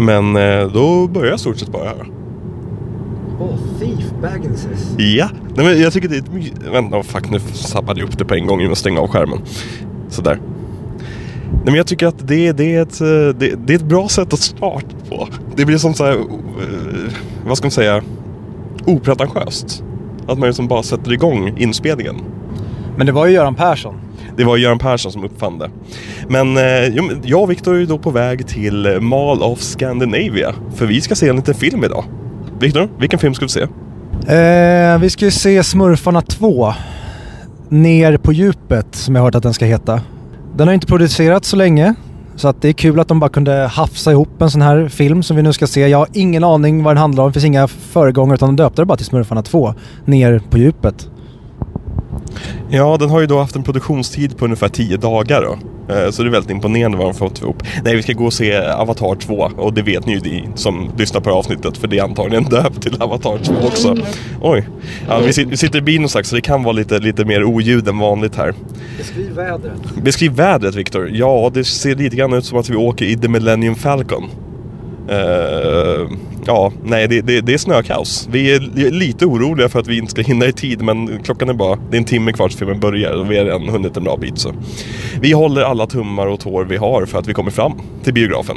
Men eh, då börjar jag stort sett bara här. Oh, Thief Bagginses. Ja, Nej, men jag tycker det är ett my- Vänta, oh, fuck nu sabbade jag upp det på en gång genom att stänga av skärmen. Sådär. Nej men jag tycker att det, det, är ett, eh, det, det är ett bra sätt att starta på. Det blir som så här, eh, vad ska man säga, opretentiöst. Att man liksom bara sätter igång inspelningen. Men det var ju Göran Persson. Det var Göran Persson som uppfann det. Men eh, jag och Viktor är ju då på väg till Mall of Scandinavia. För vi ska se en liten film idag. Viktor, vilken film ska vi se? Eh, vi ska ju se Smurfarna 2. Ner på djupet, som jag har hört att den ska heta. Den har inte producerats så länge. Så att det är kul att de bara kunde hafsa ihop en sån här film som vi nu ska se. Jag har ingen aning vad den handlar om. Det finns inga föregångare utan de döpte det bara till Smurfarna 2. Ner på djupet. Ja, den har ju då haft en produktionstid på ungefär 10 dagar då. Eh, Så det är väldigt imponerande vad de fått ihop. Nej, vi ska gå och se Avatar 2 och det vet ni ju ni som lyssnar på det här avsnittet för det är antagligen döpt till Avatar 2 också. Oj. Ja, vi, sit- vi sitter i bilen och sagt så det kan vara lite, lite mer oljud än vanligt här. Beskriv vädret. Beskriv vädret Viktor. Ja, det ser lite grann ut som att vi åker i The Millennium Falcon. Eh, ja, nej det, det, det är snökaos. Vi är li- lite oroliga för att vi inte ska hinna i tid men klockan är bara, det är en timme kvar tills filmen börjar och vi har redan hunnit en bra bit så. Vi håller alla tummar och tår vi har för att vi kommer fram till biografen.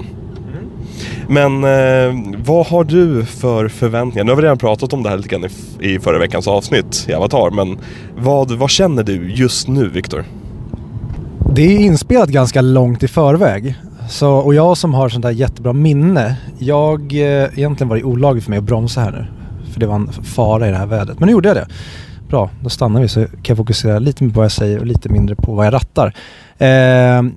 Men eh, vad har du för förväntningar? Nu har vi redan pratat om det här lite grann i, i förra veckans avsnitt i Avatar men vad, vad känner du just nu Viktor? Det är inspelat ganska långt i förväg. Så, och jag som har sånt där jättebra minne. Jag, eh, egentligen var det olagligt för mig att bromsa här nu. För det var en fara i det här vädret. Men nu gjorde jag det. Bra, då stannar vi så kan jag fokusera lite mer på vad jag säger och lite mindre på vad jag rattar. Eh,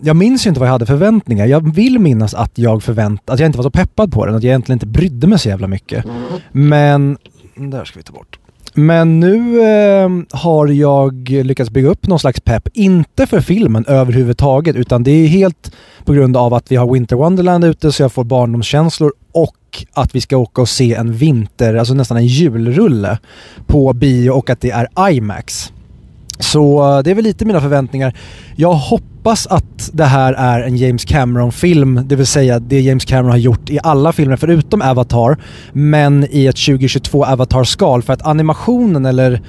jag minns ju inte vad jag hade förväntningar. Jag vill minnas att jag förvänt att jag inte var så peppad på den. Att jag egentligen inte brydde mig så jävla mycket. Men, där ska vi ta bort. Men nu eh, har jag lyckats bygga upp någon slags pepp. Inte för filmen överhuvudtaget utan det är helt på grund av att vi har Winter Wonderland ute så jag får barndomskänslor och att vi ska åka och se en vinter, alltså nästan en julrulle på bio och att det är IMAX. Så eh, det är väl lite mina förväntningar. Jag hoppas att det här är en James Cameron-film, det vill säga det James Cameron har gjort i alla filmer förutom Avatar, men i ett 2022 Avatar-skal för att animationen eller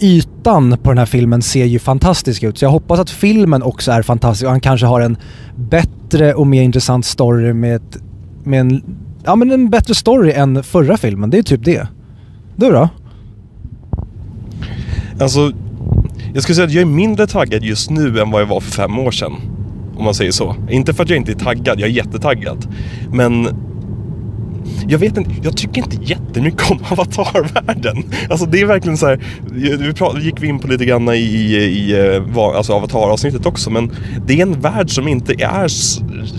ytan på den här filmen ser ju fantastisk ut. Så jag hoppas att filmen också är fantastisk och han kanske har en bättre och mer intressant story med, ett, med en, ja, men en bättre story än förra filmen. Det är typ det. Du då? Alltså, jag skulle säga att jag är mindre taggad just nu än vad jag var för fem år sedan. Om man säger så. Inte för att jag inte är taggad, jag är jättetaggad. Men jag vet inte, jag tycker inte jättemycket om avatarvärlden. Alltså det är verkligen så här, vi prat, gick vi in på lite grann i, i, i eh, alltså avataravsnittet också, men det är en värld som inte är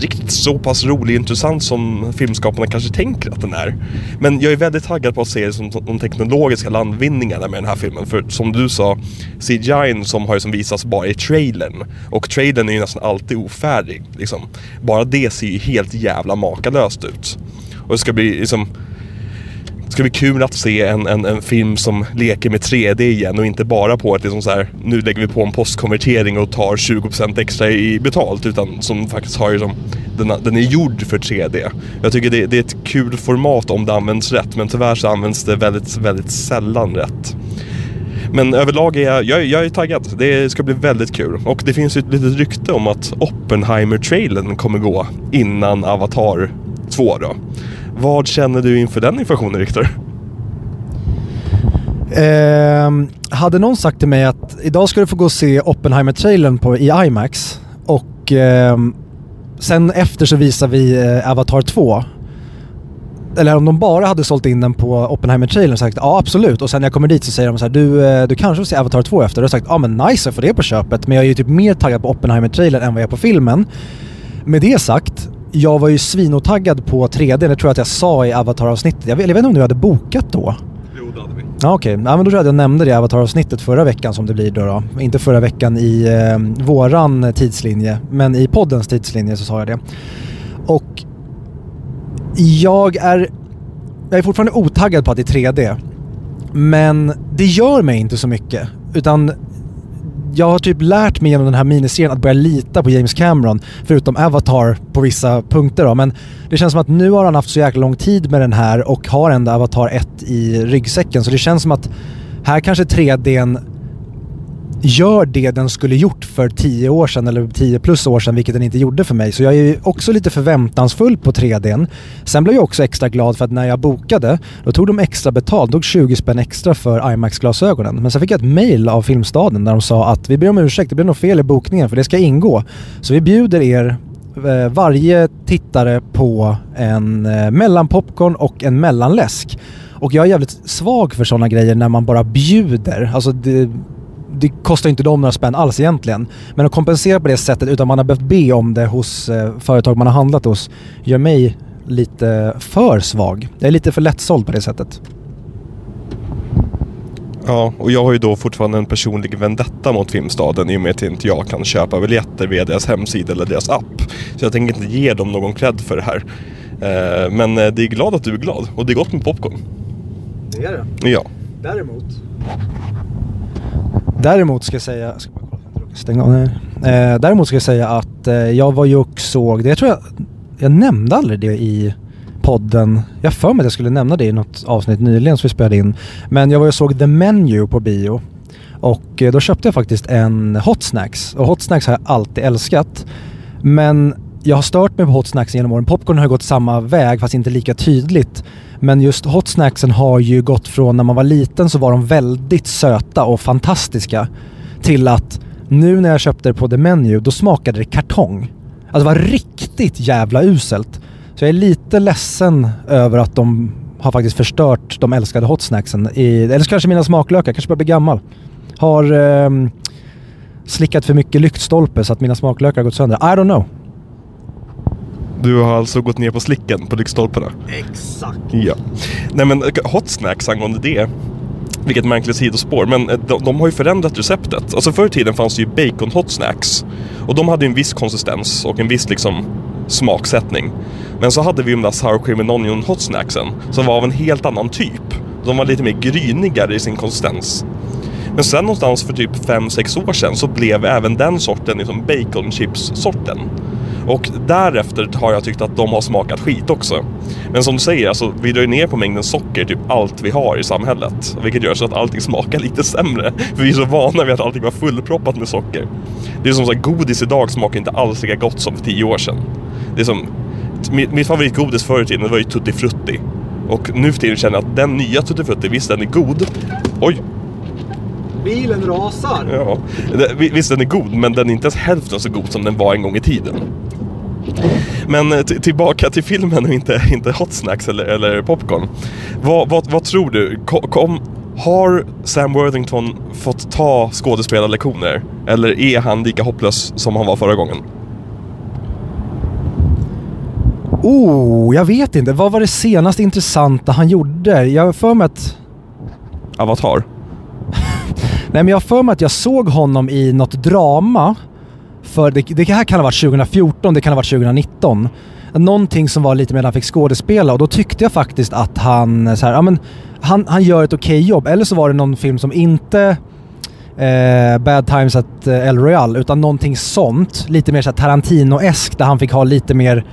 riktigt så pass rolig och intressant som filmskaparna kanske tänker att den är. Men jag är väldigt taggad på att se som de teknologiska landvinningarna med den här filmen. För som du sa, CGI som har som visas bara i trailern. Och trailern är ju nästan alltid ofärdig. Liksom. Bara det ser ju helt jävla makalöst ut. Och det ska bli liksom det ska bli kul att se en, en, en film som leker med 3D igen och inte bara på att liksom så här, nu lägger vi på en postkonvertering och tar 20% extra i betalt utan som faktiskt har liksom, den, den är gjord för 3D. Jag tycker det, det är ett kul format om det används rätt men tyvärr så används det väldigt, väldigt sällan rätt. Men överlag är jag, jag, jag är taggad. Det ska bli väldigt kul. Och det finns ju ett litet rykte om att Oppenheimer-trailern kommer gå innan Avatar 2 då. Vad känner du inför den informationen Viktor? Eh, hade någon sagt till mig att idag ska du få gå och se Oppenheimer-trailern i IMAX och eh, sen efter så visar vi eh, Avatar 2. Eller om de bara hade sålt in den på Oppenheimer-trailern och sagt ja absolut och sen när jag kommer dit så säger de så här du, eh, du kanske vill se Avatar 2 efter. Då har jag sagt ja men nice jag får det på köpet men jag är ju typ mer taggad på Oppenheimer-trailern än vad jag är på filmen. Med det sagt, jag var ju svinotaggad på 3D, det tror jag att jag sa i Avatar-avsnittet. Jag vet, jag vet inte om du hade bokat då? Jo, det hade vi. Ja, Okej, ja, men då tror jag att jag nämnde det i Avatar-avsnittet förra veckan som det blir då. då. Inte förra veckan i eh, våran tidslinje, men i poddens tidslinje så sa jag det. Och jag är, jag är fortfarande otaggad på att det är 3D. Men det gör mig inte så mycket. Utan jag har typ lärt mig genom den här miniserien att börja lita på James Cameron, förutom Avatar på vissa punkter då. Men det känns som att nu har han haft så jäkla lång tid med den här och har ändå Avatar 1 i ryggsäcken. Så det känns som att här kanske 3Dn gör det den skulle gjort för 10 år sedan eller 10 plus år sedan, vilket den inte gjorde för mig. Så jag är också lite förväntansfull på 3Dn. Sen blev jag också extra glad för att när jag bokade, då tog de extra betalt, tog 20 spänn extra för IMAX-glasögonen. Men sen fick jag ett mail av Filmstaden där de sa att vi ber om ursäkt, det blev något fel i bokningen för det ska ingå. Så vi bjuder er eh, varje tittare på en eh, mellanpopcorn och en mellanläsk. Och jag är jävligt svag för sådana grejer när man bara bjuder. Alltså det, det kostar inte dem några spänn alls egentligen. Men att kompensera på det sättet utan man har behövt be om det hos eh, företag man har handlat hos gör mig lite för svag. Jag är lite för lättsåld på det sättet. Ja, och jag har ju då fortfarande en personlig vendetta mot Filmstaden i och med att inte jag kan köpa biljetter via deras hemsida eller deras app. Så jag tänker inte ge dem någon cred för det här. Eh, men eh, det är glad att du är glad och det är gott med popcorn. Det är det. Ja. Däremot. Däremot ska jag säga, jag ska bara kolla, jag stänga av. Eh, däremot ska jag säga att eh, jag var ju och såg, det jag tror jag, jag nämnde aldrig det i podden. Jag för mig att jag skulle nämna det i något avsnitt nyligen som vi spelade in. Men jag var och såg The Menu på bio. Och eh, då köpte jag faktiskt en Hot Snacks. Och Hot Snacks har jag alltid älskat. Men jag har stört mig på Hot Snacks genom åren. Popcorn har gått samma väg fast inte lika tydligt. Men just Hot Snacksen har ju gått från när man var liten så var de väldigt söta och fantastiska till att nu när jag köpte det på The Menu då smakade det kartong. Alltså det var riktigt jävla uselt. Så jag är lite ledsen över att de har faktiskt förstört de älskade Hot Snacksen. I, eller så kanske mina smaklökar, kanske börjar bli gammal. Har eh, slickat för mycket lyktstolpe så att mina smaklökar har gått sönder. I don't know. Du har alltså gått ner på slicken på lyktstolparna? Exakt. Ja. Nej men Hot Snacks angående det. Vilket märkligt sidospår, men eh, de, de har ju förändrat receptet. Alltså förr i tiden fanns det ju bacon hot snacks. Och de hade ju en viss konsistens och en viss liksom smaksättning. Men så hade vi de där sour cream and onion hot snacksen som var av en helt annan typ. De var lite mer grynigare i sin konsistens. Men sen någonstans för typ 5-6 år sedan så blev även den sorten liksom bacon chips sorten. Och därefter har jag tyckt att de har smakat skit också. Men som du säger, alltså, vi drar ju ner på mängden socker, typ allt vi har i samhället. Vilket gör så att allting smakar lite sämre. För vi är så vana vid att allting var fullproppat med socker. Det är som att godis idag smakar inte alls lika gott som för tio år sedan. Det är som, mitt, mitt favoritgodis förr i tiden var ju Tutti Frutti. Och nu för tiden känner jag att den nya Tutti Frutti, visst den är god. Oj, Bilen rasar. Ja, visst den är god men den är inte ens hälften så god som den var en gång i tiden. Men eh, tillbaka till filmen och inte, inte hot snacks eller, eller popcorn. Vad, vad, vad tror du? Ko- Kom, har Sam Worthington fått ta skådespelarlektioner? Eller är han lika hopplös som han var förra gången? Oh, jag vet inte. Vad var det senaste intressanta han gjorde? Jag har för mig att... Avatar? Nej men jag har för mig att jag såg honom i något drama. För det, det här kan ha varit 2014, det kan ha varit 2019. Någonting som var lite mer när han fick skådespela och då tyckte jag faktiskt att han, eh, så här, ja, men, han, han gör ett okej jobb. Eller så var det någon film som inte eh, Bad Times at eh, El Royale utan någonting sånt. Lite mer så Tarantino-esk där han fick ha lite mer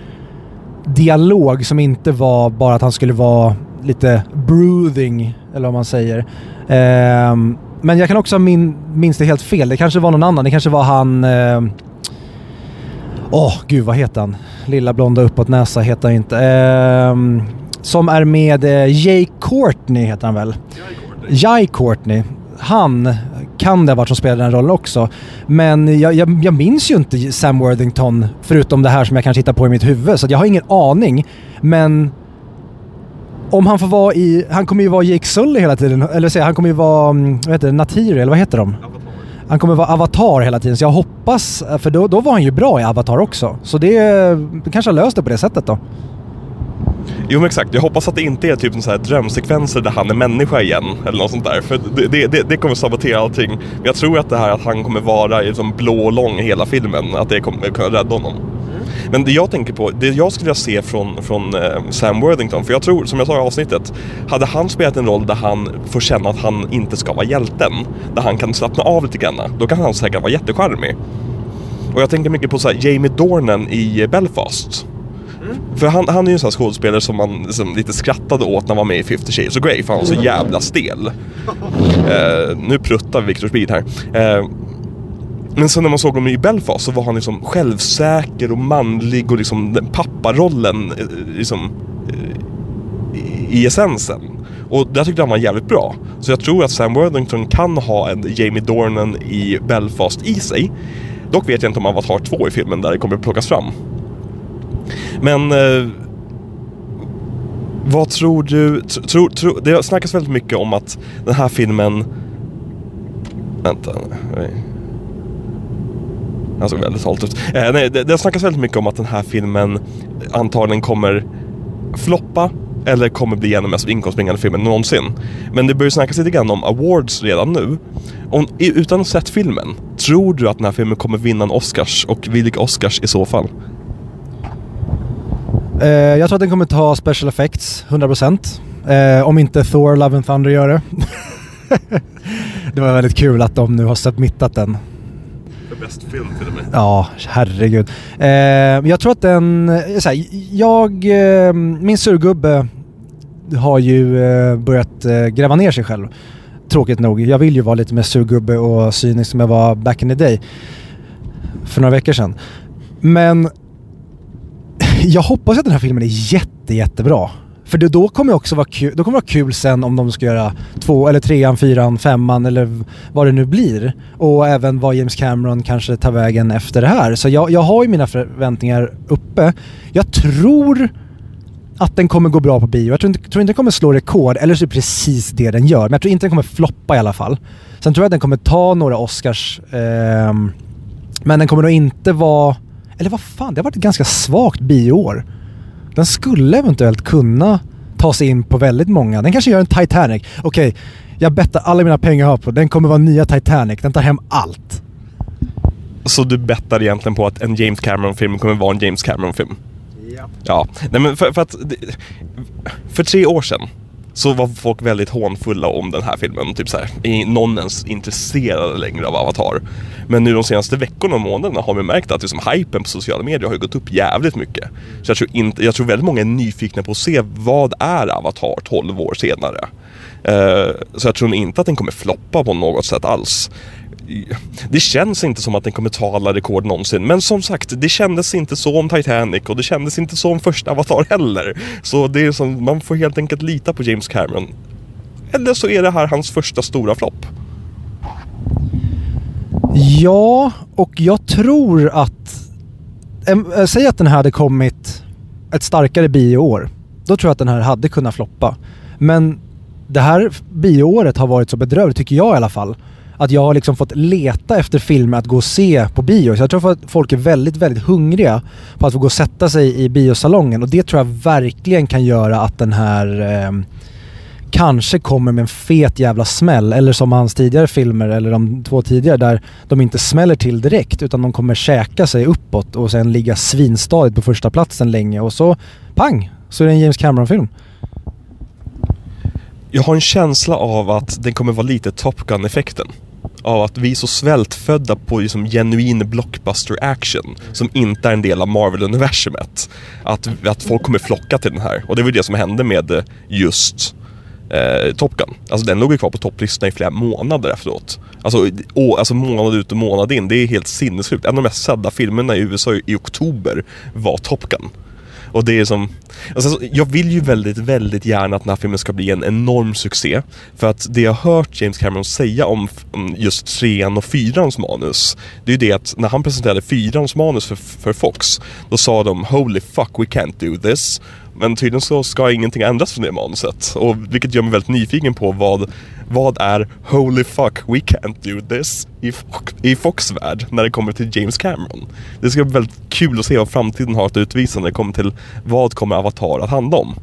dialog som inte var bara att han skulle vara lite brooding, eller vad man säger. Eh, men jag kan också ha min, minns det helt fel. Det kanske var någon annan. Det kanske var han... eh, Åh, gud vad heter han? Lilla blonda uppåt näsa heter han inte. Ehm, som är med eh, Jay Courtney heter han väl? Jai Courtney. Han kan det ha varit som spelade den rollen också. Men jag, jag, jag minns ju inte Sam Worthington förutom det här som jag kanske hittar på i mitt huvud. Så jag har ingen aning. Men om han får vara i... Han kommer ju vara Jake Sully hela tiden. Eller säga, han kommer ju vara... mm, Vad heter det? Natiri, eller vad heter de? Han kommer vara Avatar hela tiden. Så jag hoppas... För då, då var han ju bra i Avatar också. Så det, det kanske har löst det på det sättet då. Jo men exakt, jag hoppas att det inte är typ så här drömsekvenser där han är människa igen eller något sånt där. För det, det, det, kommer sabotera allting. Men jag tror att det här att han kommer vara liksom blå och lång i hela filmen, att det kommer kunna rädda honom. Men det jag tänker på, det jag skulle vilja se från, från eh, Sam Worthington, för jag tror, som jag sa i avsnittet, hade han spelat en roll där han får känna att han inte ska vara hjälten, där han kan slappna av lite grann, då kan han säkert vara jättecharmig. Och jag tänker mycket på så här, Jamie Dornan i Belfast. För han, han är ju en sån skådespelare som man som lite skrattade åt när han var med i 50 Shades of Grey, för han var så jävla stel. Eh, nu pruttar Victor Speed här. Eh, men sen när man såg honom i Belfast så var han liksom självsäker och manlig och liksom den papparollen eh, liksom eh, i essensen. Och där tyckte han var jävligt bra. Så jag tror att Sam Worthington kan ha en Jamie Dornan i Belfast i sig. Dock vet jag inte om Avatar 2 i filmen där det kommer att plockas fram. Men eh, vad tror du? Tro, tro, det snackas väldigt mycket om att den här filmen... Vänta. Nej. Han såg väldigt halt ut. Eh, nej, det, det snackas väldigt mycket om att den här filmen antagligen kommer floppa eller kommer bli en av de mest inkomstbringande filmen någonsin. Men det börjar snackas lite grann om awards redan nu. Om, utan att ha sett filmen, tror du att den här filmen kommer vinna en Oscars och vilka Oscars i så fall? Eh, jag tror att den kommer ta special effects, 100%. Eh, om inte Thor, Love and Thunder gör det. det var väldigt kul att de nu har submittat den. Bäst film till och med. Ja, herregud. Eh, jag tror att den... Eh, så här, jag... Eh, min surgubbe har ju eh, börjat eh, gräva ner sig själv. Tråkigt nog. Jag vill ju vara lite mer surgubbe och cynisk som jag var back in the day. För några veckor sedan. Men jag hoppas att den här filmen är jätte, jättebra. För det, då kommer det också vara kul, då kommer det vara kul sen om de ska göra två eller trean, fyran, femman eller vad det nu blir. Och även vad James Cameron kanske tar vägen efter det här. Så jag, jag har ju mina förväntningar uppe. Jag tror att den kommer gå bra på bio. Jag tror inte, tror inte den kommer slå rekord, eller så är det precis det den gör. Men jag tror inte den kommer floppa i alla fall. Sen tror jag att den kommer ta några Oscars. Eh, men den kommer nog inte vara... Eller vad fan, det har varit ett ganska svagt bioår. Den skulle eventuellt kunna ta sig in på väldigt många. Den kanske gör en Titanic. Okej, jag bettar alla mina pengar jag har på den kommer vara nya Titanic. Den tar hem allt. Så du bettar egentligen på att en James Cameron-film kommer vara en James Cameron-film? Ja, nej men för, för att för tre år sedan så var folk väldigt hånfulla om den här filmen. Typ så här, är någon ens intresserad längre av Avatar? Men nu de senaste veckorna och månaderna har vi märkt att liksom, hypen på sociala medier har ju gått upp jävligt mycket. Så jag tror, inte, jag tror väldigt många är nyfikna på att se vad är Avatar 12 år senare. Uh, så jag tror inte att den kommer floppa på något sätt alls. Det känns inte som att den kommer ta alla rekord någonsin. Men som sagt, det kändes inte så om Titanic och det kändes inte så om första Avatar heller. Så det är som, man får helt enkelt lita på James Cameron. Eller så är det här hans första stora flopp. Ja, och jag tror att... Äh, Säg att den här hade kommit ett starkare bioår. Då tror jag att den här hade kunnat floppa. Men det här bioåret har varit så bedrövligt, tycker jag i alla fall. Att jag har liksom fått leta efter filmer att gå och se på bio. Så jag tror att folk är väldigt, väldigt hungriga på att få gå och sätta sig i biosalongen. Och det tror jag verkligen kan göra att den här eh, kanske kommer med en fet jävla smäll. Eller som hans tidigare filmer, eller de två tidigare, där de inte smäller till direkt utan de kommer käka sig uppåt och sen ligga svinstadigt på första platsen länge och så pang! Så är det en James Cameron-film. Jag har en känsla av att den kommer vara lite Top Gun-effekten. Av att vi är så svältfödda på liksom genuin blockbuster action som inte är en del av Marvel-universumet. Att, att folk kommer flocka till den här. Och det var ju det som hände med eh, just eh, Top Gun. Alltså den låg ju kvar på topplistan i flera månader efteråt. Alltså, å, alltså månad ut och månad in. Det är helt sinnessjukt. En av de mest sedda filmerna i USA i, i oktober var Top Gun. Och det är som... Alltså, jag vill ju väldigt, väldigt gärna att den här filmen ska bli en enorm succé. För att det jag har hört James Cameron säga om, om just trean och fyrans manus, det är ju det att när han presenterade fyrans manus för, för Fox, då sa de “Holy fuck, we can't do this”. Men tydligen så ska ingenting ändras från det manuset. Och vilket gör mig väldigt nyfiken på vad, vad är “Holy fuck, we can't do this” i, Fox, i Fox-värld när det kommer till James Cameron. Det ska bli väldigt kul att se vad framtiden har att utvisa när det kommer till vad kommer Avatar att handla om.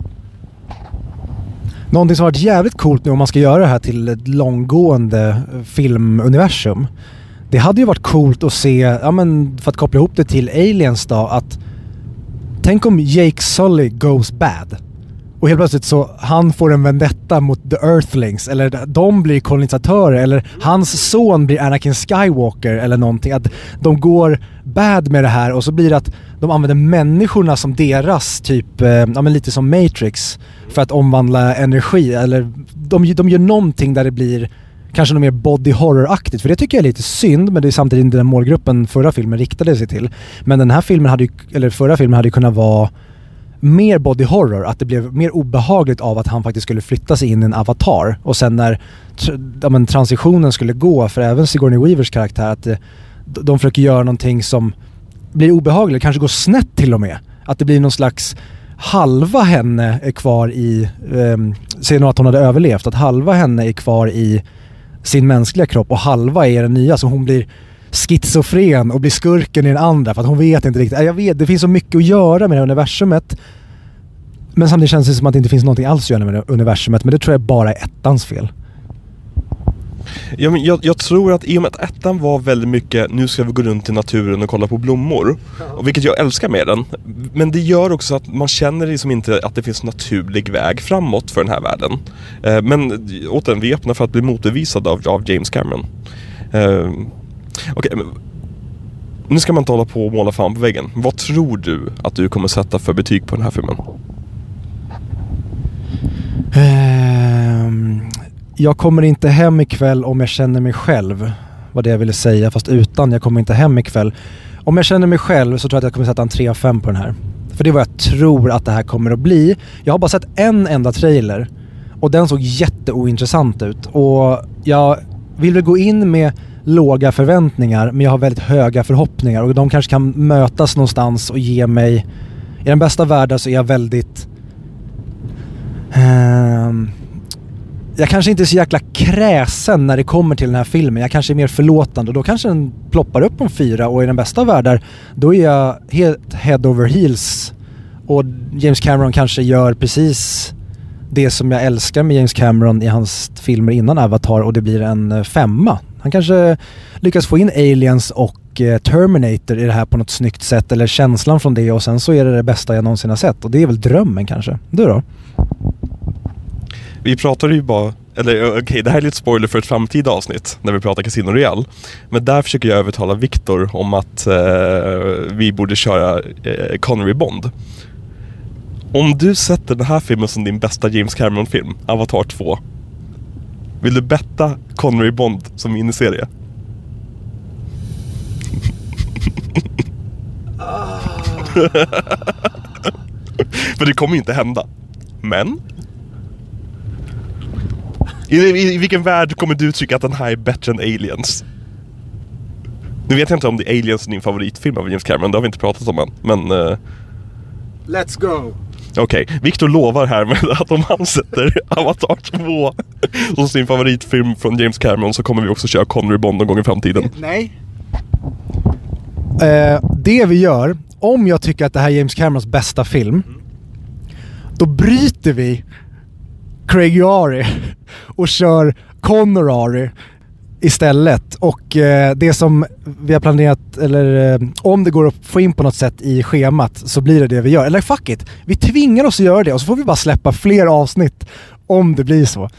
Någonting som har varit jävligt coolt nu om man ska göra det här till ett långgående eh, filmuniversum. Det hade ju varit coolt att se, ja men för att koppla ihop det till Aliens då, att Tänk om Jake Sully goes bad. Och helt plötsligt så han får en vendetta mot the Earthlings eller de blir kolonisatörer eller hans son blir Anakin Skywalker eller någonting. Att de går bad med det här och så blir det att de använder människorna som deras typ, eh, ja men lite som Matrix för att omvandla energi eller de, de gör någonting där det blir kanske något mer body horror-aktigt. För det tycker jag är lite synd, men det är samtidigt inte den målgruppen förra filmen riktade sig till. Men den här filmen hade ju, eller förra filmen hade ju kunnat vara mer body horror, att det blev mer obehagligt av att han faktiskt skulle flytta sig in i en avatar. Och sen när ja, men, transitionen skulle gå, för även Sigourney Weavers karaktär, att eh, de försöker göra någonting som blir obehagligt, kanske går snett till och med. Att det blir någon slags halva henne är kvar i, eh, säg nog att hon hade överlevt, att halva henne är kvar i sin mänskliga kropp och halva är den nya så hon blir schizofren och blir skurken i den andra för att hon vet inte riktigt. Jag vet, det finns så mycket att göra med det här universumet. Men samtidigt känns det som att det inte finns någonting alls att göra med det universumet. Men det tror jag bara är ettans fel. Ja, men jag, jag, tror att i och med att ettan var väldigt mycket nu ska vi gå runt i naturen och kolla på blommor. Och vilket jag älskar med den. Men det gör också att man känner liksom inte att det finns naturlig väg framåt för den här världen. Eh, men återigen, vi är öppna för att bli motbevisade av, av James Cameron. Eh, Okej, okay, nu ska man inte hålla på och måla fan på väggen. Vad tror du att du kommer sätta för betyg på den här filmen? Um, jag kommer inte hem ikväll om jag känner mig själv. Var det jag ville säga, fast utan jag kommer inte hem ikväll. Om jag känner mig själv så tror jag att jag kommer sätta en 3 av 5 på den här. För det är vad jag tror att det här kommer att bli. Jag har bara sett en enda trailer och den såg jätteointressant ut. Och jag vill väl gå in med låga förväntningar men jag har väldigt höga förhoppningar och de kanske kan mötas någonstans och ge mig... I den bästa världen så är jag väldigt... Um, jag kanske inte är så jäkla kräsen när det kommer till den här filmen. Jag kanske är mer förlåtande och då kanske den ploppar upp om fyra och i den bästa världen då är jag helt head over heels. Och James Cameron kanske gör precis det som jag älskar med James Cameron i hans filmer innan Avatar och det blir en eh, femma. Han kanske lyckas få in aliens och eh, Terminator i det här på något snyggt sätt eller känslan från det och sen så är det det bästa jag någonsin har sett och det är väl drömmen kanske. Du då? Vi pratade ju bara eller eh, okej, okay, det här är lite spoiler för ett framtida avsnitt när vi pratar Casino Real. Men där försöker jag övertala Viktor om att eh, vi borde köra eh, Connery Bond. Om du sätter den här filmen som din bästa James Cameron-film, Avatar 2. Vill du betta Connery Bond som miniserie? Ah. För det kommer ju inte hända. Men i, i, I, vilken värld kommer du tycka att den här är bättre än Aliens? Nu vet jag inte om det är Aliens är din favoritfilm av James Cameron, det har vi inte pratat om än. Men... Uh... Let's go! Okej, okay. Viktor lovar här med att om han sätter Avatar 2 som sin favoritfilm från James Cameron så kommer vi också köra Connery Bond någon gång i framtiden. Nej. Uh, det vi gör, om jag tycker att det här är James Camerons bästa film, då bryter vi Craig Ari och kör Connor Ari istället. Och eh, det som vi har planerat, eller eh, om det går att få in på något sätt i schemat så blir det det vi gör. Eller fuck it, vi tvingar oss att göra det och så får vi bara släppa fler avsnitt om det blir så.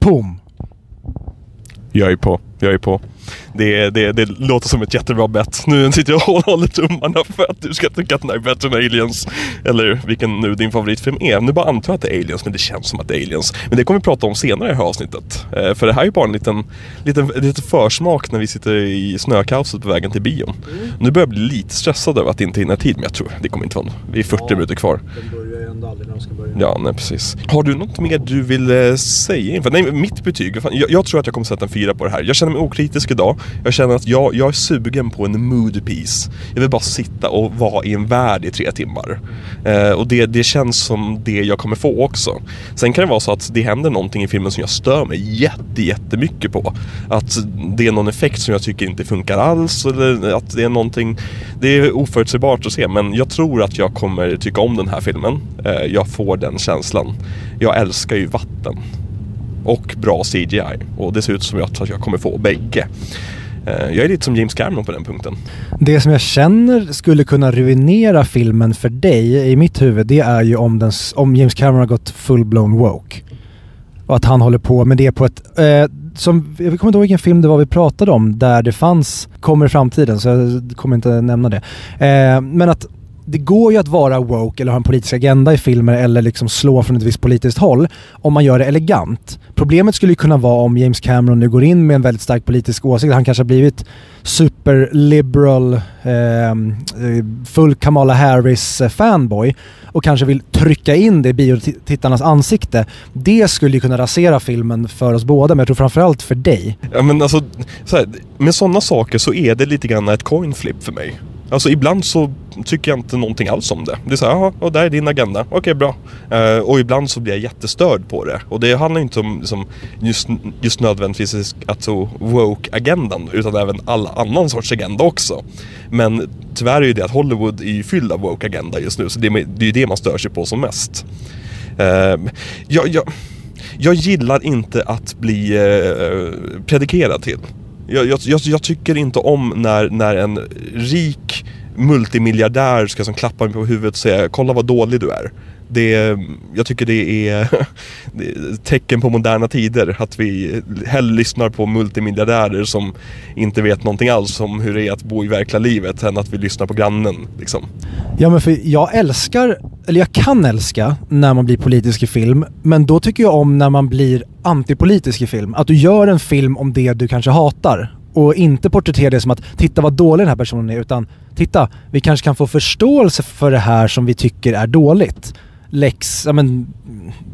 Boom! Jag är på, jag är på. Det, det, det låter som ett jättebra bett. Nu sitter jag och håller tummarna för att du ska tycka att den är bättre än Aliens. Eller vilken nu din favoritfilm är. Nu bara antar jag att det är Aliens, men det känns som att det är Aliens. Men det kommer vi prata om senare i det här avsnittet. Eh, för det här är bara en liten, liten, liten försmak när vi sitter i snökaoset på vägen till bion. Mm. Nu börjar jag bli lite stressad över att inte hinna tid, men jag tror det kommer inte vara Vi är 40 ja, minuter kvar. Ändå aldrig när de ska börja. Ja, nej precis. Har du något mer du vill eh, säga inför? Nej, mitt betyg. Jag, jag tror att jag kommer sätta en fyra på det här. Jag känner mig okritisk idag. Jag känner att jag, jag är sugen på en mood piece. Jag vill bara sitta och vara i en värld i tre timmar. Eh, och det, det känns som det jag kommer få också. Sen kan det vara så att det händer någonting i filmen som jag stör mig jätte, jättemycket på. Att det är någon effekt som jag tycker inte funkar alls. Eller att det är någonting... Det är oförutsägbart att se men jag tror att jag kommer tycka om den här filmen. Eh, jag får den känslan. Jag älskar ju vatten och bra CGI. Och det ser ut som att jag kommer få bägge. Eh, jag är lite som James Cameron på den punkten. Det som jag känner skulle kunna ruinera filmen för dig i mitt huvud, det är ju om, den, om James Cameron har gått full-blown woke. Och att han håller på med det på ett... Eh, som, jag kommer inte ihåg vilken film det var vi pratade om där det fanns, kommer i framtiden så jag kommer inte nämna det. Eh, men att det går ju att vara woke eller ha en politisk agenda i filmer eller liksom slå från ett visst politiskt håll om man gör det elegant. Problemet skulle ju kunna vara om James Cameron nu går in med en väldigt stark politisk åsikt. Han kanske har blivit superliberal, ehm, eh, full Kamala Harris fanboy och kanske vill trycka in det i biotittarnas ansikte. Det skulle ju kunna rasera filmen för oss båda, men jag tror framförallt för dig. Ja men alltså, så här, med sådana saker så är det lite grann ett coin flip för mig. Alltså ibland så tycker jag inte någonting alls om det. Det är så jaha, och där är din agenda. Okej, okay, bra. Eh, och ibland så blir jag jättestörd på det. Och det handlar inte om liksom, just, just nödvändigtvis alltså woke-agendan utan även all annan sorts agenda också. Men tyvärr är ju det att Hollywood är fylld av woke-agenda just nu så det, det är ju det man stör sig på som mest. Eh, jag, jag, jag gillar inte att bli eh, predikerad till. Jag, jag, jag, tycker inte om när, när en rik multimiljardär ska som klappa mig på huvudet och säga kolla vad dålig du är. Det, jag tycker det är, det är tecken på moderna tider att vi hellre lyssnar på multimiljardärer som inte vet någonting alls om hur det är att bo i verkliga livet än att vi lyssnar på grannen. Liksom. Ja men för jag älskar, eller jag kan älska när man blir politisk i film men då tycker jag om när man blir antipolitisk i film. Att du gör en film om det du kanske hatar och inte porträttera det som att titta vad dålig den här personen är utan titta, vi kanske kan få förståelse för det här som vi tycker är dåligt. Lex, ja men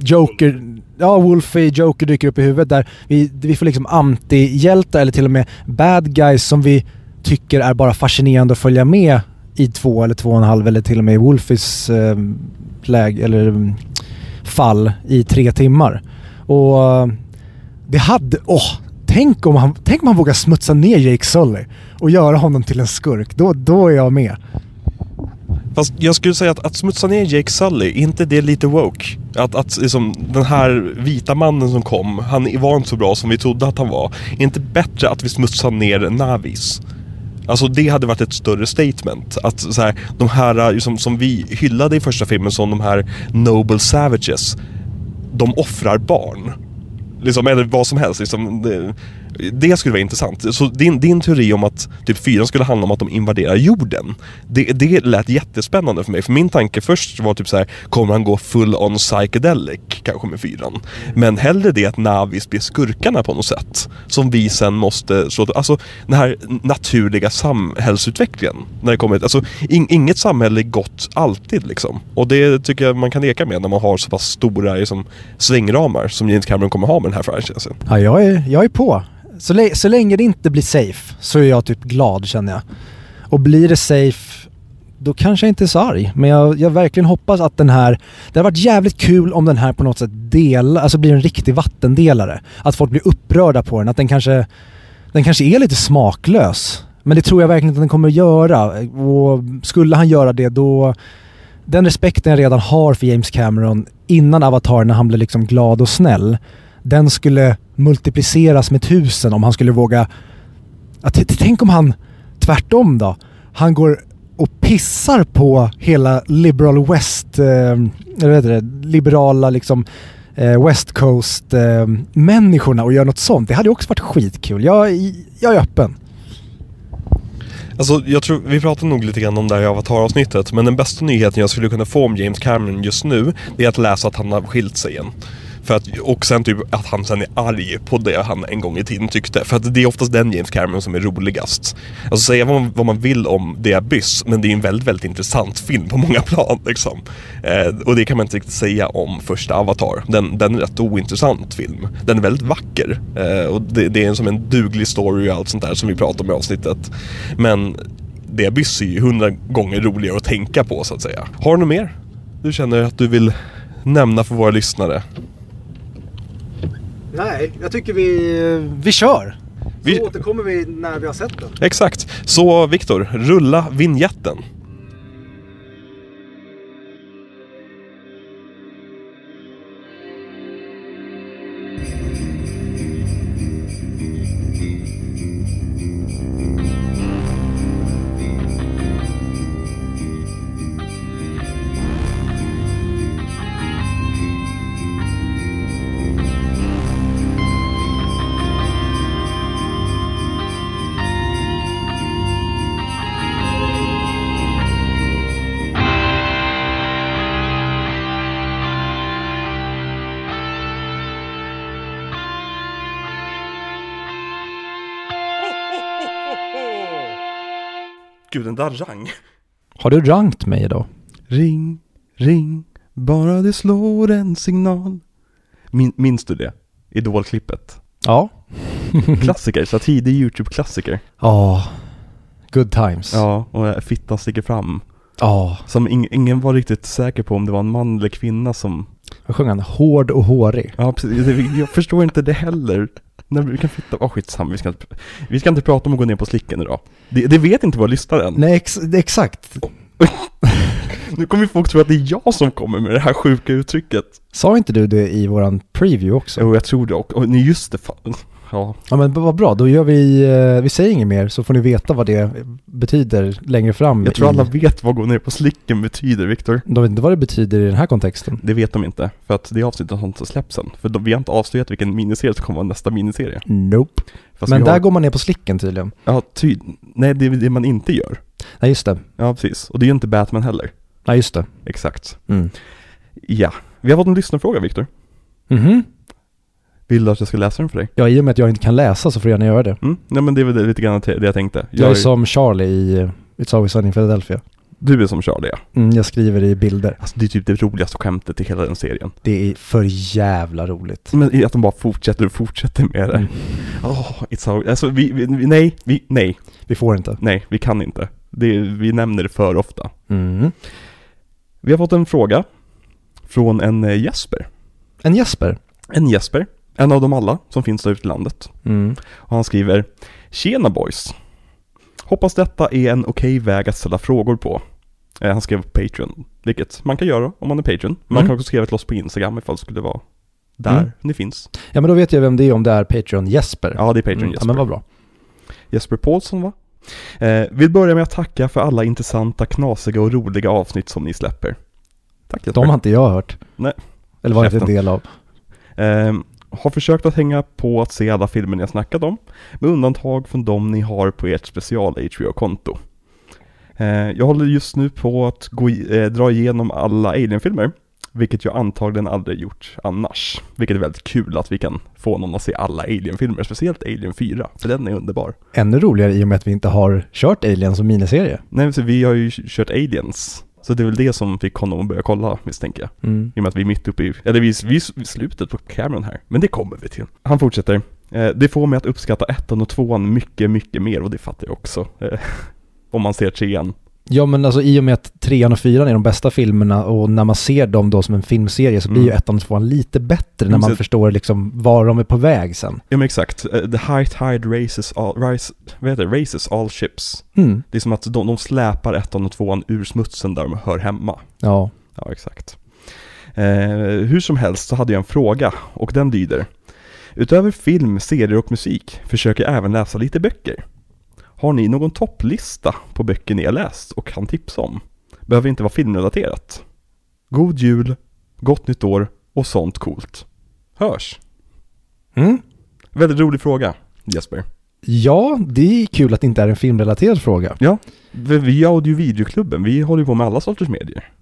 Joker, ja Wolfie, Joker dyker upp i huvudet där vi, vi får liksom anti-hjältar eller till och med bad guys som vi tycker är bara fascinerande att följa med i två eller två och en halv eller till och med i Wolfies eh, läge eller mm, fall i tre timmar. Och eh, det hade, åh, oh, tänk om han, tänk om han vågar smutsa ner Jake Sully och göra honom till en skurk. Då, då är jag med. Fast jag skulle säga att, att smutsa ner Jake Sully, inte det lite woke? Att, att liksom, den här vita mannen som kom, han var inte så bra som vi trodde att han var. Är inte bättre att vi smutsar ner Navis? Alltså det hade varit ett större statement. Att så här, de här liksom, som vi hyllade i första filmen som de här Noble Savages, de offrar barn. Liksom, eller vad som helst. Liksom, det, det skulle vara intressant. Så din, din teori om att typ 4 skulle handla om att de invaderar jorden. Det, det lät jättespännande för mig. För min tanke först var typ så här, kommer han gå full on psychedelic kanske med 4 Men hellre det att Navis blir skurkarna på något sätt. Som vi sen måste slå Alltså den här naturliga samhällsutvecklingen. När det kommer, alltså, in, inget samhälle är gott alltid liksom. Och det tycker jag man kan leka med när man har så pass stora liksom, svängramar som James Cameron kommer ha med den här franchisen. Ja, jag är, jag är på. Så, så länge det inte blir safe så är jag typ glad känner jag. Och blir det safe då kanske jag inte är så arg. Men jag, jag verkligen hoppas att den här... Det har varit jävligt kul om den här på något sätt del, alltså blir en riktig vattendelare. Att folk blir upprörda på den. Att den kanske... Den kanske är lite smaklös. Men det tror jag verkligen att den kommer att göra. Och skulle han göra det då... Den respekten jag redan har för James Cameron innan Avatar när han blev liksom glad och snäll den skulle multipliceras med tusen om han skulle våga... Att, tänk om han tvärtom då. Han går och pissar på hela liberal west, eh, eller vad det, liberala liksom eh, West Coast eh, människorna och gör något sånt. Det hade också varit skitkul. Jag, jag är öppen. Alltså, jag tror, vi pratade nog lite grann om det här i Avatar-avsnittet, men den bästa nyheten jag skulle kunna få om James Cameron just nu, det är att läsa att han har skilt sig igen. För att, och sen typ att han sen är arg på det han en gång i tiden tyckte. För att det är oftast den James Cameron som är roligast. Alltså säga vad man, vad man vill om The Abyss, men det är en väldigt, väldigt intressant film på många plan liksom. Eh, och det kan man inte riktigt säga om första Avatar. Den, den är en rätt ointressant film. Den är väldigt vacker. Eh, och det, det, är som en duglig story och allt sånt där som vi pratar om i avsnittet. Men The Abyss är ju hundra gånger roligare att tänka på så att säga. Har du något mer du känner att du vill nämna för våra lyssnare? Nej, jag tycker vi, vi kör. Vi... Så återkommer vi när vi har sett den. Exakt. Så Viktor, rulla vignetten. Den där rang. Har du rankt mig idag? Ring, ring, bara det slår en signal. Min, minns du det? Idolklippet. Ja. Klassiker, så tidig YouTube-klassiker. Ja. Good times. Ja, och fittan sticker fram. Ja. Som ing, ingen var riktigt säker på om det var en man eller kvinna som... Vad sjöng han? Hård och hårig. Ja, precis. Jag förstår inte det heller. När vi kan fitta... Åh, skitsamma. Vi ska, inte, vi ska inte prata om att gå ner på slicken idag. Det, det vet inte våra lyssnare än. Nej, ex exakt. Nu kommer folk tro att det är jag som kommer med det här sjuka uttrycket. Sa inte du det i våran preview också? Jo, jag tror det. Och, och nej, just det. Fan. Ja, Ja men vad bra, då gör vi, eh, vi säger inget mer så får ni veta vad det betyder längre fram. jag tror i, alla vet vad gå ner på slicken betyder, Viktor. De vet inte vad det betyder i den här kontexten. Det vet de inte, för att det avsnittet har inte släppts än. För vi har inte avslöjat vilken miniserie som kommer vara nästa miniserie. Nope. Fast men vi där har, går man ner på slicken tydligen. Ja, ty, nej det är det man inte gör. Nej just det. Ja, precis. Och det är ju inte Batman heller. Nej just det. Exakt. Mm. Ja. Vi har fått en lyssnarfråga, Viktor. Mhm. Vill du att jag ska läsa den för dig? Ja, i och med att jag inte kan läsa så får jag gärna göra det. Mm? Nej men det är väl lite grann det jag tänkte. Jag är som Charlie i eh, It's Always Sunny in Philadelphia. Du är som Charlie ja. Mm, jag skriver i bilder. Alltså det är typ det roligaste skämtet i hela den serien. Det är för jävla roligt. Men att de bara fortsätter och fortsätter med det. Mm. Åh, it's so, alltså vi, vi, vi, nej, vi, nej, Vi får inte. nej, vi kan inte. Det, vi nämner det för ofta. Mm. Vi har fått en fråga från en eh, Jesper. En Jesper. En Jesper, en av dem alla som finns där ute i landet. Mm. Och han skriver Tjena boys! Hoppas detta är en okej väg att ställa frågor på. Eh, han skrev på Patreon, vilket man kan göra om man är Patreon. Man Mm. kan också skriva till oss på Instagram ifall det skulle vara där Mm. ni finns. Ja men då vet jag vem det är om det är Patreon Jesper. Ja, det är Patreon Mm. Jesper. Ja men vad bra. Jesper Paulsson va? Eh, vill börja med att tacka för alla intressanta, knasiga och roliga avsnitt som ni släpper. Tack Jesper. De har inte jag hört. Nej. Eller varit en del av. Eh, har försökt att hänga på att se alla filmer ni har snackat om, med undantag från de ni har på ert special HBO-konto. Eh, jag håller just nu på att gå, eh, dra igenom alla Alien-filmer, vilket jag antagligen aldrig gjort annars. Vilket är väldigt kul att vi kan få någon att se alla Alien-filmer, speciellt Alien 4, för den är underbar. Ännu roligare i och med att vi inte har kört Alien som miniserie. Nej, så vi har ju kört Aliens, så det är väl det som fick honom att börja kolla misstänker jag. Mm. I och med att vi är mitt uppe i, eller vi, vi är i slutet på Cameron här. Men det kommer vi till. Han fortsätter. Eh, det får mig att uppskatta ettan och tvåan mycket, mycket mer och det fattar jag också. Eh, om man ser trean. Ja men alltså i och med att trean och fyran är de bästa filmerna och när man ser dem då som en filmserie så blir Mm. ju ettan och tvåan lite bättre när Mm, man så- förstår liksom var de är på väg sen. Ja men exakt. Eh, the high tide races all, rise, vad heter det? Races all ships. Mm. Det är som att de, de släpar ettan och tvåan ur smutsen där de hör hemma. Ja. Ja, exakt. Eh, hur som helst så hade jag en fråga och den lyder. Utöver film, serier och musik försöker jag även läsa lite böcker. Har ni någon topplista på böcker ni har läst och kan tipsa om? Behöver inte vara filmrelaterat. God jul, gott nytt år och sånt coolt. Hörs. Mm. Väldigt rolig fråga, Jesper. Ja, det är kul att det inte är en filmrelaterad fråga. Ja, vi vi audio videoklubben, vi håller ju på med alla sorters medier.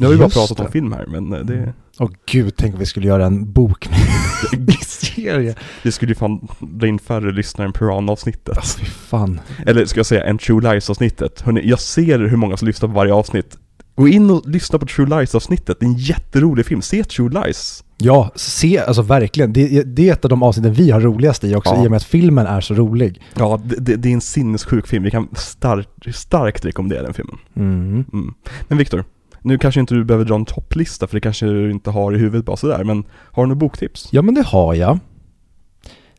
Nu har vi bara pratat det. om film här, men eh, det, Åh gud, tänk om vi skulle göra en bokserie. det skulle ju fan dra in färre lyssnare än Piran-avsnittet. Alltså fan. Eller ska jag säga en True Lies-avsnittet. Hörni, jag ser hur många som lyssnar på varje avsnitt. Gå in och lyssna på True Lies-avsnittet, det är en jätterolig film. Se True Lies. Ja, se, alltså verkligen. Det, det är ett av de avsnitten vi har roligast i också, Ja. i och med att filmen är så rolig. Ja, det, det, det är en sinnessjuk film. Vi kan starkt, starkt rekommendera den filmen. Mm. Mm. Men Viktor, nu kanske inte du behöver dra en topplista för det kanske du inte har i huvudet bara sådär, men har du något boktips? Ja, men det har jag.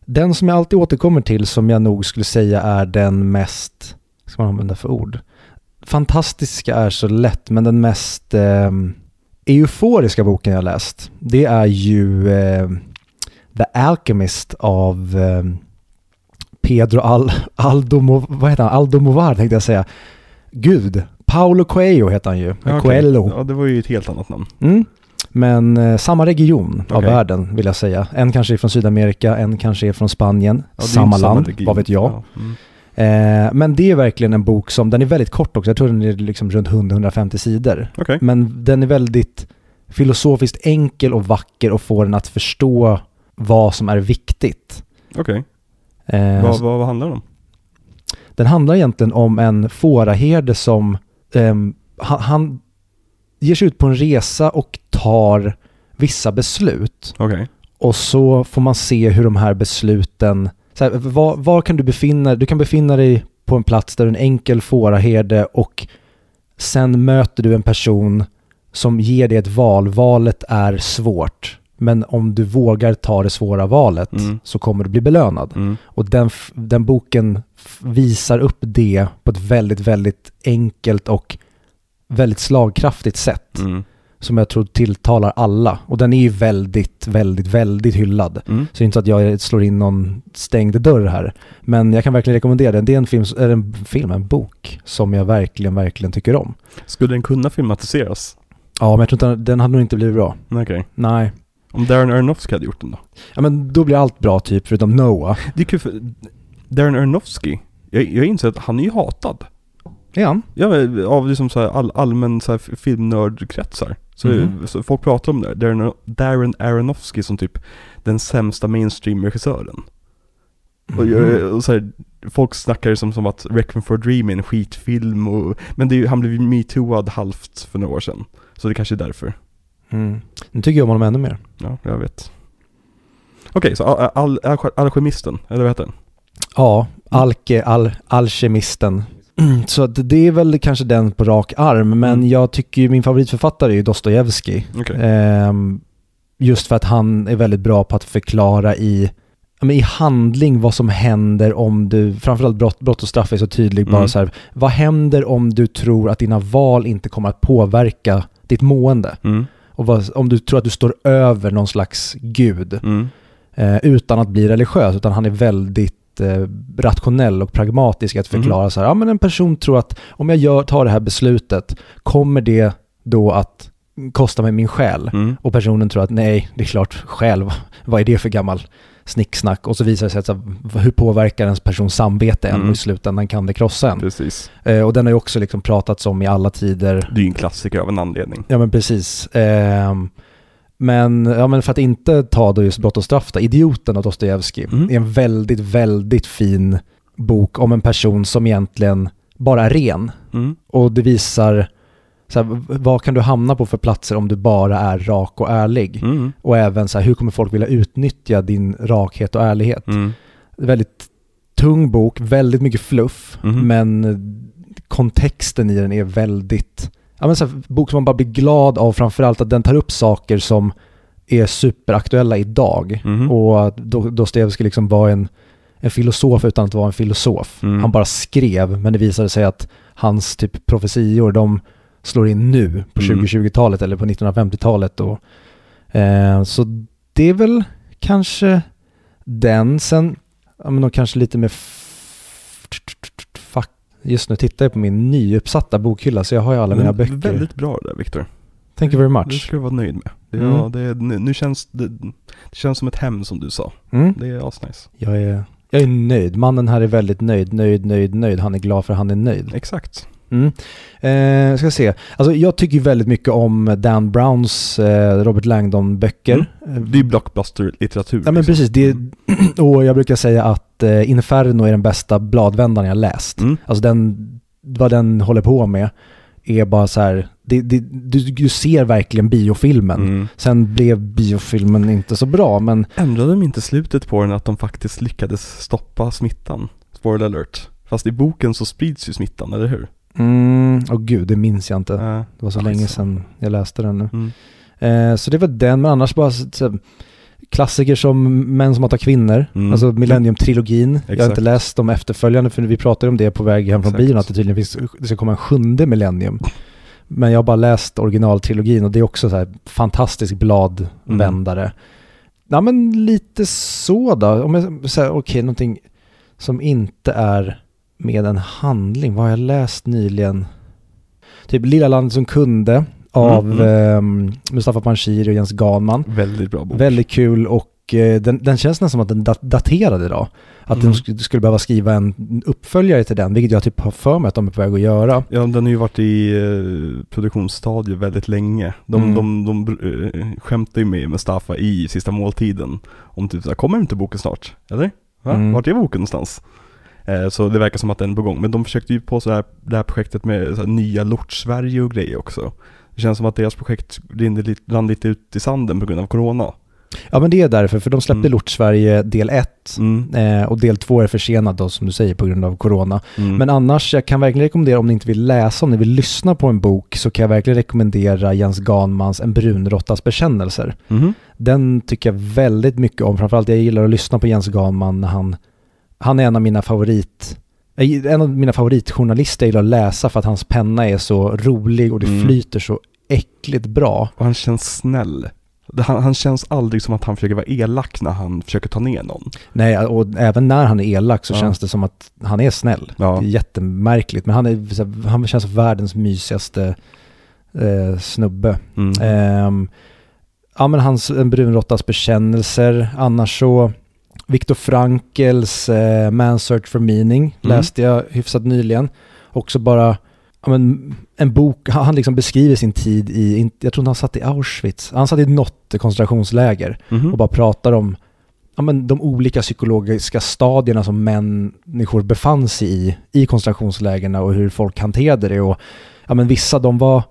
Den som jag alltid återkommer till som jag nog skulle säga är den mest, vad ska man använda för ord? Fantastiska är så lätt, men den mest eh, euforiska boken jag läst, det är ju eh, The Alchemist av eh, Pedro Al Aldomo, vad heter han? Aldomovar tänkte jag säga. Gud, Paulo Coelho heter han ju. Ja. Coelho. Ja, det var ju ett helt annat namn. Mm. Men eh, samma region av Okej. världen vill jag säga. En kanske är från Sydamerika, en kanske är från Spanien. Ja, samma land, region. vad vet jag. Ja, mm. Eh, men det är verkligen en bok som, den är väldigt kort också. Jag tror den är liksom runt 100-150 sidor. Okej. Men den är väldigt filosofiskt enkel och vacker och får en att förstå vad som är viktigt. Okej. Eh, Vad, vad, vad handlar det om? Den handlar egentligen om en fåraherde som ehm, han, han ger sig ut på en resa och tar vissa beslut. Okej. Och så får man se hur de här besluten, så här, var, var kan du befinna dig? Du kan befinna dig på en plats där du är en enkel fåraherde och sen möter du en person som ger dig ett val. Valet är svårt. Men om du vågar ta det svåra valet Mm. så kommer du bli belönad. Mm. Och den, den boken visar upp det på ett väldigt, väldigt enkelt och väldigt slagkraftigt sätt. Mm. Som jag tror tilltalar alla. Och den är ju väldigt, väldigt, väldigt hyllad. Mm. Så det är inte så att jag slår in någon stängd dörr här. Men jag kan verkligen rekommendera den. Det är en film, eller en film, en bok som jag verkligen, verkligen tycker om. Skulle den kunna filmatiseras? Ja, men jag tror inte den, hade nog inte blivit bra. Okej. Nej. Om Darren Aronofsky hade gjort den då? Ja, men då blir allt bra typ, förutom Noah. Det är kul för Darren Aronofsky, jag, jag inser att han är ju hatad. Är han? Ja, men av liksom så här all, allmän så här filmnördkretsar. Så, Mhm. så folk pratar om det. Darren, Darren Aronofsky som typ den sämsta mainstream-regissören. Och, Mhm. jag- och så här, folk snackar som, som att Requiem for a Dream är en skitfilm och, Men det är, han blev ju metooad halvt för några år sedan. Så det kanske är därför. Mm. Nu tycker jag om honom ännu mer. Ja, jag vet. Okej, så al, al, al, Alkemisten, eller vad heter den? Ja, Alke, al, Alkemisten. Så att det är väl kanske den på rak arm, men Mm. jag tycker ju min favoritförfattare är ju Dostojevskij. Okej. Ehm, just för att han är väldigt bra på att förklara i, men i handling vad som händer om du, framförallt brott, brott och straff är så tydlig, bara Mm. så här, vad händer om du tror att dina val inte kommer att påverka ditt mående? Mm. Och vad, om du tror att du står över någon slags gud, Mm. eh, utan att bli religiös, utan han är väldigt rationell och pragmatisk att förklara så här, ja men en person tror att om jag gör, tar det här beslutet, kommer det då att kosta mig min själ? Mm. Och personen tror att nej, det är klart, själv, vad är det för gammal snicksnack? Och så visar det sig att så, här, hur påverkar ens persons samvete en Mm. och i slutändan kan det krossa en. Precis. Eh, och den har ju också liksom pratats om i alla tider. Det är ju en klassiker av en anledning. Ja men precis. Ehm, men, ja, men för att inte ta då just Brott och straff, då, Idioten av Dostojevskij Mm. är en väldigt, väldigt fin bok om en person som egentligen bara är ren. Mm. Och det visar, så här, vad kan du hamna på för platser om du bara är rak och ärlig? Mm. Och även så här, hur kommer folk vilja utnyttja din rakhet och ärlighet? Mm. Väldigt tung bok, väldigt mycket fluff, Mhm. men kontexten i den är väldigt, ja men så här, bok som man bara blir glad av, framförallt att den tar upp saker som är superaktuella idag. Mhm. Och Dostojevskij liksom var en, en filosof utan att vara en filosof. Mm. Han bara skrev, men det visade sig att hans typ profetior, de slår in nu på Mm. 2020-talet eller på 1950-talet. Och, eh, så det är väl kanske den. Sen, ja men de kanske lite mer. Just nu tittar jag på min nyuppsatta bokhylla så jag har ju alla mina Men böcker. Väldigt bra det där Viktor. Thank you very Det much. ska du vara nöjd med. Det, Mm. ja, det, nu, nu känns det, det känns som ett hem som du sa. Mm. Det är asnice. Jag, är, jag är nöjd. Mannen här är väldigt nöjd, nöjd, nöjd, nöjd. Han är glad för han är nöjd. Exakt. Mm. Eh, ska se. Alltså jag tycker väldigt mycket om Dan Browns eh, Robert Langdon-böcker. Det är blockbuster-litteratur. Ja men liksom. precis, det, Mm. och jag brukar säga att eh, Inferno är den bästa bladvändaren jag läst. Mm. Alltså den, vad den håller på med är bara så här, det, det, du, du ser verkligen biofilmen. Mm. Sen blev biofilmen inte så bra, men Ändrade de inte slutet på den att de faktiskt lyckades stoppa smittan? Spoiler alert. Fast i boken så sprids ju smittan, eller hur? Mm, åh gud, det minns jag inte. Äh, Det var så länge sedan jag läste den nu. mm. Eh, så det var den, men annars bara så, så, klassiker som Män som hatar kvinnor, Mm. alltså Millennium-trilogin. Jag har inte läst de efterföljande för vi pratade om det på väg hem från Exakt. bion att det tydligen finns, det ska komma en sjunde Millennium. Men jag har bara läst originaltrilogin och det är också så här fantastisk bladvändare. Ja men lite så då, om jag säger okej någonting som inte är med en handling, vad har jag läst nyligen? Typ Lilla landet som kunde av Mm, ehm, Mustafa Panshiri och Jens Ganman. Väldigt bra bok. Väldigt kul och eh, den, den känns nästan som att den dat- daterad idag. Att Mm. de sk- skulle behöva skriva en uppföljare till den, vilket jag typ har för mig att de är på väg att göra. Ja, den har ju varit i eh, produktionsstadiet väldigt länge. De, Mm. de, de, eh, skämtar ju med Mustafa i Sista måltiden. Om typ såhär, kommer inte boken snart? Eller? Va? Mm. Vart är boken någonstans? Eh, så det verkar som att den är på gång. Men de försökte ju på så här, det här projektet med här, nya Lort-Sverige och grejer också. Det känns som att deras projekt rann lite ut i sanden på grund av Corona. Ja men det är därför, för de släppte Mm. Lort Sverige del 1 Mm. eh, och del 2 är försenad då som du säger på grund av corona. Mm. Men annars, jag kan verkligen rekommendera om ni inte vill läsa, om ni vill lyssna på en bok så kan jag verkligen rekommendera Jens Ganmans En brunråttas bekännelser. Mhm. Den tycker jag väldigt mycket om, framförallt jag gillar att lyssna på Jens Ganman när han, han är en av mina favorit, eh, en av mina favoritjournalister jag gillar att läsa för att hans penna är så rolig och det Mm. flyter så äckligt bra. Och han känns snäll. Han, han känns aldrig som att han försöker vara elak när han försöker ta ner någon. Nej, och även när han är elak så Ja. känns det som att han är snäll. Ja. Det är jättemärkligt, men han, är, han känns som världens mysigaste eh, snubbe. Mm. Ehm, ja men hans En brunråttas bekännelser, annars så Viktor Frankels eh, Man's Search for Meaning Mm. läste jag hyfsat nyligen. Också bara, ja men en bok, han liksom beskriver sin tid i, jag tror inte han satt i Auschwitz, han satt i något koncentrationsläger Mhm. och bara pratar om ja, men de olika psykologiska stadierna som människor befann sig i, i koncentrationslägren och hur folk hanterade det. Och, ja, men vissa de var,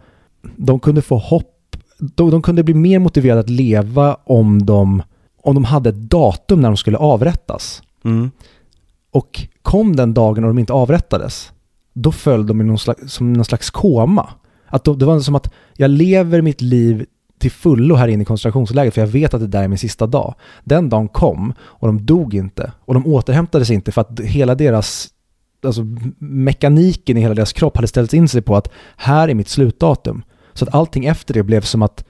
de kunde få hopp, de, de kunde bli mer motiverade att leva om de, om de hade ett datum när de skulle avrättas. Mm. Och kom den dagen och de inte avrättades, då föll de i någon slags, som någon slags koma. Att då, det var som att jag lever mitt liv till fullo här inne i koncentrationslägret för jag vet att det där är min sista dag. Den dagen kom och de dog inte och de återhämtade sig inte för att hela deras, alltså mekaniken i hela deras kropp hade ställt in sig på att här är mitt slutdatum. Så att allting efter det blev som att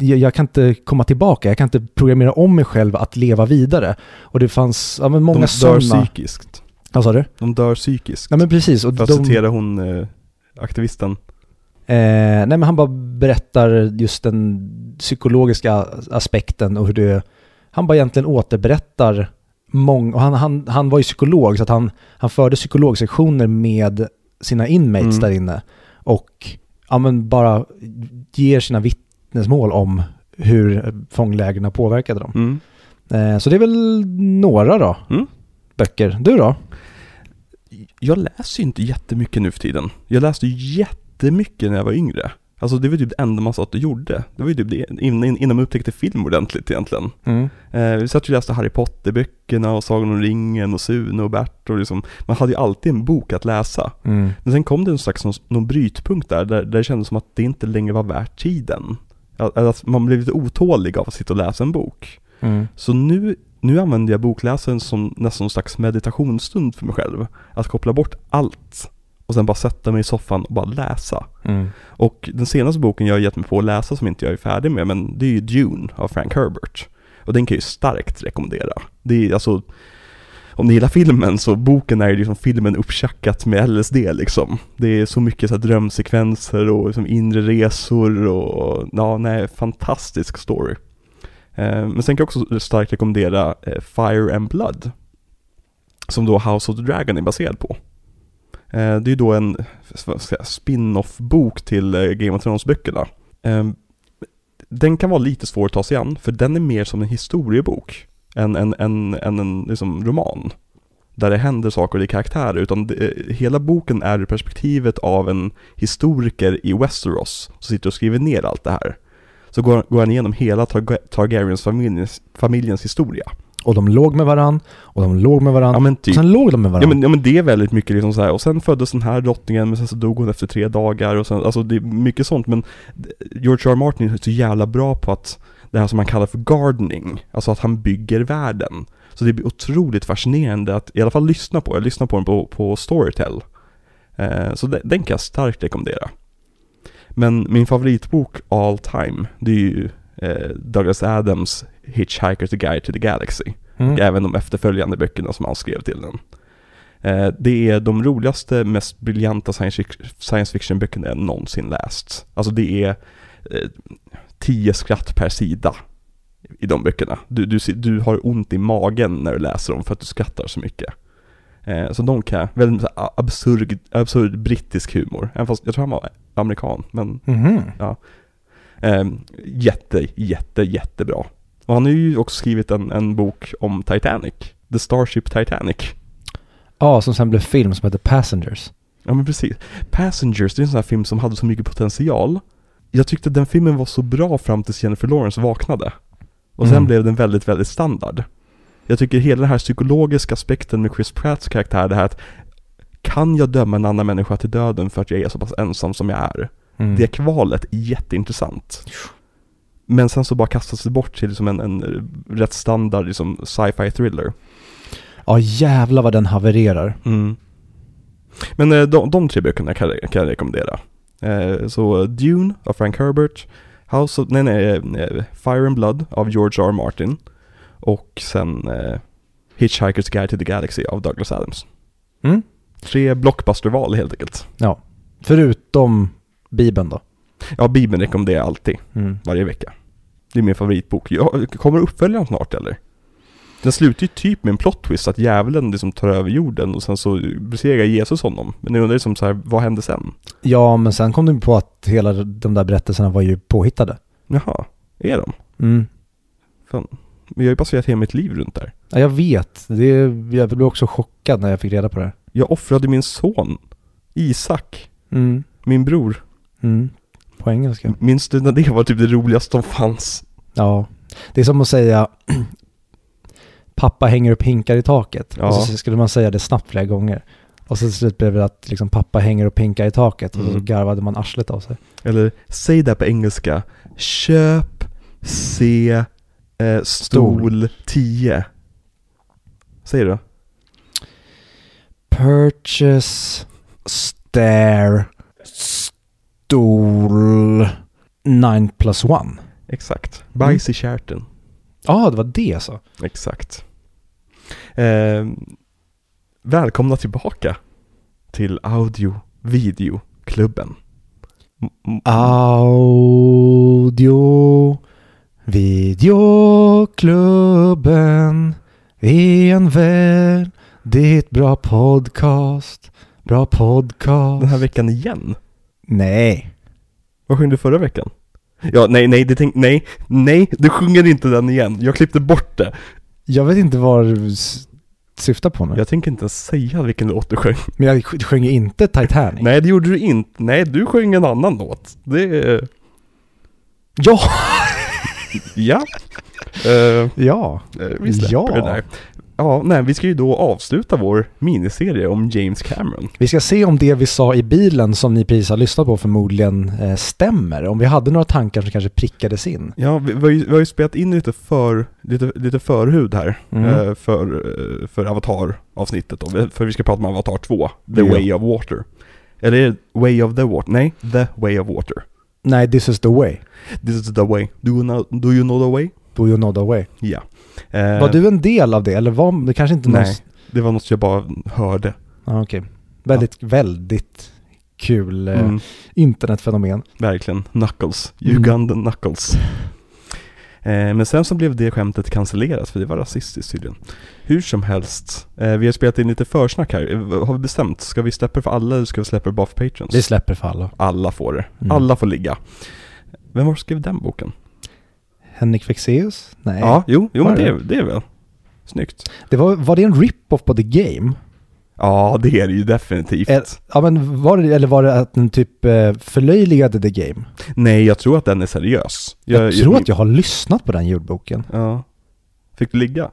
jag kan inte komma tillbaka, jag kan inte programmera om mig själv att leva vidare. Och det fanns ja, men många De dör sådana... psykiskt. Vad sa du? De dör psykiskt. Ja men precis. Och För att de, citera hon eh, aktivisten. eh, nej men han bara berättar just den psykologiska aspekten och hur det, han bara egentligen återberättar många, och han, han, han var ju psykolog så att han, han förde psykologsektioner med sina inmates Mm. där inne och ja men bara ger sina vittnesmål om hur fånglägren påverkade dem. Mm. Eh, så det är väl några då, Mm. böcker. Du då? Jag läser ju inte jättemycket nu för tiden. Jag läste ju jättemycket när jag var yngre. Alltså det var typ det enda man satt och gjorde. Det var ju typ det innan, innan man upptäckte film ordentligt egentligen. Mm. Eh, vi satt och läste Harry Potter-böckerna och Sagan om ringen och Sune och Bert och liksom, man hade ju alltid en bok att läsa. Mm. Men sen kom det en slags någon, någon brytpunkt där, där, där det kändes som att det inte längre var värt tiden. Att, att man blev lite otålig av att sitta och läsa en bok. Mm. Så nu, nu använder jag bokläsaren som nästan någon slags meditationsstund för mig själv. Att koppla bort allt och sen bara sätta mig i soffan och bara läsa. Mm. Och den senaste boken jag har gett mig på att läsa som inte jag är färdig med, men det är ju Dune av Frank Herbert. Och den kan jag ju starkt rekommendera. Det är alltså, om ni gillar filmen så boken är ju liksom filmen upptjackat med LSD liksom. Det är så mycket så här drömsekvenser och liksom inre resor och, ja nej, fantastisk story. Eh, men sen kan jag också starkt rekommendera eh, Fire and Blood. Som då House of the Dragon är baserad på. Eh, det är ju då en spin-off-bok till eh, Game of Thrones-böckerna. Eh, den kan vara lite svår att ta sig an, för den är mer som en historiebok än en, en, en, en liksom roman. Där det händer saker och är karaktärer, utan det, hela boken är ur perspektivet av en historiker i Westeros som sitter och skriver ner allt det här. Så går, går han igenom hela Targa- Targaryens familjens, familjens historia. Och de låg med varann och de låg med varann. Ja men och typ. sen låg de med Ja varann. men, ja men det är väldigt mycket liksom så här. och sen föddes den här drottningen men sen så dog hon efter tre dagar och sen, alltså det är mycket sånt men George R. R. Martin är så jävla bra på att det här som man kallar för gardening, alltså att han bygger världen. Så det blir otroligt fascinerande att i alla fall lyssna på, jag lyssnar på den på, på Storytel. Eh, så den, den kan jag starkt rekommendera. Men min favoritbok all time, det är ju eh, Douglas Adams Hitchhiker's Guide to the Galaxy Mm. även de efterföljande böckerna som han skrev till den. Eh, det är de roligaste, mest briljanta science fic- science fiction-böckerna jag någonsin läst. Alltså det är tio skratt per sida i de böckerna. Du, du, du har ont i magen när du läser dem för att du skrattar så mycket. Eh, så de kan, väldigt så här absurd, absurd brittisk humor. Även fast jag tror han var amerikan, men Mhm. Eh, jätte, jätte, jättebra. Och han har ju också skrivit en, en bok om Titanic. The Starship Titanic. Ja, som sen blev film som heter Passengers. Ja men precis. Passengers, det är en sån här film som hade så mycket potential. Jag tyckte den filmen var så bra fram tills Jennifer Lawrence vaknade. Och sen Mm. blev den väldigt, väldigt standard. Jag tycker hela den här psykologiska aspekten med Chris Pratts karaktär, det här att kan jag döma en annan människa till döden för att jag är så pass ensam som jag är? Mm. Det kvalet är jätteintressant. Men sen så bara kastas det bort till liksom en, en rätt standard liksom sci-fi thriller. Ja, jävlar vad den havererar. Mm. Men eh, de, de tre böckerna kan, kan jag rekommendera. Eh, så eh, Dune av Frank Herbert, House of, nej, nej, eh, Fire and Blood av George R. R. Martin och sen eh, Hitchhiker's Guide to the Galaxy av Douglas Adams. Mm. Tre blockbusterval helt enkelt. Ja. Förutom Bibeln då. Ja, Bibeln rekommenderar jag alltid, Mm. varje vecka. Det är min favoritbok. Jag, kommer uppföljaren snart eller? Den slutar ju typ med en plot twist att djävulen liksom tar över jorden och sen så besegrar Jesus honom. Men jag undrar liksom så här, vad hände sen? Ja, men sen kom du på att hela de där berättelserna var ju påhittade. Jaha, är de? Mm. Fan. Men jag har ju baserat hela mitt liv runt där. Ja, jag vet. Det, jag blev också chockad när jag fick reda på det. Jag offrade min son, Isak, Mm. min bror. Mm. På engelska. Minns du när det var typ det roligaste som fanns? Ja. Det är som att säga pappa hänger upp hinkar i taket. Ja. Och så skulle man säga det snabbt flera gånger. Och så till slut blev det att liksom pappa hänger upp hinkar i taket och så Mm. garvade man arslet av sig. Eller, säg det på engelska. Köp, se, eh, stol 10. Säg det då. Purchase, stare, stol, 9 plus 1. Exakt. Bajs i kärten. Ja, det var det alltså. Exakt. Eh, välkomna tillbaka till Audio Videoklubben. M- m- Audio, videoklubben är en väldigt bra podcast. Bra podcast. Den här veckan igen. Nej. Vad sjöng du förra veckan? Ja, nej, nej, det tänk, nej, nej, du sjunger inte den igen. Jag klippte bort det. Jag vet inte vad du syftar på nu. Jag tänker inte ens säga vilken låt du sjöng. Men jag sj- sjöng inte Titanic. Nej, det gjorde du inte. Nej, du sjöng en annan låt. Det. Ja! Ja. Eh, Ja. eh, vi släpper Ja. det där. Ja, nej, vi ska ju då avsluta vår miniserie om James Cameron. Vi ska se om det vi sa i bilen som ni precis har lyssnat på förmodligen eh, stämmer. Om vi hade några tankar som kanske prickades in. Ja, vi, vi, har ju, vi har ju spelat in lite för, lite, lite förhud här Mm. eh, för, eh, för Avatar-avsnittet då. För vi ska prata om Avatar 2, The Ja. Way of Water. Eller är det Way of the Water? Nej, The Way of Water. Nej, this is the way. This is the way. Do you know, do you know the way? Do you know the way? Ja. Eh, Var du en del av det eller var det kanske inte. Nej, det var något jag bara hörde. Ah, Okej. Väldigt, väldigt kul eh, Mm, internetfenomen. verkligen. Knuckles. Mm. Ugandan Knuckles. Eh, men sen så blev det skämtet cancellerat för det var rasistiskt tydligen. Hur som helst, eh, vi har spelat in lite försnack här. Eh, Har vi bestämt? Ska vi släppa för alla eller ska vi släppa det bara för patrons? Vi släpper för alla. Alla får det. Mm. Alla får ligga. Vem var som skrev den boken? Henrik Fexeus? Nej. Ja, jo, jo men det? det, är väl. Snyggt. Det var, var det en rip-off på The Game? Ja, det är det ju definitivt. Eh, Ja men var det, eller var det att den typ eh, förlöjligade The Game? Nej, jag tror att den är seriös. Jag, tror att jag har lyssnat på den ljudboken. Ja. Fick du ligga?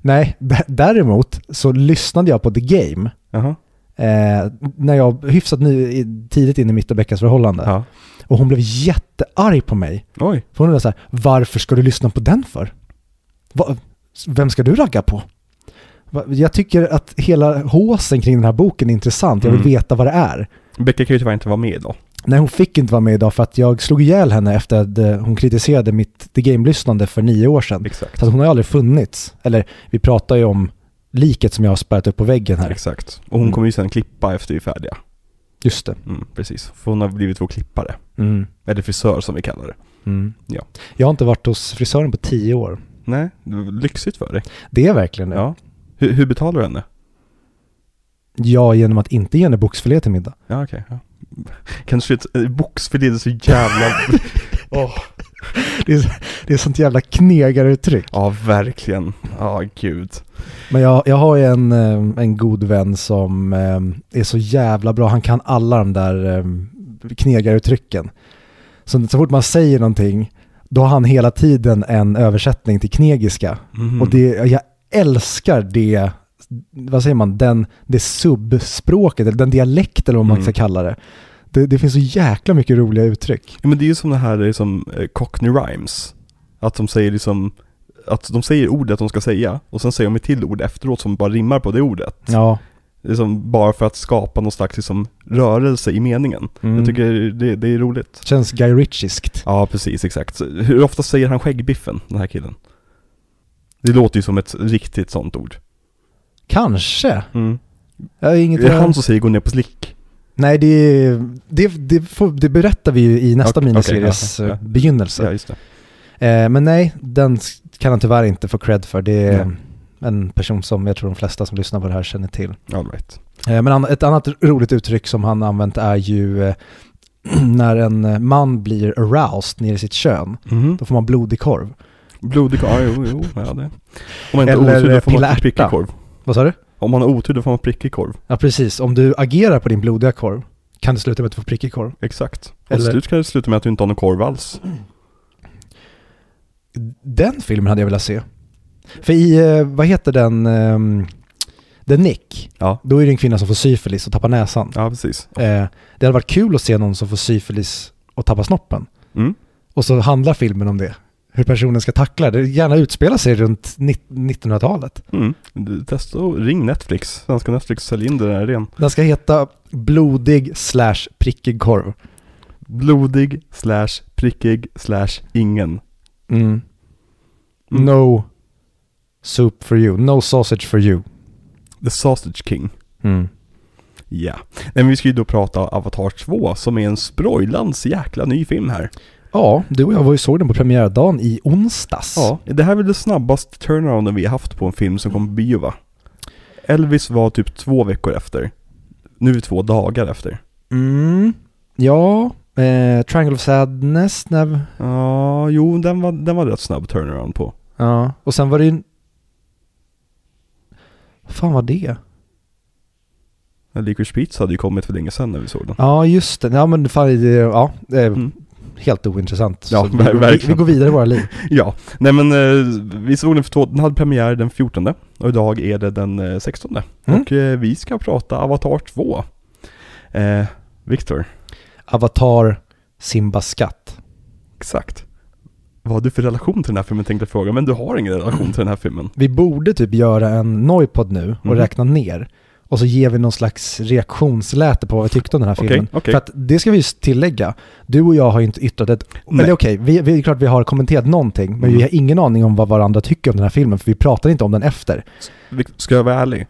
Nej, däremot så lyssnade jag på The Game Jaha. eh, när jag hyfsat ny, i- tidigt in i mitt och Beckas förhållande. Ja. Och hon blev jättearg på mig. Oj. För hon var så här, varför ska du lyssna på den för? Va, vem ska du ragga på? Jag tycker att hela håsen kring den här boken är intressant. Jag vill Mm. veta vad det är. Becka kan ju tyvärr inte vara med idag. Nej, hon fick inte vara med idag för att jag slog ihjäl henne efter att eh, hon kritiserade mitt The Game-lyssnande för nio år sedan. Exakt. Så att hon har ju aldrig funnits. Eller vi pratar ju om liket som jag har spärrat upp på väggen här. Exakt. Och hon Mm. kommer ju sen klippa efter vi är färdiga. Just det. Mm, precis. För hon har blivit vår klippare. Mm. Eller frisör som vi kallar det. Mm. Ja. Jag har inte varit hos frisören på tio år. Nej, lyxigt för dig. Det är verkligen det. Ja. Hur, hur betalar du henne? Ja, genom att inte ge henne boxfilé till middag. Ja, okej. ja. Kanske ett boxfilé, det är så jävla... Åh. Det är, det är sånt jävla knegaruttryck. Ja, verkligen. Ja, gud. Men jag, jag har ju en, eh, en god vän som eh, är så jävla bra. Han kan alla de där eh, knegaruttrycken. Så, så fort man säger någonting, då har han hela tiden en översättning till knegiska. Mhm. Och det, jag älskar det, vad säger man, den, det subspråket, eller den dialekten eller vad man Mm. ska kalla det. Det. Det finns så jäkla mycket roliga uttryck. Ja, men det är ju som det här liksom, Cockney Rhymes. Att de säger liksom, att de säger ordet de ska säga och sen säger de ett till ord efteråt som bara rimmar på det ordet. Ja. Liksom bara för att skapa någon slags liksom, rörelse i meningen. Mm. Jag tycker det, det är roligt. Känns Guy Ritchieskt. Ja, precis, exakt. Hur ofta säger han skäggbiffen, den här killen? Det låter ju som ett riktigt sånt ord. Kanske. Mm. Jag har inget Det är han som säger gå ner på slick. Nej, det, det, det, får, det berättar vi ju i nästa Okej, miniseries okej, ja, ja. begynnelse. Ja. Eh, men nej, den kan han tyvärr inte få cred för. Det är en person som jag tror de flesta som lyssnar på det här känner till. All right. Eh, men ett annat roligt uttryck som han använt är ju eh, när en eh, man blir aroused ner i sitt kön. Mhm. Då får man blodig korv. Blodig korv, ja jo, jo, ja det. Om man inte Eller, då eh, får man pilla ärta. Vad sa du? Om man har otur då får man prickig korv. Ja, precis. Om du agerar på din blodiga korv kan det sluta med att du får prickig korv. Exakt. Och Eller- slut kan det sluta med att du inte har någon korv alls. Den filmen hade jag velat se. För i, eh, vad heter den, um, The Nick, Ja, då är det en kvinna som får syfilis och tappar näsan. ja precis. Eh, det hade varit kul att se någon som får syfilis och tappar snoppen. Mm. Och så handlar filmen om det. Hur personen ska tackla det. Gärna utspela sig runt nitt- 1900-talet. Mm. Testa och ring Netflix. Svenska Netflix säljer in den här idén. Den ska heta blodig slash prickig korv. Blodig, slash, prickig, slash, ingen. Mm. Mm. No soup for you. No sausage for you. The Sausage King. Mm. Ja. Men vi ska ju då prata Avatar 2 som är en sprojlans jäkla ny film här. Ja, du och jag var ju såg den på premiärdagen i onsdags. Ja, det här är väl det snabbaste turnarounden vi har haft på en film som kommer på bio va? Elvis var typ två veckor efter. Nu är vi två dagar efter. Mm. Ja, eh, Triangle of Sadness. När, Ja, jo den var, den var rätt snabb turnaround på. ja, och sen var det ju... Fan var det? Licorice Pizza hade ju kommit för länge sedan när vi såg den. Ja, just det. Ja, men fan, ja, eh, Mm. Helt ointressant. Ja, vi, vi, vi går vidare i våra liv. Ja, nej men eh, vi såg den för två, den hade premiär den 14 och idag är det den eh, 16 Mm. Och eh, vi ska prata Avatar 2. Eh, Viktor, Avatar, Simba skatt. exakt. Vad har du för relation till den här filmen tänkte jag fråga, men du har ingen relation till den här filmen. Vi borde typ göra en Noipod nu och Mhm. räkna ner. Och så ger vi någon slags reaktionsläte på vad vi tyckte om den här filmen. okej. För att det ska vi just tillägga. Du och jag har ju inte yttrat ett... Nej. Eller okej, vi, vi, det är klart vi har kommenterat någonting, men Mm. vi har ingen aning om vad varandra tycker om den här filmen, för vi pratar inte om den efter. Ska jag vara ärlig?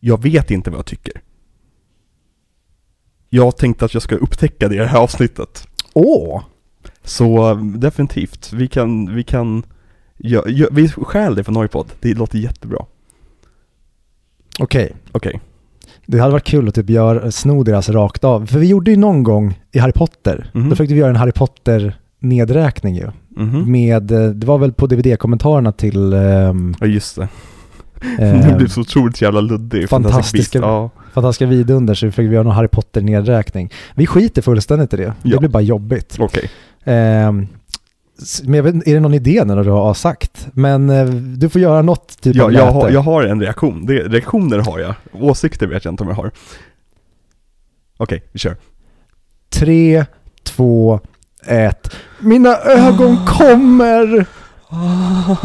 Jag vet inte vad jag tycker. Jag tänkte att jag ska upptäcka det i det här avsnittet. Åh! Så eh, definitivt, vi kan, vi kan, ja, ja, vi stjäl det från Noipod. Det låter jättebra. Okej. Okej. Det hade varit kul att typ göra, sno deras rakt av. För vi gjorde ju någon gång i Harry Potter, Mhm. då försökte vi göra en Harry Potter-nedräkning ju. Mhm. Med, eh, det var väl på DVD-kommentarerna till... ehm, Ja just det. ehm, det blev så otroligt jävla luddig. Fantastiska- Ja. Fantastiska vidunder så försökte vi göra någon Harry Potter-nedräkning. Vi skiter fullständigt i det. Det Ja. blir bara jobbigt. Okej. Ehm, s- men vet, är det någon idé när du har sagt? Men eh, du får göra något typ Jag, av jag, har, jag har en reaktion. Det, reaktioner har jag. Åsikter vet jag inte om jag har. Okej, vi kör. Tre, två, ett. Mina ögon kommer! Ah,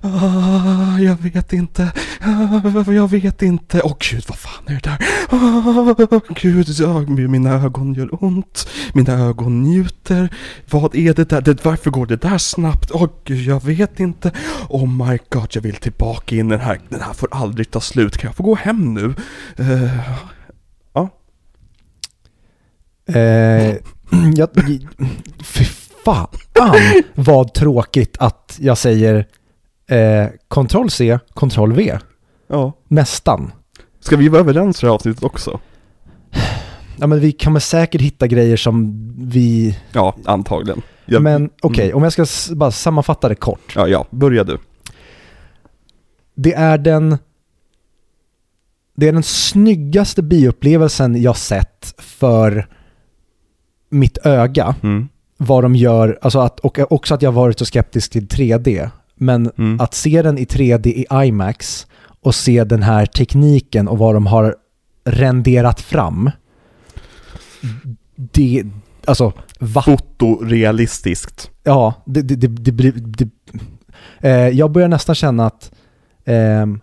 ah, jag vet inte. Jag vet inte. Åh gud, vad fan är det där? Ah, gud, mina ögon gör ont. Mina ögon njuter. Vad är det där? Det, varför går det där snabbt? Åh gud, jag vet inte. Oh my god, jag vill tillbaka in i den här. Den här får aldrig ta slut. Kan jag få gå hem nu? Eh, ja. Eh, jag, fy fan vad tråkigt att jag säger eh, kontroll C, kontroll V ja. Nästan. Ska vi vara överens i det här avsnittet också? Ja men vi kommer säkert hitta grejer som vi... Ja, antagligen. Jag, Men okej, Mm. om jag ska bara sammanfatta det kort. Ja, ja, börja du. Det är den det är den snyggaste bioupplevelsen jag sett för mitt öga. Mm. Vad de gör, alltså att, och också att jag varit så skeptisk till 3D. Men Mm. att se den i 3D i IMAX och se den här tekniken och vad de har renderat fram. Det, alltså, va? Fotorealistiskt. Ja, det, det, det, blir... Eh, jag börjar nästan känna att ehm,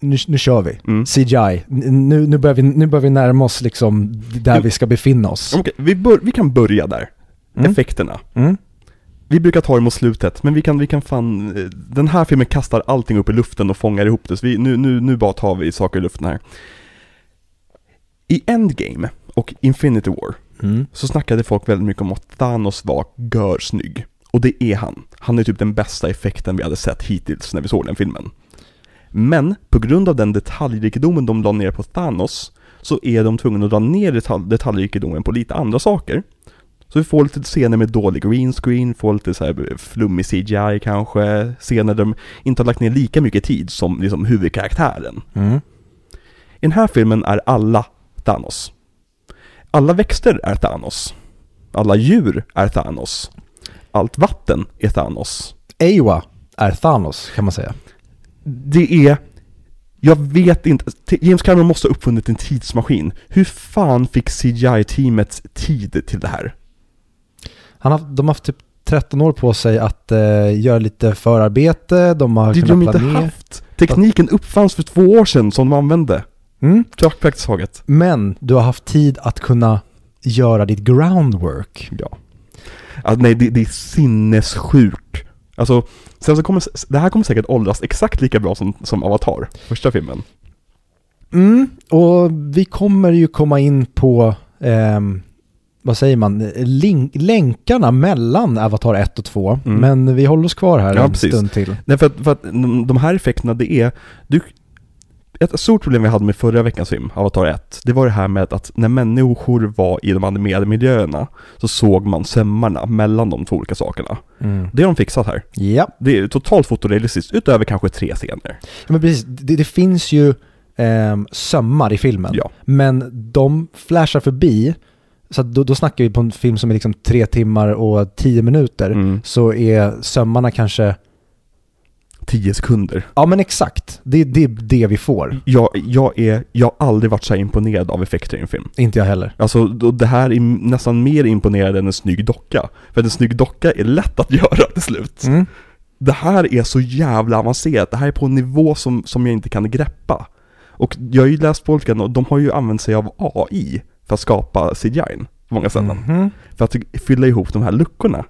nu, nu kör vi. Mm. CGI. Nu, nu, börjar vi, nu börjar vi närma oss liksom där vi ska befinna oss. Okej, vi, bör, vi kan börja där. Mm. Effekterna. Mm. Vi brukar ta det mot slutet, men vi kan, vi kan fan... eh, Den här filmen kastar allting upp i luften och fångar ihop det, så vi, nu, nu, nu bara tar vi saker i luften här. I Endgame och Infinity War Mm. så snackade folk väldigt mycket om att Thanos var görsnygg. Och det är han. Han är typ den bästa effekten vi hade sett hittills när vi såg den filmen. Men på grund av den detaljrikedomen de la ner på Thanos så är de tvungna att dra ner detalj, detaljrikedomen på lite andra saker. Så vi får lite scener med dålig green screen, får lite så här flummig CGI kanske, scener där de inte har lagt ner lika mycket tid som liksom huvudkaraktären. Mm. I den här filmen är alla Thanos. Alla växter är Thanos. Alla djur är Thanos. Allt vatten är Thanos. Ewa är Thanos kan man säga. Det är... Jag vet inte. James Cameron måste ha uppfunnit en tidsmaskin. Hur fan fick CGI-teamet tid till det här? Han har, de har haft typ 13 år på sig att eh, göra lite förarbete, de har Det har de kunnat inte planera. haft. Tekniken uppfanns för två år sedan som de använde. Mm. Praktiskt taget. Men du har haft tid att kunna göra ditt groundwork. Ja. Alltså, nej, det, det är sinnessjukt. Alltså, sen så kommer, det här kommer säkert åldras exakt lika bra som, som Avatar, första filmen. Mm, och vi kommer ju komma in på, ehm, vad säger man, link, länkarna mellan Avatar 1 och 2. Mm. Men vi håller oss kvar här Ja, en precis. stund till. Nej, för att, för att de här effekterna, det är... Du, ett stort problem vi hade med förra veckans film, Avatar 1, det var det här med att när människor var i de animerade miljöerna så såg man sömmarna mellan de två olika sakerna. Mm. Det har de fixat här. Ja. Det är totalt fotorealistiskt, utöver kanske tre scener. ja, men precis. Det, det finns ju ehm, sömmar i filmen. Ja. Men de flashar förbi, så då, då snackar vi på en film som är liksom tre timmar och tio minuter. Mm. Så är sömmarna kanske, Tio sekunder. ja men exakt. Det, det är det vi får. Jag, jag, är, jag har aldrig varit så här imponerad av effekter i en film. Inte jag heller. Alltså, då- det här är nästan mer imponerande än en snygg docka. För en snygg docka är lätt att göra till slut. Mm. Det här är så jävla avancerat, det här är på en nivå som, som jag inte kan greppa. Och jag har ju läst på olika, och de har ju använt sig av AI för att skapa CGI på många ställen. Mhm. För att fylla ihop de här luckorna.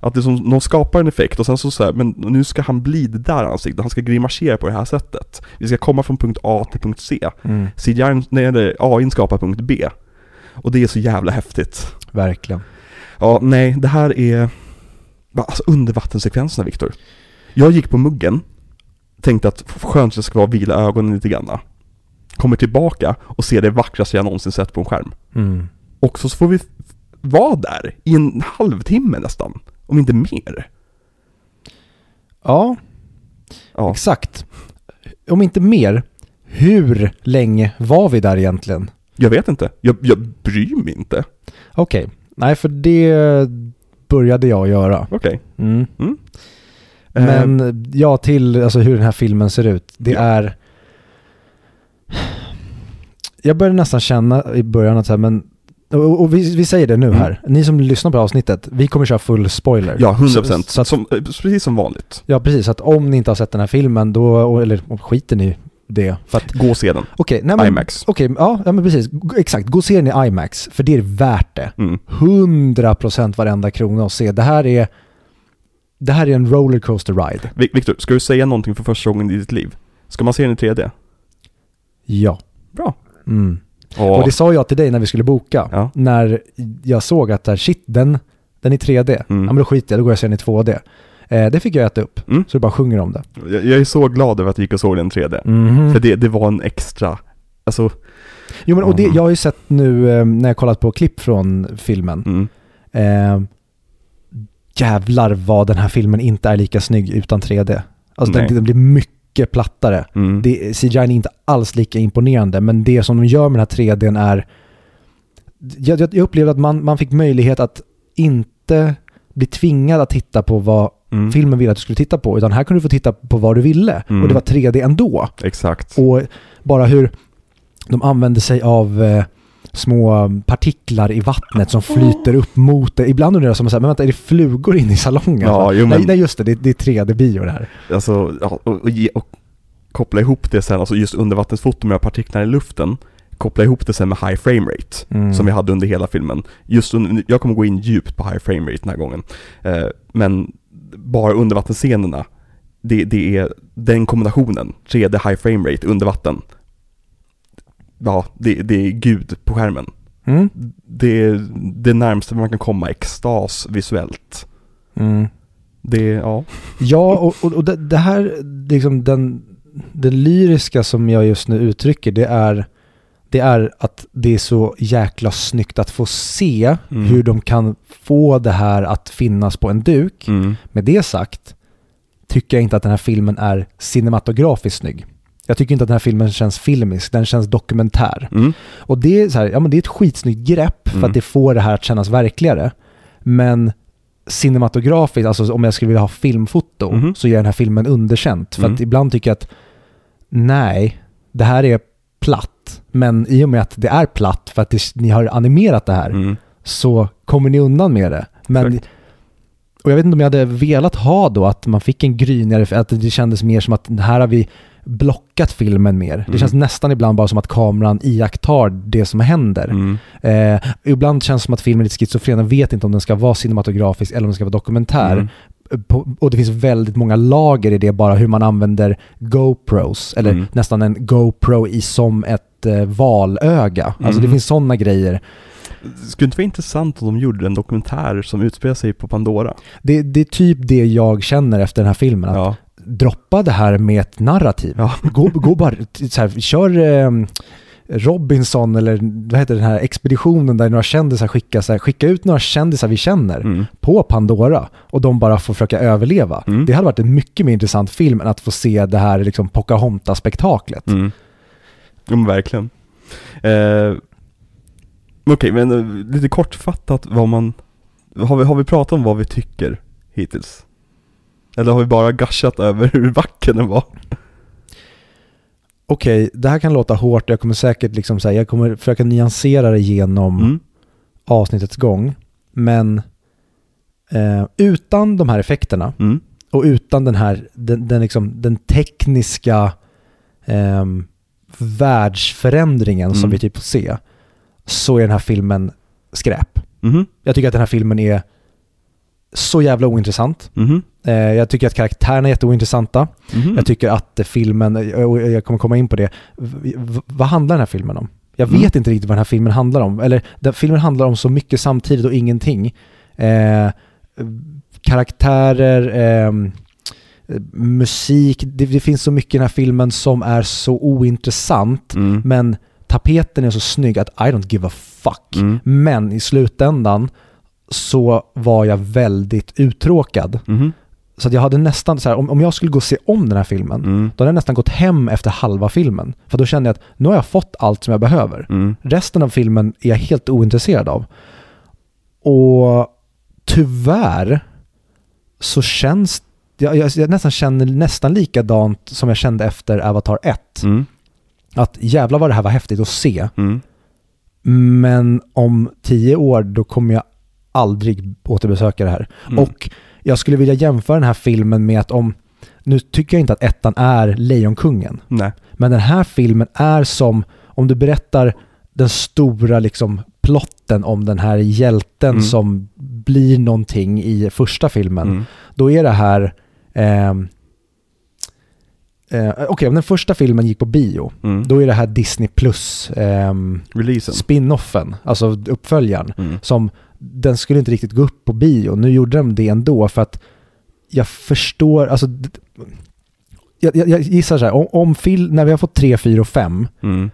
Att det som, de skapar en effekt och sen så säger men nu ska han bli det där ansiktet, han ska grimasera på det här sättet. Vi ska komma från punkt A till punkt C. Mm. CGI, nej, AI skapar punkt B. Och det är så jävla häftigt. Verkligen. Ja, nej, det här är... Alltså undervattenssekvenserna, Viktor. Jag gick på muggen, tänkte att skönt det ska vara att vila ögonen lite granna. Kommer tillbaka och ser det vackraste jag någonsin sett på en skärm. Mm. Och så får vi vara där i en halvtimme nästan, om inte mer. Ja, Ja, exakt. Om inte mer, hur länge var vi där egentligen? jag vet inte. Jag, jag bryr mig inte. Okej, nej för det började jag göra. Okej. Mm. Eh, Men ja, till alltså, hur den här filmen ser ut. Det Ja. är... Jag började nästan känna i början att så här, men... Och, och vi, vi säger det nu Mm. här. Ni som lyssnar på avsnittet, vi kommer köra full spoiler. ja, 100%. Så, så att, som, precis som vanligt. ja, precis. Så att om ni inte har sett den här filmen, då, eller skiter ni det. För att, Gå och se den. okej, nej men... IMAX. Okej, ja, ja men precis. Exakt, gå och se den i IMAX, för det är värt det. Mm. 100% varenda krona att se. Det här är... Det här är en rollercoaster ride. Vi- Viktor, ska du säga någonting för första gången i ditt liv? Ska man se den i 3D? Ja. Bra. Mm. Och det sa jag till dig när vi skulle boka. Ja. När jag såg att där, shit, den, den är 3D. Mm. Ja men då skiter jag, då går jag och ser den i 2D. Eh, det fick jag äta upp. Mm. Så det bara sjunger om det. Jag, jag är så glad över att vi gick och såg den i 3D. Mhm. För det, det var en extra, alltså, Jo men och det, Mhm. jag har ju sett nu eh, när jag kollat på klipp från filmen. mm, Eh, jävlar vad den här filmen inte är lika snygg utan 3D. Alltså den, den blir mycket plattare. Mm. Det, CGI är inte alls lika imponerande, men det som de gör med den här 3Dn är... Jag, jag jag upplevde att man, man fick möjlighet att inte bli tvingad att titta på vad Mm. filmen ville att du skulle titta på, utan här kunde du få titta på vad du ville. Mm. Och det var 3D ändå. Exakt. Och bara hur de använde sig av eh, små partiklar i vattnet som flyter upp mot det. Ibland undrar jag som så här, men vänta, är det flugor inne i salongen? Ja, jo, men- nej, nej, just det, det, det är 3D-bio det här. Alltså, ja, och, och, och koppla ihop det sen, alltså just undervattensfoto med partiklarna i luften, koppla ihop det sen med high frame rate, Mm. som vi hade under hela filmen. Just under, jag kommer gå in djupt på high frame rate den här gången. Eh, men bara undervattensscenerna, det, det är den kombinationen, 3D high frame rate under vatten. Ja, det, det är gud på skärmen. Mm. Det är det närmaste man kan komma extas visuellt. Mm. Det, ja. Ja, och, och, och det, det här, liksom den, den lyriska som jag just nu uttrycker, det är, det är att det är så jäkla snyggt att få se Mm. hur de kan få det här att finnas på en duk. Mm. Med det sagt tycker jag inte att den här filmen är cinematografiskt snygg. Jag tycker inte att den här filmen känns filmisk, den känns dokumentär. Mm. Och det är så här, ja men det är ett skitsnyggt grepp för Mm. att det får det här att kännas verkligare. Men cinematografiskt, alltså om jag skulle vilja ha filmfoto, Mhm. så ger den här filmen underkänt. För Mm. att ibland tycker jag att nej, det här är platt. Men i och med att det är platt för att det, ni har animerat det här, Mm. så kommer ni undan med det. Men, och jag vet inte om jag hade velat ha då att man fick en grynigare, att det kändes mer som att här har vi blockat filmen mer. Det Mm. känns nästan ibland bara som att kameran iakttar det som händer. Mm. Eh, ibland känns det som att filmen är lite schizofren. Den vet inte om den ska vara cinematografisk eller om den ska vara dokumentär. Mm. På, och det finns väldigt många lager i det bara hur man använder GoPros. Eller Mm. nästan en GoPro i som ett eh, valöga. Alltså det Mm. finns sådana grejer. Skulle det inte vara intressant om de gjorde en dokumentär som utspelar sig på Pandora? Det, det är typ det jag känner efter den här filmen. Att Ja. Droppa det här med ett narrativ. Ja. Gå, gå bara, så här, kör eh, Robinson eller vad heter den här expeditionen där några kändisar skickar, så här, skicka ut några kändisar vi känner Mm. på Pandora och de bara får försöka överleva. Mm. Det hade varit en mycket mer intressant film än att få se det här liksom Pocahontas-spektaklet. Mm. Ja, men verkligen. Eh, Okej, men eh, lite kortfattat vad man... Har vi, har vi pratat om vad vi tycker hittills? Eller har vi bara gashat över hur vacker den var? Okej, det här kan låta hårt jag kommer säkert liksom säga, jag kommer försöka nyansera det genom Mm. avsnittets gång. Men eh, utan de här effekterna Mm. och utan den här, den, den, liksom, den tekniska ehm, världsförändringen som Mm. vi typ får se, så är den här filmen skräp. Mhm. Jag tycker att den här filmen är så jävla ointressant. Eh, jag tycker att karaktärerna är jätteointressanta. Mhm. Jag tycker att filmen, och jag kommer komma in på det, vad handlar den här filmen om? Jag Mm. vet inte riktigt vad den här filmen handlar om. Eller den, filmen handlar om så mycket samtidigt och ingenting. Eh, karaktärer, ehm, musik, det, det finns så mycket i den här filmen som är så ointressant. Mm. Men tapeten är så snygg att I don't give a fuck. Mm. Men i slutändan så var jag väldigt uttråkad. Mhm. Så jag hade nästan så här, om, om jag skulle gå och se om den här filmen, Mm. då hade jag nästan gått hem efter halva filmen. För då kände jag att nu har jag fått allt som jag behöver. Mm. Resten av filmen är jag helt ointresserad av. Och tyvärr så känns jag, jag, jag nästan känner nästan likadant som jag kände efter Avatar 1. Mm. Att jävlar vad det här var häftigt att se. Mm. Men om tio år då kommer jag aldrig återbesöka det här. Mm. Och jag skulle vilja jämföra den här filmen med att om, nu tycker jag inte att ettan är Lejonkungen, Nej. men den här filmen är som, om du berättar den stora liksom plotten om den här hjälten Mm. som blir någonting i första filmen, Mm. då är det här ehm, eh, Okej, om den första filmen gick på bio, Mm. då är det här Disney plus spin-offen, alltså uppföljaren, Mm. som den skulle inte riktigt gå upp på bio. Nu gjorde de det ändå för att jag förstår, alltså jag, jag, jag gissar så här, om, om fil, när vi har fått 3, 4 och 5, Mm.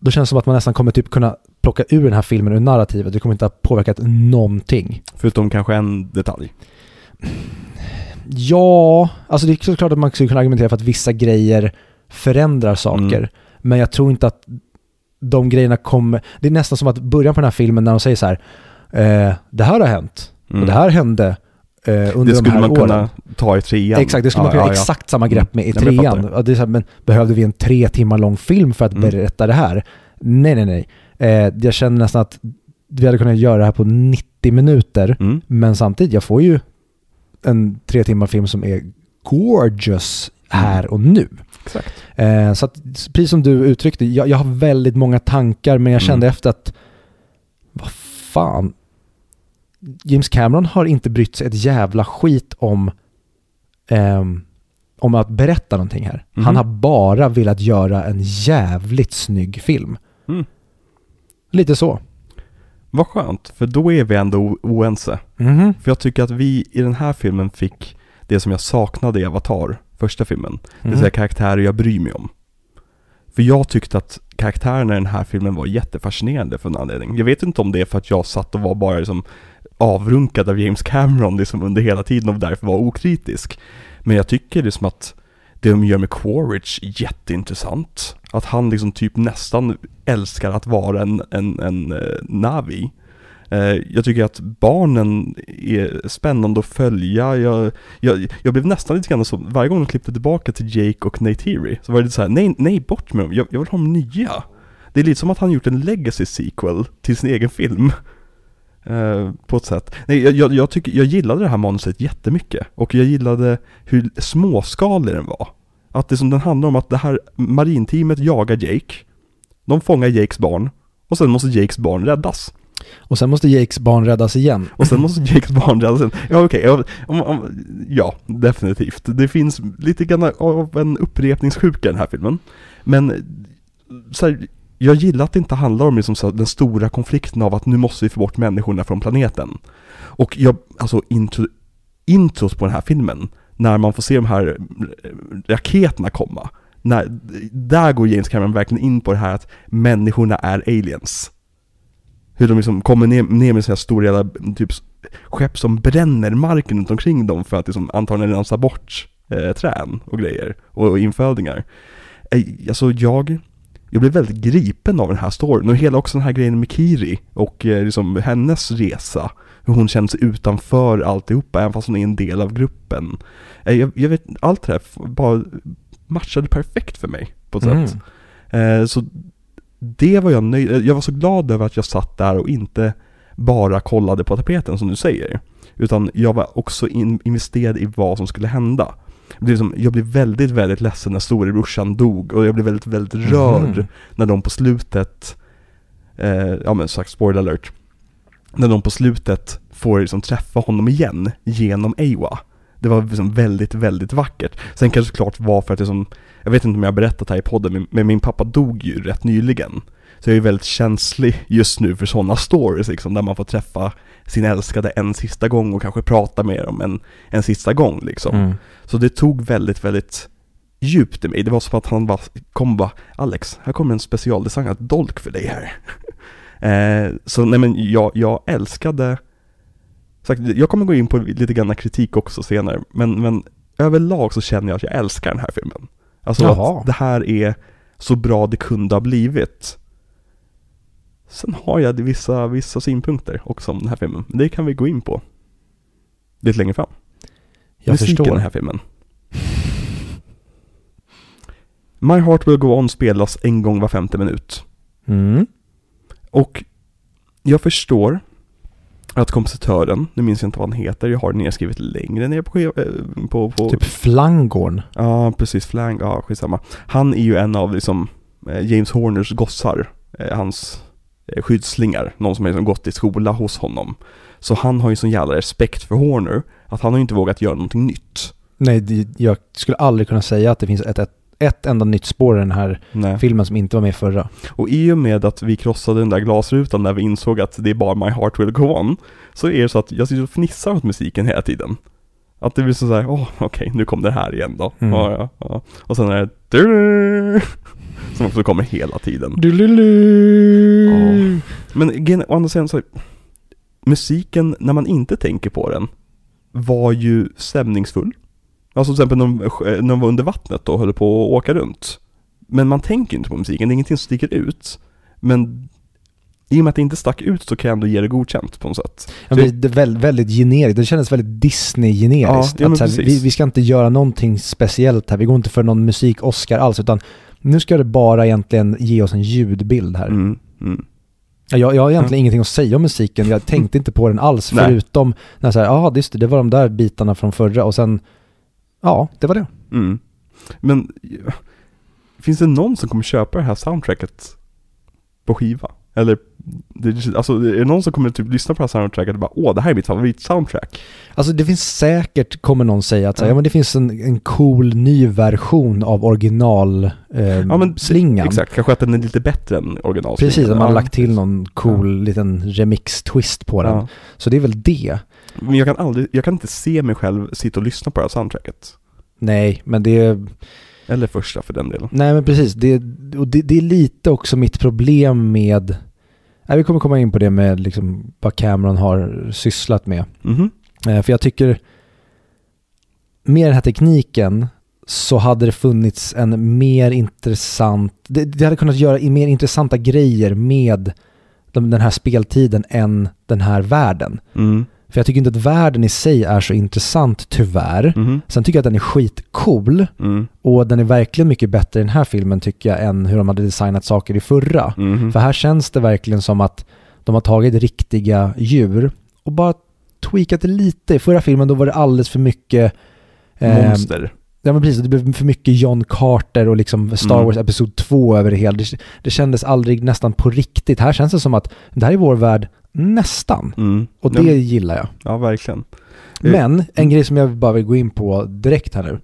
då känns det som att man nästan kommer typ kunna plocka ur den här filmen ur narrativet. Det kommer inte ha påverkat någonting. Förutom kanske en detalj. Ja, alltså det är såklart att man skulle kunna argumentera för att vissa grejer förändrar saker. Mm. Men jag tror inte att de grejerna kommer... Det är nästan som att början på den här filmen när de säger så här, eh, det här har hänt Mm. och det här hände eh, under det de skulle här man åren. kunna ta i trean. Exakt, det skulle Ja, man kunna ja, ja. exakt samma grepp med i men jag trean. Och det är här, men behövde vi en tre timmar lång film för att Mm. berätta det här? Nej, nej, nej. Eh, jag känner nästan att vi hade kunnat göra det här på 90 minuter. Mm. Men samtidigt, jag får ju en tre timmar film som är gorgeous här och nu. Exakt. Eh, så att, precis som du uttryckte, jag, jag har väldigt många tankar men jag kände Mm. efter att, vad fan, James Cameron har inte brytt sig ett jävla skit om, ehm, om att berätta någonting här. Mhm. Han har bara velat göra en jävligt snygg film. Mm. Lite så. Vad skönt, för då är vi ändå oense. Mhm. För jag tycker att vi i den här filmen fick det som jag saknade i Avatar, första filmen. Det vill säga karaktärer jag bryr mig om. För jag tyckte att karaktärerna i den här filmen var jättefascinerande för en anledning. Jag vet inte om det är för att jag satt och var bara liksom avrunkad av James Cameron liksom under hela tiden och därför var okritisk. Men jag tycker liksom att det de gör med Quaritch är jätteintressant. Att han liksom typ nästan älskar att vara en, en, en eh, Navi. Eh, jag tycker att barnen är spännande att följa. Jag, jag, jag blev nästan lite grann så, varje gång de klippte tillbaka till Jake och Neytiri så var det lite så här: nej, nej bort med dem, jag, jag vill ha dem nya. Det är lite som att han gjort en legacy sequel till sin egen film. Eh, på ett sätt. Nej, jag, jag, jag, tycker, jag gillade det här manuset jättemycket. Och jag gillade hur småskalig den var. Att det som den handlar om att det här marinteamet jagar Jake. De fångar Jakes barn. Och sen måste Jakes barn räddas. Och sen måste Jakes barn räddas igen. Och sen måste Jakes barn räddas igen. Ja okej, ja, om, om, ja definitivt. Det finns lite grann av en upprepningssjuka i den här filmen. Men så här, jag gillar att det inte handlar om liksom så den stora konflikten av att nu måste vi få bort människorna från planeten. Och jag, alltså intro, introt på den här filmen, när man får se de här eh, raketerna komma. När, där går James Cameron verkligen in på det här att människorna är aliens. Hur de liksom kommer ner, ner med så här stora jävla, typ skepp som bränner marken runt omkring dem för att liksom antagligen rensa bort eh, trän och grejer och, och infödingar. Eh, alltså jag, jag blev väldigt gripen av den här storyn och hela också den här grejen med Kiri och eh, liksom hennes resa. Hur hon känner sig utanför alltihopa även fast hon är en del av gruppen. Eh, jag, jag vet, allt det här bara matchade perfekt för mig på ett Mm. sätt. Eh, så det var jag nöjd Jag var så glad över att jag satt där och inte bara kollade på tapeten som du säger. Utan jag var också in, investerad i vad som skulle hända. Det som, jag blev väldigt, väldigt ledsen när storebrorsan dog och jag blev väldigt, väldigt Mhm. rörd när de på slutet, eh, ja men sagt spoiler alert, när de på slutet får liksom träffa honom igen genom Ewa. Det var liksom väldigt, väldigt vackert. Sen kanske såklart var för att det som, jag vet inte om jag har berättat här i podden, men min pappa dog ju rätt nyligen. Så jag är väldigt känslig just nu för sådana stories liksom, där man får träffa sin älskade en sista gång och kanske prata med dem en, en sista gång liksom. Mm. Så det tog väldigt, väldigt djupt i mig. Det var som att han bara kom och bara Alex, här kommer en specialdesignad dolk för dig här. eh, så nej men jag, jag älskade Sagt, jag kommer gå in på lite grann kritik också senare, men, men överlag så känner jag att jag älskar den här filmen. Alltså Jaha. att det här är så bra det kunde ha blivit. Sen har jag vissa, vissa synpunkter också om den här filmen, men det kan vi gå in på lite längre fram. Jag Musiken förstår. den här filmen. My Heart Will Go On spelas en gång var femte minut. Mm. Och jag förstår att kompositören, nu minns jag inte vad han heter, jag har det nedskrivet längre ner på, eh, på, på Typ Flangorn. Ja, precis. Flang, ja skitsamma. Han är ju en av liksom eh, James Horners gossar. Eh, hans skyddslingar. Någon som har liksom gått i skola hos honom. Så han har ju sån jävla respekt för Horner. Att han har ju inte vågat göra någonting nytt. Nej, jag skulle aldrig kunna säga att det finns ett, ett, ett enda nytt spår i den här Nej. filmen som inte var med i förra. Och i och med att vi krossade den där glasrutan när vi insåg att det är bara My Heart Will Go On. Så är det så att jag sitter och fnissar åt musiken hela tiden. Att det blir så här, åh okej nu kom det här igen då. Mm. Ja, ja, ja. Och sen är det som också kommer hela tiden. Men igen, å andra sidan så, musiken när man inte tänker på den, var ju stämningsfull. Alltså till exempel när de, när de var under vattnet och höll på att åka runt. Men man tänker inte på musiken, det är ingenting som sticker ut. Men i och med att det inte stack ut så kan jag ändå ge det godkänt på något sätt. Ja, men det är väldigt, väldigt generiskt. Det kändes väldigt Disney-generiskt. Ja, ja, här, vi, vi ska inte göra någonting speciellt här. Vi går inte för någon musik-Oscar alls, utan nu ska det bara egentligen ge oss en ljudbild här. Mm, mm. Ja, Jag, jag har egentligen ingenting att säga om musiken. Jag tänkte inte på den alls, förutom när jag säger, ja, just det, det var de där bitarna från förra och sen, ja, det var det. Mm. Men finns det någon som kommer köpa det här soundtracket på skiva? Eller, det, alltså är det någon som kommer typ lyssna på det här soundtracket och bara åh, det här är mitt favorit-soundtrack? Alltså det finns säkert, kommer någon säga, att här, Ja. ja. men det finns en, en cool ny version av original eh, Ja men slingan. Exakt, kanske att den är lite bättre än original Precis, man har Ja, lagt till någon cool liten remix-twist på den. Ja. Så det är väl det. Men jag kan aldrig, jag kan inte se mig själv sitta och lyssna på det här soundtracket. Nej, men det är, Eller första för den delen. nej men precis, det, och det, det är lite också mitt problem med, nej, vi kommer komma in på det med liksom vad Cameron har sysslat med. Mhm. Eh, för jag tycker, med den här tekniken så hade det funnits en mer intressant, det, det hade kunnat göra mer intressanta grejer med de, den här speltiden än den här världen. Mm. För jag tycker inte att världen i sig är så intressant, tyvärr. Mhm. Sen tycker jag att den är skitcool Mm. och den är verkligen mycket bättre i den här filmen tycker jag än hur de hade designat saker i förra. Mhm. För här känns det verkligen som att de har tagit riktiga djur och bara tweakat det lite. I förra filmen då var det alldeles för mycket eh, Monster. Ja men precis, det blev för mycket John Carter och liksom Star Mm. Wars Episod 2 över det hela. Det, det kändes aldrig nästan på riktigt. Här känns det som att det här är vår värld nästan. Mm. Och Ja, det gillar jag. Ja, verkligen. Eh, Men en grej som jag bara vill gå in på direkt här nu.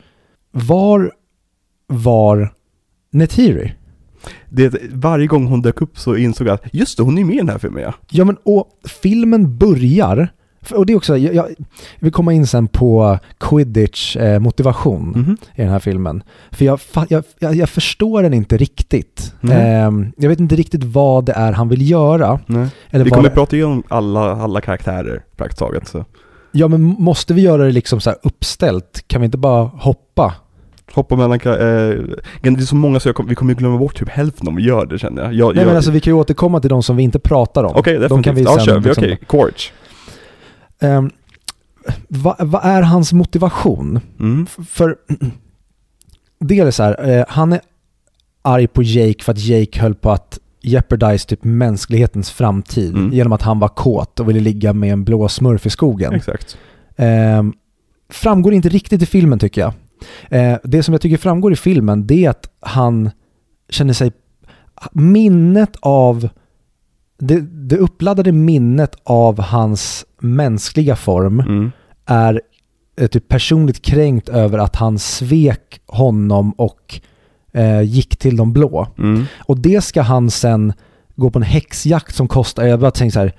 Var var Netiri? Det, varje gång hon dök upp så insåg jag att just det, hon är med i den här filmen ja. Ja men och filmen börjar, och det är också, jag, jag vill komma in sen på Quidditch eh, motivation Mhm. i den här filmen. För jag, jag, jag, förstår den inte riktigt. Nej. Ehm, jag vet inte riktigt vad det är han vill göra. Vi kommer det- prata igenom alla, alla karaktärer praktiskt taget. Så. Ja men måste vi göra det liksom så uppställt? Kan vi inte bara hoppa? Hoppa mellan eh, Det är så många så kom, vi kommer ju glömma bort typ hälften om vi gör det känner jag. jag Nej jag, men alltså vi kan ju återkomma till de som vi inte pratar om. Okej, de definitivt. kan vi ja, sen kör vi. liksom- Okej, Quaritch. Ehm, vad, vad är hans motivation? Mm. För är så här, eh, han är arg på Jake för att Jake höll på att jeopardize typ mänsklighetens framtid Mm. genom att han var kåt och ville ligga med en blå smurf i skogen. Exakt. Ehm, framgår inte riktigt i filmen tycker jag. Eh, det som jag tycker framgår i filmen det är att han känner sig minnet av det, det uppladdade minnet av hans mänskliga form Mm. är eh, typ personligt kränkt över att han svek honom och eh, gick till de blå. Mm. Och det ska han sen gå på en häxjakt som kostar, jag bara tänker så här,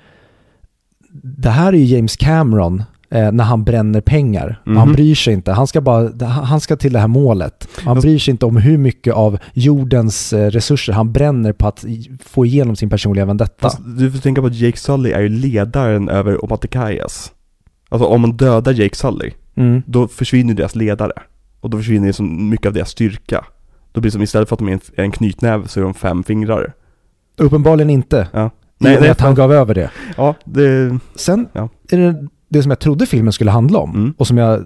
det här är ju James Cameron eh, när han bränner pengar. Mhm. Han bryr sig inte, han ska bara, han ska till det här målet. Han Fast- bryr sig inte om hur mycket av jordens eh, resurser han bränner på att få igenom sin personliga vendetta. Fast du får tänka på att Jake Sully är ju ledaren över Omaticayas. Alltså om man dödar Jake Sully, Mm. då försvinner deras ledare. Och då försvinner ju så mycket av deras styrka. Då blir det som istället för att de är en, knytnäve så är de fem fingrar. Uppenbarligen inte. Ja. Nej, I och med att han gav över det. Ja, det... Sen Ja. är det det som jag trodde filmen skulle handla om Mm. och som jag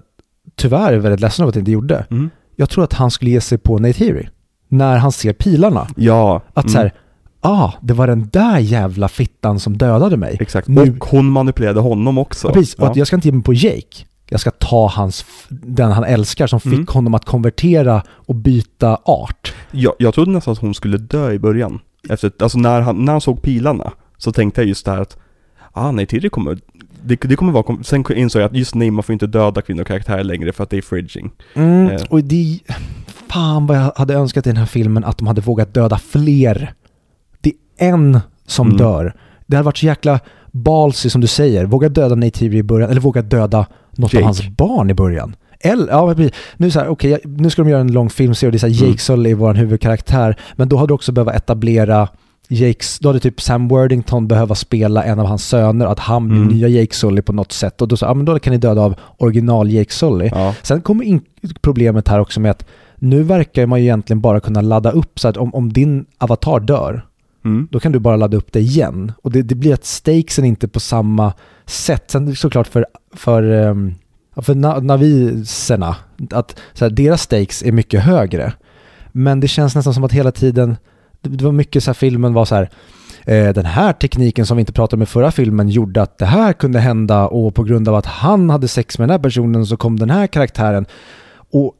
tyvärr är väldigt ledsen över att det inte gjorde. Mm. Jag tror att han skulle ge sig på Neytiri när han ser pilarna. Ja. Att mm. så här, ah, det var den där jävla fittan som dödade mig. Exakt. Nu- Och hon manipulerade honom också. Ja, precis, och Ja. att jag ska inte ge mig på Jake. Jag ska ta hans, den han älskar som fick Mm. honom att konvertera och byta art. Jag, jag trodde nästan att hon skulle dö i början. Efter, alltså när han, när han såg pilarna så tänkte jag just det här att ah nej, det kommer, det, det kommer vara, sen insåg jag att just nej, man får inte döda kvinnokaraktärer längre för att det är fridging. Mm, Eh. och det, fan vad jag hade önskat i den här filmen att de hade vågat döda fler. Det är en som Mm. dör. Det hade varit så jäkla ballsy som du säger. Våga döda Nate i början, eller våga döda något Jake. av hans barn i början. Eller, ja, nu så här, jag- nu ska de göra en lång filmserie och det är så här, Mm. Jake Sully är vår huvudkaraktär, men då hade du också behövt etablera Jakes, då hade typ Sam Worthington behöva spela en av hans söner, att han blir Mm. nya Jake Sully på något sätt. Och då sa ja men då kan ni döda av original Jake Sully. Ja. Sen kommer in problemet här också med att nu verkar man ju egentligen bara kunna ladda upp så att om, om din avatar dör, Mm. då kan du bara ladda upp det igen. Och det, det blir att stakesen inte på samma sätt. Sen såklart för, för, ehm, för na, naviserna, att så här, deras stakes är mycket högre. Men det känns nästan som att hela tiden, det, var mycket så här filmen var så här, eh, den här tekniken som vi inte pratade om i förra filmen gjorde att det här kunde hända och på grund av att han hade sex med den här personen så kom den här karaktären. Och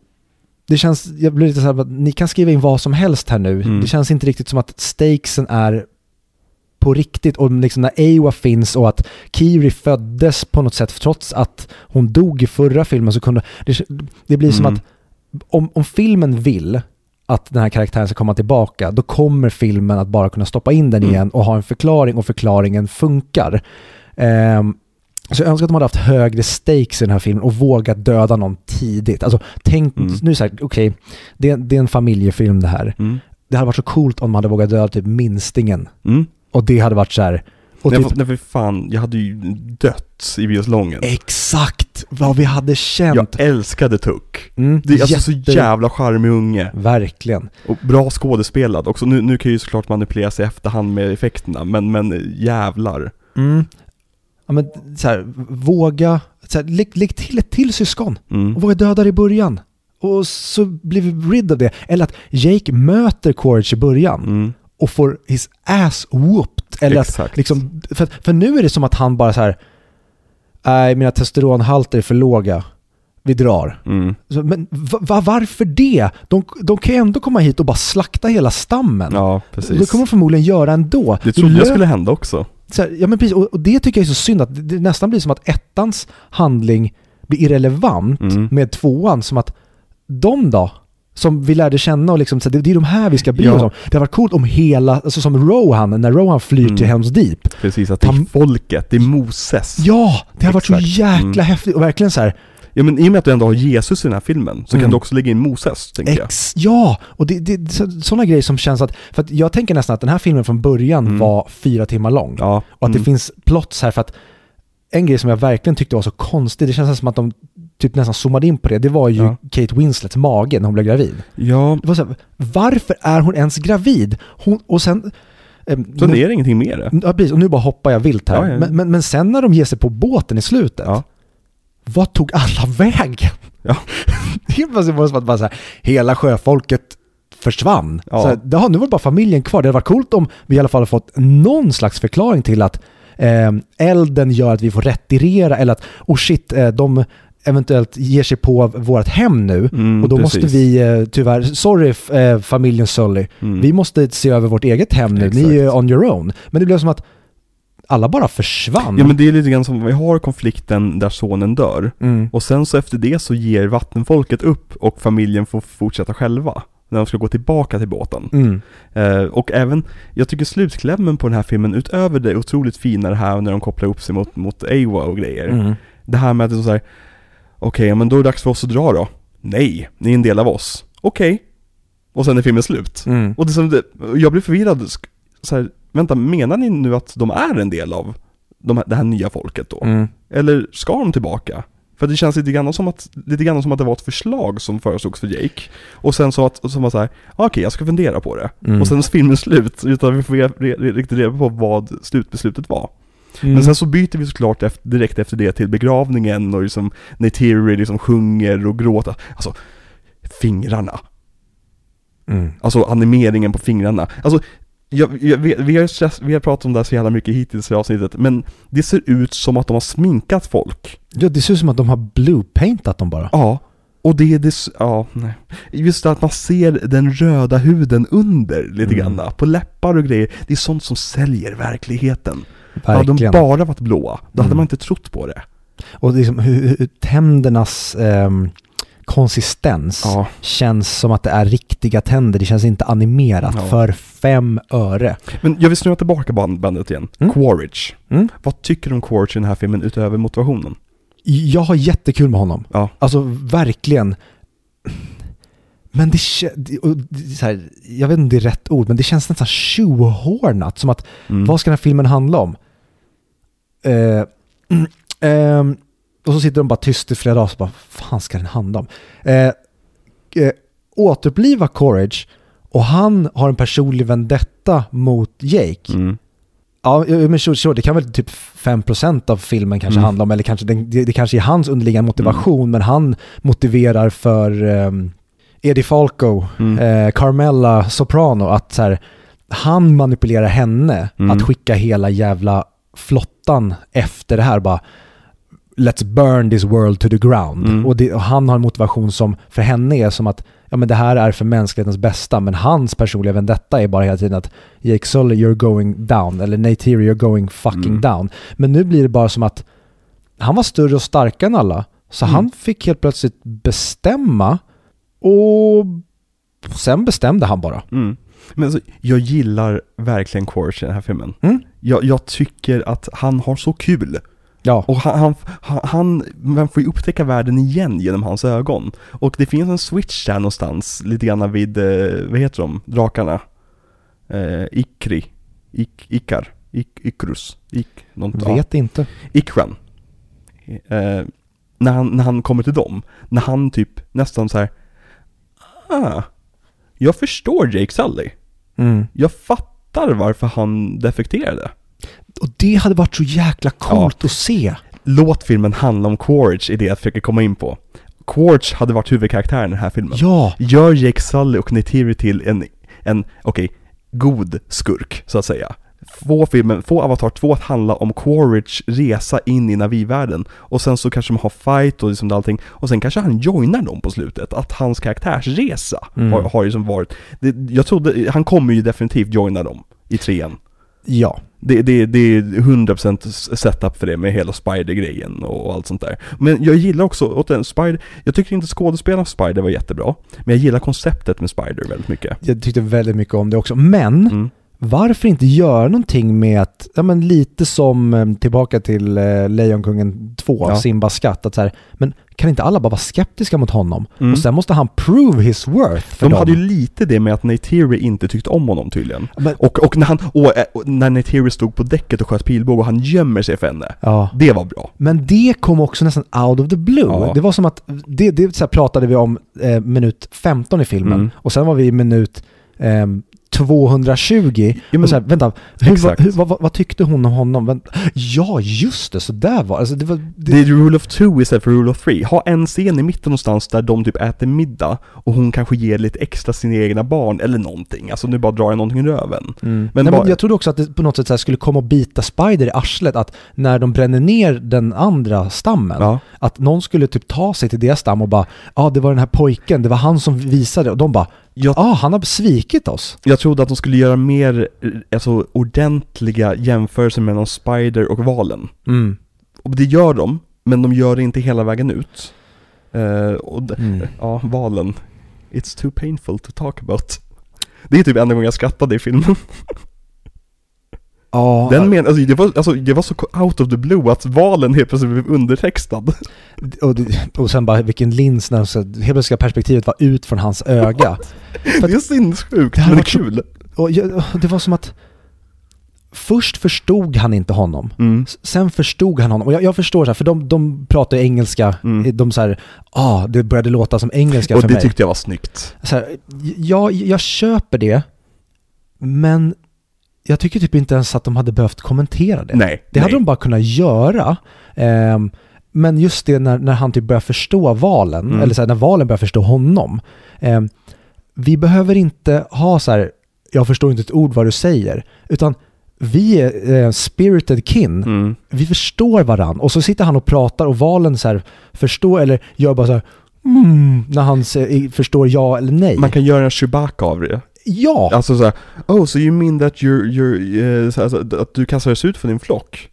det känns, jag blir lite så här, att ni kan skriva in vad som helst här nu. Mm. Det känns inte riktigt som att stakesen är på riktigt och liksom när Ewa finns och att Kiri föddes på något sätt trots att hon dog i förra filmen så kunde det, det blir som Mm. att om, om filmen vill att den här karaktären ska komma tillbaka då kommer filmen att bara kunna stoppa in den Mm. igen och ha en förklaring och förklaringen funkar. Ehm, så jag önskar att de hade haft högre stakes i den här filmen och vågat döda någon tidigt. Alltså tänk, Mm. nu så här, okej, det, är- det är en familjefilm det här. Mm. Det hade varit så coolt om man hade vågat döda typ minstingen. Mm. Och det hade varit så här. Och Nej, typ, nej, för fan, jag hade ju dött i bioslången. exakt vad vi hade känt. Jag älskade Tuck. Mm, Det är alltså jätte- så jävla charmig unge. Verkligen. Och bra skådespelad också. Nu, nu kan ju såklart manipuleras i efterhand med effekterna, men, men jävlar. Mm. Ja, men så här, våga, så här, lägg, lägg till ett till syskon. Mm. Och våga döda det i början. Och så blir vi rid av det. Eller att Jake möter Quaritch i början Mm. Och får his ass whooped. Eller att Exakt. liksom, för, för nu är det som att han bara så här, nej mina testosteronhalter är för låga. Vi drar. Mm. Men va, va, varför det? De, de kan ju ändå komma hit och bara slakta hela stammen. Ja, precis. det kommer de förmodligen göra ändå. Det trodde jag skulle hända också. så här, ja men precis, och, och det tycker jag är så synd att det, det nästan blir som att ettans handling blir irrelevant Mm. med tvåan, som att de då, som vi lärde känna och liksom, så det, det är de här vi ska bry oss Ja. om. Det har varit coolt om hela, alltså som Rohan, när Rohan flyr Mm. till Helms Deep. Precis, att det är folket, det är Moses. Ja, det har varit så Exakt. jäkla Mm. häftigt och verkligen så här, Ja men i och med att du ändå har Jesus i den här filmen, så Mm. kan du också lägga in Moses, tänker jag. Ex, ja, och det, det, sådana grejer som känns att, för att jag tänker nästan att den här filmen från början Mm. var fyra timmar lång. Ja. Och att det mm. finns plots här för att en grej som jag verkligen tyckte var så konstig, det känns som att de typ nästan zoomade in på det, det var ju Ja. Kate Winslets mage när hon blev gravid. Ja, Det var så här, varför är hon ens gravid? Hon, och sen... ehm, så men- det är ingenting mer det. Ja, precis. Och nu bara hoppar jag vilt här. Ja, ja. Men, men, men sen när de ger sig på båten i slutet, Ja. vad tog alla vägen? Ja. Plötsligt var det som att bara så här, hela sjöfolket försvann. Ja. Så här, ja, nu var det bara familjen kvar. Det hade varit coolt om vi i alla fall fått någon slags förklaring till att eh, elden gör att vi får retirera eller att oh shit, eh, de eventuellt ger sig på vårt hem nu Mm, och då precis. måste vi eh, tyvärr, sorry eh, familjen Sully, Mm. vi måste se över vårt eget hem nu, ni är Exakt. on your own. Men det blev som att alla bara försvann. Ja men det är lite grann som, vi har konflikten där sonen dör. mm. Och sen så efter det så ger vattenfolket upp och familjen får fortsätta själva. När de ska gå tillbaka till båten. Mm. Eh, och även, jag tycker slutklämmen på den här filmen, utöver det otroligt fina det här när de kopplar upp sig mot, mot Awa och grejer. Mm. Det här med att det är så här, okej, ja, men då är det dags för oss att dra då. Nej, ni är en del av oss. Okej. Och sen är filmen slut. Mm. Och det som jag blev förvirrad, så här, vänta, menar ni nu att de är en del av de här, det här nya folket då? Mm. Eller ska de tillbaka? För det känns lite grann som att, lite grann som att det var ett förslag som föreslogs för Jake. Och sen så att, som var så här, "Ah, okej jag ska fundera på det. Mm. Och sen är filmen slut, utan vi får riktigt reda på vad slutbeslutet var. Mm. Men sen så byter vi såklart efter, direkt efter det till begravningen och liksom när Terry liksom sjunger och gråter. Alltså, fingrarna. Mm. Alltså animeringen på fingrarna. Alltså, jag, jag, vi, vi, har, vi har pratat om det här så jävla mycket hittills i avsnittet, men det ser ut som att de har sminkat folk. Ja, det ser ut som att de har blue-paintat dem bara. Ja. Och det är det, ja, nej. Just att man ser den röda huden under lite Mm. grann, på läppar och grejer. Det är sånt som säljer verkligheten. Hade de Verkligen. bara varit blåa, då hade Mm. man inte trott på det. Och liksom hur, hur tändernas ehm, konsistens Ja. känns som att det är riktiga tänder. Det känns inte animerat Ja. för fem öre. Men jag vill snurra tillbaka band, bandet igen. Mm. Quaritch. Mm. Vad tycker du om Quaritch i den här filmen utöver motivationen? Jag har jättekul med honom. Ja. Alltså verkligen. Men det, kä- det, och det, är så här, jag vet inte om det är rätt ord, men det känns nästan tjohornat. Som att, Mm. vad ska den här filmen handla om? Eh, mm, ehm, och så sitter de bara tyst i flera dagar och bara, fan ska den handla om? Eh, eh, återuppliva Courage och han har en personlig vendetta mot Jake. Mm. Ja, men sure, sure, det kan väl typ 5% av filmen kanske Mm. handla om, eller kanske det, det, kanske är hans underliggande motivation, men han motiverar för um, Eddie Falco, Mm. eh, Carmella Soprano, att så här, han manipulerar henne Mm. att skicka hela jävla flottan efter det här bara Let's burn this world to the ground. Mm. Och, det, och han har en motivation som för henne är som att ja, men det här är för mänsklighetens bästa, men hans personliga vendetta är bara hela tiden att Jake Sully, you're going down, eller Neytiri, you're going fucking Mm. down. Men nu blir det bara som att han var större och starkare än alla, så Mm. han fick helt plötsligt bestämma och sen bestämde han bara. Mm. Men alltså, jag gillar verkligen Courage i den här filmen. Mm. Jag, jag tycker att han har så kul. Ja, Och han, han, han, man får ju upptäcka världen igen genom hans ögon. Och det finns en switch där någonstans, lite grann vid, eh, vad heter de, drakarna? Eh, Ikri, Ik, Ikar, Ik, Ikrus, Ik, något, ja. vet inte. Ikran. Eh, när, han, när han kommer till dem, när han typ nästan så här. Ah, jag förstår Jake Sully. Mm. Jag fattar varför han defekterade. Och det hade varit så jäkla coolt att se. Låt filmen handla om Quaritch är det jag försöker komma in på. Quaritch hade varit huvudkaraktären i den här filmen. Ja, Gör Jake Sully och Neytiri till en, en okej, god skurk, så att säga. Få filmen, få Avatar 2 att handla om Quaritch resa in i Navi-världen. Och sen så kanske de har fight och liksom allting. Och sen kanske han joinar dem på slutet. Att hans karaktärsresa Mm. har, har ju som varit, det, jag trodde, han kommer ju definitivt joina dem i trean. ja. Det, det, det är 100% setup för det med hela Spider-grejen och allt sånt där. Men jag gillar också, återigen, Spider, jag tycker inte skådespelaren Spider var jättebra. Men jag gillar konceptet med Spider väldigt mycket. Jag tyckte väldigt mycket om det också. Men Mm. Varför inte göra någonting med att, ja men lite som eh, tillbaka till eh, Lejonkungen 2, Ja. Simbas skatt, att så här, men kan inte alla bara vara skeptiska mot honom? Mm. Och sen måste han prove his worth för De dem. hade ju lite det med att Neytiri inte tyckte om honom tydligen. Men, Och, och när han, och, eh, och när Neytiri stod på däcket och sköt pilbåge och han gömmer sig för henne. ja. Det var bra. Men det kom också nästan out of the blue. Ja. Det var som att, det, det så pratade vi om eh, minut 15 i filmen Mm. och sen var vi i minut eh, 220 Ja, men- så här, vänta, hur, vad, hur, vad, vad, tyckte hon om honom? Ja, just det, så där var alltså, det. Var, det, Det är rule of two istället för rule of three. Ha en scen i mitten någonstans där de typ äter middag och hon kanske ger lite extra sina egna barn eller någonting. Alltså nu bara drar jag någonting i röven. Mm. Men Nej, bara- men jag trodde också att det på något sätt här skulle komma och bita Spider i arslet, att när de bränner ner den andra stammen, Ja. att någon skulle typ ta sig till deras stam och bara, ja ah, det var den här pojken, det var han som visade, och de bara, ja ah, han har svikit oss. jag trodde att de skulle göra mer, eh, alltså ordentliga jämförelser mellan Spider och valen. Mm. Och det gör de, men de gör det inte hela vägen ut. Eh, och Mm. ja, valen. It's too painful to talk about. Det är typ enda gången jag skrattade i filmen. Ja, Den men, alltså, det, var, alltså, det var så out of the blue att valen helt plötsligt blev undertextad. och, det- och sen bara vilken lins när så, helt plötsligt ska perspektivet vara ut från hans öga. det är sinnessjukt, Det men det är varit så- kul. Och det var som att först förstod han inte honom. Mm. Sen förstod han honom. Och jag, jag förstår så här, för de, de pratar engelska. Mm. De så här, ah, det började låta som engelska Och för det mig. tyckte jag var snyggt. så här, jag, jag köper det, men jag tycker typ inte ens att de hade behövt kommentera det. Nej, Det hade nej. de bara kunnat göra. Ehm, men just det när, när han typ börjar förstå valen, Mm. eller så här, när valen börjar förstå honom. Ehm, vi behöver inte ha så här, jag förstår inte ett ord vad du säger, utan vi är eh, spirited kin. Mm. Vi förstår varann. Och så sitter han och pratar och valen så här förstår, eller gör bara så här, mm, när han förstår ja eller nej. Man kan göra en Chewbacca av det. Ja! Alltså såhär, oh so you mean that you're, you're, eh, så- alltså, att du kastas ut från din flock?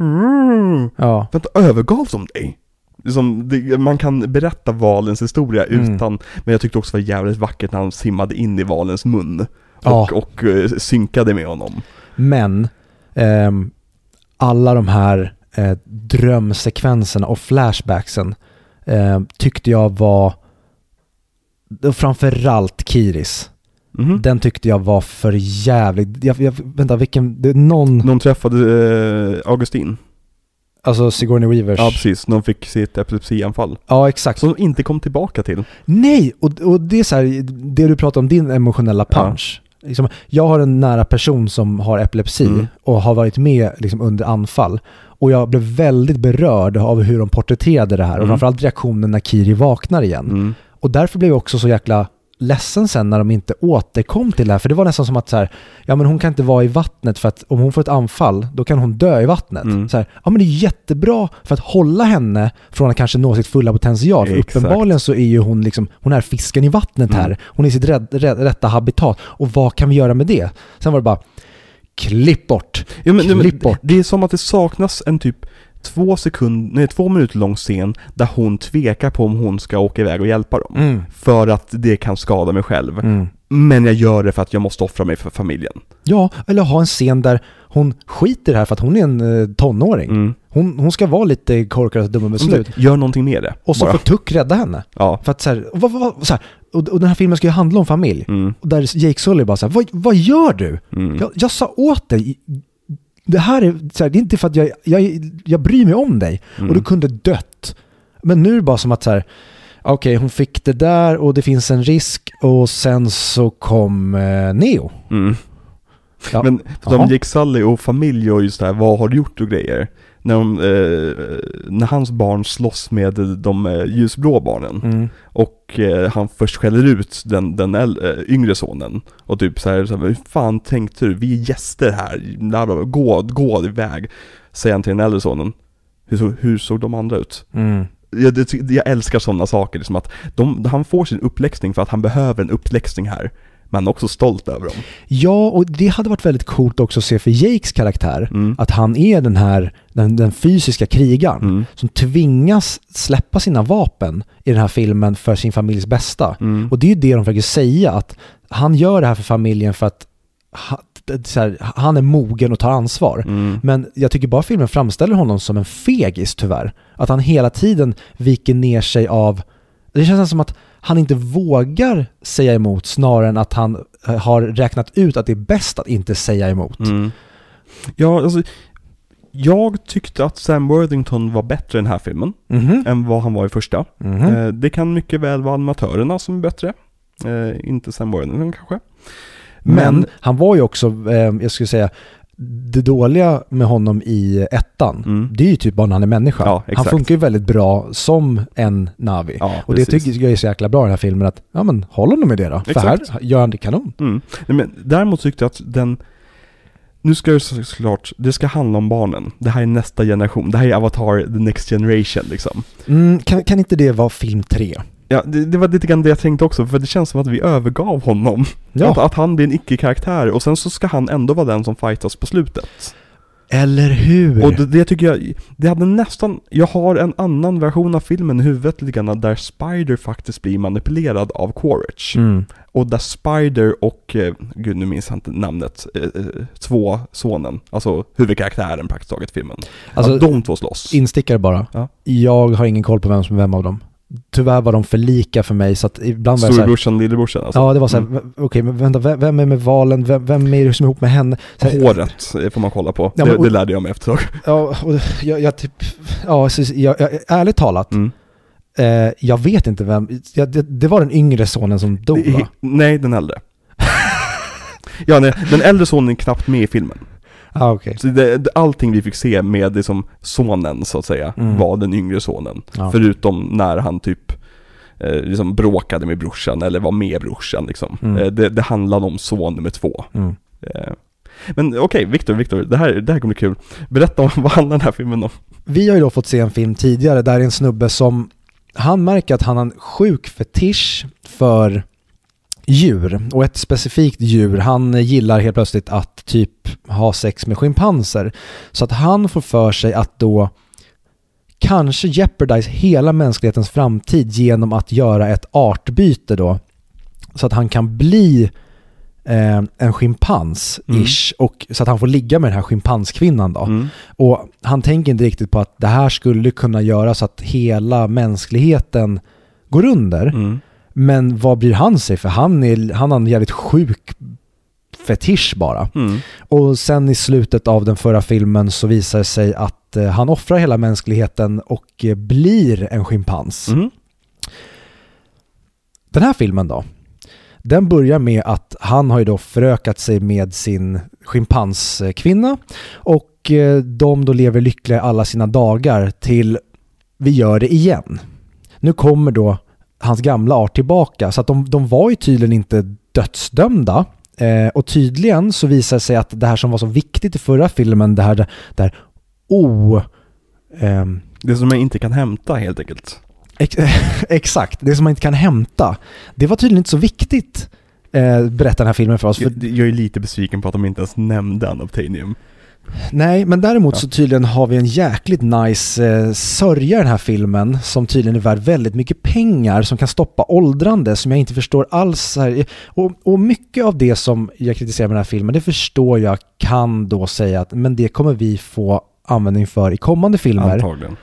Mm. ja. Vänta, övergav de dig? Liksom, det, man kan berätta valens historia Mm. utan, men jag tyckte också det var jävligt vackert när han simmade in i valens mun. Ja. Och, och eh, synkade med honom. Men ehm, alla de här eh, drömsekvenserna och flashbacksen eh, tyckte jag var och framförallt Kiris. Mhm. Den tyckte jag var för jävligt. Jag, jag, vänta, vilken, det någon, Någon träffade eh, Augustin. alltså Sigourney Weavers. Ja, precis. Någon fick sitt epilepsianfall. Ja, exakt. Som de inte kom tillbaka till. Nej, och, och det är så här, det du pratar om, din emotionella punch. Liksom, jag har en nära person som har epilepsi Mm. och har varit med liksom, under anfall. Och jag blev väldigt berörd av hur de porträtterade det här och Mm. framförallt reaktionen när Kiri vaknar igen. Mm. Och därför blev jag också så jäkla ledsen sen när de inte återkom till det här. För det var nästan som att så här, ja men hon kan inte vara i vattnet för att om hon får ett anfall, då kan hon dö i vattnet. Mm. Så här, ja men det är jättebra för att hålla henne från att kanske nå sitt fulla potential. För Exakt. uppenbarligen så är ju hon liksom, hon är fisken i vattnet Mm. här. Hon är i sitt rätt, rätt, rätta habitat. Och vad kan vi göra med det? Sen var det bara, klipp bort. Ja, men, Klipp bort. det är som att det saknas en typ två sekund, nej två minuter lång scen där hon tvekar på om hon ska åka iväg och hjälpa dem. Mm. För att det kan skada mig själv. Mm. Men jag gör det för att jag måste offra mig för familjen. Ja, eller ha en scen där hon skiter här för att hon är en eh, tonåring. Mm. Hon, hon ska vara lite korkad och dum med beslut. Gör någonting med det. Och så bara. får Tuck rädda henne. Ja. För att så här, vad, vad, så här och, och den här filmen ska ju handla om familj. Mm. Och där Jake Sully bara så här, vad, vad gör du? Mm. Jag, jag sa åt dig, det här är, så här, det är inte för att jag, jag, jag bryr mig om dig. Mm. Och du kunde dött. Men nu är det bara som att så här, okej hon fick det där och det finns en risk och sen så kom eh, Neo. Mm. Ja. Men de Jake Sully och familj och just det här, vad har du gjort och grejer? När, de, eh, när hans barn slåss med de eh, ljusblå barnen Mm. och eh, han först skäller ut den, den äl- eh, yngre sonen och typ så här, så här, hur fan tänkte du? Vi är gäster här, bla, bla, bla. gå, gå iväg. Säger han till den äldre sonen. Hur, så, hur såg de andra ut? Mm. Jag, det, jag älskar sådana saker, liksom att de, han får sin uppläxning för att han behöver en uppläxning här. Men också stolt över dem. Ja, och det hade varit väldigt coolt också att se för Jakes karaktär. Mm. Att han är den här, den, den fysiska krigaren. Mm. som tvingas släppa sina vapen i den här filmen för sin familjs bästa. Mm. Och det är ju det de försöker säga, att han gör det här för familjen för att här, han är mogen och tar ansvar. Mm. Men jag tycker bara filmen framställer honom som en fegis tyvärr. Att han hela tiden viker ner sig av... Det känns som att han inte vågar säga emot snarare än att han eh, har räknat ut att det är bäst att inte säga emot. Mm. Ja, alltså, jag tyckte att Sam Worthington var bättre i den här filmen Mhm. än vad han var i första. Mhm. Eh, det kan mycket väl vara animatörerna som är bättre. Eh, inte Sam Worthington kanske. Men, han var ju också, eh, jag skulle säga, det dåliga med honom i ettan, Mm. det är ju typ bara när han är människa. Ja, han funkar ju väldigt bra som en Navi. Ja, och det precis. tycker jag är så jäkla bra i den här filmen att, ja men håll honom med det då. För Exakt. här gör han det kanon. Mm. Nej, men däremot tyckte jag att den nu ska det så- såklart, det ska handla om barnen. Det här är nästa generation. Det här är Avatar, the next generation liksom. Mm, kan, kan inte det vara film tre? Ja, det, det var lite grann det jag tänkte också, för det känns som att vi övergav honom. Ja. Att, att han blir en icke-karaktär och sen så ska han ändå vara den som fightas på slutet. Eller hur? Och det, det tycker jag, det hade nästan, jag har en annan version av filmen i huvudet lite grann där Spider faktiskt blir manipulerad av Quaritch. mm. Och där Spider och, eh, gud nu minns jag inte namnet, eh, eh, två sonen, alltså huvudkaraktären praktiskt taget i filmen. Alltså, att de två slåss. instickare bara. Ja. Jag har ingen koll på vem som är vem av dem. Tyvärr var de för lika för mig så att ibland var jag Storebrorsan, lillebrorsan alltså. Ja, det var så här, Mm. okej, men vänta, vem, vem är med valen? Vem, vem är det som är ihop med henne? Så här, Håret får man kolla på. Ja, det, men- och- det lärde jag mig efter ett tag. Ja, och jag, jag typ, ja, så, jag, jag, ärligt talat, Mm. eh, jag vet inte vem, jag, det, det var den yngre sonen som dog va? Nej, den äldre. ja, nej, den äldre sonen är knappt med i filmen. Ah, okej. Så det, allting vi fick se med det som sonen så att säga, Mm. var den yngre sonen. Ja. Förutom när han typ eh, liksom bråkade med brorsan eller var med brorsan liksom. Mm. Eh, det, det handlade om son nummer två. Mm. Eh, men okej, Viktor, Viktor, det här, det här kommer bli kul. Berätta om vad handlar den här filmen om? Vi har ju då fått se en film tidigare där det är en snubbe som, han märker att han har en sjuk fetisch för djur och ett specifikt djur. Han gillar helt plötsligt att typ ha sex med schimpanser. Så att han får för sig att då kanske jeopardize hela mänsklighetens framtid genom att göra ett artbyte då. Så att han kan bli eh, en schimpans-ish och så att han får ligga med den här schimpanskvinnan då. Mm. Och han tänker inte riktigt på att det här skulle kunna göra så att hela mänskligheten går under. Mm. Men vad bryr han sig? För han, är, han har en jävligt sjuk fetisch bara. Mm. Och sen i slutet av den förra filmen så visar det sig att eh, han offrar hela mänskligheten och eh, blir en schimpans. Mm. Den här filmen då? Den börjar med att han har ju då förökat sig med sin schimpanskvinna och eh, de då lever lyckliga alla sina dagar till vi gör det igen. Nu kommer då hans gamla art tillbaka så att de, de var ju tydligen inte dödsdömda eh, och tydligen så visar det sig att det här som var så viktigt i förra filmen, det här, det här o... ehm, Det som man inte kan hämta helt enkelt. Ex exakt, det som man inte kan hämta. Det var tydligen inte så viktigt, eh, berättar den här filmen för oss. För, Jag, jag är lite besviken på att de inte ens nämnde Unobtainium. Nej, men däremot Ja. så tydligen har vi en jäkligt nice eh, sörja i den här filmen som tydligen är värd väldigt mycket pengar som kan stoppa åldrande som jag inte förstår alls. Här. Och, och mycket av det som jag kritiserar med den här filmen, det förstår jag kan då säga att men det kommer vi få användning för i kommande filmer. Antagligen.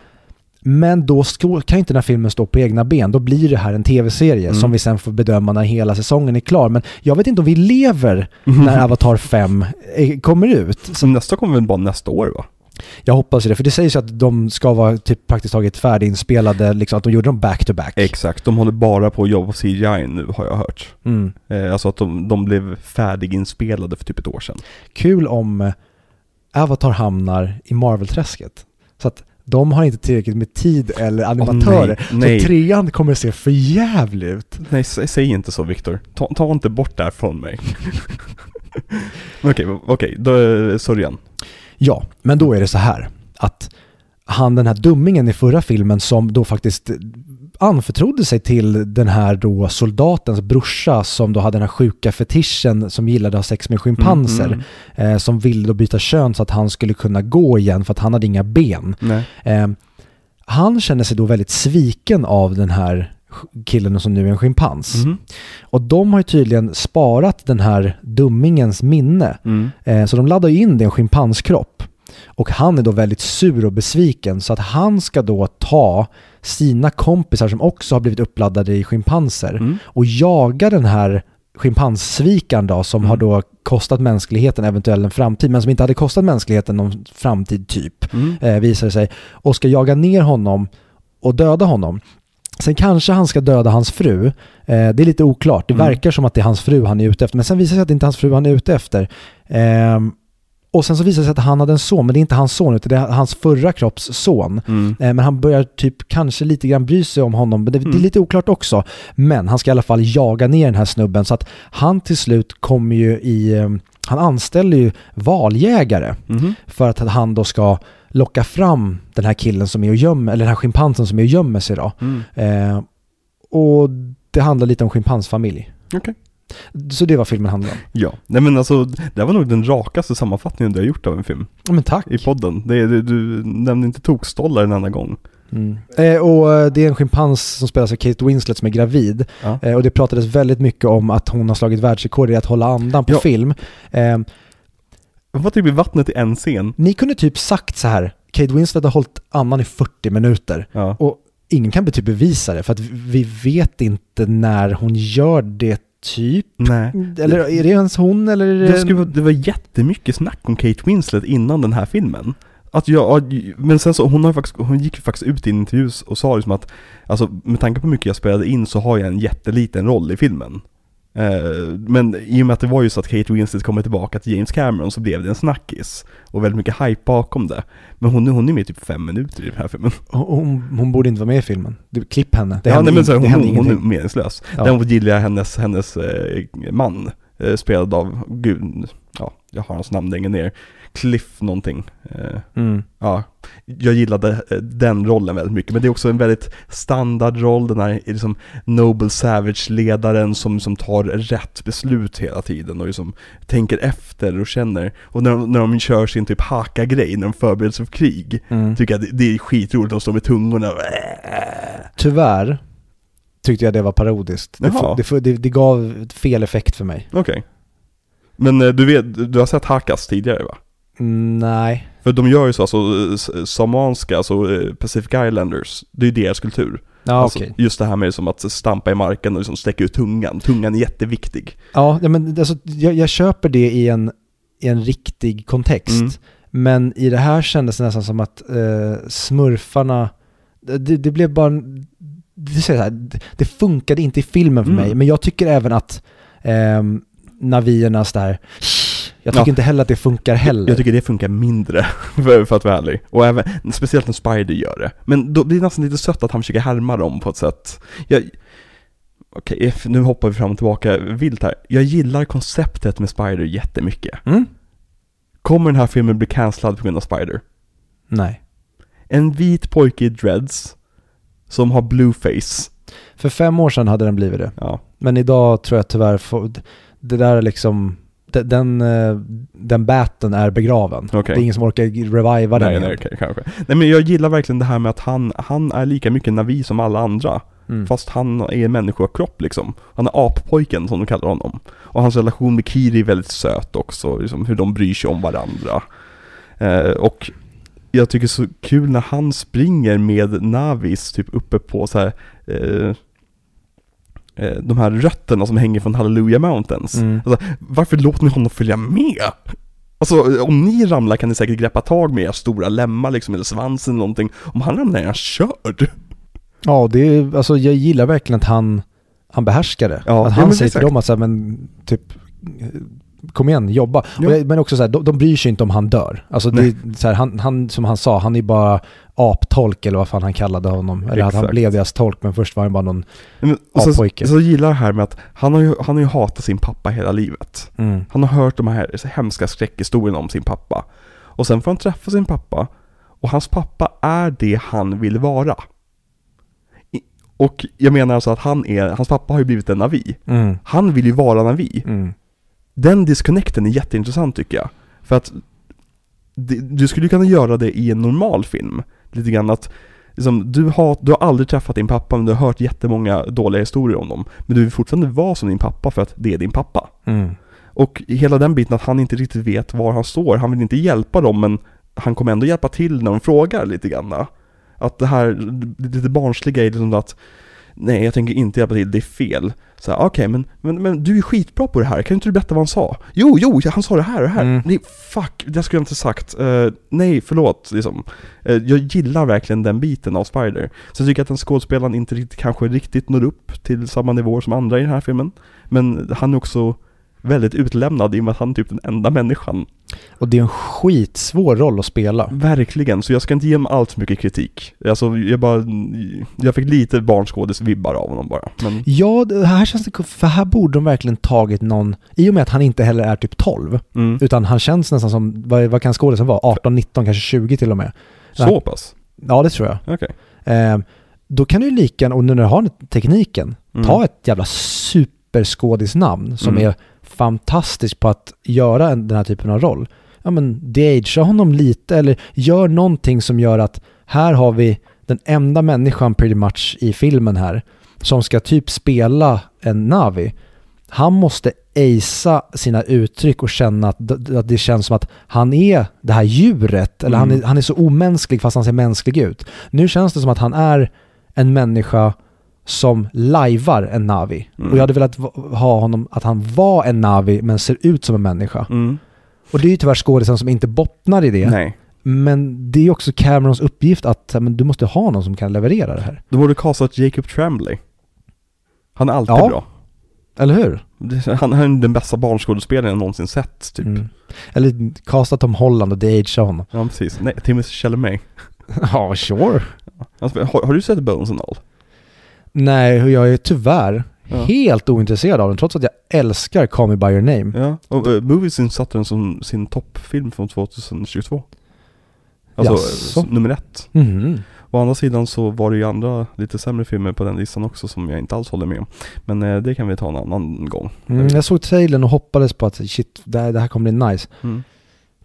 Men då kan inte den här filmen stå på egna ben. Då blir det här en tv-serie Mm. som vi sen får bedöma när hela säsongen är klar. Men jag vet inte om vi lever när Avatar 5 eh, kommer ut. Så nästa kommer väl bara nästa år va? Jag hoppas det, för det sägs ju att de ska vara typ praktiskt taget färdiginspelade, liksom att de gjorde dem back-to-back. Exakt, de håller bara på att jobba på CGI nu har jag hört. Mm. Eh, alltså att de, de blev färdiginspelade för typ ett år sedan. Kul om Avatar hamnar i Marvel-träsket. Så att de har inte tillräckligt med tid eller animatörer. nej, nej. Så trean kommer se för jävligt ut. Nej, sä, säg inte så Viktor. Ta, ta inte bort det här från mig. Okej, okej, är Sörjan. Ja, men då är det så här att han den här dummingen i förra filmen som då faktiskt anförtrodde sig till den här då soldatens brorsa som då hade den här sjuka fetischen som gillade att ha sex med schimpanser. Mm, Eh, som ville då byta kön så att han skulle kunna gå igen för att han hade inga ben. Eh, han känner sig då väldigt sviken av den här killen som nu är en schimpans. Mhm. Och de har ju tydligen sparat den här dummingens minne. Mm. Eh, Så de laddar in det i en schimpanskropp. Och han är då väldigt sur och besviken så att han ska då ta sina kompisar som också har blivit uppladdade i schimpanser Mm. och jaga den här schimpanssvikaren då som Mm. har då kostat mänskligheten eventuellt en framtid men som inte hade kostat mänskligheten någon framtid typ Mm. eh, visar det sig och ska jaga ner honom och döda honom. Sen kanske han ska döda hans fru. Eh, det är lite oklart. Det Mm. verkar som att det är hans fru han är ute efter. Men sen visar det sig att det inte är hans fru han är ute efter. Ehm, och sen så visar det sig att han hade en son, men det är inte hans son utan det är hans förra kropps son. Mm. Eh, Men han börjar typ kanske lite grann bry sig om honom. Men det, det är Mm. lite oklart också. Men han ska i alla fall jaga ner den här snubben så att han till slut kommer ju i... eh, Han anställer ju valjägare Mhm. för att han då ska locka fram den här killen som är och gömmer, eller den här schimpansen som är och gömmer sig då. Mm. Eh, och det handlar lite om schimpansfamilj. Okej. Så det var filmen handlade om. Ja, nej men alltså det var nog den rakaste sammanfattningen du har gjort av en film Ja, men tack. i podden. Det, du, du nämnde inte tokstollar en enda gång. Mm. Eh, och eh, det är en schimpans som spelas av Kate Winslet som är gravid. Ja. Eh, och det pratades väldigt mycket om att hon har slagit världsrekord i att hålla andan på Ja. film. Eh, var typ i vattnet i en scen. ni kunde typ sagt så här, Kate Winslet har hållit andan i 40 minuter. Ja. Och ingen kan typ bevisa det för att vi vet inte när hon gör det typ. Nej. Eller är det ens hon eller? Det, skulle, det var jättemycket snack om Kate Winslet innan den här filmen. Att jag, men sen så, hon, har faktiskt, hon gick faktiskt ut i en intervju och sa liksom att, alltså med tanke på hur mycket jag spelade in så har jag en jätteliten roll i filmen. Eh, men i och med att det var ju så att Kate Winslet kommer tillbaka till James Cameron så blev det en snackis. Och väldigt mycket hype bakom det. Men hon, hon är med i typ fem minuter i den här filmen. hon, hon borde inte vara med i filmen. Du, klipp henne. Det ja, nej, men så, hon, hon, hon är meningslös. Ja. Däremot gillar jag hennes, hennes eh, man, eh, spelad av, gud, ja, jag har hans namn längre ner. Cliff någonting. Eh, Mm. ja, jag gillade eh, den rollen väldigt mycket. Men det är också en väldigt standardroll, den här liksom Noble Savage-ledaren som, som tar rätt beslut hela tiden och liksom tänker efter och känner. Och när de, när de kör sin typ haka-grej, när de förbereder sig för krig, Mm. tycker jag det, det är skitroligt, de står med tungorna och Tyvärr tyckte jag det var parodiskt. Det, det, det, gav fel effekt för mig. Okej. Men eh, du vet, du har sett Hakas tidigare va? Nej. För de gör ju så, alltså samanska, alltså eh, Pacific Islanders, det är ju deras kultur. Ja, alltså, okej. Just det här med som att stampa i marken och liksom sträcka ut tungan. Tungan är jätteviktig. Ja, men alltså, jag, jag köper det i en, i en riktig kontext. Mm. Men i det här kändes det nästan som att eh, smurfarna, det, det blev bara, en- det, så här, det funkade inte i filmen för Mm. mig. Men jag tycker även att eh, naviernas där, jag tycker Ja. inte heller att det funkar heller. Jag tycker det funkar mindre, för, för att vara ärlig. Och även, speciellt när Spider gör det. Men då blir det nästan lite sött att han försöker härma dem på ett sätt. Jag, okej, nu hoppar vi fram och tillbaka vilt här. Jag gillar konceptet med Spider jättemycket. Mm? Kommer den här filmen bli cancellad på grund av Spider? Nej. En vit pojke i dreads, som har blueface. För fem år sedan hade den blivit det. Ja, Men idag tror jag tyvärr, det där är liksom, den, eh, den baten är begraven. Okej. Det är ingen som orkar reviva den nej, nej, okej, kanske. Nej men jag gillar verkligen det här med att han, han är lika mycket Navi som alla andra. Mm. Fast han är en människokropp liksom. Han är appojken som de kallar honom. Och hans relation med Kiri är väldigt söt också, liksom hur de bryr sig om varandra. Eh, och jag tycker så kul när han springer med Navis typ uppe på så här eh, eh, de här rötterna som hänger från Hallelujah Mountains. Mm. Alltså, varför låter ni honom följa med? Alltså om ni ramlar kan ni säkert greppa tag med era stora lemmar liksom, eller svansen eller någonting. Om han ramlar är han körd. Ja, det är, alltså jag gillar verkligen att han, han behärskar det. Ja, att ja, han men säger till dem att så här, men typ, eh, kom igen, jobba. Ja. Jag, men också så här, de, de bryr sig inte om han dör. Alltså det, så här, han, han, som han sa, han är bara aptolk eller vad fan han kallade honom. Eller att han Exakt. blev deras tolk, men först var han bara någon, Men, och så, pojke. så gillar jag det här med att han har, ju, han har ju hatat sin pappa hela livet. mm, Han har hört de här hemska skräckhistorierna om sin pappa. Och sen får han träffa sin pappa. Och hans pappa är det han vill vara. Och jag menar alltså att han är, hans pappa har ju blivit en Navi. mm, Han vill ju vara Navi. mm. Den disconnecten är jätteintressant tycker jag. För att du skulle ju kunna göra det i en normal film. Lite grann att liksom, du, har, du har aldrig träffat din pappa men du har hört jättemånga dåliga historier om dem. Men du vill fortfarande vara som din pappa för att det är din pappa. Mm. Och hela den biten att han inte riktigt vet var han står. Han vill inte hjälpa dem men han kommer ändå hjälpa till när de frågar lite grann. Att det här lite barnsliga är liksom att Nej, jag tänker inte hjälpa till, det är fel. Så okej, men, men, men du är skitbra på det här, kan inte du berätta vad han sa? Jo, jo, han sa det här och det här. Mm. Nej, fuck, det skulle jag inte sagt. Eh, nej, förlåt, liksom. Eh, jag gillar verkligen den biten av Spider. Sen tycker jag att den skådespelaren inte riktigt, kanske riktigt når upp till samma nivåer som andra i den här filmen. Men han är också väldigt utlämnad i och med att han är typ den enda människan. Och det är en skitsvår roll att spela. Verkligen, så jag ska inte ge honom allt för mycket kritik. Alltså, jag bara, jag fick lite barnskådis-vibbar av honom bara. Men, Ja, här känns det, för här borde de verkligen tagit någon, i och med att han inte heller är typ 12, mm. utan han känns nästan som, vad, vad kan skådisen vara? 18, 19, kanske 20 till och med. Så pass? Ja, det tror jag. Okej. Eh, då kan du ju lika och nu när du har tekniken, Mm. ta ett jävla superskådisnamn som Mm. är fantastiskt på att göra en, den här typen av roll. Ja men de-agea honom lite eller gör någonting som gör att här har vi den enda människan pretty much i filmen här som ska typ spela en Navi. Han måste acea sina uttryck och känna att det känns som att han är det här djuret, eller han, Mm. är, han är så omänsklig fast han ser mänsklig ut. Nu känns det som att han är en människa som lajvar en Navi. Mm. Och jag hade velat ha honom, att han var en Navi men ser ut som en människa. Mm. Och det är ju tyvärr skådisen som inte bottnar i det. Nej. Men det är också Camerons uppgift att men du måste ha någon som kan leverera det här. Du borde castat Jacob Tremblay. Han är alltid Ja. bra. Eller hur? Han är den bästa barnskådespelaren jag någonsin sett, typ. Mm. Eller casta Tom Holland och de-agea honom. Ja, precis. Nej, Timothy Chalamet. Ja, sure. Alltså, har, har du sett Bones and All? Nej, jag är tyvärr Ja. helt ointresserad av den trots att jag älskar Call Me By Your Name. Ja, och uh, Movies insatte den som sin toppfilm från 2022. Alltså, Jaså? nummer ett. Mhm. Å andra sidan så var det ju andra lite sämre filmer på den listan också som jag inte alls håller med om. Men eh, det kan vi ta en annan gång. Mm, jag såg trailern och hoppades på att shit, det här, det här kommer bli nice. Mm.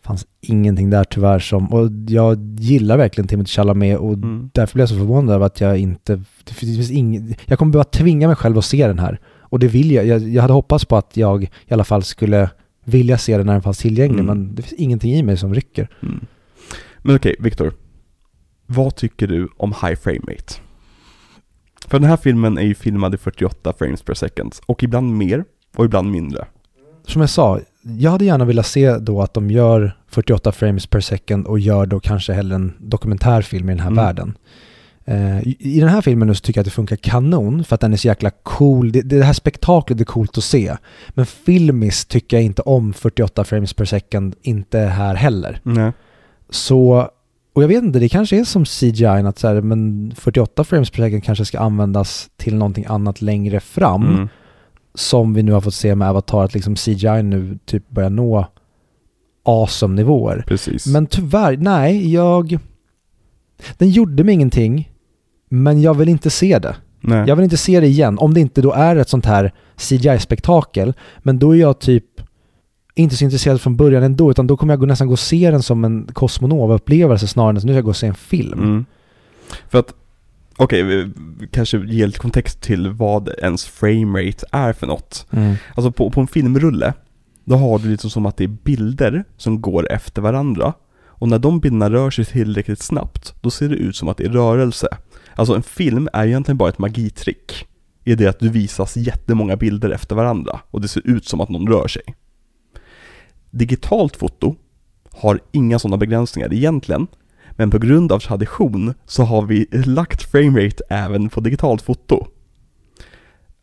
Fanns ingenting där tyvärr som, och jag gillar verkligen Timothy Chalamet och Mm. därför blev jag så förvånad över att jag inte, det finns ing, jag kommer behöva tvinga mig själv att se den här. Och det vill jag, jag, jag hade hoppats på att jag i alla fall skulle vilja se den när den fanns tillgänglig, Mm. men det finns ingenting i mig som rycker. Mm. Men okej, Viktor. Vad tycker du om High Frame Rate? För den här filmen är ju filmad i 48 frames per second. Och ibland mer, och ibland mindre. Som jag sa, jag hade gärna velat se då att de gör 48 frames per second och gör då kanske hellre en dokumentärfilm i den här Mm. världen. Eh, i, den här filmen nu så tycker jag att det funkar kanon för att den är så jäkla cool. Det, det här spektaklet är coolt att se. Men filmiskt tycker jag inte om 48 frames per second, inte här heller. Nej. Så, och jag vet inte, det kanske är som CGI, att så här, men 48 frames per second kanske ska användas till någonting annat längre fram. Mm. Som vi nu har fått se med Avatar, att liksom CGI nu typ börjar nå awesome nivåer. Precis. Men tyvärr, nej, jag... Den gjorde mig ingenting, men jag vill inte se det. Nej. Jag vill inte se det igen, om det inte då är ett sånt här CGI-spektakel. Men då är jag typ inte så intresserad från början ändå, utan då kommer jag nästan gå och se den som en Cosmonova-upplevelse snarare än att nu ska jag gå och se en film. Mm. För att, okej, vi vi kanske ger lite kontext till vad ens framerate är för något. Mm. Alltså på, på en filmrulle, då har du liksom som att det är bilder som går efter varandra. Och när de bilderna rör sig tillräckligt snabbt, då ser det ut som att det är rörelse. Alltså en film är egentligen bara ett magitrick. I det att du visas jättemånga bilder efter varandra och det ser ut som att någon rör sig. Digitalt foto har inga sådana begränsningar egentligen. Men på grund av tradition så har vi lagt framerate även på digitalt foto.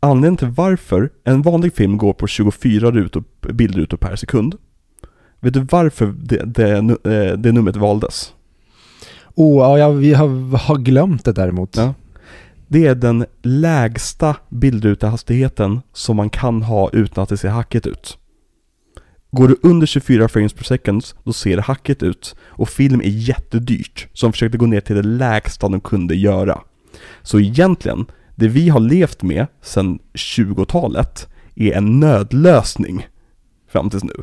Anledningen till varför en vanlig film går på 24 rutor, bildrutor per sekund. Vet du varför det, det, eh, det numret valdes? Oh, ja, jag, vi har, har glömt det däremot. Ja. Det är den lägsta bildrutehastigheten som man kan ha utan att det ser hackigt ut. Går du under 24 frames per second, då ser det hackigt ut. Och film är jättedyrt, så de försökte gå ner till det lägsta de kunde göra. Så egentligen, det vi har levt med sedan 20-talet är en nödlösning fram tills nu.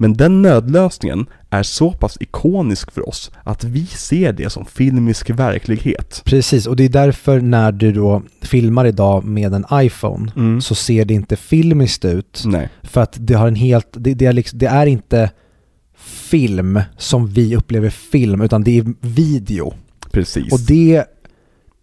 Men den nödlösningen är så pass ikonisk för oss att vi ser det som filmisk verklighet. Precis, och det är därför när du då filmar idag med en iPhone Mm. så ser det inte filmiskt ut. Nej. För att det har en helt, det, det, är, liksom, det är inte film som vi upplever film, utan det är video. Precis. Och det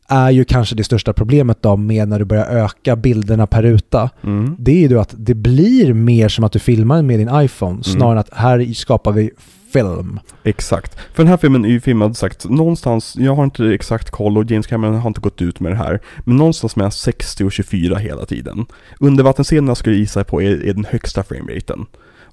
är ju kanske det största problemet då med när du börjar öka bilderna per ruta. Mm. Det är ju då att det blir mer som att du filmar med din iPhone, snarare än att här skapar vi film. Exakt. För den här filmen är ju filmad sagt någonstans, jag har inte exakt koll och James Cameron har inte gått ut med det här, men någonstans mellan 60 och 24 hela tiden. Undervattensscenerna skulle jag gissa på är, är den högsta frameraten.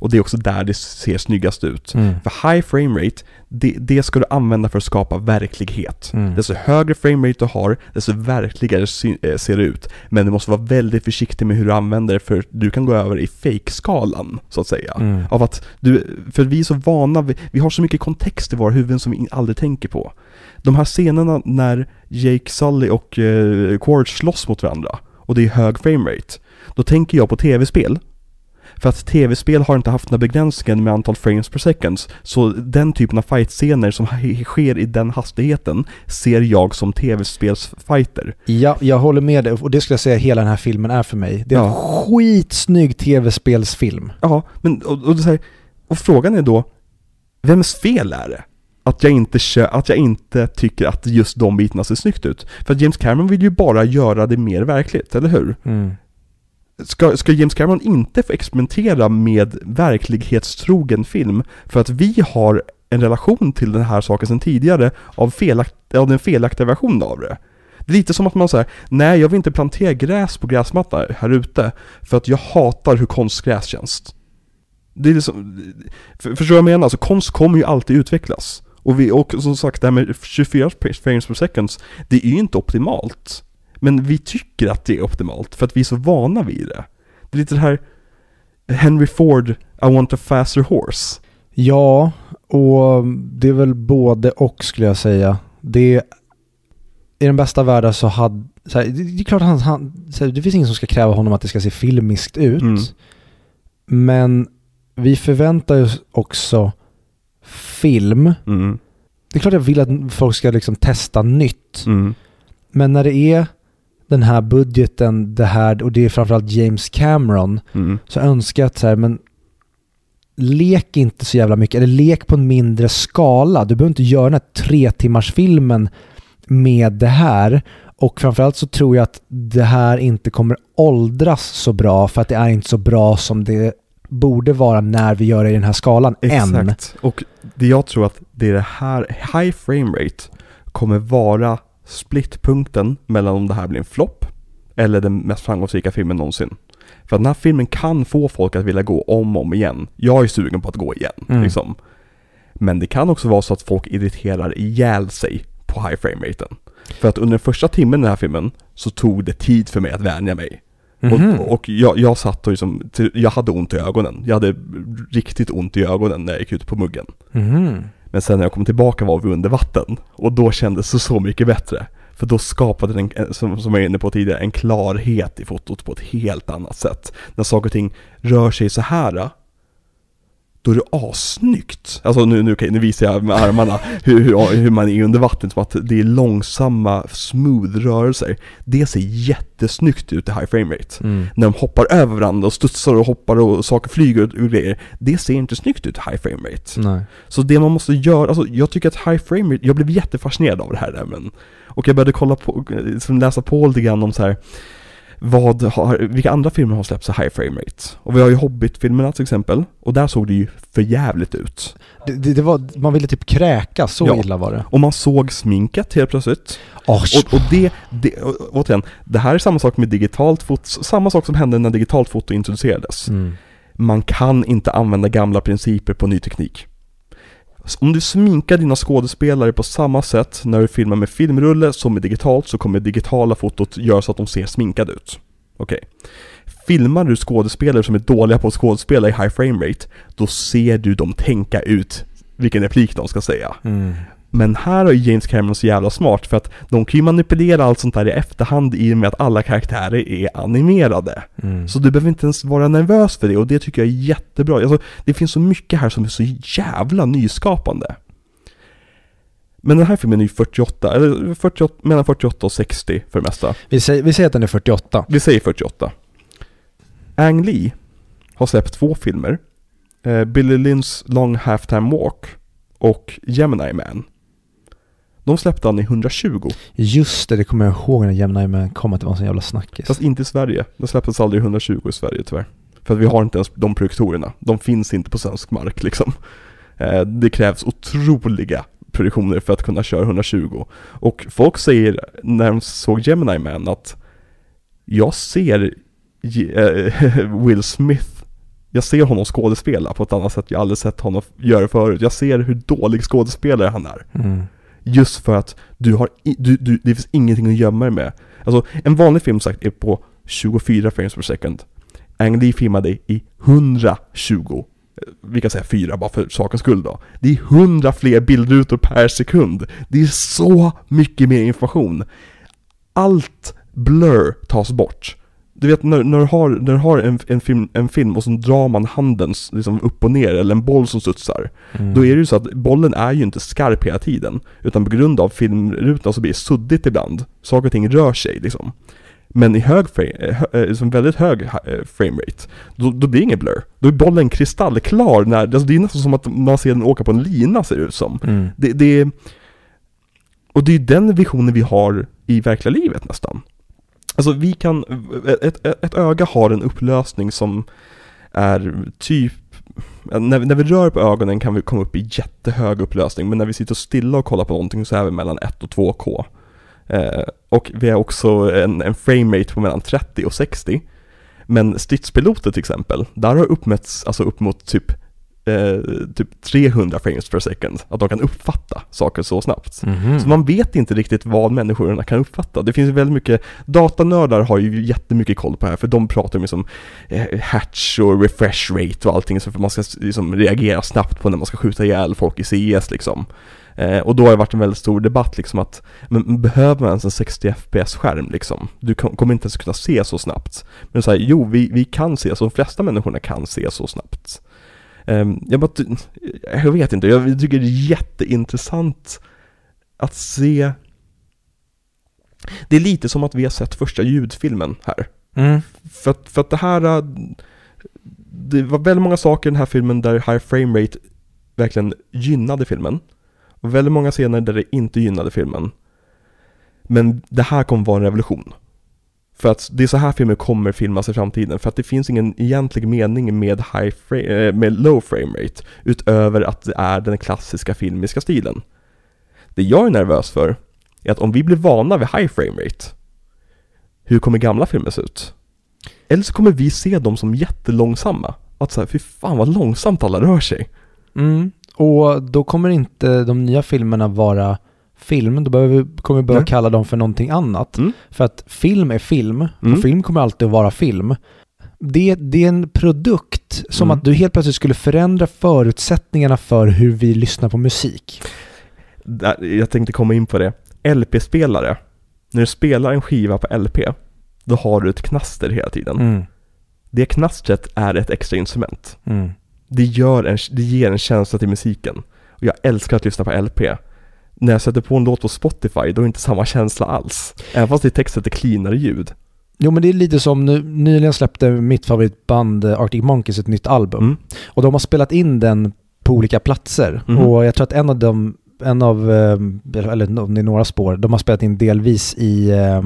Och det är också där det ser snyggast ut. Mm. För high framerate, det, det ska du använda för att skapa verklighet. Mm. Desto högre framerate du har, desto verkligare eh, ser det ut. Men du måste vara väldigt försiktig med hur du använder det, för du kan gå över i fake-skalan, så att säga. Mm. Av att du, för vi är så vana, vi, vi har så mycket kontext i våra huvuden som vi aldrig tänker på. De här scenerna när Jake Sully och eh, Quaritch slåss mot varandra, och det är hög framerate, då tänker jag på tv-spel. För att tv-spel har inte haft några begränsningar med antal frames per second, så den typen av fightscener som sker i den hastigheten ser jag som tv-spelsfighter. Ja, jag håller med dig och det skulle jag säga hela den här filmen är för mig. Det är en Ja. skitsnygg tv-spelsfilm. Ja, men och, och, här, och frågan är då, vems fel är det? Att jag, inte att jag inte tycker att just de bitarna ser snyggt ut. För att James Cameron vill ju bara göra det mer verkligt, eller hur? Mm. Ska, ska James Cameron inte få experimentera med verklighetstrogen film för att vi har en relation till den här saken sedan tidigare av, felakt, av den felaktiga versionen av det? Det är lite som att man säger, nej jag vill inte plantera gräs på gräsmattan här ute för att jag hatar hur konstgräs känns. Det är liksom, för, förstår du vad jag menar? Alltså konst kommer ju alltid utvecklas. Och, vi, och som sagt, det här med 24 frames per second, det är ju inte optimalt. Men vi tycker att det är optimalt för att vi är så vana vid det. Det är lite det här Henry Ford, I want a faster horse. Ja, och det är väl både och skulle jag säga. Det i den bästa världen så hade, så här, det, är klart att han, han här, det finns ingen som ska kräva honom att det ska se filmiskt ut. Mm. Men vi förväntar oss också film. Mm. Det är klart jag vill att folk ska liksom testa nytt. Mm. Men när det är den här budgeten, det här, och det är framförallt James Cameron, Mm. så önskar jag att så här, men lek inte så jävla mycket, eller lek på en mindre skala. Du behöver inte göra den här tre timmars filmen med det här Och framförallt så tror jag att det här inte kommer åldras så bra för att det är inte så bra som det borde vara när vi gör det i den här skalan än. Exakt. Och det jag tror att det är det här, high frame rate kommer vara splittpunkten mellan om det här blir en flopp eller den mest framgångsrika filmen någonsin. För att den här filmen kan få folk att vilja gå om och om igen. Jag är sugen på att gå igen, Mm. liksom. Men det kan också vara så att folk irriterar ihjäl sig på high frame raten. För att under den första timmen i den här filmen så tog det tid för mig att vänja mig. Mhm. Och, och jag, jag satt och liksom, jag hade ont i ögonen. Jag hade riktigt ont i ögonen när jag gick ut på muggen. Mhm. Men sen när jag kom tillbaka var vi under vatten. Och då kändes det så mycket bättre. För då skapade den, eh, som jag var inne på tidigare, en klarhet i fotot på ett helt annat sätt. När saker och ting rör sig så här. Då är det assnyggt. Alltså nu, nu, nu visar jag med armarna hur, hur, hur man är under vattnet, som att det är långsamma, smooth rörelser. Det ser jättesnyggt ut i high frame rate Mm. när de hoppar över varandra och studsar och hoppar och saker flyger och grejer. Det ser inte snyggt ut i high frame rate. Nej. Så det man måste göra, alltså jag tycker att high frame rate, jag blev jättefascinerad av det här där, men Och jag började kolla på, liksom läsa på lite grann om så här vad har, vilka andra filmer har släppts i high frame rate? Och vi har ju Hobbit-filmerna till exempel, och där såg det ju för jävligt ut. Det, det, det var, man ville typ kräkas, så Ja. illa var det. Och man såg sminket helt plötsligt. Oh, Och, och det, det och, återigen, det här är samma sak med digitalt foto, samma sak som hände när digitalt foto introducerades. mm. Man kan inte använda gamla principer på ny teknik. Om du sminkar dina skådespelare på samma sätt när du filmar med filmrulle som med digitalt så kommer digitala fotot göra så att de ser sminkade ut. Okej. Filmar du skådespelare som är dåliga på att skådespela i high frame rate, då ser du dem tänka ut vilken replik de ska säga. Mm. Men här är James Cameron så jävla smart för att de kan ju manipulera allt sånt där i efterhand i och med att alla karaktärer är animerade. Mm. Så du behöver inte ens vara nervös för det och det tycker jag är jättebra. Alltså, det finns så mycket här som är så jävla nyskapande. Men den här filmen är ju 48, eller 48, mellan 48 och 60 för det mesta. Vi, säger, vi säger att den är 48. Vi säger 48. Ang Lee har släppt två filmer. Eh, Billy Lyns Long Halftime Walk och Gemini Man. De släppte han i 120, Just det, det kommer jag ihåg när Gemini kom att det var en sån jävla snackis. fast inte i Sverige. De släpptes aldrig i 120 i Sverige tyvärr. För att vi har inte ens de projektorerna. De finns inte på svensk mark liksom. Eh, det krävs otroliga produktioner för att kunna köra 120. Och folk säger när de såg Gemini Man att jag ser eh, Will Smith jag ser honom skådespela på ett annat sätt jag aldrig sett honom göra förut. Jag ser hur dålig skådespelare han är. Mm. Just för att du har, du, du, det finns ingenting att gömma dig med. Alltså en vanlig film sagt är på 24 frames per second. Ang Lee filmade i 120. Vi kan säga 4 bara för sakens skull då. Det är 100 fler bildrutor per sekund. Det är så mycket mer information. Allt blur tas bort. Du vet när, när du har, när du har en, en, film, en film och så drar man handen liksom upp och ner eller en boll som studsar. Mm. Då är det ju så att bollen är ju inte skarp hela tiden. Utan på grund av filmrutan så blir det suddigt ibland. Saker och ting rör sig liksom. Men i hög frame, eh, hö, eh, liksom väldigt hög eh, frame rate, då, då blir det ingen blur. Då är bollen kristallklar när, alltså det är nästan som att man ser den åka på en lina ser det ut som. Mm. Det, det Och det är den visionen vi har i verkliga livet nästan. Alltså vi kan, ett, ett, ett öga har en upplösning som är typ när, när vi rör på ögonen kan vi komma upp i jättehög upplösning men när vi sitter stilla och kollar på någonting så är vi mellan 1 och 2K. Eh, och vi har också en, en framerate på mellan 30 och 60. Men stridspiloter till exempel, där har uppmätts alltså upp mot typ, eh, typ 300 frames per second. Att de kan uppfatta saker så snabbt. Mhm. Så man vet inte riktigt vad människorna kan uppfatta. Det finns väldigt mycket, datanördar har ju jättemycket koll på det här för de pratar ju liksom eh, hatch och refresh rate och allting så för man ska liksom reagera snabbt på när man ska skjuta ihjäl folk i CS liksom. Eh, och då har det varit en väldigt stor debatt liksom att, men behöver man ens en 60 FPS skärm liksom? Du kom, kommer inte ens kunna se så snabbt. Men så här, jo vi, vi kan se, så de flesta människorna kan se så snabbt. Ehm, jag bara, jag vet inte, jag tycker det är jätteintressant att se Det är lite som att vi har sett första ljudfilmen här. Mm. För att, för att det här äh, Det var väldigt många saker i den här filmen där high frame rate verkligen gynnade filmen. Och väldigt många scener där det inte gynnade filmen. Men det här kommer vara en revolution. För att det är så här filmer kommer filmas i framtiden. För att det finns ingen egentlig mening med, high frame, eh, med low frame rate. Utöver att det är den klassiska filmiska stilen. Det jag är nervös för är att om vi blir vana vid high frame rate. Hur kommer gamla filmer se ut? Eller så kommer vi se dem som jättelångsamma. Att såhär, fy fan vad långsamt alla rör sig. Mm. Och då kommer inte de nya filmerna vara film, då behöver vi, kommer vi behöva Nej. kalla dem för någonting annat. Mm. För att film är film, Mm. och film kommer alltid att vara film. Det, det är en produkt, som Mm. att du helt plötsligt skulle förändra förutsättningarna för hur vi lyssnar på musik. Jag tänkte komma in på det. LP-spelare. När du spelar en skiva på LP, då har du ett knaster hela tiden. Mm. Det knastret är ett extra instrument. Mm. Det, gör en, det ger en känsla till musiken. Och jag älskar att lyssna på LP. När jag sätter på en låt på Spotify, då är det inte samma känsla alls. Även fast det är textet är cleanare ljud. Jo men det är lite som nu, nyligen släppte mitt favoritband eh, Arctic Monkeys ett nytt album. Mm. Och de har spelat in den på olika platser. Mhm. Och jag tror att en av dem, en av, eh, eller om det är några spår, de har spelat in delvis i eh,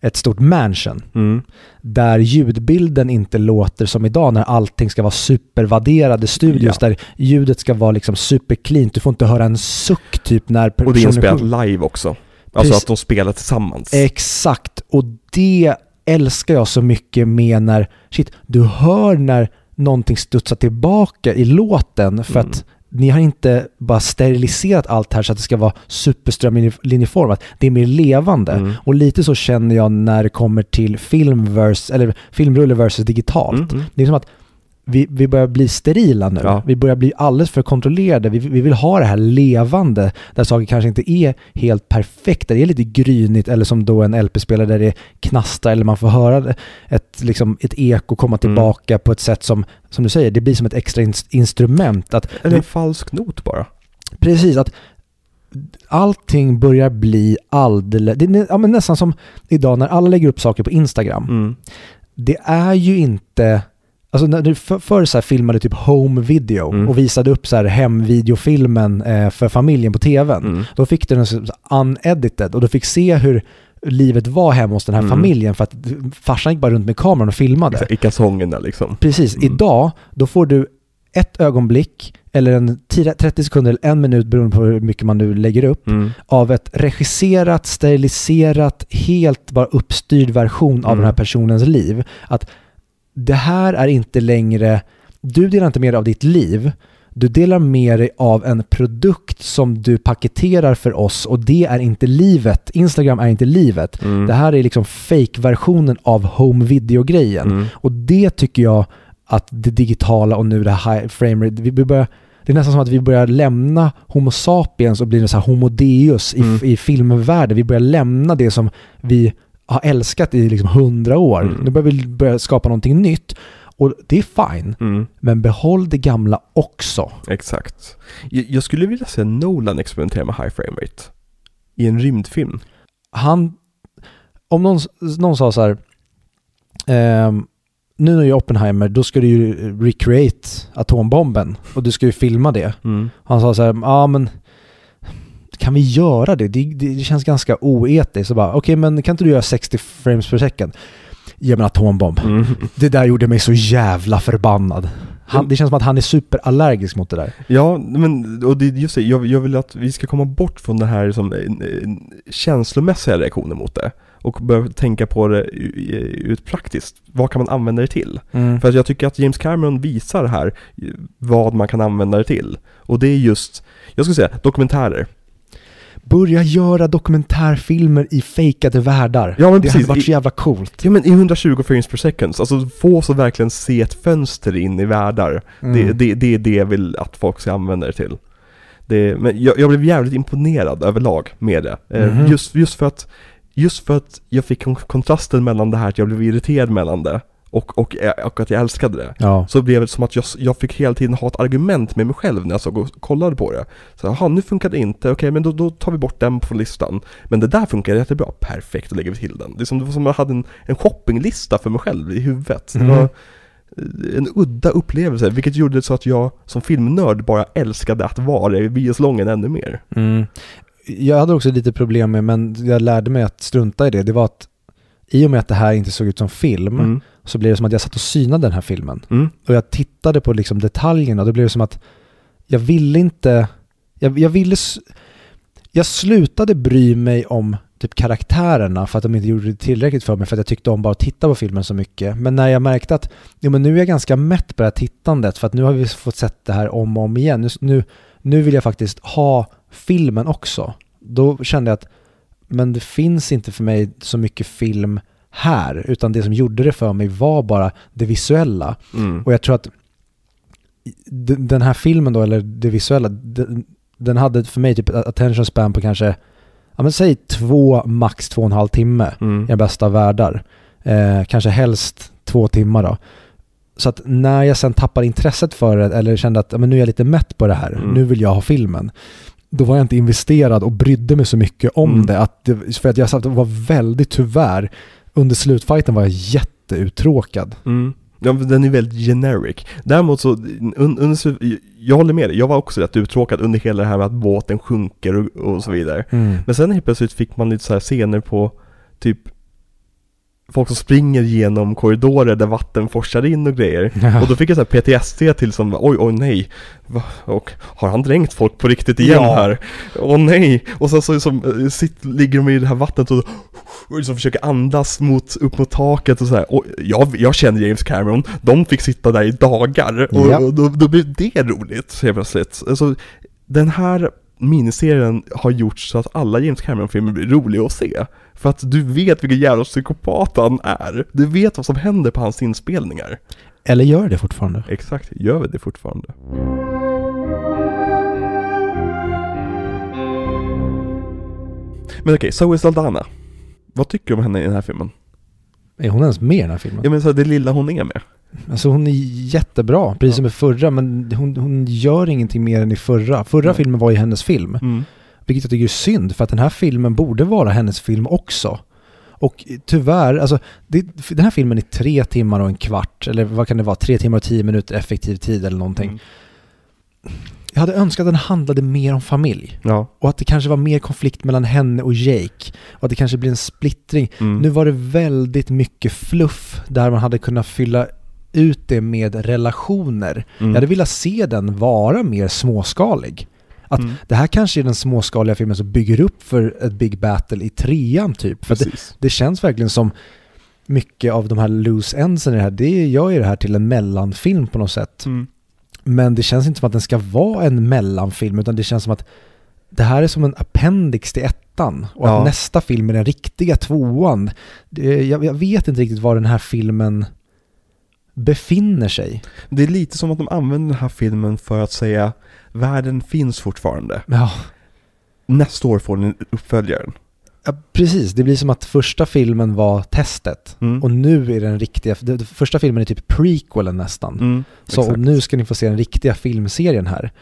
ett stort mansion. Mm. Där ljudbilden inte låter som idag när allting ska vara supervärderade studios. Ja. Där ljudet ska vara liksom supercleant. Du får inte höra en suck typ när Och det är personen inspelat live också. Alltså Precis. att de spelar tillsammans. Exakt, och det älskar jag så mycket med när, shit, du hör när någonting studsar tillbaka i låten för Mm. att ni har inte bara steriliserat allt här så att det ska vara superströmlinjeformat. Det är mer levande. Mm. Och lite så känner jag när det kommer till film versus, eller filmrulle versus digitalt. Mm, mm. Det är som att vi, vi börjar bli sterila nu. Ja. Vi börjar bli alldeles för kontrollerade. Vi, vi vill ha det här levande, där saker kanske inte är helt perfekta. Det är lite grynigt, eller som då en LP-spelare där det knastrar, eller man får höra ett, liksom, ett eko komma Mm. tillbaka på ett sätt som, som du säger, det blir som ett extra ins- instrument. Att, Eller en falsk not bara. precis, att allting börjar bli alldeles... Det är ja, men nästan som idag när alla lägger upp saker på Instagram Mm. det är ju inte... Alltså när du för, förr så filmade typ home video Mm. och visade upp så här hemvideofilmen eh, för familjen på tvn. Mm. Då fick du den unedited och du fick se hur livet var hemma hos den här Mm. familjen för att farsan gick bara runt med kameran och filmade. I kalsongerna liksom. Precis, Mm. idag då får du ett ögonblick eller en 10 30 sekunder eller en minut beroende på hur mycket man nu lägger upp Mm. av ett regisserat, steriliserat, helt bara uppstyrd version av Mm. den här personens liv. Att det här är inte längre, du delar inte med dig av ditt liv, du delar med dig av en produkt som du paketerar för oss och det är inte livet. Instagram är inte livet. Mm. Det här är liksom fake-versionen av home video-grejen. Mm. Och det tycker jag att det digitala och nu det här frame rate, vi börjar, det är nästan som att vi börjar lämna Homo sapiens och blir så här Homo deus i, Mm. i filmvärlden. Vi börjar lämna det som vi har älskat i liksom hundra år. Mm. Nu börjar vi börja skapa någonting nytt. Och det är fine, Mm. men behåll det gamla också. Exakt. Jag, jag skulle vilja se Nolan experimentera med high frame rate. I en rymdfilm. Han, om någon, någon sa så här, ehm, nu när du gör Oppenheimer, då ska du ju recreate atombomben och du ska ju filma det. Mm. Han sa så här, ja men kan vi göra det? Det, det, det känns ganska oetiskt. Så bara, okej men kan inte du göra 60 frames per second? Ge mig en atombomb. Mm. Det där gjorde mig så jävla förbannad. Han, det känns som att han är superallergisk mot det där. Ja, men och det just det, jag, jag vill att vi ska komma bort från den här som, en, en, känslomässiga reaktionen mot det. Och börja tänka på det u- i- ut praktiskt. Vad kan man använda det till? För att jag tycker att James Cameron visar här eh, vad man kan använda det till. Och det är just, jag skulle säga dokumentärer. Börja göra dokumentärfilmer i fejkade världar. Ja, men det precis. hade varit så jävla coolt. Ja men i 120 frames per second, alltså få oss att verkligen se ett fönster in i världar. Mm. Det, det, det är det jag vill att folk ska använda det till. Det, men jag, jag blev jävligt imponerad överlag med det. Mhm. Just, just, för att, just för att jag fick kon- kontrasten mellan det här att jag blev irriterad mellan det och, och, och att jag älskade det. Ja. Så blev det som att jag, jag fick hela tiden ha ett argument med mig själv när jag såg och kollade på det. Så jaha, nu funkar det inte, okej men då, då tar vi bort den från listan. Men det där funkar jättebra, perfekt, då lägger vi till den. Det, är som, det var som att jag hade en, en shoppinglista för mig själv i huvudet. Det Mhm. var eh, en udda upplevelse, vilket gjorde det så att jag som filmnörd bara älskade att vara i biosalongen ännu mer. Mm. jag hade också lite problem med, men jag lärde mig att strunta i det, det var att i och med att det här inte såg ut som film Mm. så blev det som att jag satt och synade den här filmen. Mm. Och jag tittade på liksom detaljerna och det blev som att jag ville inte, jag, jag ville, jag slutade bry mig om typ karaktärerna för att de inte gjorde det tillräckligt för mig för att jag tyckte om bara att titta på filmen så mycket. Men när jag märkte att jo, men nu är jag ganska mätt på det här tittandet för att nu har vi fått sett det här om och om igen. Nu, nu, nu vill jag faktiskt ha filmen också. Då kände jag att men det finns inte för mig så mycket film här utan det som gjorde det för mig var bara det visuella. Mm. Och jag tror att den här filmen då, eller det visuella, den, den hade för mig typ attention span på kanske, ja men säg två, max två och en halv timme Mm. i den bästa av världar. Eh, kanske helst två timmar då. Så att när jag sen tappade intresset för det, eller kände att ja, men nu är jag lite mätt på det här, Mm. nu vill jag ha filmen. Då var jag inte investerad och brydde mig så mycket om Mm. det, att det. För att jag satt och var väldigt, tyvärr, under slutfighten var jag jätteuttråkad. Mm. Ja, den är väldigt generic. Däremot så, un, under, jag håller med dig, jag var också rätt uttråkad under hela det här med att båten sjunker och, och så vidare. Men sen helt plötsligt fick man lite så här scener på typ folk som springer genom korridorer där vatten forsar in och grejer. Ja. Och då fick jag så PTSD till som, oj, oj nej, Va? och har han dränkt folk på riktigt igen Ja. här? Åh nej! Och sen så som, eh, sitt, ligger de i det här vattnet och, och liksom försöker andas mot, upp mot taket och så här. Och jag, jag känner James Cameron, de fick sitta där i dagar och, Ja. och då, då blev det roligt helt plötsligt. Alltså, den här miniserien har gjort så att alla James Cameron-filmer blir roliga att se. För att du vet vilken jävla psykopat han är. Du vet vad som händer på hans inspelningar. Eller gör det fortfarande? Exakt, gör vi det fortfarande? Men okej, Zoe Saldana. Vad tycker du om henne i den här filmen? Är hon ens med i den här filmen? Jag menar så det lilla hon är med. Alltså hon är jättebra, precis som i förra, men hon, hon gör ingenting mer än i förra. Förra Nej. filmen var ju hennes film, Mm. vilket jag tycker är synd, för att den här filmen borde vara hennes film också. Och tyvärr, alltså det, den här filmen är tre timmar och en kvart, eller vad kan det vara, tre timmar och tio minuter effektiv tid eller någonting. Mm. Jag hade önskat att den handlade mer om familj. Ja. Och att det kanske var mer konflikt mellan henne och Jake. Och att det kanske blir en splittring. Mm. Nu var det väldigt mycket fluff där man hade kunnat fylla ut det med relationer. Mm. Jag hade velat se den vara mer småskalig. Att Mm. det här kanske är den småskaliga filmen som bygger upp för ett big battle i trean typ. För det, det känns verkligen som mycket av de här loose endsen i det här, det gör ju det här till en mellanfilm på något sätt. Mm. Men det känns inte som att den ska vara en mellanfilm utan det känns som att det här är som en appendix till ettan och Ja. att nästa film är den riktiga tvåan. Det, jag, jag vet inte riktigt var den här filmen befinner sig. Det är lite som att de använder den här filmen för att säga världen finns fortfarande. Ja, Nästa år får ni uppföljaren. ja, precis. Det blir som att första filmen var testet Mm. och nu är den riktiga. Det, första filmen är typ prequelen nästan. Mm. Så nu ska ni få se den riktiga filmserien här.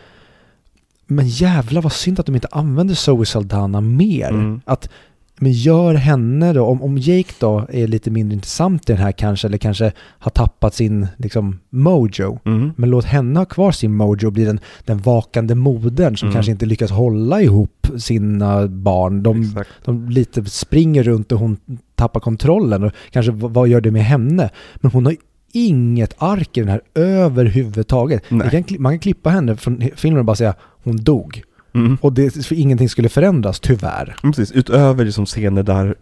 Men jävla vad synd att de inte använder Zoe Saldana mer. Mm. Att, men gör henne då, om, om Jake då är lite mindre intressant i den här kanske, eller kanske har tappat sin liksom mojo. Mm. Men låt henne ha kvar sin mojo och bli den, den vakande modern som Mm. kanske inte lyckas hålla ihop sina barn. De, de lite springer runt och hon tappar kontrollen och kanske vad, gör det med henne? Men hon har inget ark i den här överhuvudtaget. Kan, man kan klippa henne från filmen och bara säga hon dog. Mm. Och det, för ingenting skulle förändras, tyvärr. Mm, Precis, utöver liksom scener där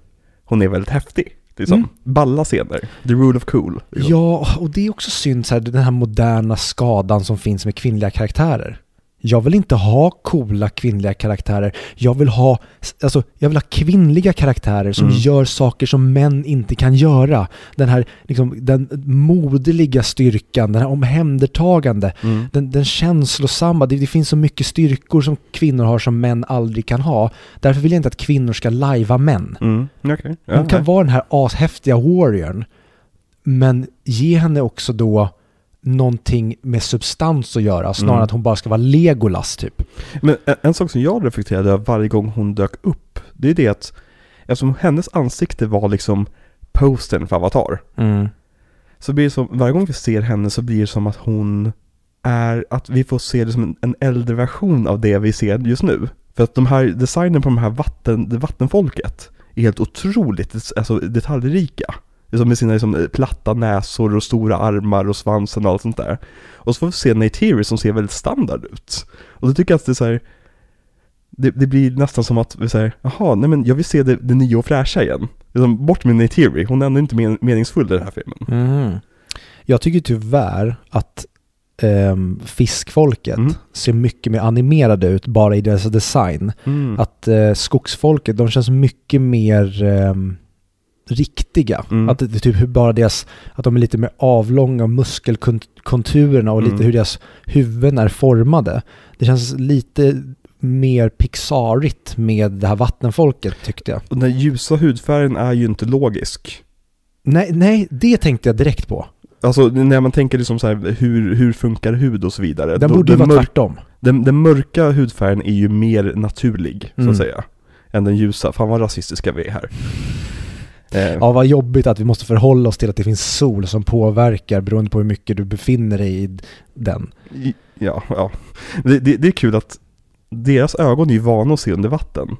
hon är väldigt häftig. Liksom. Mm. Balla scener. The rule of cool. liksom. Ja, och det är också synd så här, den här moderna skadan som finns med kvinnliga karaktärer. Jag vill inte ha coola kvinnliga karaktärer. Jag vill ha, alltså, jag vill ha kvinnliga karaktärer som Mm. gör saker som män inte kan göra. Den här liksom, den moderliga styrkan, den här omhändertagande, Mm. den, den känslosamma. Det, det finns så mycket styrkor som kvinnor har som män aldrig kan ha. Därför vill jag inte att kvinnor ska lajva män. Mm. Ja, Hon kan vara den här ashäftiga warriorn. Men ge henne också då någonting med substans att göra. Snarare Mm. att hon bara ska vara Legolas typ. Men en, en sak som jag reflekterade över varje gång hon dök upp, det är det att eftersom hennes ansikte var liksom postern för Avatar, så blir det som, varje gång vi ser henne så blir det som att hon är, att vi får se det som en, en äldre version av det vi ser just nu. För att de här, designen på de här vatten, vattenfolket är helt otroligt alltså, detaljrika. Liksom med sina liksom, platta näsor och stora armar och svansen och allt sånt där. Och så får vi se Neytiri som ser väldigt standard ut. Och då tycker jag att det är så här, det, det, blir nästan som att vi säger, jaha, nej men jag vill se det, det nya och fräscha igen. Liksom, bort med Neytiri, hon är ändå inte men, meningsfull i den här filmen. Mm. Jag tycker tyvärr att ehm, fiskfolket Mm. ser mycket mer animerade ut bara i deras design. Mm. Att eh, skogsfolket, de känns mycket mer ehm, riktiga. Mm. Att det, typ bara deras, att de är lite mer avlånga muskelkonturerna och lite Mm. hur deras huvuden är formade. Det känns lite mer pixarigt med det här vattenfolket tyckte jag. Och den ljusa hudfärgen är ju inte logisk. Nej, nej, det tänkte jag direkt på. Alltså när man tänker liksom så här, hur, hur funkar hud och så vidare. Den Då- borde ju vara tvärtom. den, den mörka hudfärgen är ju mer naturlig, så Mm. att säga. Än den ljusa. Fan vad rasistiska vi är här. Eh, Ja, vad jobbigt att vi måste förhålla oss till att det finns sol som påverkar beroende på hur mycket du befinner dig i den. ja, ja. Det, det, det är kul att deras ögon är ju vana att se under vatten.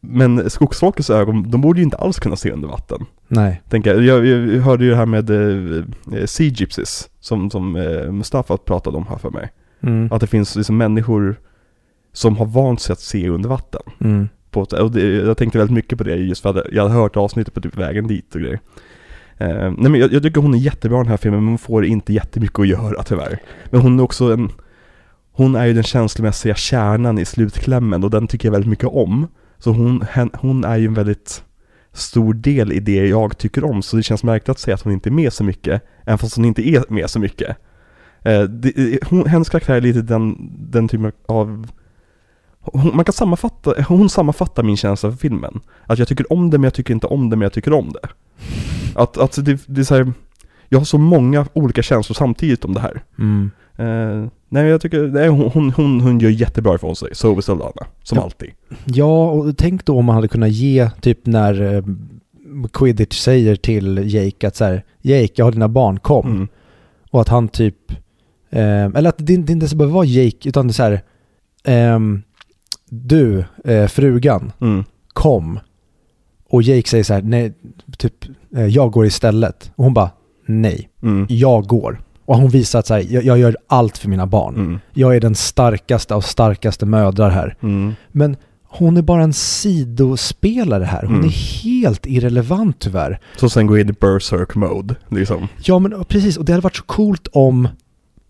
Men skogsfolkets ögon, de borde ju inte alls kunna se under vatten. Nej. Tänker jag, jag, jag hörde ju det här med eh, eh, Sea Gypsies, som, som eh, Mustafa pratade om här för mig. Mm. Att det finns liksom människor som har vant sig att se under vatten. Mm. På och det, jag tänkte väldigt mycket på det just för att jag hade hört avsnittet på typ vägen dit och grejer. Eh, nej men jag, jag tycker hon är jättebra i den här filmen men hon får inte jättemycket att göra tyvärr. Men hon är också en, hon är ju den känslomässiga kärnan i slutklämmen och den tycker jag väldigt mycket om. Så hon, hen, hon är ju en väldigt stor del i det jag tycker om så det känns märkligt att säga att hon inte är med så mycket, även fast hon inte är med så mycket. Eh, det, eh, hon, hennes karaktär är lite den, den typen av hon, man kan sammanfatta, hon sammanfattar min känsla för filmen. Att jag tycker om det men jag tycker inte om det men jag tycker om det. Att, att det, det är så här, jag har så många olika känslor samtidigt om det här. Mm. Eh, nej jag tycker, nej, hon, hon, hon, hon gör jättebra ifrån sig, Zoe Saldana, som Ja. alltid. Ja, och tänk då om man hade kunnat ge, typ när eh, Quidditch säger till Jake att så här, Jake, jag har dina barn, kom. Mm. Och att han typ, eh, eller att det, det inte ens behöver vara Jake, utan det är så här, ehm, du, eh, frugan, Mm. kom. Och Jake säger så här, nej, typ, eh, jag går istället. Och hon bara, nej, Mm. jag går. Och hon visar att så här, jag, jag gör allt för mina barn. Mm. Jag är den starkaste av starkaste mödrar här. Mm. Men hon är bara en sidospelare här. Hon Mm. är helt irrelevant tyvärr. Så sen går in i berserk mode, liksom. Ja men precis, och det hade varit så coolt om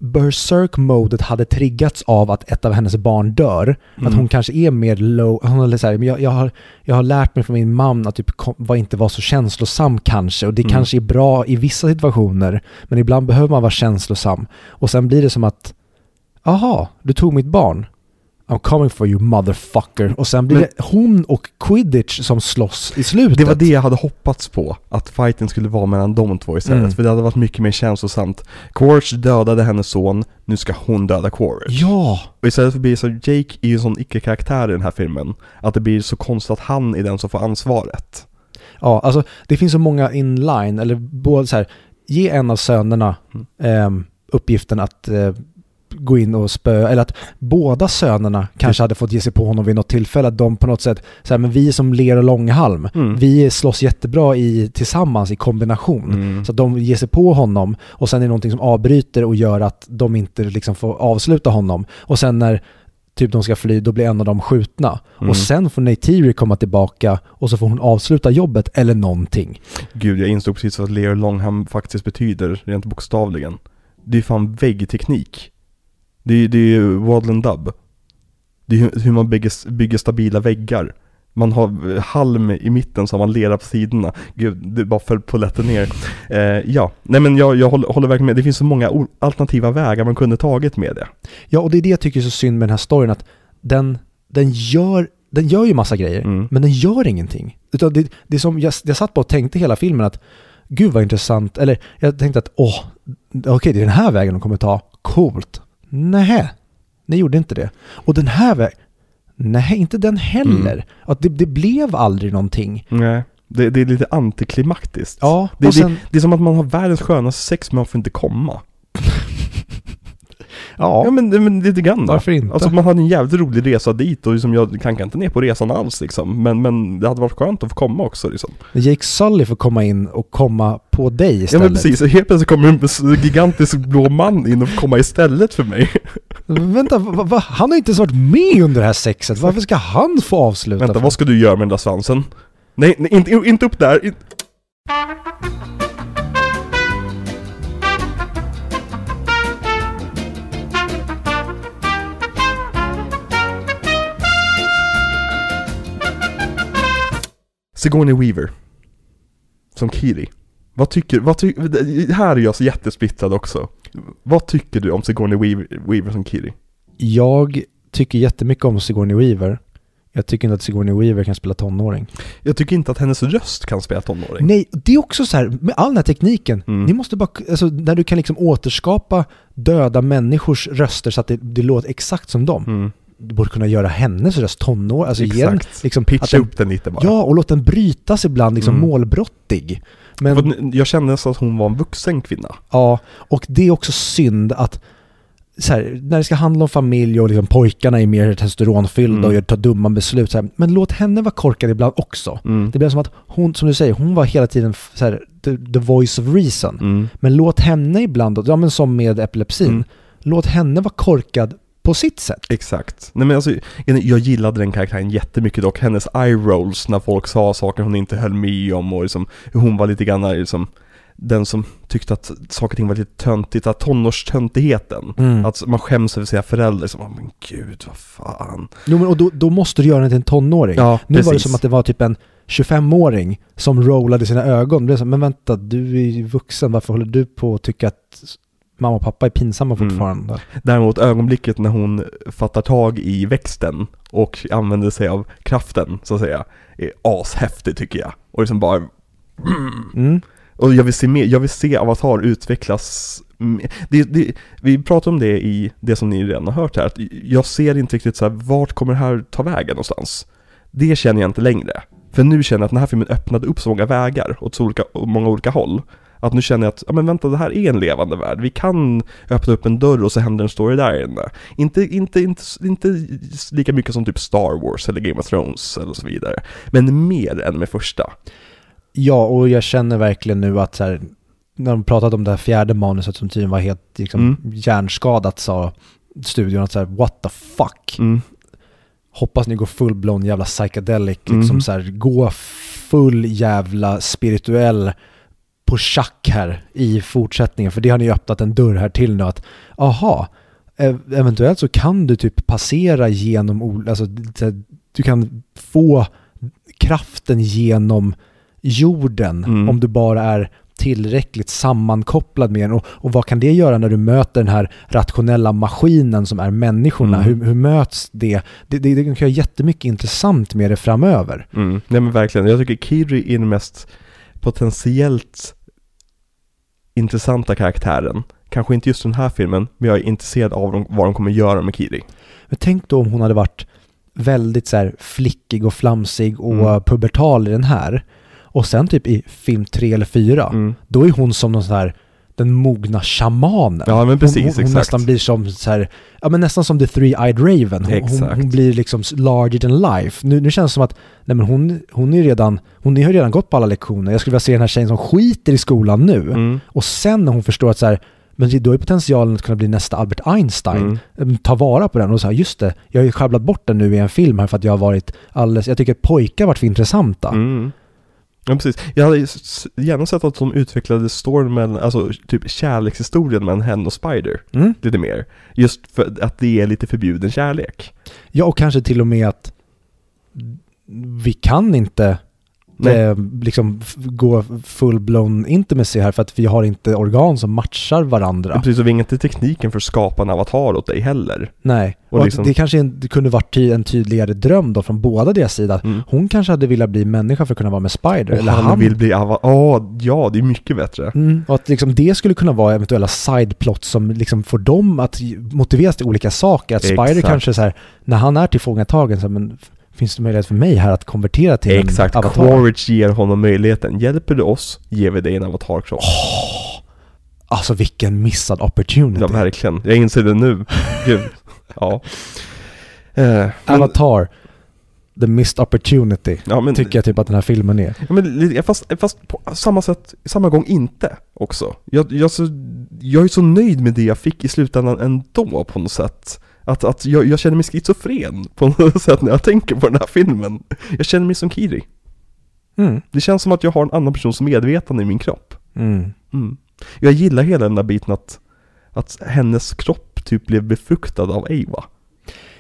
Berserk-modet hade triggats av att ett av hennes barn dör. Att Mm. hon kanske är mer low, hon är så här, men jag, jag, har, jag har lärt mig från min mamma att typ kom, var inte vara så känslosam kanske. Och det Mm. kanske är bra i vissa situationer, men ibland behöver man vara känslosam. Och sen blir det som att, aha, du tog mitt barn. I'm coming for you motherfucker. Och sen blir Men- det hon och Quidditch som slåss i slutet. Det var det jag hade hoppats på, att fighten skulle vara mellan de två istället. Mm. För det hade varit mycket mer känslosamt. Quaritch dödade hennes son, nu ska hon döda Quaritch. Ja! Och istället för att bli så, Jake är ju en sån icke-karaktär i den här filmen. Att det blir så konstigt att han är den som får ansvaret. Ja, alltså det finns så många inline, eller både så här, ge en av sönerna Mm. ehm, uppgiften att eh, gå in och spöa, eller att båda sönerna kanske hade fått ge sig på honom vid något tillfälle, att de på något sätt, så här, men vi är som ler och långhalm, Mm. vi slåss jättebra i, tillsammans i kombination. Mm. Så att de ger sig på honom och sen är det någonting som avbryter och gör att de inte liksom får avsluta honom. Och sen när typ de ska fly, då blir en av dem skjutna. Mm. Och sen får Neytiri komma tillbaka och så får hon avsluta jobbet eller någonting. Gud, jag insåg precis vad Leo Longham faktiskt betyder, rent bokstavligen. Det är fan väggteknik. Det är, det är ju Waddle and Dub. Det är hur, man bygger, bygger stabila väggar. Man har eh, halm i mitten så har man lera på sidorna. Gud, det bara föll på lätten ner. Eh, ja, nej men jag, jag håller, håller verkligen med. Det finns så många alternativa vägar man kunde tagit med det. Ja, och det är det jag tycker är så synd med den här storyn, att den, den, gör, den gör ju massa grejer, Mm. men den gör ingenting. Utan det, det är som, jag, jag satt på och tänkte hela filmen att gud vad intressant, eller jag tänkte att åh, okej det är den här vägen de kommer ta, coolt. Nej, ni gjorde inte det. Och den här vägen, nej inte den heller. Mm. Att det, det blev aldrig någonting. Nej. Det, det är lite antiklimaktiskt. Ja, Det, sen, det, det är som att man har världens skönaste sex men man får inte komma. Ja, Ja men, men lite grann då. Varför inte? Alltså man hade en jävligt rolig resa dit och liksom jag klankar inte ner på resan alls liksom. Men, men det hade varit skönt att få komma också liksom. Jake Sully får komma in och komma på dig Ja istället. men precis, och helt plötsligt kommer en gigantisk blå man in och komma istället för mig. Vänta, va, va? han har inte ens varit med under det här sexet. Varför ska han få avsluta? Vänta, vad ska du göra med den där svansen? Nej, nej inte, inte upp där! In- Sigourney Weaver. Som Kiri. Vad tycker, vad tycker, här är jag så jättesplittrad också. Vad tycker du om Sigourney Weaver, Weaver som Kiri? Jag tycker jättemycket om Sigourney Weaver. Jag tycker inte att Sigourney Weaver kan spela tonåring. Jag tycker inte att hennes röst kan spela tonåring. Nej, det är också så här, med all den här tekniken, Mm. ni måste bara, alltså när du kan liksom återskapa döda människors röster så att det, det låter exakt som dem. Mm. Du borde kunna göra hennes röst tonår, alltså Exakt. liksom, att Pitcha den, upp den lite bara. Ja, och låt den brytas ibland liksom Mm. målbrottig. Men, Jag kände nästan att hon var en vuxen kvinna. ja, och det är också synd att här, när det ska handla om familj och liksom pojkarna är mer testosteronfyllda Mm. och gör- tar dumma beslut. Här, men låt henne vara korkad ibland också. Mm. Det blir som att hon, som du säger, hon var hela tiden så här, the, the voice of reason. Mm. Men låt henne ibland, ja men som med epilepsin, Mm. låt henne vara korkad på sitt sätt. Exakt. Nej men alltså, jag gillade den karaktären jättemycket dock. Hennes eye rolls när folk sa saker hon inte höll med om och liksom hon var lite grann liksom den som tyckte att saker och ting var lite töntigt, att tonårstöntigheten. Mm. Att man skäms över sina föräldrar, som, oh, men gud vad fan. Jo, men, och då, då måste du göra den till en tonåring. Ja, nu var det precis. som att det var typ en 25-åring som rollade sina ögon. Det blev så, men vänta, du är ju vuxen, varför håller du på att tycka att mamma och pappa är pinsamma Mm. fortfarande? Däremot ögonblicket när hon fattar tag i växten och använder sig av kraften, så att säga, är ashäftig tycker jag. Och liksom bara Mm. Och jag vill se mer, jag vill se Avatar utvecklas det, det, Vi pratade om det i det som ni redan har hört här, att jag ser inte riktigt så här, vart kommer det här ta vägen någonstans? Det känner jag inte längre. För nu känner jag att den här filmen öppnade upp så många vägar åt så olika, många olika håll. Att nu känner jag att, ja men vänta, det här är en levande värld. Vi kan öppna upp en dörr och så händer en story där inne. Inte, inte, inte, inte lika mycket som typ Star Wars eller Game of Thrones eller så vidare. Men mer än med första. Ja, och jag känner verkligen nu att så här, när de pratade om det här fjärde manuset som tydligen var helt liksom, Mm. hjärnskadat sa studion att så här, what the fuck? Mm. Hoppas ni går full-blown jävla psychedelic, liksom så här, gå full jävla spirituell på schack här i fortsättningen. För det har ni ju öppnat en dörr här till nu att, aha, ev- eventuellt så kan du typ passera genom, alltså du kan få kraften genom jorden Mm. om du bara är tillräckligt sammankopplad med den. Och, och vad kan det göra när du möter den här rationella maskinen som är människorna? Mm. Hur, hur möts det? Det, det? det kan göra jättemycket intressant med det framöver. Mm. Nej men verkligen, jag tycker Kiri är den mest potentiellt intressanta karaktären. Kanske inte just den här filmen, men jag är intresserad av vad de kommer göra med Kiri. Men tänk då om hon hade varit väldigt så här flickig och flamsig och Mm. pubertal i den här. Och sen typ i film tre eller fyra, Mm. då är hon som någon sån här den mogna shamanen. Ja men precis, hon, hon, hon nästan blir som så här, ja men nästan som the three-eyed raven. Hon, Exakt. hon blir liksom larger than life. Nu, nu känns det som att, nej men hon, hon är redan, hon har redan gått på alla lektioner. Jag skulle vilja se den här tjejen som skiter i skolan nu. Mm. Och sen när hon förstår att så här, men då är potentialen att kunna bli nästa Albert Einstein. Mm. Mm, Ta vara på den och säga just det, jag har ju sjabblat bort den nu i en film här för att jag har varit alldeles, jag tycker att pojkar varit för intressanta. Mm. Ja precis. Jag hade gärna sett att de utvecklade storyn mellan, alltså typ kärlekshistorien mellan henne och Spider. Mm. Lite mer. Just för att det är lite förbjuden kärlek. Ja, och kanske till och med att vi kan inte. Eh, liksom gå full-blown intimacy här för att vi har inte organ som matchar varandra. Ja. Precis, och vi har inte tekniken för att skapa en avatar åt dig heller. Nej, Och och, liksom- det kanske en, det kunde varit ty, en tydligare dröm då från båda deras sida. Mm. Hon kanske hade velat bli människa för att kunna vara med Spider. Och eller han, han vill bli avatar. Ja, ja, det är mycket bättre. Mm, och att liksom det skulle kunna vara eventuella sideplots som liksom får dem att motiveras till olika saker. Att Spider Exakt. kanske så här, när han är tillfångatagen, så här, men finns det möjlighet för mig här att konvertera till Exakt, en avatar? Quaritch ger honom möjligheten. Hjälper du oss, ger vi dig en avatarkropp. Alltså vilken missad opportunity. Ja, verkligen. Jag inser det nu. Gud. Ja. Eh, Avatar, the missed opportunity. ja, men, Tycker jag typ att den här filmen är. Ja, men, fast, fast på samma sätt, samma gång inte också. Jag, jag, så, jag är så nöjd med det jag fick i slutändan ändå på något sätt. Att, att jag, jag känner mig schizofren på något sätt när jag tänker på den här filmen. Jag känner mig som Kiri. Mm. Det känns som att jag har en annan persons medvetande i min kropp. Mm. Mm. Jag gillar hela den där biten att, att hennes kropp typ blev befruktad av Ava.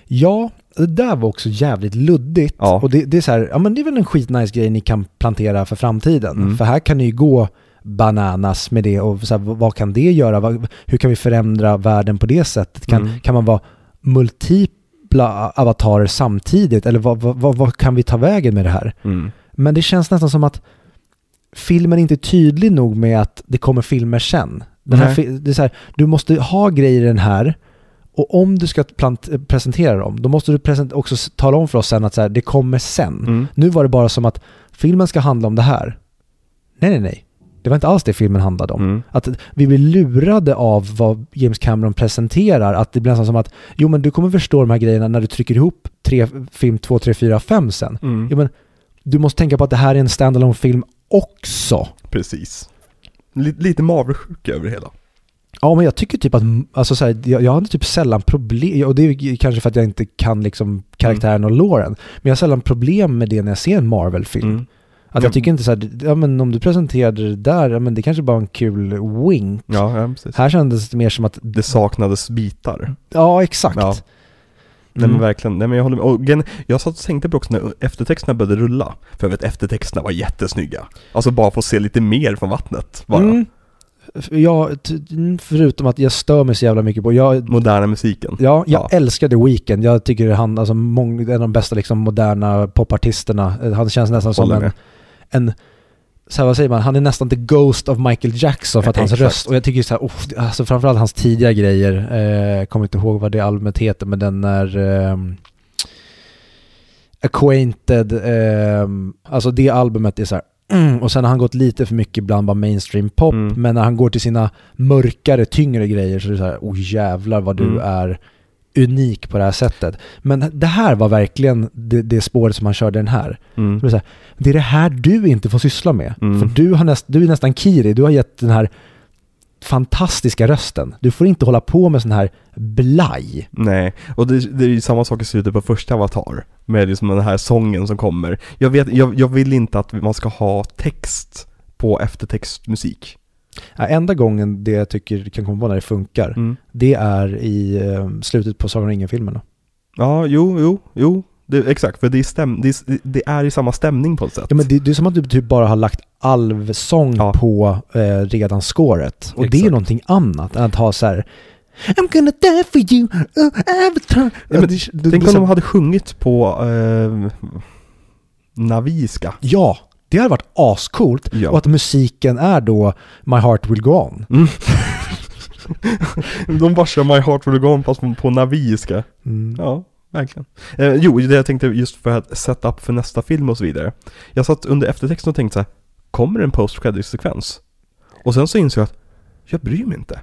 Ja, det där var också jävligt luddigt. Ja. Och det, det är så här, ja men det är väl en skitnice grej ni kan plantera för framtiden. Mm. För här kan ni ju gå bananas med det och så här, vad- kan det göra? Hur kan vi förändra världen på det sättet? Kan, Mm. kan man vara multipla avatarer samtidigt? Eller vad, vad, vad, kan vi ta vägen med det här? Mm. Men det känns nästan som att filmen inte är tydlig nog med att det kommer filmer sen. Den här, det är så här, du måste ha grejer i den här och om du ska plant, eh, presentera dem, då måste du också tala om för oss sen att så här, det kommer sen. Mm. Nu var det bara som att filmen ska handla om det här. Nej, nej, nej. Det var inte alls det filmen handlade om. Mm. Att vi blir lurade av vad James Cameron presenterar. Att det blir nästan som att, jo men du kommer förstå de här grejerna när du trycker ihop tre, film 2, 3, 4, 5 sen. Mm. Ja, men du måste tänka på att det här är en standalone film också. Precis. Lite, lite Marvel-sjuka över det hela. Ja, men jag tycker typ att, alltså så här, jag, jag hade typ sällan problem, och det är kanske för att jag inte kan liksom karaktären och låren, men jag har sällan problem med det när jag ser en Marvel-film. Mm. Att jag tycker inte så här, ja men om du presenterade det där, ja men det kanske bara var en kul wink. Ja, ja, precis. Här kändes det mer som att, Det saknades bitar. ja exakt. Ja. Nej Mm. men verkligen, nej men jag håller med. Och gen- jag satt och tänkte på också när eftertexterna började rulla. För jag vet eftertexterna var jättesnygga. Alltså bara få se lite mer från vattnet bara. Mm. F- Ja, t- förutom att jag stör mig så jävla mycket på, jag, Moderna musiken. Ja, jag Ja. älskar The Weeknd. Jag tycker han, alltså mång, en av de bästa liksom, moderna popartisterna. Eh, Han känns nästan som Håller en, med. en så här, vad säger man, han är nästan the ghost of Michael Jackson för att hans Exakt. röst, och jag tycker så här, oh, alltså framförallt hans tidiga grejer, eh, kommer inte ihåg vad det albumet heter, men den är ehm, Acquainted, ehm, alltså det albumet är så här, mm, och sen har han gått lite för mycket bland bara mainstream pop, Mm. men när han går till sina mörkare, tyngre grejer så är det så här, oh jävlar vad du Mm. är unik på det här sättet. Men det här var verkligen det, det spåret som han körde den här. Mm. Det här, det är det här du inte får syssla med. Mm. För du, har näst, du är nästan Kiri, du har gett den här fantastiska rösten. Du får inte hålla på med sån här blaj. Nej, och det, det är ju samma sak i slutet på första Avatar. Med liksom den här sången som kommer. Jag, vet, jag, jag vill inte att man ska ha text på eftertextmusik. Ja, enda gången det jag tycker kan komma på när det funkar, Mm. det är i eh, slutet på Sagan om ringen-filmerna. Ja, jo, jo, jo. Det, exakt, för det är, stäm, det, är, det är i samma stämning på ett sätt. Ja, men det, det är som att du typ bara har lagt alvsång Ja. på eh, redan skåret. Och det är Exakt. någonting annat än att ha så här I'm gonna die for you, oh, avatar. Ja, men Tänk om så- de hade sjungit på eh, naviska. Ja, det hade varit ascoolt. Ja. Och att musiken är då My Heart Will Go On. Mm. de bara kör My Heart Will Go On fast på, naviska. Mm. Ja, verkligen. Eh, jo, det jag tänkte just för att sätta upp för nästa film och så vidare. Jag satt under eftertexten och tänkte så här, kommer det en post sekvens? Och sen så insåg jag att jag bryr mig inte.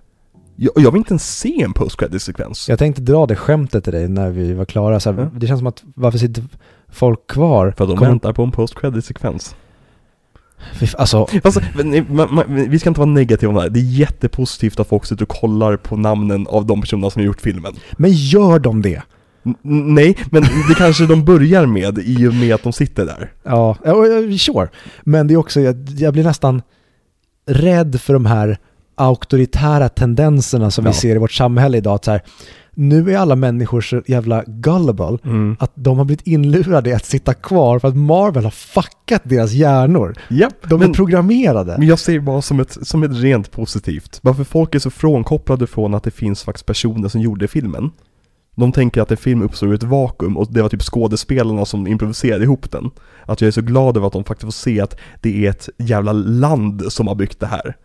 Jag, jag vill inte ens se en post sekvens. Jag tänkte dra det skämtet till dig när vi var klara. Så här, Ja. Det känns som att varför sitter folk kvar? För att de Kommer- väntar på en post sekvens. Alltså, man, man, vi ska inte vara negativa om det här. Det är jättepositivt att folk sitter och kollar på namnen av de personerna som har gjort filmen. men gör de det? Nej, men det kanske de börjar med i och med att de sitter där. Ja, sure. Men det är också, jag, jag blir nästan rädd för de här auktoritära tendenserna som Ja. vi ser i vårt samhälle idag. Att så här, nu är alla människor så jävla gullible att de har blivit inlurade i att sitta kvar för att Marvel har fuckat deras hjärnor. Japp, De men, är programmerade. men jag ser det bara som ett, som ett rent positivt. Varför folk är så frånkopplade från att det finns faktiskt personer som gjorde filmen. De tänker att en film uppstår ur ett vakuum och det var typ skådespelarna som improviserade ihop den. Att jag är så glad över att de faktiskt får se att det är ett jävla land som har byggt det här.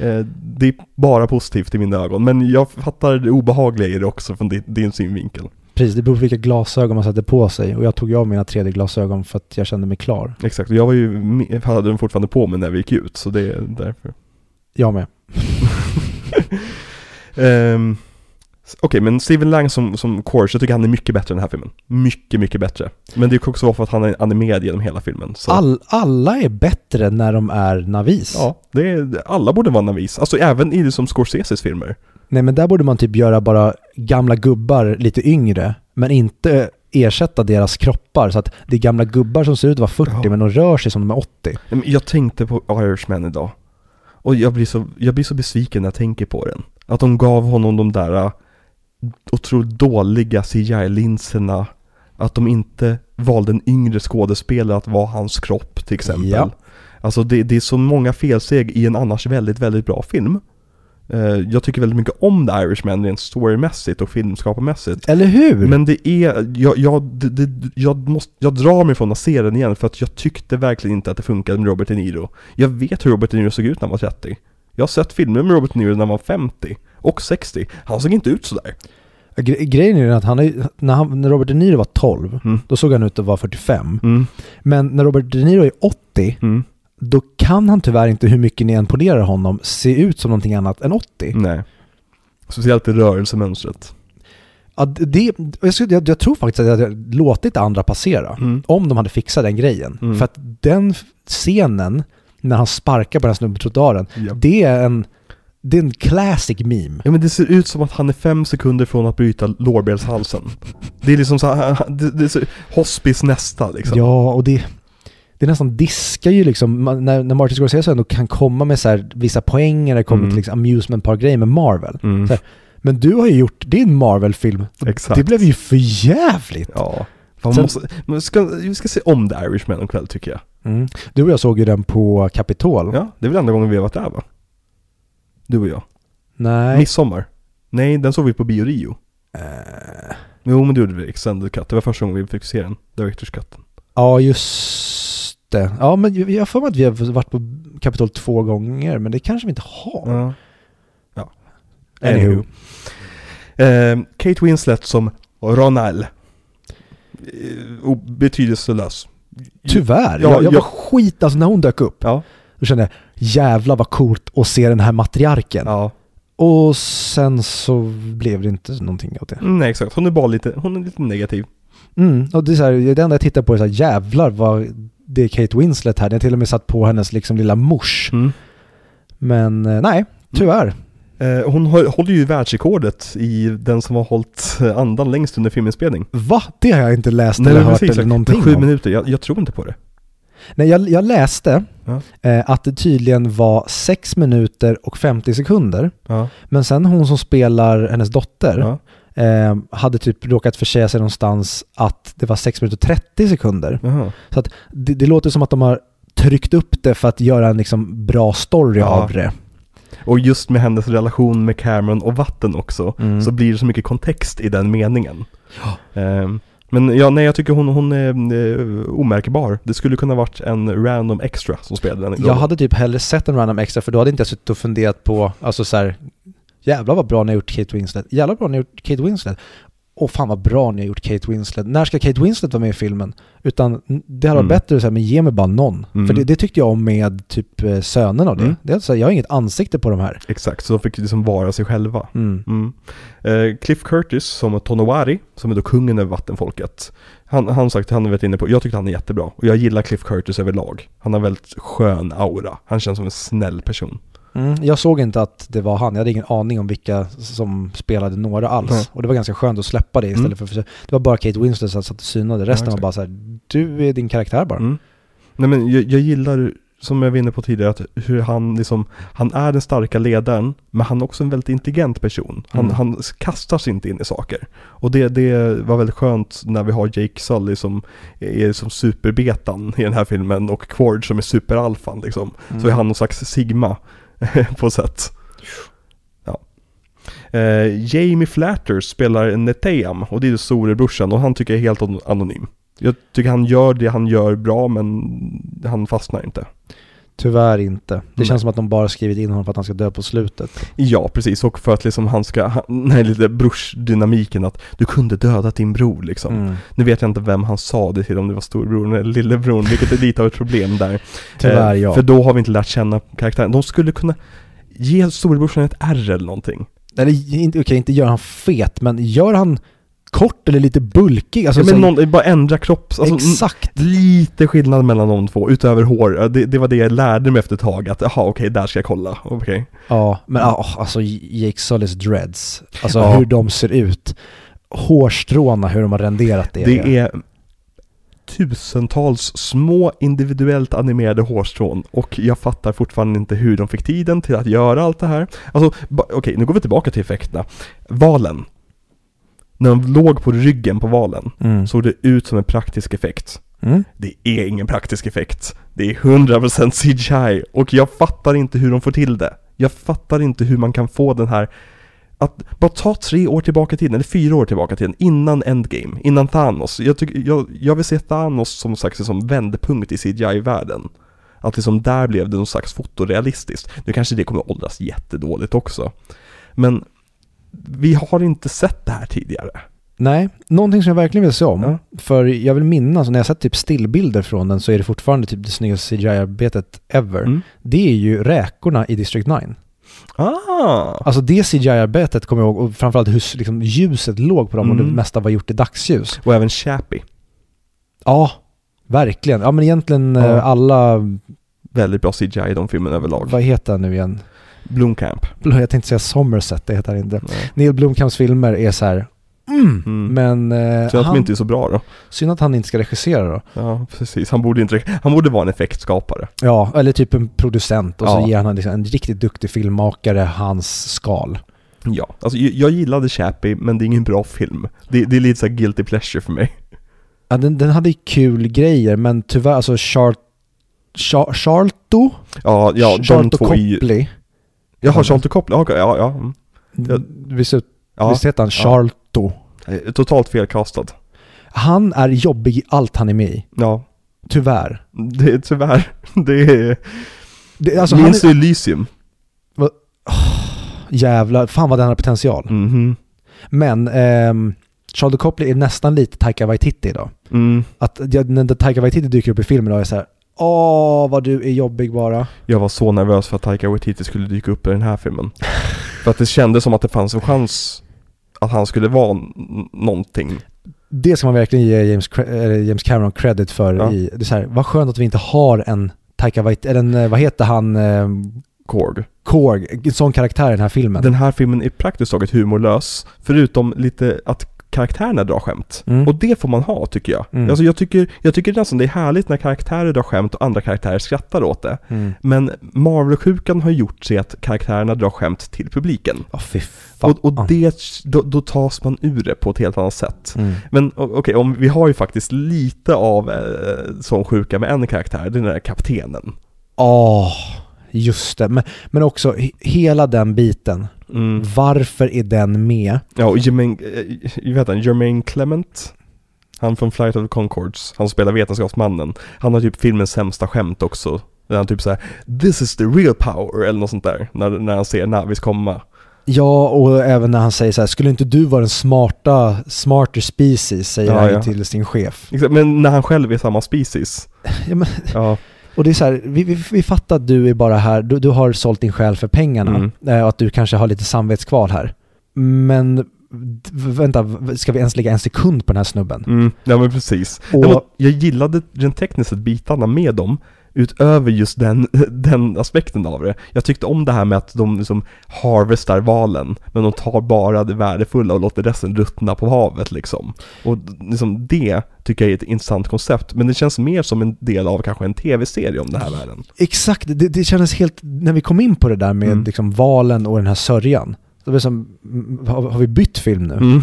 Eh, Det är bara positivt i mina ögon, men jag fattar det obehagliga i det också från din, din synvinkel. Precis, det beror på vilka glasögon man sätter på sig. Och jag tog ju av mina 3D-glasögon för att jag kände mig klar. Exakt, och jag var ju, hade den fortfarande på mig när vi gick ut, så det är därför. Jag med. Ehm, Okej, men Steven Lang som, som Quaritch, jag tycker han är mycket bättre i den här filmen. Mycket, mycket bättre. Men det kan också vara för att han är animerad genom hela filmen. All, alla är bättre när de är navis. Ja, det är, alla borde vara navis. Alltså även i det som Scorseses filmer. Nej men där borde man typ göra bara gamla gubbar lite yngre, men inte ersätta deras kroppar så att det är gamla gubbar som ser ut att vara 40 Ja. men de rör sig som de är 80. Men Jag tänkte på Irishman idag. Och jag blir, så, jag blir så besviken när jag tänker på den. Att de gav honom de där äh, otroligt dåliga CGI-linserna. Att de inte valde en yngre skådespelare att vara hans kropp till exempel. Ja. Alltså det, det är så många felsteg i en annars väldigt, väldigt bra film. Eh, jag tycker väldigt mycket om The Irishman rent storymässigt och filmskaparmässigt. Eller hur? Men det är, jag, jag, det, det, jag, måste, jag drar mig från att se den igen för att jag tyckte verkligen inte att det funkade med Robert De Niro. Jag vet hur Robert De Niro såg ut när han var 30. Jag har sett filmer med Robert De Niro när han var 50 och 60. Han såg inte ut sådär. Gre- grejen är den att han är, när, han, när Robert De Niro var 12, Mm. då såg han ut att vara 45. Mm, Men när Robert De Niro är 80, mm, då kan han tyvärr inte, hur mycket ni än polerar honom, se ut som någonting annat än 80. nej. Speciellt i rörelsemönstret. Ja, det, jag, skulle, jag, jag tror faktiskt att jag hade låtit andra passera. Mm. Om de hade fixat den grejen. Mm. För att den scenen, när han sparkar på den här snubben på trottoaren, Ja. det är en, det är en classic meme. Ja men det ser ut som att han är fem sekunder från att bryta lårbenshalsen. Det är liksom så här, det, det är hospice nästa liksom. Ja, och det, det nästan diskar ju liksom, man, när, när Martin Scorsese ändå kan komma med så här, vissa poänger när det kommer Mm. till liksom amusement park-grejer med Marvel. Mm. Här, Men du har ju gjort, är en Marvel-film. Det blev ju för jävligt. Ja. Fan, Sen- måste, vi, ska, vi ska se om The Irishman en kväll tycker jag. Mm. Du och jag såg ju den på Capitol. Ja, det är väl enda gången vi har varit där va? Du och jag. Nej. Midsommar. Nej, den såg vi på Bio Rio. Eh, Jo men det gjorde vi, Extended Cut. Det var första gången vi fick se den. Directors Cut. ja, just det. Ja, men jag jag har för mig att vi har varit på Capitol två gånger, men det kanske vi inte har. Ja. ja. Anywho. Eh, Kate Winslet som Ronald. Eh, betydelselös. Tyvärr. Ja, jag, jag var jag- skit, alltså när hon dök upp, Ja. då kände jag jävlar vad coolt att se den här matriarken. Ja. Och sen så blev det inte någonting av det. Mm, nej exakt, hon är bara lite, hon är lite negativ. Mm, och det är så här, det enda jag tittar på är så här, jävlar vad det är Kate Winslet här. Den har till och med satt på hennes liksom lilla mors. Mm. Men eh, nej, tyvärr. Eh, hon håller ju världsrekordet i den som har hållit eh, andan längst under filminspelning. Va? Det har jag inte läst Nej, eller hört precis, eller någonting Sju om. minuter, jag, jag tror inte på det. Nej, jag, jag läste Ja. eh, att det tydligen var 6 minuter och 50 sekunder. Ja. Men sen hon som spelar hennes dotter Ja. eh, hade typ råkat försäga sig någonstans att det var 6 minuter och 30 sekunder. Så att det, det låter som att de har tryckt upp det för att göra en liksom bra story av det. Och just med hennes relation med Cameron och vatten också, Mm. så blir det så mycket kontext i den meningen. Ehm, men ja, nej jag tycker hon, hon är eh, omärkbar. Det skulle kunna varit en random extra som spelade den Jag hade typ hellre sett en random extra för då hade inte jag suttit och funderat på, alltså så här, jävlar vad bra ni har gjort Kate Winslet, jävlar vad bra ni har gjort Kate Winslet. Och fan vad bra ni har gjort Kate Winslet. När ska Kate Winslet vara med i filmen? Utan det hade varit Mm. bättre att säga, men ge mig bara någon. Mm. För det, det tyckte jag om med typ eh, sönen av det. Mm. det är alltså, jag har inget ansikte på de här. Exakt, så de fick liksom vara sig själva. Mm. Mm. Eh, Cliff Curtis som Tonowari, som är då kungen över vattenfolket. Han han sagt, han har varit inne på, jag tyckte han är jättebra. Och jag gillar Cliff Curtis överlag. Han har väldigt skön aura. Han känns som en snäll person. Mm. Jag såg inte att det var han, jag hade ingen aning om vilka som spelade några alls. Nej. Och det var ganska skönt att släppa det istället Mm. för att Det var bara Kate Winslet som satt och synade, resten var exakt. bara så här, du är din karaktär bara. Mm. Nej men jag, jag gillar, som jag var inne på tidigare, att hur han liksom, han är den starka ledaren, men han är också en väldigt intelligent person. Han, Mm. han kastar sig inte in i saker. Och det, det var väldigt skönt när vi har Jake Sully som är som superbetan i den här filmen och Quarge som är superalfan liksom. Mm. Så är han någon slags Sigma på sätt. Ja. Eh, Jamie Flatters spelar Neteam och det är storebrorsan och han tycker jag är helt anonym. Jag tycker han gör det han gör bra men han fastnar inte. Tyvärr inte. Det Nej. känns som att de bara skrivit in honom för att han ska dö på slutet. Ja, precis. Och för att liksom han ska, han, nej, lite brorsdynamiken att du kunde döda din bror liksom. Mm. Nu vet jag inte vem han sa det till, om det var storebror eller lillebror, vilket är lite av ett problem där. Tyvärr Eh, ja. För då har vi inte lärt känna karaktären. De skulle kunna ge storebrorsan ett R eller någonting. eller okej, inte gör han fet, men gör han kort eller lite bulkig? Alltså, ja, men någon, bara ändra kropps... Alltså, exakt. Lite skillnad mellan de två, utöver hår. Det, det var det jag lärde mig efter ett tag, att jaha okej, där ska jag kolla. Okej. Ja, men ja, alltså Jake Sully's dreads, alltså Ja. hur de ser ut. Hårstråna, hur de har renderat det. Det är tusentals små individuellt animerade hårstrån och jag fattar fortfarande inte hur de fick tiden till att göra allt det här. Alltså, okej, nu går vi tillbaka till effekterna. Valen. När de låg på ryggen på valen Mm. såg det ut som en praktisk effekt. Mm. Det är ingen praktisk effekt. Det är 100% CGI och jag fattar inte hur de får till det. Jag fattar inte hur man kan få den här att bara ta tre år tillbaka i tiden, eller fyra år tillbaka i tiden, innan Endgame, innan Thanos. Jag, tycker, jag, jag vill se Thanos som sagt som vändpunkt i CGI-världen. Att liksom där blev det någon slags fotorealistiskt. Nu kanske det kommer åldras jättedåligt också. Men vi har inte sett det här tidigare. Nej, någonting som jag verkligen vill se om. Ja. För jag vill minnas, när jag sett typ stillbilder från den så är det fortfarande typ det snyggaste CGI-arbetet ever. Mm. Det är ju räkorna i District 9. Ah! Alltså det CGI-arbetet kommer jag ihåg, och framförallt hur liksom, ljuset låg på dem och Mm. det mesta var gjort i dagsljus. Och även Chappie. Ja, verkligen. Ja men egentligen Ja. eh, alla, Väldigt bra CGI i de filmerna överlag. vad heter han nu igen? Blomkamp. Jag tänkte säga Somerset, det heter han inte. Nej. Neil Blomkamps filmer är så här. Mm. Mm. Men eh, Så att de han, inte är så bra då. synd att han inte ska regissera då. Ja, precis. Han borde inte, han borde vara en effektskapare. Ja, eller typ en producent och Ja. så ger han liksom en riktigt duktig filmmakare hans skal. Ja, alltså jag, gillade Chappie, men det är ingen bra film. Det, det är lite så här guilty pleasure för mig. Ja, den, den hade kul grejer men tyvärr, alltså Char... Char Charlto? Ja, ja, de Charlto två är ju... Copley. Jaha, Charlton Copley, ja, ja, ja. mm. Ja. Visst, ja. visst heter han Ja. Charlto? Eh, Totalt felkastad. Han är jobbig i allt han är med i. Ja, Tyvärr. det är tyvärr, det är... Det, alltså Minns du Elysium? jävlar, fan vad den har potential. Mhm. Men ehm, Charlton Copley är nästan lite Taika Waititi idag. Mm. Att jag, när Taika Waititi dyker upp i filmen då är jag så här. Åh, vad du är jobbig bara. Jag var så nervös för att Taika Waititi skulle dyka upp i den här filmen. för att det kändes som att det fanns en chans att han skulle vara någonting. Det ska man verkligen ge James, James Cameron credit för. Ja. I, det är så här, vad skönt att vi inte har en Taika Waititi, eller en, vad heter han, eh, Korg. Korg, en sån karaktär i den här filmen. Den här filmen är praktiskt taget humorlös, förutom lite att karaktärerna drar skämt. Mm. Och det får man ha tycker jag. Mm. Alltså jag tycker, jag tycker nästan det är härligt när karaktärer drar skämt och andra karaktärer skrattar åt det. Mm. Men Marvel-sjukan har gjort sig att karaktärerna drar skämt till publiken. Fan. Och, och det, då, då tas man ur det på ett helt annat sätt. Mm. Men okej, om vi har ju faktiskt lite av eh, sån sjuka med en karaktär, det är den där kaptenen. Åh, just det. Men, men också he- hela den biten. Mm. Varför är den med? Ja, och Jermaine, eh, vet han, Jermaine Clement? Han från Flight of the Concords, han spelar vetenskapsmannen. Han har typ filmens sämsta skämt också. Där han typ såhär 'This is the real power' eller något sånt där. När, när han ser Navis komma. Ja, och även när han säger så här, skulle inte du vara den smarta, smarter species, säger Ja, han ja. till sin chef. Men när han själv är samma species. Ja, men, Ja, och det är så här, vi, vi, vi fattar att du är bara här, du, du har sålt din själ för pengarna Mm. eh, och att du kanske har lite samvetskval här. Men vänta, ska vi ens lägga en sekund på den här snubben? mm, ja men precis. Och- jag gillade rent tekniskt sett bitarna med dem. Utöver just den, den aspekten av det. Jag tyckte om det här med att de liksom harvestar valen, men de tar bara det värdefulla och låter resten ruttna på havet liksom. Och liksom det tycker jag är ett intressant koncept, men det känns mer som en del av kanske en tv-serie om den här världen. Exakt, det, det kändes helt, när vi kom in på det där med Mm. liksom valen och den här sörjan. Så det som, mm, har, har vi bytt film nu? Mm.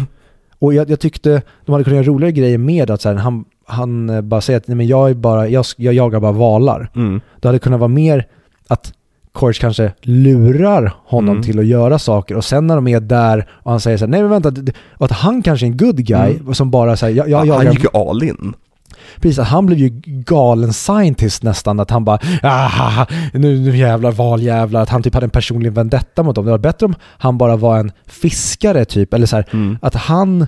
Och jag, jag tyckte de hade kunnat göra roligare grejer med att så här, han, han eh, bara säger att nej, men jag, är bara, jag, jag jagar bara valar. Mm. Det hade kunnat vara mer att Korch kanske lurar honom Mm. till att göra saker och sen när de är där och han säger så här, nej men vänta, och att han kanske är en good guy Mm. som bara säger jag, jag han jagar, gick ju all in. precis, han blev ju galen scientist nästan, att han bara, ah, nu, nu jävlar valjävlar, att han typ hade en personlig vendetta mot dem. Det var bättre om han bara var en fiskare typ, eller så här, Mm. att han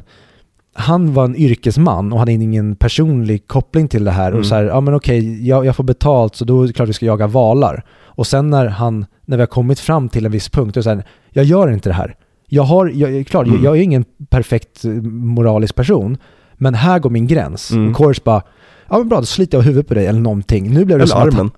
han var en yrkesman och hade ingen personlig koppling till det här. Mm. Och så här, ja men okej, jag, jag får betalt så då är det klart vi ska jaga valar. Och sen när han, när vi har kommit fram till en viss punkt, då är det så här, jag gör inte det här. Jag har, jag, är klart, Mm. jag, jag är ingen perfekt eh, moralisk person, men här går min gräns. Mm. Och Courage bara, ja men bra, då sliter jag huvudet på dig eller någonting. Nu blev det Eller som att armen.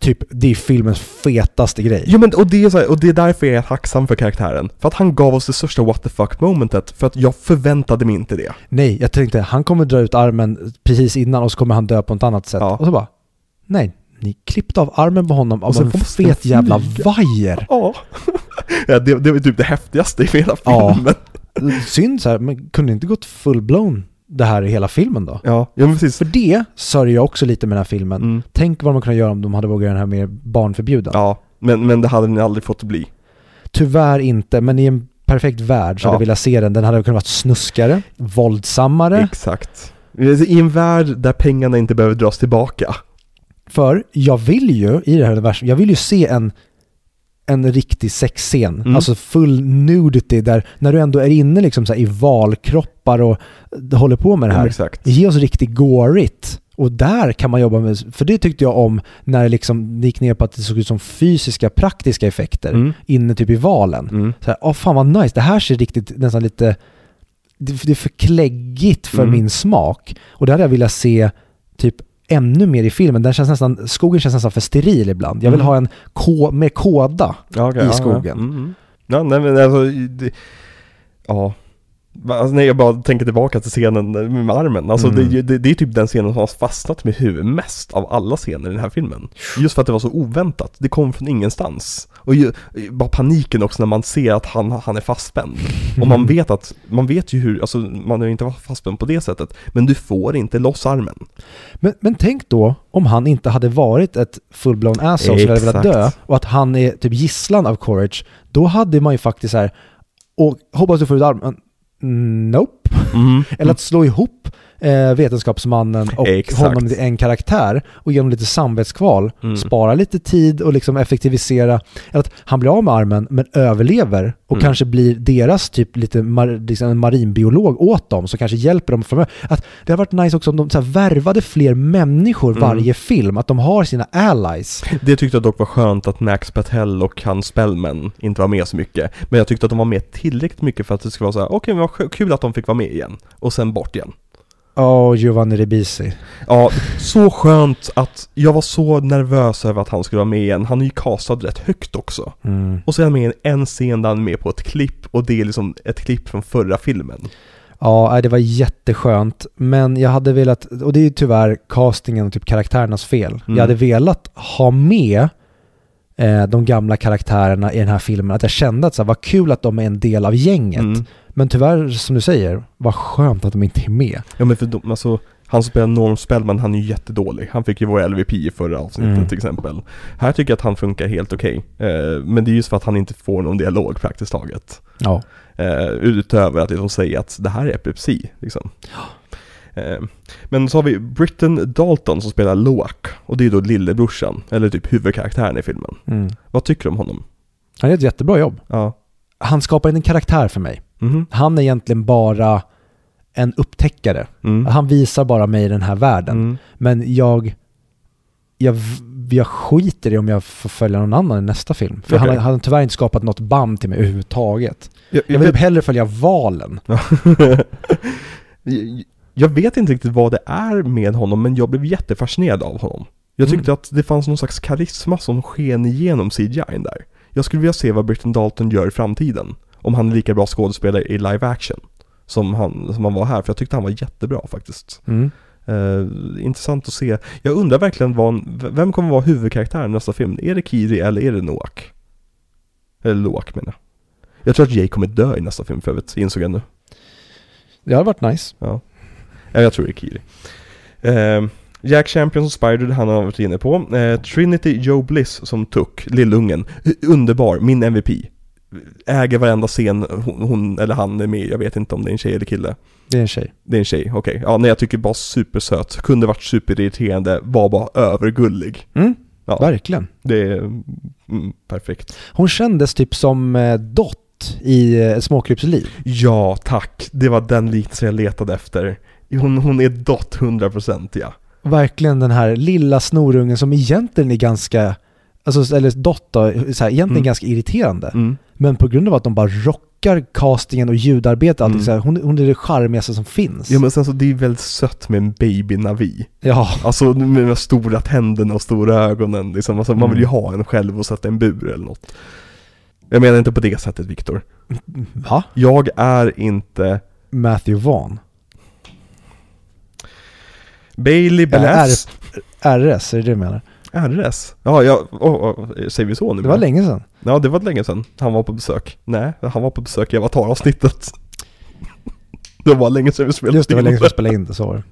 Typ, det är filmens fetaste grej. Jo men och det, är så här, och det är därför jag är tacksam för karaktären. För att han gav oss det största what the fuck momentet, för att jag förväntade mig inte det. Nej, jag tänkte han kommer dra ut armen precis innan och så kommer han dö på ett annat sätt. Ja. Och så bara, nej, ni klippte av armen på honom av en fet jävla vajer. Ja. ja det, det var typ det häftigaste i hela Ja. filmen. Synd så här, men kunde inte gått full-blown det här i hela filmen då? Ja, ja precis. För det sörjer jag också lite med den här filmen. Mm. Tänk vad man kunde göra om de hade vågat göra den här mer barnförbjuden. Ja, men, men det hade ni aldrig fått bli. Tyvärr inte, men i en perfekt värld så Ja. hade jag velat se den. Den hade kunnat vara snuskare, våldsammare. Exakt. I en värld där pengarna inte behöver dras tillbaka. För jag vill ju i det här universum, jag vill ju se en, en riktig sexscen. Mm. Alltså full nudity där, när du ändå är inne liksom i valkroppar och håller på med det Ja, här. exakt. Ge oss riktigt gårigt. Och där kan man jobba med, för det tyckte jag om när det liksom gick ner på att det såg ut som fysiska, praktiska effekter Mm. inne typ i valen. Mm. Så här, åh fan vad nice, det här ser riktigt nästan lite, det, det är för kläggigt för Mm. min smak. Och det hade jag velat se typ ännu mer i filmen. Den känns nästan, skogen känns nästan för steril ibland. Jag vill Mm. ha en ko, mer kåda. Ja, okej, i ja, skogen. Ja, mm. ja nej men alltså, det, ja. Alltså, när jag bara tänker tillbaka till scenen med armen, alltså Mm. det, det, det är typ den scenen som har fastnat med huvudet mest av alla scener i den här filmen. Just för att det var så oväntat, det kom från ingenstans. Och ju, bara paniken också när man ser att han, han är fastspänd. Och man vet att, man vet ju hur, alltså man har ju inte fastspänd på det sättet, men du får inte loss armen. Men, men tänk då om han inte hade varit ett full-blown asshole som hade velat dö och att han är typ gisslan av Courage. Då hade man ju faktiskt så här, och hoppas du får ut armen. Mm, Nope. Eller att slå ihop eh, vetenskapsmannen och Exakt. honom till en karaktär och genom lite samvetskval Mm. spara lite tid och liksom effektivisera. Att han blir av med armen men överlever och Mm. kanske blir deras typ lite mar, liksom en marinbiolog åt dem som kanske hjälper dem framöver. Att det har varit nice också om de så här värvade fler människor Mm. varje film, att de har sina allies. Det tyckte jag dock var skönt att Max Patel och hans spellmen inte var med så mycket. Men jag tyckte att de var med tillräckligt mycket för att det skulle vara så här: okej men vad kul att de fick vara med igen. Och sen bort igen. Åh, Giovanni Ribisi. Ja, så skönt att jag var så nervös över att han skulle vara med igen. Han är ju castad rätt högt också. Mm. Och så är han med i en scen där han är med på ett klipp och det är liksom ett klipp från förra filmen. Ja, det var jätteskönt. Men jag hade velat, och det är ju tyvärr castingen och typ karaktärernas fel. Mm. Jag hade velat ha med eh, de gamla karaktärerna i den här filmen. Att jag kände att så här, vad kul att de är en del av gänget. Mm. Men tyvärr, som du säger, vad skönt att de inte är med. Ja men för de, alltså, han som spelar Norm Spellman, han är ju jättedålig. Han fick ju vara LVP i förra avsnittet Mm. till exempel. Här tycker jag att han funkar helt okej. Eh, men det är just för att han inte får någon dialog praktiskt taget. Ja. Eh, utöver att liksom säga att det här är epilepsi, liksom. Eh, men så har vi Britton Dalton som spelar Loak. Och det är då lillebrorsan, eller typ huvudkaraktären i filmen. Mm. Vad tycker du om honom? Han gör ett jättebra jobb. Ja. Han skapar en karaktär för mig. Mhm. Han är egentligen bara en upptäckare. Mm. Han visar bara mig den här världen. Mm. Men jag, jag, jag skiter i om jag får följa någon annan i nästa film. För Okej. han, har- han har tyvärr inte skapat något band till mig överhuvudtaget. Jag, Jag vill typ hellre följa valen. Jag- vet inte riktigt vad det är med honom, men jag blev jättefascinerad av honom. Jag tyckte att det fanns någon slags karisma som sken igenom CGI där. Jag skulle vilja se vad Britton Dalton gör i framtiden. Om han är lika bra skådespelare i live action. Som han, som han var här, för jag tyckte han var jättebra faktiskt. Mm. Eh, intressant att se. Jag undrar verkligen vad, vem kommer vara huvudkaraktären i nästa film? Är det Kiri eller är det Noak? Eller Loak menar jag. Jag tror att Jay kommer dö i nästa film för övrigt, insåg jag nu. Det hade varit nice. Ja. Ja, jag tror det är Kiri. Eh, Jack Champion som Spider, han har varit inne på. Eh, Trinity Joe Bliss som Tuck, lillungen. Underbar, min MVP. Äger varenda scen hon, hon eller han är med Jag vet inte om det är en tjej eller kille. Det är en tjej. Det är en tjej, okej. Ja, nej jag tycker bara supersöt. Kunde varit superirriterande, var bara övergullig. Mm. Ja, Verkligen. det är mm, perfekt. Hon kändes typ som eh, Dot i eh, Småkrypsliv. Ja, tack. Det var den liknelsen jag letade efter. Hon, hon är dot 100% ja. Verkligen den här lilla snorungen som egentligen är ganska, alltså, eller Dot då, så här, egentligen Mm. ganska irriterande. Mm. Men på grund av att de bara rockar castingen och ljudarbetet, allting Mm. så här, hon, hon är det charmigaste som finns. Ja men sen så det är väldigt sött med en baby Navi. ja. Alltså med de stora tänderna och stora ögonen liksom. Alltså, man Mm. vill ju ha en själv och sätta en bur eller något. Jag menar inte på det sättet Viktor. Va? Jag är inte Matthew Vaughn. Bailey Eller Bass. RS, är det det du menar? RS? Ja, ja, oh, oh, säger vi så nu? Det var länge sedan. Ja, det var länge sedan han var på besök. Nej, han var på besök i Avatar-avsnittet. det var länge sedan vi spelade Just det, var in länge sedan vi spelade in det, så var det.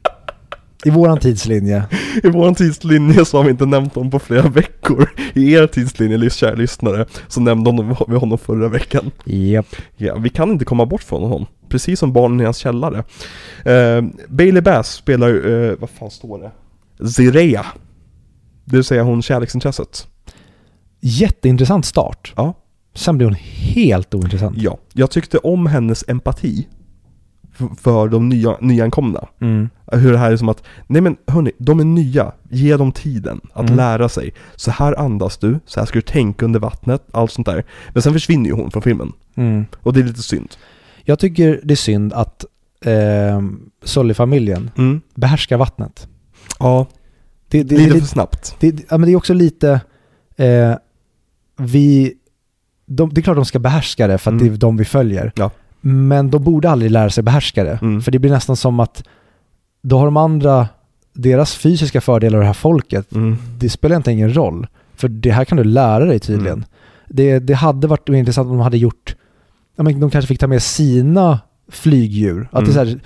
I våran tidslinje. I vår tidslinje så har vi inte nämnt honom på flera veckor. I er tidslinje, kära lyssnare, så nämnde honom, vi honom förra veckan. Japp. Ja, vi kan inte komma bort från honom. Precis som barnen i hans källare. Eh, Bailey Bass spelar, eh, vad fan står det? Zirea. Det vill säga hon kärleksintresset. Jätteintressant start. Ja. Sen blev hon helt ointressant. Ja, jag tyckte om hennes empati. För, de nya, nyankomna. Mm. Hur det här är som att, nej men hörni, de är nya. Ge dem tiden att Mm. lära sig. Så här andas du, så här ska du tänka under vattnet, allt sånt där. Men sen försvinner ju hon från filmen. Mm. Och det är lite synd. Jag tycker det är synd att eh, Sully-familjen Mm. behärskar vattnet. Ja, Det, det, lite det, för snabbt. det, det, ja, men det är också lite, eh, vi, de, det är klart de ska behärska det för att Mm. det är de vi följer. Ja. Men de borde aldrig lära sig behärska det. Mm. För det blir nästan som att då har de andra, deras fysiska fördelar och det här folket, Mm. det spelar inte ingen roll. För det här kan du lära dig tydligen. Mm. Det, det hade varit intressant om de hade gjort, ja, men de kanske fick ta med sina flygdjur. Att det är Mm. så här,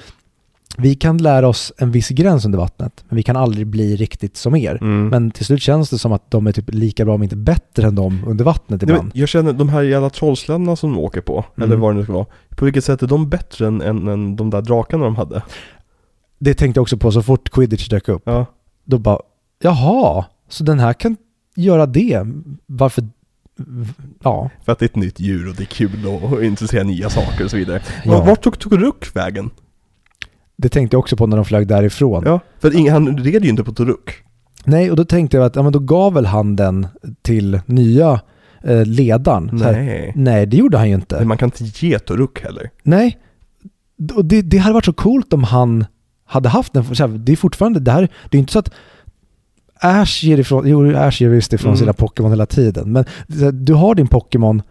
vi kan lära oss en viss gräns under vattnet, men vi kan aldrig bli riktigt som er. Mm. Men till slut känns det som att de är typ lika bra, om inte bättre än dem under vattnet Nej, ibland. men jag känner de här jävla trollsländerna som de åker på, Mm. eller vad det nu ska vara. På vilket sätt är de bättre än, än, än de där drakarna de hade? Det tänkte jag också på så fort quidditch dök upp. Ja. Då bara, jaha, så den här kan göra det. Varför? Ja, För att det är ett nytt djur och det är kul och, och intressera nya saker och så vidare. Ja. Vart tog Turuk vägen? Det tänkte jag också på när de flög därifrån. Ja, för ingen, han red ju inte på Turuk. Nej, och då tänkte jag att ja, men då gav väl han den till nya eh, ledaren. Så här, Nej. nej, det gjorde han ju inte. Men man kan inte ge Turuk heller. Nej, och det, det hade varit så coolt om han hade haft den. Här, det är fortfarande, det här, det är inte så att Ash ger ifrån, jo Ash ger visst ifrån Mm. sina Pokémon hela tiden. Men du har din Pokémon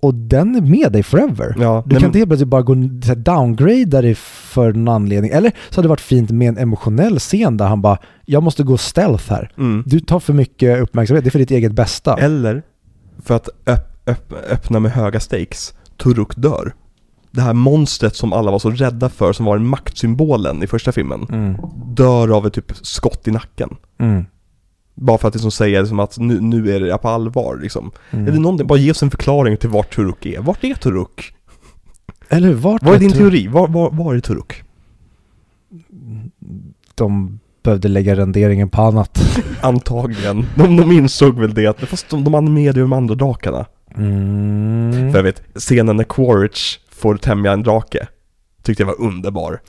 och den är med dig forever. Ja, Du kan inte helt plötsligt bara gå så här, downgrada dig för någon anledning. Eller så hade det varit fint med en emotionell scen där han bara, jag måste gå stealth här. Mm. Du tar för mycket uppmärksamhet, det är för ditt eget bästa. Eller, för att öpp, öpp, öppna med höga stakes, Turuk dör. Det här monstret som alla var så rädda för, som var en maktsymbolen i första filmen, Mm. dör av ett typ skott i nacken. Mm. Bara för att liksom säga liksom att nu, nu är det på allvar liksom. Mm. Eller någonting, bara ge oss en förklaring till vart Turuk är. Vart är Turuk? Eller? Vart Vad är din tror- teori? Var, var, var är Turuk? De behövde lägga renderingen på annat. Antagligen. De, de insåg väl det, att fast de, de animerade ju de andra drakarna. Mm. För jag vet, scenen när Quaritch får tämja en drake, tyckte jag var underbar.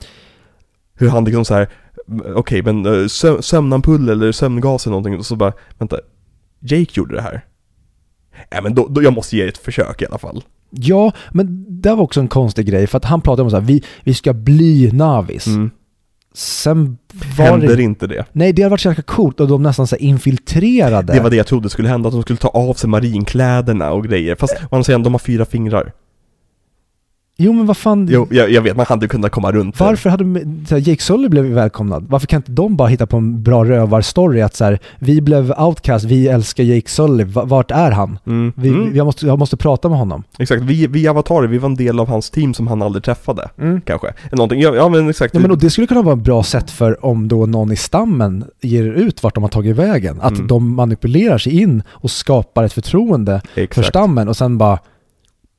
Hur han liksom så här, okej men uh, sö, sömnampull eller sömngas eller någonting, och så bara, vänta, Jake gjorde det här? Ja men då, då, jag måste ge ett försök i alla fall. Ja, men det var också en konstig grej för att han pratade om så här, vi, vi ska bli Navis. Mm. Sen var Händer det... inte det? Nej, det hade varit så jäkla coolt och de nästan så infiltrerade. Det var det jag trodde skulle hända, att de skulle ta av sig marinkläderna och grejer. Fast å andra sidan, de har fyra fingrar. Jo, men vad fan. Jo, jag, jag vet, man hade kunnat komma runt. Varför hade här, Jake Sully blev välkomnad? Varför kan inte de bara hitta på en bra rövarstory att så här, vi blev outcast, vi älskar Jake Sully, Va- vart är han? Mm. Vi, mm. jag, måste, jag måste prata med honom. Exakt, vi, vi avatarer, vi var en del av hans team som han aldrig träffade. Kanske. Eller någonting, ja, ja men exakt. Ja, men och det skulle kunna vara ett bra sätt för om då någon i stammen ger ut vart de har tagit vägen. Att Mm. de manipulerar sig in och skapar ett förtroende för exakt. stammen och sen bara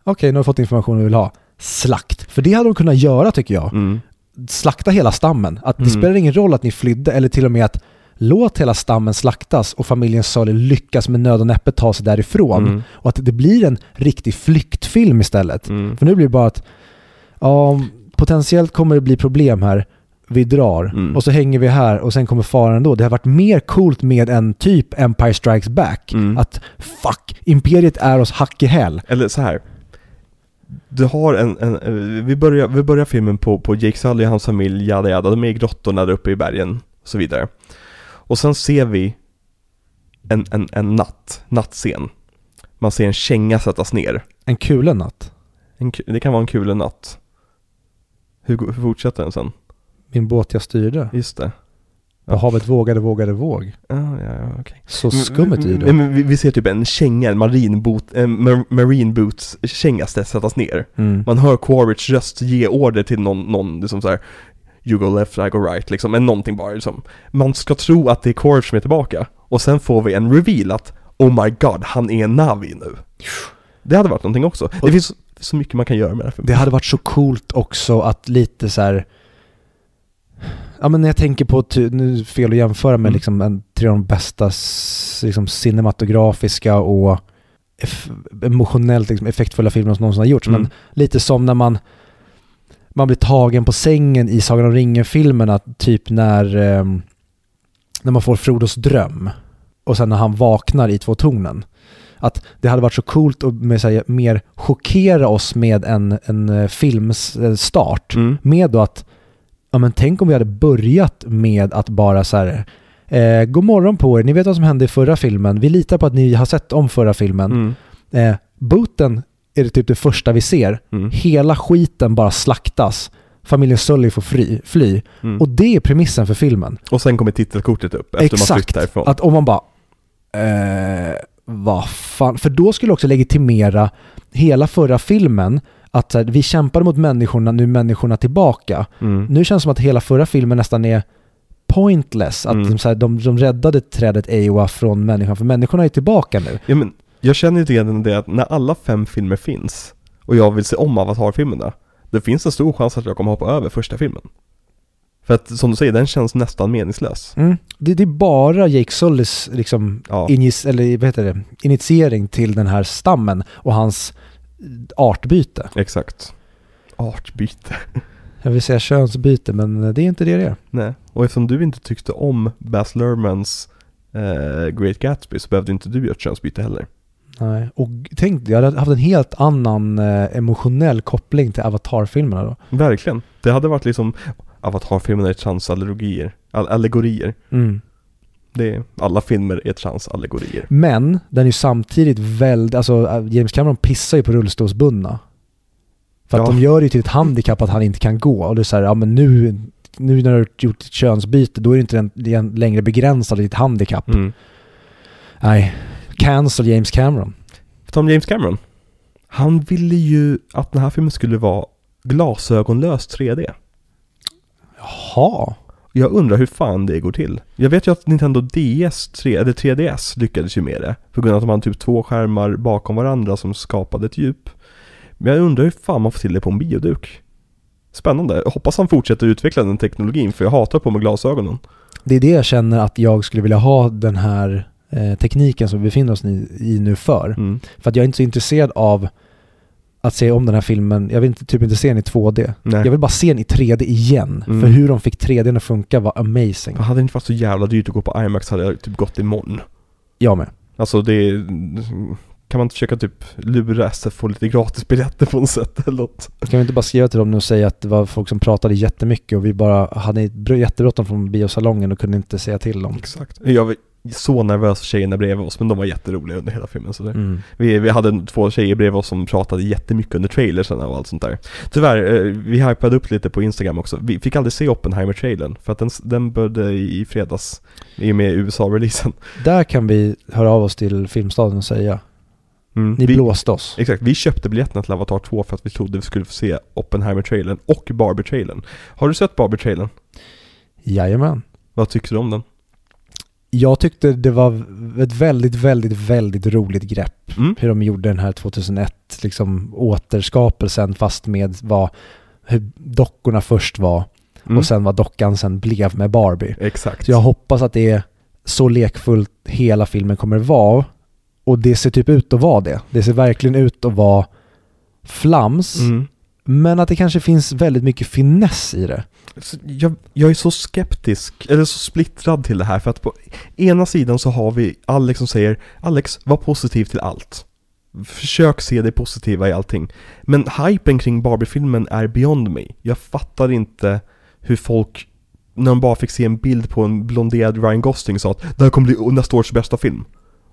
okej, nu har vi fått informationen vi vill ha. Slakt. För det hade de kunnat göra tycker jag. Mm. Slakta hela stammen. Att det Mm. spelar ingen roll att ni flydde eller till och med att låt hela stammen slaktas och familjen Sully lyckas med nöd och näppe ta sig därifrån. Mm. Och att det blir en riktig flyktfilm istället. Mm. För nu blir det bara att ja, potentiellt kommer det bli problem här. Vi drar Mm. och så hänger vi här och sen kommer faran ändå. Det har varit mer coolt med en typ Empire Strikes Back. Mm. Att fuck, Imperiet är oss hack i häl. Eller så här. Du har en, en eh, vi, börjar, vi börjar filmen på, på Jake Sully och hans familj, jada jada, de är i grottorna där uppe i bergen och så vidare. Och sen ser vi en, en, en natt, nattscen. Man ser en känga sättas ner. En kulen natt. En, det kan vara en kul natt. Hur, hur fortsätter den sen? Min båt jag styrde. Just det. På havet vågade, vågade, våg. Ja, ja, ja okej. Så skummet i Men, det. men vi, vi ser typ en känga, en marine boot, en mar- marine boots känga sättas ner. Mm. Man hör Quaritch röst ge order till någon, någon liksom så här. You go left, I go right, liksom, men någonting bara liksom. Man ska tro att det är Quaritch som är tillbaka. Och sen får vi en reveal att Oh my god, han är Navi nu. Det hade varit någonting också. Det Och- finns så mycket man kan göra med det. Det hade varit så coolt också att lite så här. Ja men när jag tänker på, nu är det fel att jämföra med Mm. liksom en, av de bästa liksom, cinematografiska och eff- emotionellt liksom, effektfulla filmer som någonsin har gjorts. Mm. Men lite som när man, man blir tagen på sängen i Sagan om ringen-filmerna, typ när, ehm, när man får Frodos dröm och sen när han vaknar i Två tornen. Att det hade varit så coolt att med, här, mer chockera oss med en, en eh, filmstart. Mm. Med då att, ja men tänk om vi hade börjat med att bara så här, eh, god morgon på er, ni vet vad som hände i förra filmen, vi litar på att ni har sett om förra filmen. Mm. Eh, booten är det typ det första vi ser. Mm. Hela skiten bara slaktas. Familjen Sully får fly. fly. Mm. Och det är premissen för filmen. Och sen kommer titelkortet upp efter man flyttar därifrån. Att om man bara, eh, vad fan, för då skulle också legitimera hela förra filmen att här, vi kämpade mot människorna, nu är människorna tillbaka. Mm. Nu känns det som att hela förra filmen nästan är pointless. Att Mm. de, här, de, de räddade trädet Ewa från människan, för människorna är tillbaka nu. Ja, men jag känner lite grann det att när alla fem filmer finns och jag vill se om Avatar-filmerna, då finns det stor chans att jag kommer hoppa över första filmen. För att som du säger, den känns nästan meningslös. Det, det är bara Jake Sullys liksom, Ja. injis, eller, vad heter det, initiering till den här stammen och hans artbyte. Exakt. Artbyte. Jag vill säga könsbyte, men det är inte det det är. Nej. Och eftersom du inte tyckte om Baz Luhrmanns eh, Great Gatsby så behövde inte du göra ett könsbyte heller. Nej. Och tänk, jag hade haft en helt annan eh, emotionell koppling till Avatar-filmerna då. Verkligen. Det hade varit liksom Avatar-filmerna är transallergier. All- allegorier. Mm. Det är, alla filmer är transallegorier. Men den är ju samtidigt väldigt, alltså äh, James Cameron pissar ju på rullstolsbundna. För att Ja. de gör det ju till ett handikapp att han inte kan gå. Och det är så här, ja men nu, nu när du har gjort ett könsbyte då är det inte det en längre begränsad till ett handikapp. Mm. Nej, cancel James Cameron. Tom James Cameron. Han ville ju att den här filmen skulle vara glasögonlös 3D. Jaha. Jag undrar hur fan det går till. Jag vet ju att Nintendo DS 3, eller 3DS lyckades ju med det. På grund av att de hade typ två skärmar bakom varandra som skapade ett djup. Men jag undrar hur fan man får till det på en bioduk. Spännande. Jag hoppas han fortsätter utveckla den teknologin för jag hatar på med glasögonen. Det är det jag känner att jag skulle vilja ha den här eh, tekniken som vi befinner oss i, i nu för. Mm. För att jag är inte så intresserad av att se om den här filmen. Jag vill inte, typ inte se den i 2D. Nej. Jag vill bara se den i 3D igen. Mm. För hur de fick 3D att funka var amazing. Hade det inte varit så jävla dyrt att gå på IMAX hade jag typ gått imorgon. Jag med. Alltså det kan man inte försöka typ lura SF få lite gratisbiljetter på något sätt eller något? Kan vi inte bara skriva till dem nu och säga att det var folk som pratade jättemycket och vi bara hade br- jättebråttom från biosalongen och kunde inte säga till dem. Exakt. Jag så nervös för tjejerna bredvid oss men de var jätteroliga under hela filmen så. Mm. Vi, vi hade två tjejer bredvid oss som pratade jättemycket under trailersen och allt sånt där. Tyvärr, eh, vi hypade upp lite på Instagram också. Vi fick aldrig se Oppenheimer-trailern för att den, den började i fredags i och med USA-releasen. Där kan vi höra av oss till Filmstaden och säga Mm. ni vi, blåste oss. Exakt, vi köpte biljetterna till Avatar 2 för att vi trodde vi skulle få se Oppenheimer-trailern och Barbie-trailern. Har du sett Barbie-trailern? Jajamän. Vad tycker du om den? Jag tyckte det var ett väldigt, väldigt, väldigt roligt grepp. Mm. Hur de gjorde den här 2001, liksom återskapelsen fast med vad, hur dockorna först var Mm. och sen vad dockan sen blev med Barbie. Exakt. Så jag hoppas att det är så lekfullt hela filmen kommer vara. Och det ser typ ut att vara det. Det ser verkligen ut att vara flams. Mm. Men att det kanske finns väldigt mycket finess i det. Jag, jag är så skeptisk, eller så splittrad till det här för att på ena sidan så har vi Alex som säger Alex, var positiv till allt. Försök se det positiva i allting. Men hypen kring Barbie-filmen är beyond me. Jag fattar inte hur folk, när de bara fick se en bild på en blonderad Ryan Gosling sa att det här kommer bli nästa års bästa film.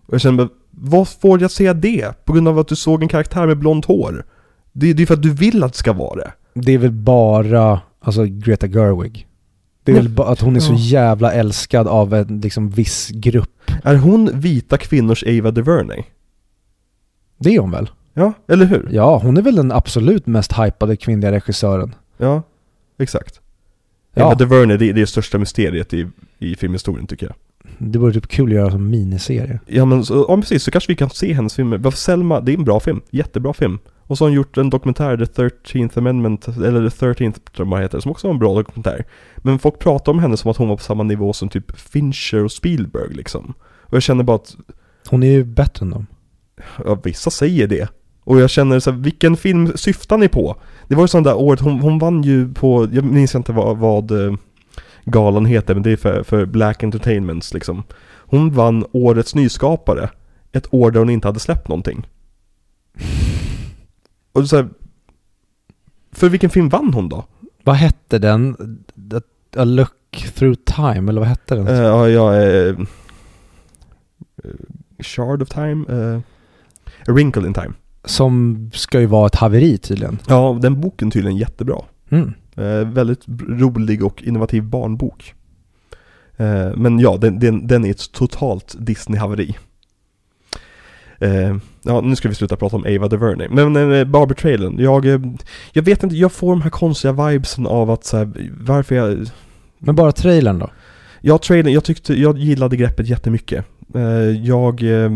Och jag känner, vad får jag säga det? På grund av att du såg en karaktär med blont hår? Det, det är för att du vill att det ska vara det. Det är väl bara, alltså Greta Gerwig. Det är väl bara att hon är så jävla älskad av en liksom viss grupp. Är hon vita kvinnors Ava DuVernay? Det är hon väl? Ja, eller hur? Ja, hon är väl den absolut mest hypade kvinnliga regissören. Ja, exakt. Ja. Ava DuVernay, det är det största mysteriet i, i filmhistorien tycker jag. Det vore typ kul att göra som miniserie. Ja men så, ja, precis, så kanske vi kan se hennes filmer. Selma, det är en bra film. Jättebra film. Och så har hon gjort en dokumentär, The 13th Amendment, eller The 13th tror jag heter, som också var en bra dokumentär. Men folk pratar om henne som att hon var på samma nivå som typ Fincher och Spielberg liksom. Och jag känner bara att, Hon är ju bättre än dem. ja vissa säger det. Och jag känner så här, vilken film syftar ni på? Det var ju sån där året, hon, hon vann ju på, jag minns inte vad, vad eh, galan heter, men det är för, för Black Entertainments liksom. Hon vann Årets Nyskapare, ett år där hon inte hade släppt någonting. Och så här, för vilken film vann hon då? Vad hette den? A, look through time, eller vad hette den? Eh, ja, jag är... Shard of Time? eh, A Wrinkle in Time. Som ska ju vara ett haveri tydligen. Ja, den boken tydligen jättebra. Mm. Eh, väldigt rolig och innovativ barnbok. Men ja, den, den, den är ett totalt Disney-haveri. Eh, ja, nu ska vi sluta prata om Ava DuVernay. Men eh, Barbie-trailern, jag, eh, jag vet inte, jag får de här konstiga vibesen av att så här, varför jag... Men bara trailern då? Ja, trailern, jag tyckte, jag gillade greppet jättemycket. Eh, jag... Eh,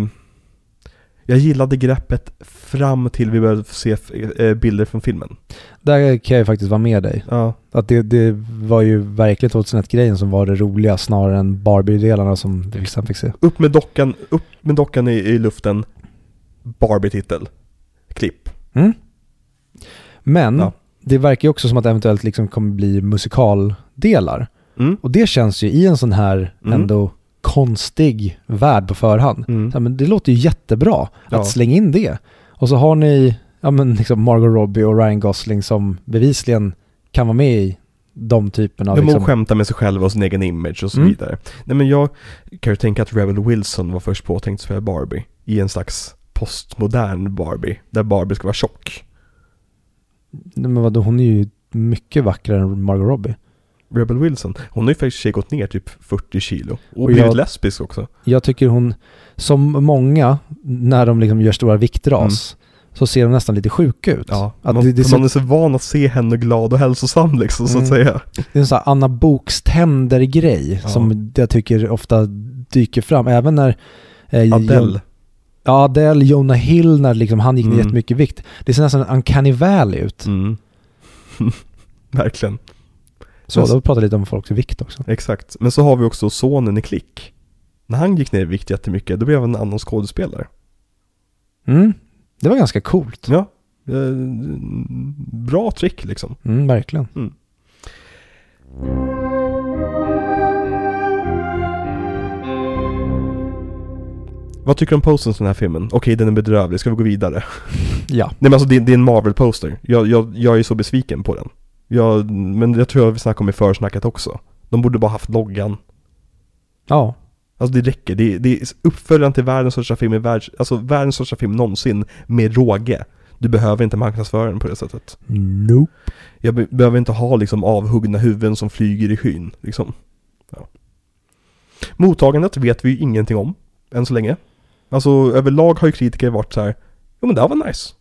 jag gillade greppet fram till vi började se eh, bilder från filmen. Där kan jag faktiskt vara med dig. Ja, Att det, det var ju verkligen 2001-grejen som var det roliga snarare än Barbie-delarna som vi sen fick se. upp med dockan, upp med dockan i, i luften. Barbie-titel. Klipp. Mm. Men Ja. det verkar ju också som att det eventuellt liksom kommer bli musikaldelar. Mm. Och det känns ju i en sån här Mm. ändå konstig värld på förhand. Mm. Ja, men det låter ju jättebra Ja. att slänga in det. Och så har ni ja, men liksom Margot Robbie och Ryan Gosling som bevisligen kan vara med i de typerna av må liksom, skämta med sig själva och sin egen image och så Mm. vidare. Nej men jag kan ju tänka att Rebel Wilson var först påtänkt att spela Barbie. I en slags postmodern Barbie. Där Barbie ska vara tjock. Men vadå, hon är ju mycket vackrare än Margot Robbie. Rebel Wilson, hon har ju faktiskt gått ner typ 40 kilo. Och, Och blivit jag- lesbisk också. Jag tycker hon, som många, när de liksom gör stora viktras, så ser de nästan lite sjuka ut. Ja, Att man, det, det, är så, man är så van att se henne glad och hälsosam liksom så att Mm. säga. det är en sån här Anna Boks tänder-grej Ja. som jag tycker ofta dyker fram. Även när eh, Adele. Ja, Adele, Jonah Hill när liksom han gick ner Mm. jättemycket vikt. Det ser nästan uncanny valley ut. Mm. Verkligen. Så då pratar lite om folks vikt också. Exakt. Men så har vi också sonen i Klick. När han gick ner i vikt jättemycket, då blev han en annan skådespelare. Mm. Det var ganska coolt. Ja. Eh, bra trick liksom. Mm, verkligen. Vad tycker du om postern till den här filmen? Okej, den är bedrövlig. Ska vi gå vidare? Ja. Nej men alltså det, det är en Marvel-poster. Jag, jag, jag är så besviken på den. Jag, men jag tror jag vi snackade om i försnacket också. De borde bara haft loggan. Ja. Alltså det räcker. Det, det är uppföljaren till världens största film i världs, alltså världens största film någonsin med råge. Du behöver inte marknadsföra den på det sättet. Nope. Jag be- behöver inte ha liksom avhuggna huvuden som flyger i skyn. Liksom. Ja. Mottagandet vet vi ju ingenting om, än så länge. Alltså överlag har ju kritiker varit så här. Jo men det här var nice.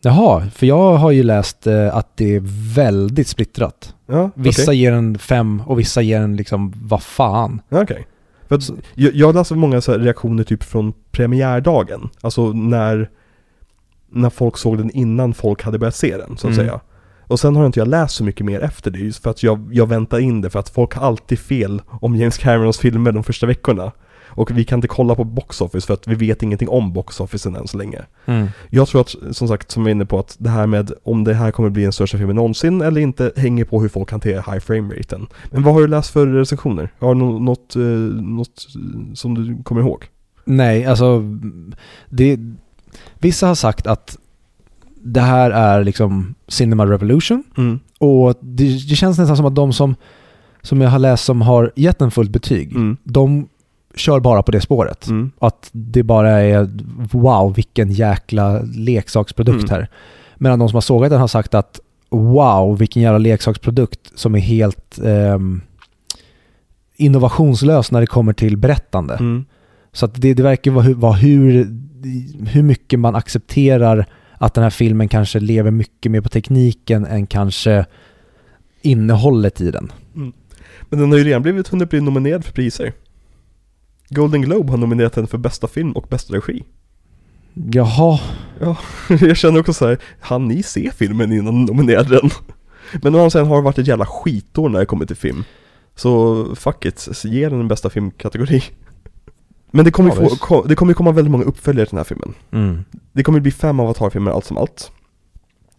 Jaha, för jag har ju läst eh, att det är väldigt splittrat. Ja, Vissa ger en fem och vissa ger en liksom, vad fan. Okej. För att jag, jag läste många reaktioner typ från premiärdagen. Alltså när, när folk såg den innan folk hade börjat se den, så att Mm. säga. Och sen har inte jag läst så mycket mer efter det, just för att jag, jag väntar in det, för att folk har alltid fel om James Camerons filmer de första veckorna. Och vi kan inte kolla på box office för att vi vet ingenting om box officen än så länge. Jag tror att, som sagt, som vi är inne på, att det här med om det här kommer bli den största filmen någonsin eller inte hänger på hur folk hanterar high frame raten. Men vad har du läst för recensioner? Har du nå- något, eh, något som du kommer ihåg? Nej, alltså det, vissa har sagt att det här är liksom Cinema Revolution Mm. och det, det känns nästan som att de som, som jag har läst som har gett en fullt betyg, Mm. de kör bara på det spåret. Mm. Att det bara är wow, vilken jäkla leksaksprodukt Mm. här. Medan de som har sågat den har sagt att wow, vilken jävla leksaksprodukt som är helt ehm, innovationslös när det kommer till berättande. Mm. Så att det, det verkar vara, hur, vara hur, hur mycket man accepterar att den här filmen kanske lever mycket mer på tekniken än kanske innehållet i den. Men den har ju redan blivit hunnit bli nominerad för priser. Golden Globe har nominerat den för bästa film och bästa regi. Jaha, Ja, jag känner också så här, han ni se filmen innan ni nominerade den? Men å andra sidan har det varit ett jävla skitår när det kommer till film. Så fuck it, ge den en bästa filmkategori. Men det kommer Ja, få, visst. ko, det kommer ju komma väldigt många uppföljare till den här filmen. mm. Det kommer bli fem Avatar-filmer allt som allt.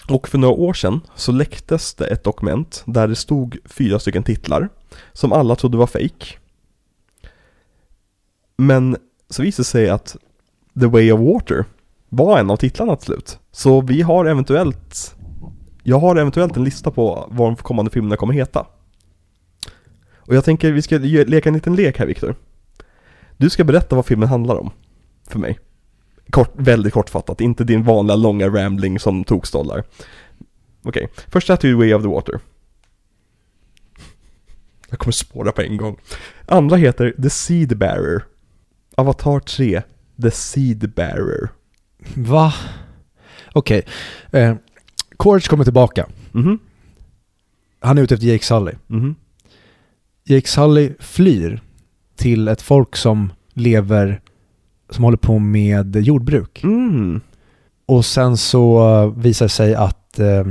Och för några år sedan så läcktes det ett dokument där det stod fyra stycken titlar som alla trodde var fake. Men så visade det sig att The Way of Water var en av titlarna till slut. Så vi har eventuellt Jag har eventuellt en lista på vad de kommande filmerna kommer heta. Och jag tänker vi ska leka en liten lek här Viktor. Du ska berätta vad filmen handlar om. För mig. Kort, väldigt kortfattat, inte din vanliga långa rambling som tokstollar. Okej, först heter ju Way of the Water. Jag kommer spåra på en gång. Andra heter The Seed Bearer. Avatar 3, The Seed Bearer. Va? Okej. Eh, Courage kommer tillbaka. Mhm, Han är ute efter Jake Sully. mhm, Jake Sully flyr till ett folk som lever, som håller på med jordbruk. mm. Och sen så eh, visar det sig att eh,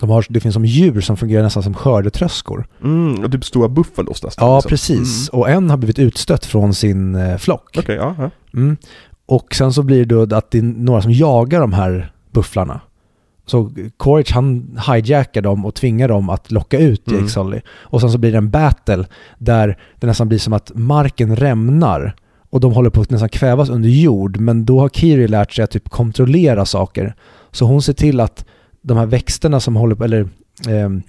de har, det finns som djur som fungerar nästan som skördetröskor. Mm, och typ stora buffalos nästan. Ja, liksom. precis. Mm. Och en har blivit utstött från sin eh, flock. Okej, ja, ja. Mm. Och sen så blir det då att det är några som jagar de här bufflarna. Så Courage han hijackar dem och tvingar dem att locka ut Jake Mm. Sully. Och sen så blir det en battle där det nästan blir som att marken rämnar och de håller på att nästan kvävas under jord. Men då har Kiri lärt sig att typ kontrollera saker. Så hon ser till att de här växterna som håller på, eller ehm,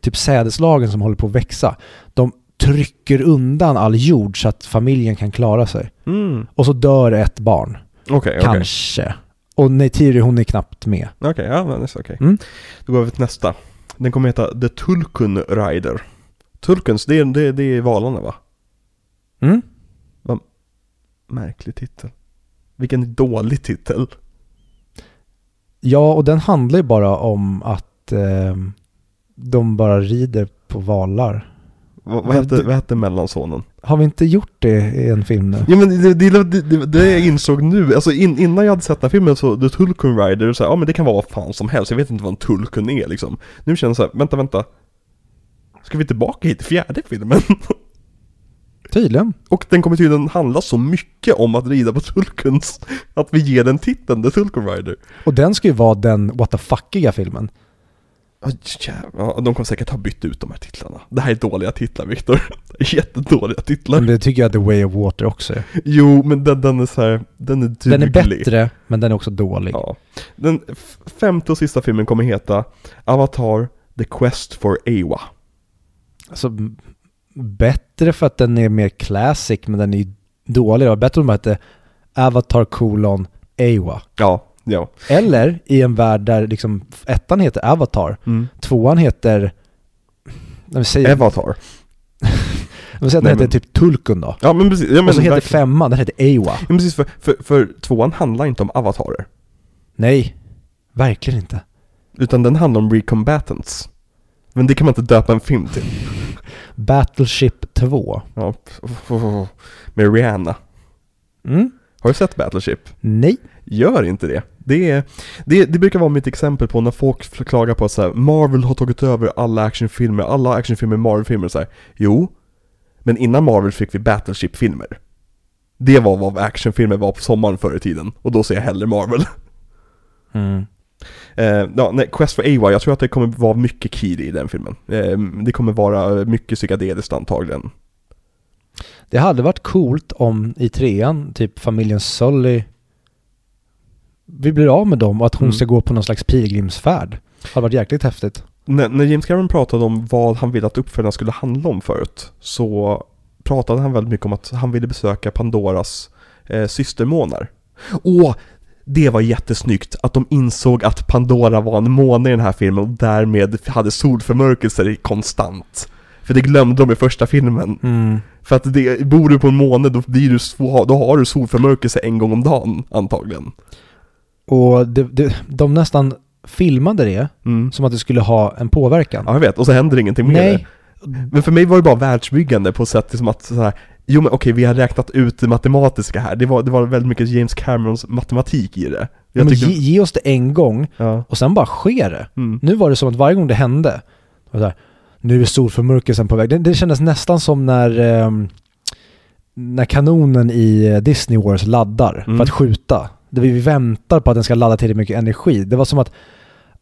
typ sädeslagen som håller på att växa, de trycker undan all jord så att familjen kan klara sig. Mm. Och så dör ett barn. Okej. Kanske. Och Neytiri hon är knappt med. Okej, ja men det är okej. Mm. Då går vi till nästa. Den kommer heta The Tulkun Rider. Tulkuns, det är, det, det är valarna va? Mm? Märklig titel. Vilken dålig titel. Ja, och den handlar ju bara om att eh, de bara rider på valar. Vad, vad, hette, vad hette mellansonen? Har vi inte gjort det i en film nu? Ja men det, det, det, det, det jag insåg nu, alltså in, innan jag hade sett den här filmen så, The Tulkun Rider, så här, ja men det kan vara vad fan som helst, jag vet inte vad en Tulkun är liksom. Nu känner jag så här, vänta, vänta. Ska vi tillbaka hit till fjärde filmen? Tydligen. Och den kommer tydligen handla så mycket om att rida på Tulkuns, att vi ger den titeln, The Tulkun Rider. Och den ska ju vara den what the fuckiga filmen. Ja, jävlar. Ja, de kommer säkert ha bytt ut de här titlarna. Det här är dåliga titlar Viktor. Jättedåliga titlar. Men det tycker jag The Way of Water också är. Jo, men den, den är så här, den är duglig. Den är bättre, men den är också dålig. Ja. Den femte och sista filmen kommer heta Avatar The Quest for Awa. Alltså, bättre för att den är mer classic, men den är ju dålig. Det var bättre om den hette Avatar colon Awa. Ja, ja. Eller i en värld där liksom ettan heter Avatar, Mm. tvåan heter... När vi säger, Avatar. vi säger att den men- heter typ Tulkun då. Ja men precis. Ja, men, och så heter verkligen. femman, den heter Awa. Ja, precis för, för, för tvåan handlar inte om avatarer. Nej, verkligen inte. Utan den handlar om recombatants. Men det kan man inte döpa en film till. Battleship 2. Ja, med Rihanna. Mm? Har du sett Battleship? Nej. Gör inte det. Det, är, det, det brukar vara mitt exempel på när folk klagar på att så här, Marvel har tagit över alla actionfilmer, alla actionfilmer är Marvel-filmer så här. Jo, men innan Marvel fick vi Battleship-filmer. Det var vad actionfilmer var på sommaren förr i tiden, och då ser jag hellre Marvel. Mm. Eh, ja, nej, Quest for AY, jag tror att det kommer vara mycket Kiri i den filmen. Eh, det kommer vara mycket psykedeliskt antagligen. Det hade varit coolt om i trean, typ familjen Sully vi blir av med dem och att hon Mm. ska gå på någon slags pilgrimsfärd. Det hade varit jäkligt häftigt. När, när James Cameron pratade om vad han ville att uppföljarna skulle handla om förut så pratade han väldigt mycket om att han ville besöka Pandoras eh, systermånar. Åh, det var jättesnyggt att de insåg att Pandora var en måne i den här filmen och därmed hade solförmörkelser konstant. För det glömde de i första filmen. För att det, bor du på en måne då, blir du, då har du solförmörkelse en gång om dagen antagligen. Och det, det, de nästan filmade det Mm. som att det skulle ha en påverkan. Ja, jag vet. Och så händer ingenting det. Nej, Men för mig var det bara världsbyggande på sätt som att så här, Jo men okej, vi har räknat ut det matematiska här. Det var, det var väldigt mycket James Camerons matematik i det. Jag men tyckte, ge, ge oss det en gång ja. och sen bara sker det. Mm. Nu var det som att varje gång det hände, det var så här, nu är solförmörkelsen på väg. Det, det kändes nästan som när, ehm, när kanonen i eh, Disney Wars laddar Mm. för att skjuta. Det vi väntar på att den ska ladda tillräckligt mycket energi. Det var som att,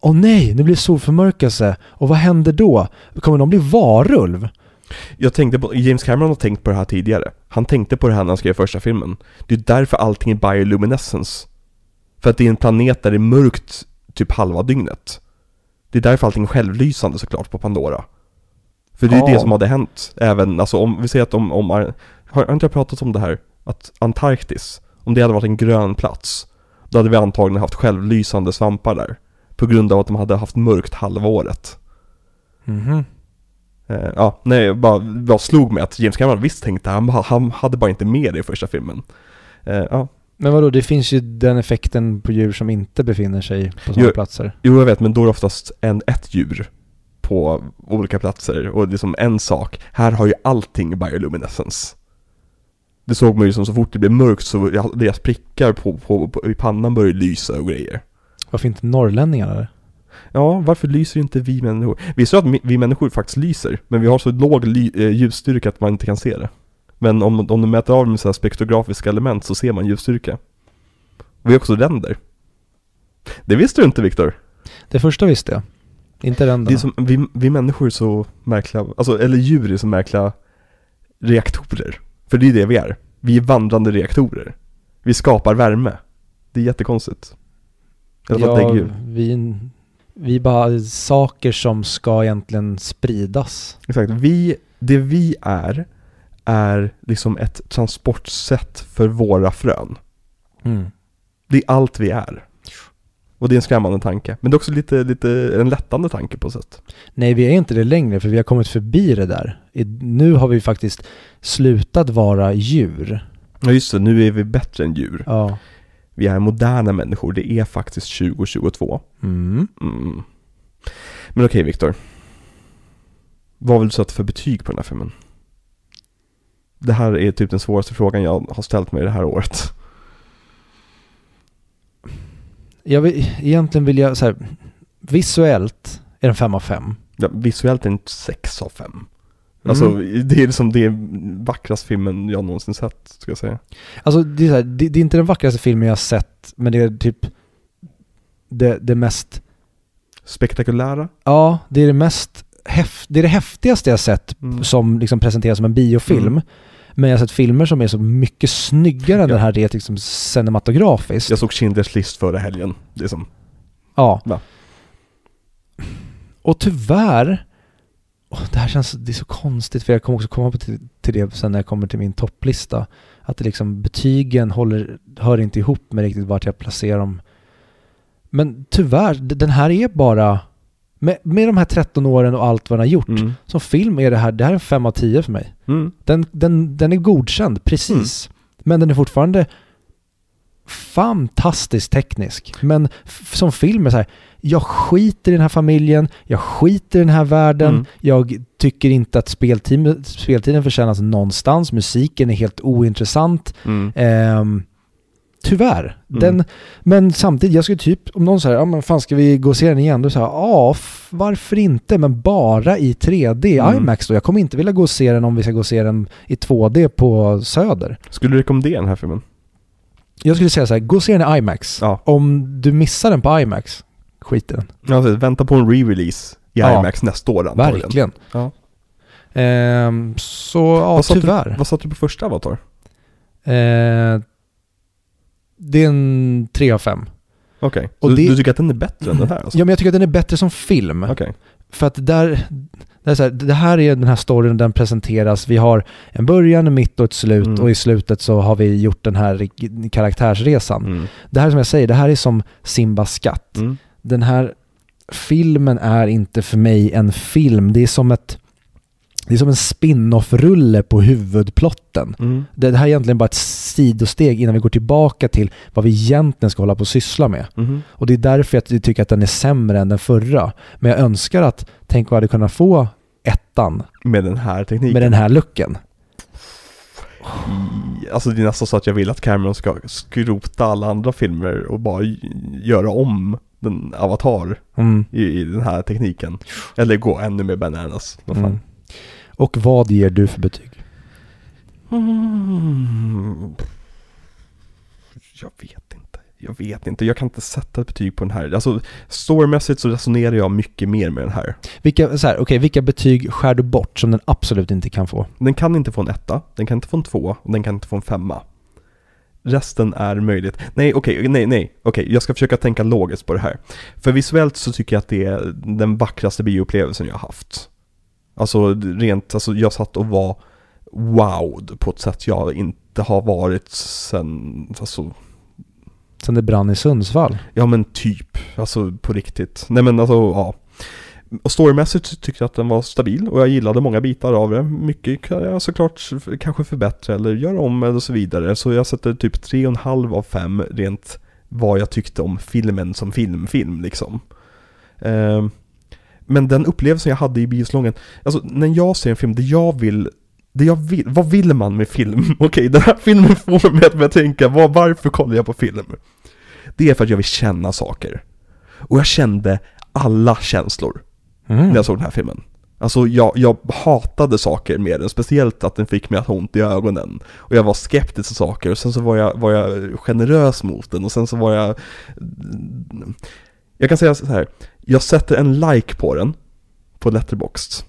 åh nej, nu blir det solförmörkelse. Och vad händer då? Kommer de bli varulv? Jag tänkte på, James Cameron har tänkt på det här tidigare. Han tänkte på det här när han skrev första filmen. Det är därför allting är bioluminescence. För att det är en planet där det är mörkt typ halva dygnet. Det är därför allting är självlysande såklart på Pandora. För det är Ja. det som hade hänt. Även, alltså om vi säger att om, om har, har inte jag pratat om det här? Att Antarktis, om det hade varit en grön plats, då hade vi antagligen haft självlysande svampar där. På grund av att de hade haft mörkt halva året. Mhm. Eh, ja, nej, jag bara, bara slog mig att James Cameron visst tänkte han, han hade bara inte med det i första filmen. Eh, ja, Men vadå, det finns ju den effekten på djur som inte befinner sig på sådana platser. jo jag vet, men då är det oftast en, ett djur på olika platser och det är som en sak. Här har ju allting bioluminescence. Det såg man ju som så fort det blev mörkt så deras prickar på, på, på, i pannan började lysa och grejer. Varför inte norrlänningarna där? Ja, varför lyser inte vi människor? Visst är det att vi människor faktiskt lyser, men vi har så låg eh, ljusstyrka att man inte kan se det. Men om, om du mäter av med så här spektrografiska element så ser man ljusstyrka. Vi har också ränder. Det visste du inte Viktor? Det första visste jag. Inte Det är ränderna. som, vi, vi människor är så märkliga, alltså, eller djur är så märkliga reaktorer. För det är det vi är. Vi är vandrande reaktorer. Vi skapar värme. Det är jättekonstigt. Fall ja, vi, vi är bara saker som ska egentligen spridas. Exakt. Vi, det vi är, är liksom ett transportsätt för våra frön. Mm. Det är allt vi är. Och det är en skrämmande tanke. Men det är också lite, lite en lättande tanke på sätt. Nej, vi är inte det längre för vi har kommit förbi det där. Nu har vi faktiskt slutat vara djur. Ja just det, nu är vi bättre än djur. Ja. Vi är moderna människor, det är faktiskt 2022. Mm. Mm. Men okej Viktor. Vad vill du sätta för betyg på den här filmen? Det här är typ den svåraste frågan jag har ställt mig det här året. Jag vill, egentligen vill jag så här, visuellt är den 5 av 5. Ja, visuellt är den 6 av 5. Alltså Mm. det är liksom det vackraste filmen jag någonsin sett, ska jag säga. Alltså det är, här, det, det är inte den vackraste filmen jag har sett, men det är typ det, det mest, Spektakulära. ja, det är det mest häft, det är det häftigaste jag sett Mm. som liksom presenteras som en biofilm. Mm. Men jag har sett filmer som är så mycket snyggare än Ja. den här rent liksom cinematografiskt. Jag såg Schindler's list förra helgen. Det är som, Ja. Va? Och tyvärr, åh, det här känns, det är så konstigt för jag kommer också komma till, till det sen när jag kommer till min topplista. Att det liksom, betygen håller, hör inte ihop med riktigt vart jag placerar dem. Men tyvärr, den här är bara, med, med de här 13 åren och allt vad den har gjort, mm. som film är det här, det här är en 5 av 10 för mig. Mm. Den, den, den är godkänd, precis. Men den är fortfarande fantastiskt teknisk. Men som film är så här, jag skiter i den här familjen, jag skiter i den här världen, Mm. jag tycker inte att speltid, speltiden förtjänas någonstans, musiken är helt ointressant. Mm. Ehm, tyvärr. Mm. Den, men samtidigt, jag skulle typ, om någon säger ja men fan ska vi gå och se den igen? Då säger jag ja, varför inte? Men bara i 3D, Mm. IMAX då. Jag kommer inte vilja gå och se den om vi ska gå och se den i 2D på Söder. Skulle du rekommendera den här filmen? Jag skulle säga så här, gå och se den i IMAX. Ja. Om du missar den på IMAX, skit i den. Alltså, vänta på en re-release i Ja. IMAX nästa år antagligen. Verkligen. Ja. Ehm, så ja, vad, tyvärr. Du, vad satte du på första Avatar? Eh, det är en 3 av 5. Okej, Och så det- du tycker att den är bättre än den här alltså? Ja men jag tycker att den är bättre som film. Okej. För att där, det, är så här, det här är den här storyn, den presenteras. Vi har en början, en mitt och ett slut Mm. och i slutet så har vi gjort den här karaktärsresan. Mm. Det här som jag säger, det här är som Simbas skatt. Mm. Den här filmen är inte för mig en film. Det är som ett det är som en spin-off-rulle på huvudplotten. Mm. Det här är egentligen bara ett sidosteg innan vi går tillbaka till vad vi egentligen ska hålla på och syssla med. Mhm. Och det är därför jag tycker att den är sämre än den förra. Men jag önskar att, tänk vad jag hade kunnat få ettan Med den här tekniken? med den här looken. Alltså det är nästan så att jag vill att Cameron ska skrota alla andra filmer och bara göra om den Avatar Mm. i, i den här tekniken. Eller gå ännu mer bananas. Mm. Och vad ger du för betyg? Mm. Jag vet inte. Jag vet inte. Jag kan inte sätta ett betyg på den här. Alltså storymässigt så resonerar jag mycket mer med den här. Vilka, så här, okej, vilka betyg skär du bort som den absolut inte kan få? Den kan inte få en etta, den kan inte få en två och den kan inte få en femma. Resten är möjligt. Nej, okej, nej, nej, okej, jag ska försöka tänka logiskt på det här. För visuellt så tycker jag att det är den vackraste bioupplevelsen jag har haft. Alltså rent, alltså jag satt och var wowed på ett sätt jag inte har varit sen, alltså, Sen det brann i Sundsvall? ja men typ, alltså på riktigt. Nej men alltså, ja. Och storymässigt tyckte jag att den var stabil och jag gillade många bitar av det. Mycket kan jag såklart kanske förbättra eller göra om eller så vidare. Så jag sätter typ 3,5 av 5 rent vad jag tyckte om filmen som filmfilm liksom. Eh, men den upplevelsen jag hade i bioslången alltså när jag ser en film, det jag vill det jag vill, vad vill man med film? Okej, den här filmen får mig att börja tänka, var, varför kollar jag på film? Det är för att jag vill känna saker. Och jag kände alla känslor Mm. när jag såg den här filmen. Alltså jag, jag hatade saker med den, speciellt att den fick mig att ha ont i ögonen. Och jag var skeptisk till saker och sen så var jag, var jag generös mot den och sen så var jag... Jag kan säga så här. jag sätter en like på den, på Letterboxd.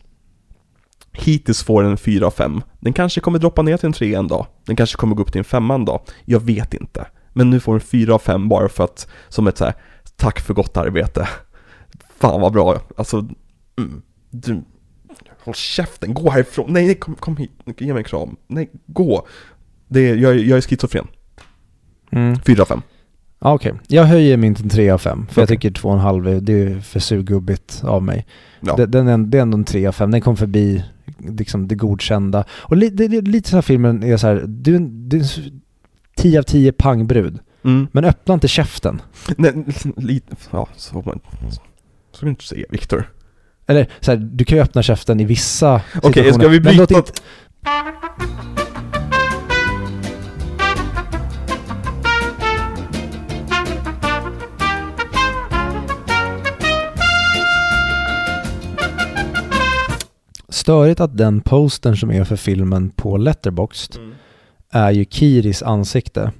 Hittills får den en 4 av 5. Den kanske kommer droppa ner till en 3 en dag. Den kanske kommer gå upp till en 5 en dag. Jag vet inte. Men nu får den 4 av 5 bara för att, som ett så här, tack för gott arbete. Fan vad bra, alltså, mm, du, håll käften, gå härifrån, nej, nej kom, kom hit, ge mig en kram, nej, gå. Det är, jag, är- jag är schizofren, Mm. 4 av 5. Ja, Okej, jag höjer min till 3 av 5. För jag Okej. tycker 2,5 är- det är för surgubbigt av mig. Ja. Den är, det är ändå en 3 av 5. Den kom förbi liksom, det godkända. Och li, det, det, lite så här filmen är så här, du, du är en s- 10 av 10 pangbrud. Mm. Men öppna inte käften. Nej, lite, ja, så får man, så inte säga Viktor. Eller så här, du kan ju öppna käften i vissa Okej, ska situationer. vi bryta? inte- Störigt att den postern som är för filmen på Letterboxd Mm. är ju Kiris ansikte.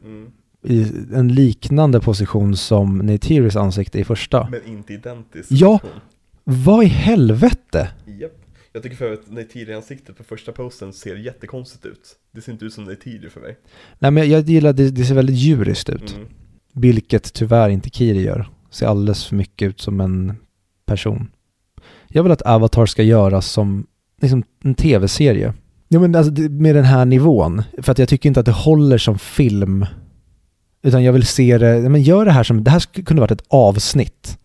I en liknande position som Neytiris ansikte i första. Men inte identiskt. Ja. Vad i helvete? Japp. Jag tycker för att Neytiri-ansiktet på första posten ser jättekonstigt ut. Det ser inte ut som Neytiri för mig. Nej men jag gillar det, det ser väldigt djuriskt ut. Mm. Vilket tyvärr inte Kiri gör. Ser alldeles för mycket ut som en person. Jag vill att Avatar ska göras som liksom en tv-serie. Ja men alltså med den här nivån. För att jag tycker inte att det håller som film. Utan jag vill se det, men gör det här som, det här kunna varit ett avsnitt.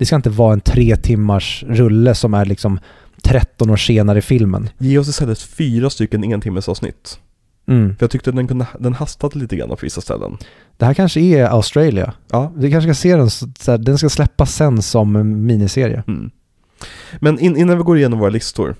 Det ska inte vara en tre timmars rulle som är liksom 13 år senare i filmen. Ge oss istället fyra stycken en timmes avsnitt. Mm. För jag tyckte den, kunde, den hastade lite grann på vissa ställen. Det här kanske är Australia. Ja. Vi kanske ska se den, så, här, den ska släppas sen som miniserie. Mm. Men in, innan vi går igenom våra listor.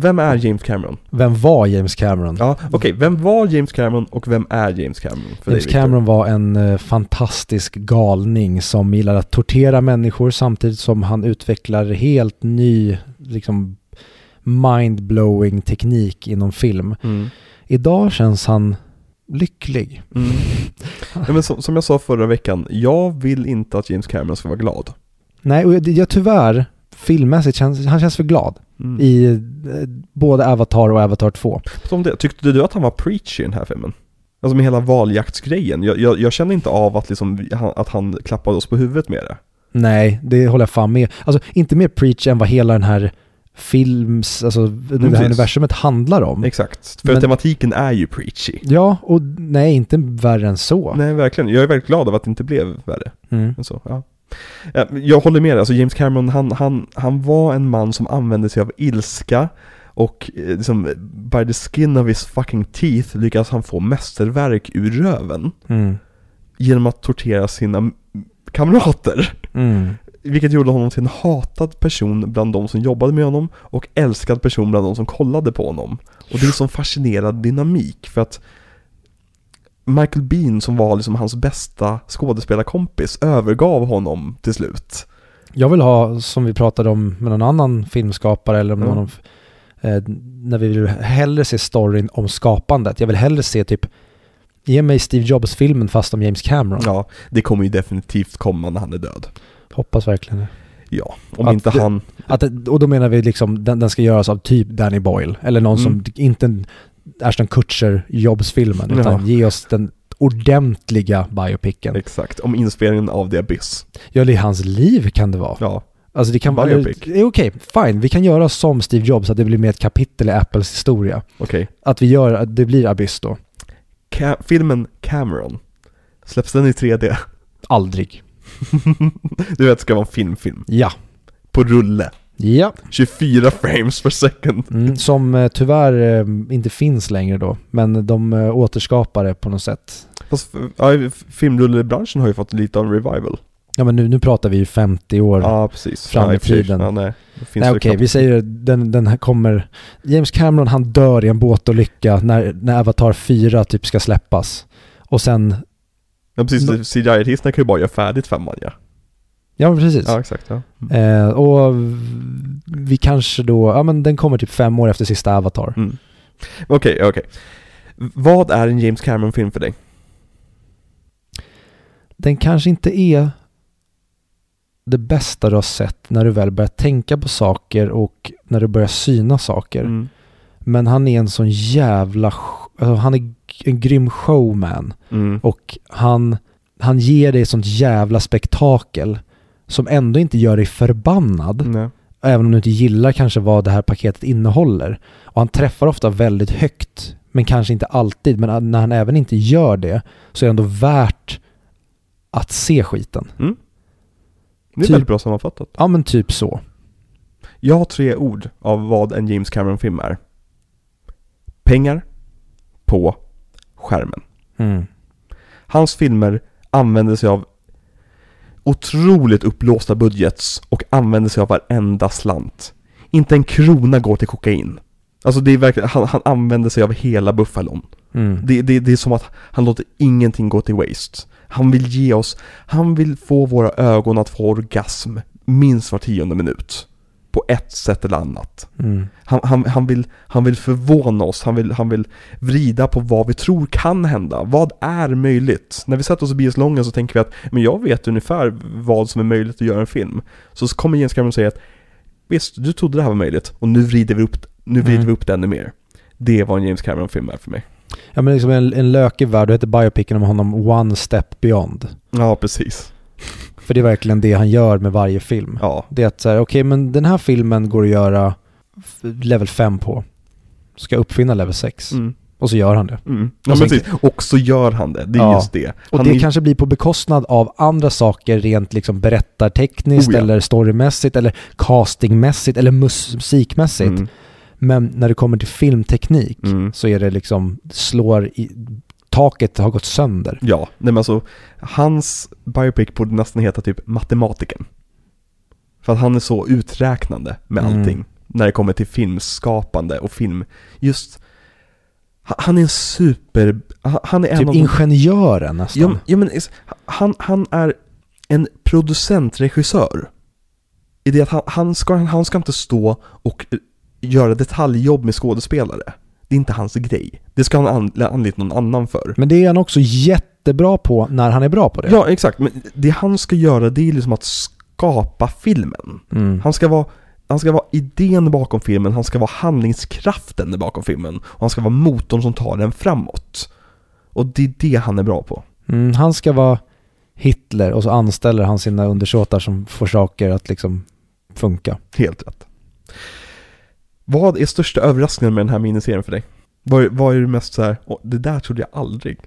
Vem är James Cameron? Vem var James Cameron? Ja, okej. Vem var James Cameron och vem är James Cameron? För James dig? Cameron var en eh, fantastisk galning som gillade att tortera människor samtidigt som han utvecklar helt ny, liksom mind-blowing teknik inom film. Mm. Idag känns han lycklig. Mm. ja, men som, som jag sa förra veckan, jag vill inte att James Cameron ska vara glad. Nej, och jag, jag tyvärr, filmmässigt, känns, han känns för glad Mm. i eh, både Avatar och Avatar 2. Som det, tyckte du att han var preachy i den här filmen? Alltså med hela valjaktsgrejen. Jag, jag, jag känner inte av att, liksom, att han klappade oss på huvudet med det. Nej, det håller jag fan med. Alltså inte mer preach än vad hela den här films, alltså det här universumet handlar om. Exakt. För Men- tematiken är ju preachy. Ja, och nej, inte värre än så. Nej, verkligen. Jag är väldigt glad över att det inte blev värre. Mm. än så. Ja. Ja, Jag håller med dig, alltså James Cameron, han, han, han var en man som använde sig av ilska och eh, liksom, by the skin of his fucking teeth lyckas han få mästerverk ur röven Mm. genom att tortera sina kamrater. Mm. Vilket gjorde honom till en hatad person bland de som jobbade med honom och älskad person bland de som kollade på honom. Och det är en sån fascinerande dynamik för att Michael Bean som var liksom hans bästa skådespelarkompis övergav honom till slut. Jag vill ha, som vi pratade om med någon annan filmskapare eller med Ja. någon, eh, när vi vill hellre se storyn om skapandet. Jag vill hellre se typ, ge mig Steve Jobs-filmen fast om James Cameron. Ja, det kommer ju definitivt komma när han är död. Hoppas verkligen det. Ja, om Att inte det- han... Att, och då menar vi liksom, den, den ska göras av typ Danny Boyle. Eller någon Mm. som, inte Ashton Kutcher Jobs-filmen, utan Ja. ge oss den ordentliga biopicen. Exakt, om inspelningen av The Abyss. Ja, det är hans liv kan det vara. Ja, Alltså det kan vara... Okej, fine. Vi kan göra som Steve Jobs, att det blir mer ett kapitel i Apples historia. okej. Att vi gör, att det blir Abyss då. Ca- filmen Cameron, släpps den i 3D? Aldrig. du vet, det ska vara en filmfilm. Ja. På rulle. Ja. 24 frames per second. Mm, som eh, tyvärr eh, inte finns längre då. Men de eh, återskapar det på något sätt. Fast ja, filmrullebranschen har ju fått lite av en revival. Ja men nu, nu pratar vi ju 50 år. Ja, precis. Fram i tiden. Ja, nej. Okej, knappt- vi säger den, den här kommer... James Cameron han dör i en båtolycka när, när Avatar 4 typ ska släppas. Och sen... Ja, precis. CGI-artisterna kan ju bara göra färdigt femman ja. Ja precis. Ja, exakt. Ja. Eh, och vi kanske då... Ja men den kommer typ fem år efter sista Avatar. Mm. Okej, okej. Vad är en James Cameron-film för dig? Den kanske inte är det bästa du har sett när du väl börjar tänka på saker och när du börjar syna saker. Mm. Men han är en sån jävla... Alltså han är en grym showman. Mm. Och han, han ger dig ett sånt jävla spektakel som ändå inte gör dig förbannad. Nej. Även om du inte gillar kanske vad det här paketet innehåller. Och han träffar ofta väldigt högt. Men kanske inte alltid. Men när han även inte gör det så är det ändå värt att se skiten. Mm. Det är Typ- väldigt bra sammanfattat. Ja men typ så. Jag har tre ord av vad en James Cameron-film är. Pengar på skärmen. Mm. Hans filmer använder sig av otroligt upplåsta budgets och använder sig av varenda slant. Inte en krona går till kokain. Alltså det är verkligen, han, han använder sig av hela buffalon. Mm. Det, det, det är som att han låter ingenting gå till waste. Han vill ge oss, han vill få våra ögon att få orgasm minst var tionde minut. På ett sätt eller annat. Mm. Han, han, han, vill, han vill förvåna oss, han vill, han vill vrida på vad vi tror kan hända. Vad är möjligt? När vi sätter oss i biosalongen så tänker vi att men jag vet ungefär vad som är möjligt att göra en film. Så kommer James Cameron och säger att visst, du trodde det här var möjligt och nu vrider vi upp, nu vrider Mm. vi upp det ännu mer. Det vad en James Cameron-film är för mig. Ja men liksom en, en lökig värld, och heter biopicen om honom One Step Beyond. Ja, precis. För det är verkligen det han gör med varje film. Ja, Det är att så här, okej men den här filmen går att göra level 5 på. Ska uppfinna level 6. mm. Och så gör han det. Mm. Och ja sen- precis. Och så gör han det, det är Ja. just det. Och Han det är- kanske blir på bekostnad av andra saker rent liksom berättartekniskt Oh ja. eller storymässigt eller castingmässigt eller mus- musikmässigt. Mm. Men när det kommer till filmteknik Mm. så är det liksom, slår i, taket har gått sönder. Ja, nej men alltså, hans biopic borde nästan heta typ matematiken. För att han är så uträknande med Mm. allting. När det kommer till filmskapande och film, just, ha- han är en super, ha- han är en Typ av de- ingenjören nästan. Ja, ja men han, han är en producentregissör. I det att han, han, ska, han ska inte stå och eh, göra detaljjobb med skådespelare. Det är inte hans grej. Det ska han an, anlita någon annan för. Men det är han också jättebra på när han är bra på det. Ja, exakt. Men det han ska göra det är liksom att skapa filmen. Mm. Han ska vara han ska vara idén bakom filmen, han ska vara handlingskraften bakom filmen och han ska vara motorn som tar den framåt. Och det är det han är bra på. Mm, han ska vara Hitler och så anställer han sina undersåtar som får saker att liksom funka. Helt rätt. Vad är största överraskningen med den här miniserien för dig? Vad, vad är det mest så här, "Åh, det där trodde jag aldrig.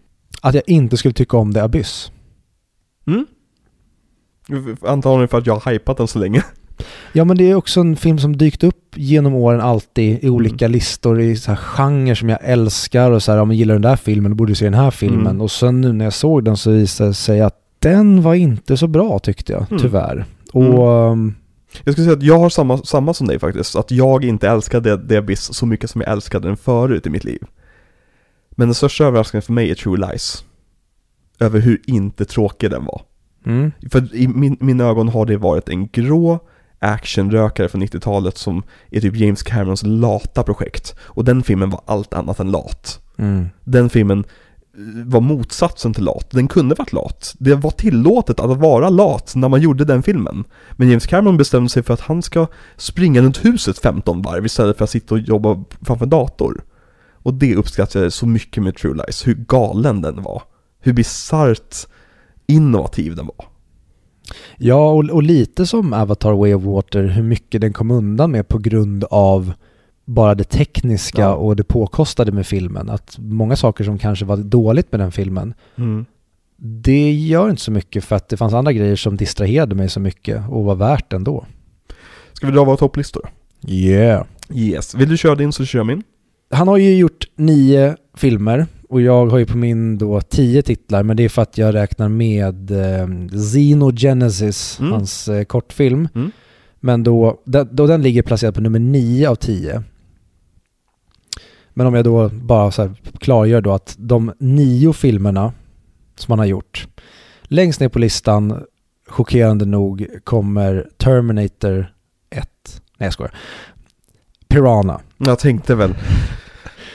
Att jag inte skulle tycka om The Abyss. Mm? Antagligen för att jag har hypat den så länge. Ja men det är också en film som dykt upp genom åren alltid i olika listor i så här genrer som jag älskar och så här, om jag gillar den där filmen då borde du se den här filmen. Mm. Och sen nu när jag såg den så visade det sig att den var inte så bra tyckte jag, Mm. tyvärr. Och um, Jag skulle säga att jag har samma, samma som dig faktiskt, att jag inte älskade Abyss så mycket som jag älskade den förut i mitt liv. Men den största överraskningen för mig är True Lies. Över hur inte tråkig den var. mm, För i min, mina ögon har det varit en grå actionrökare från 90-talet som är typ James Camerons lata projekt. Och den filmen var allt annat än lat. mm, Den filmen var motsatsen till lat. Den kunde varit lat. Det var tillåtet att vara lat när man gjorde den filmen. Men James Cameron bestämde sig för att han ska springa runt huset 15 varv istället för att sitta och jobba framför dator. Och det uppskattar jag så mycket med True Lies, hur galen den var. Hur bisarrt innovativ den var. Ja, och, och lite som Avatar Way of Water, hur mycket den kom undan med på grund av bara det tekniska Ja. och det påkostade med filmen. Att många saker som kanske var dåligt med den filmen, det gör inte så mycket för att det fanns andra grejer som distraherade mig så mycket och var värt ändå. Ska vi dra våra topplistor? Yeah. Yes. Vill du köra din så kör jag min. Han har ju gjort nio filmer och jag har ju på min då tio titlar men det är för att jag räknar med eh, Xenogenesis, Mm. hans eh, kortfilm. Mm. Men då, då, då den ligger placerad på nummer nio av tio. Men om jag då bara så klargör då att de nio filmerna som han har gjort, längst ner på listan, chockerande nog, kommer Terminator 1. Nej jag skojar. Piranha. Jag tänkte väl.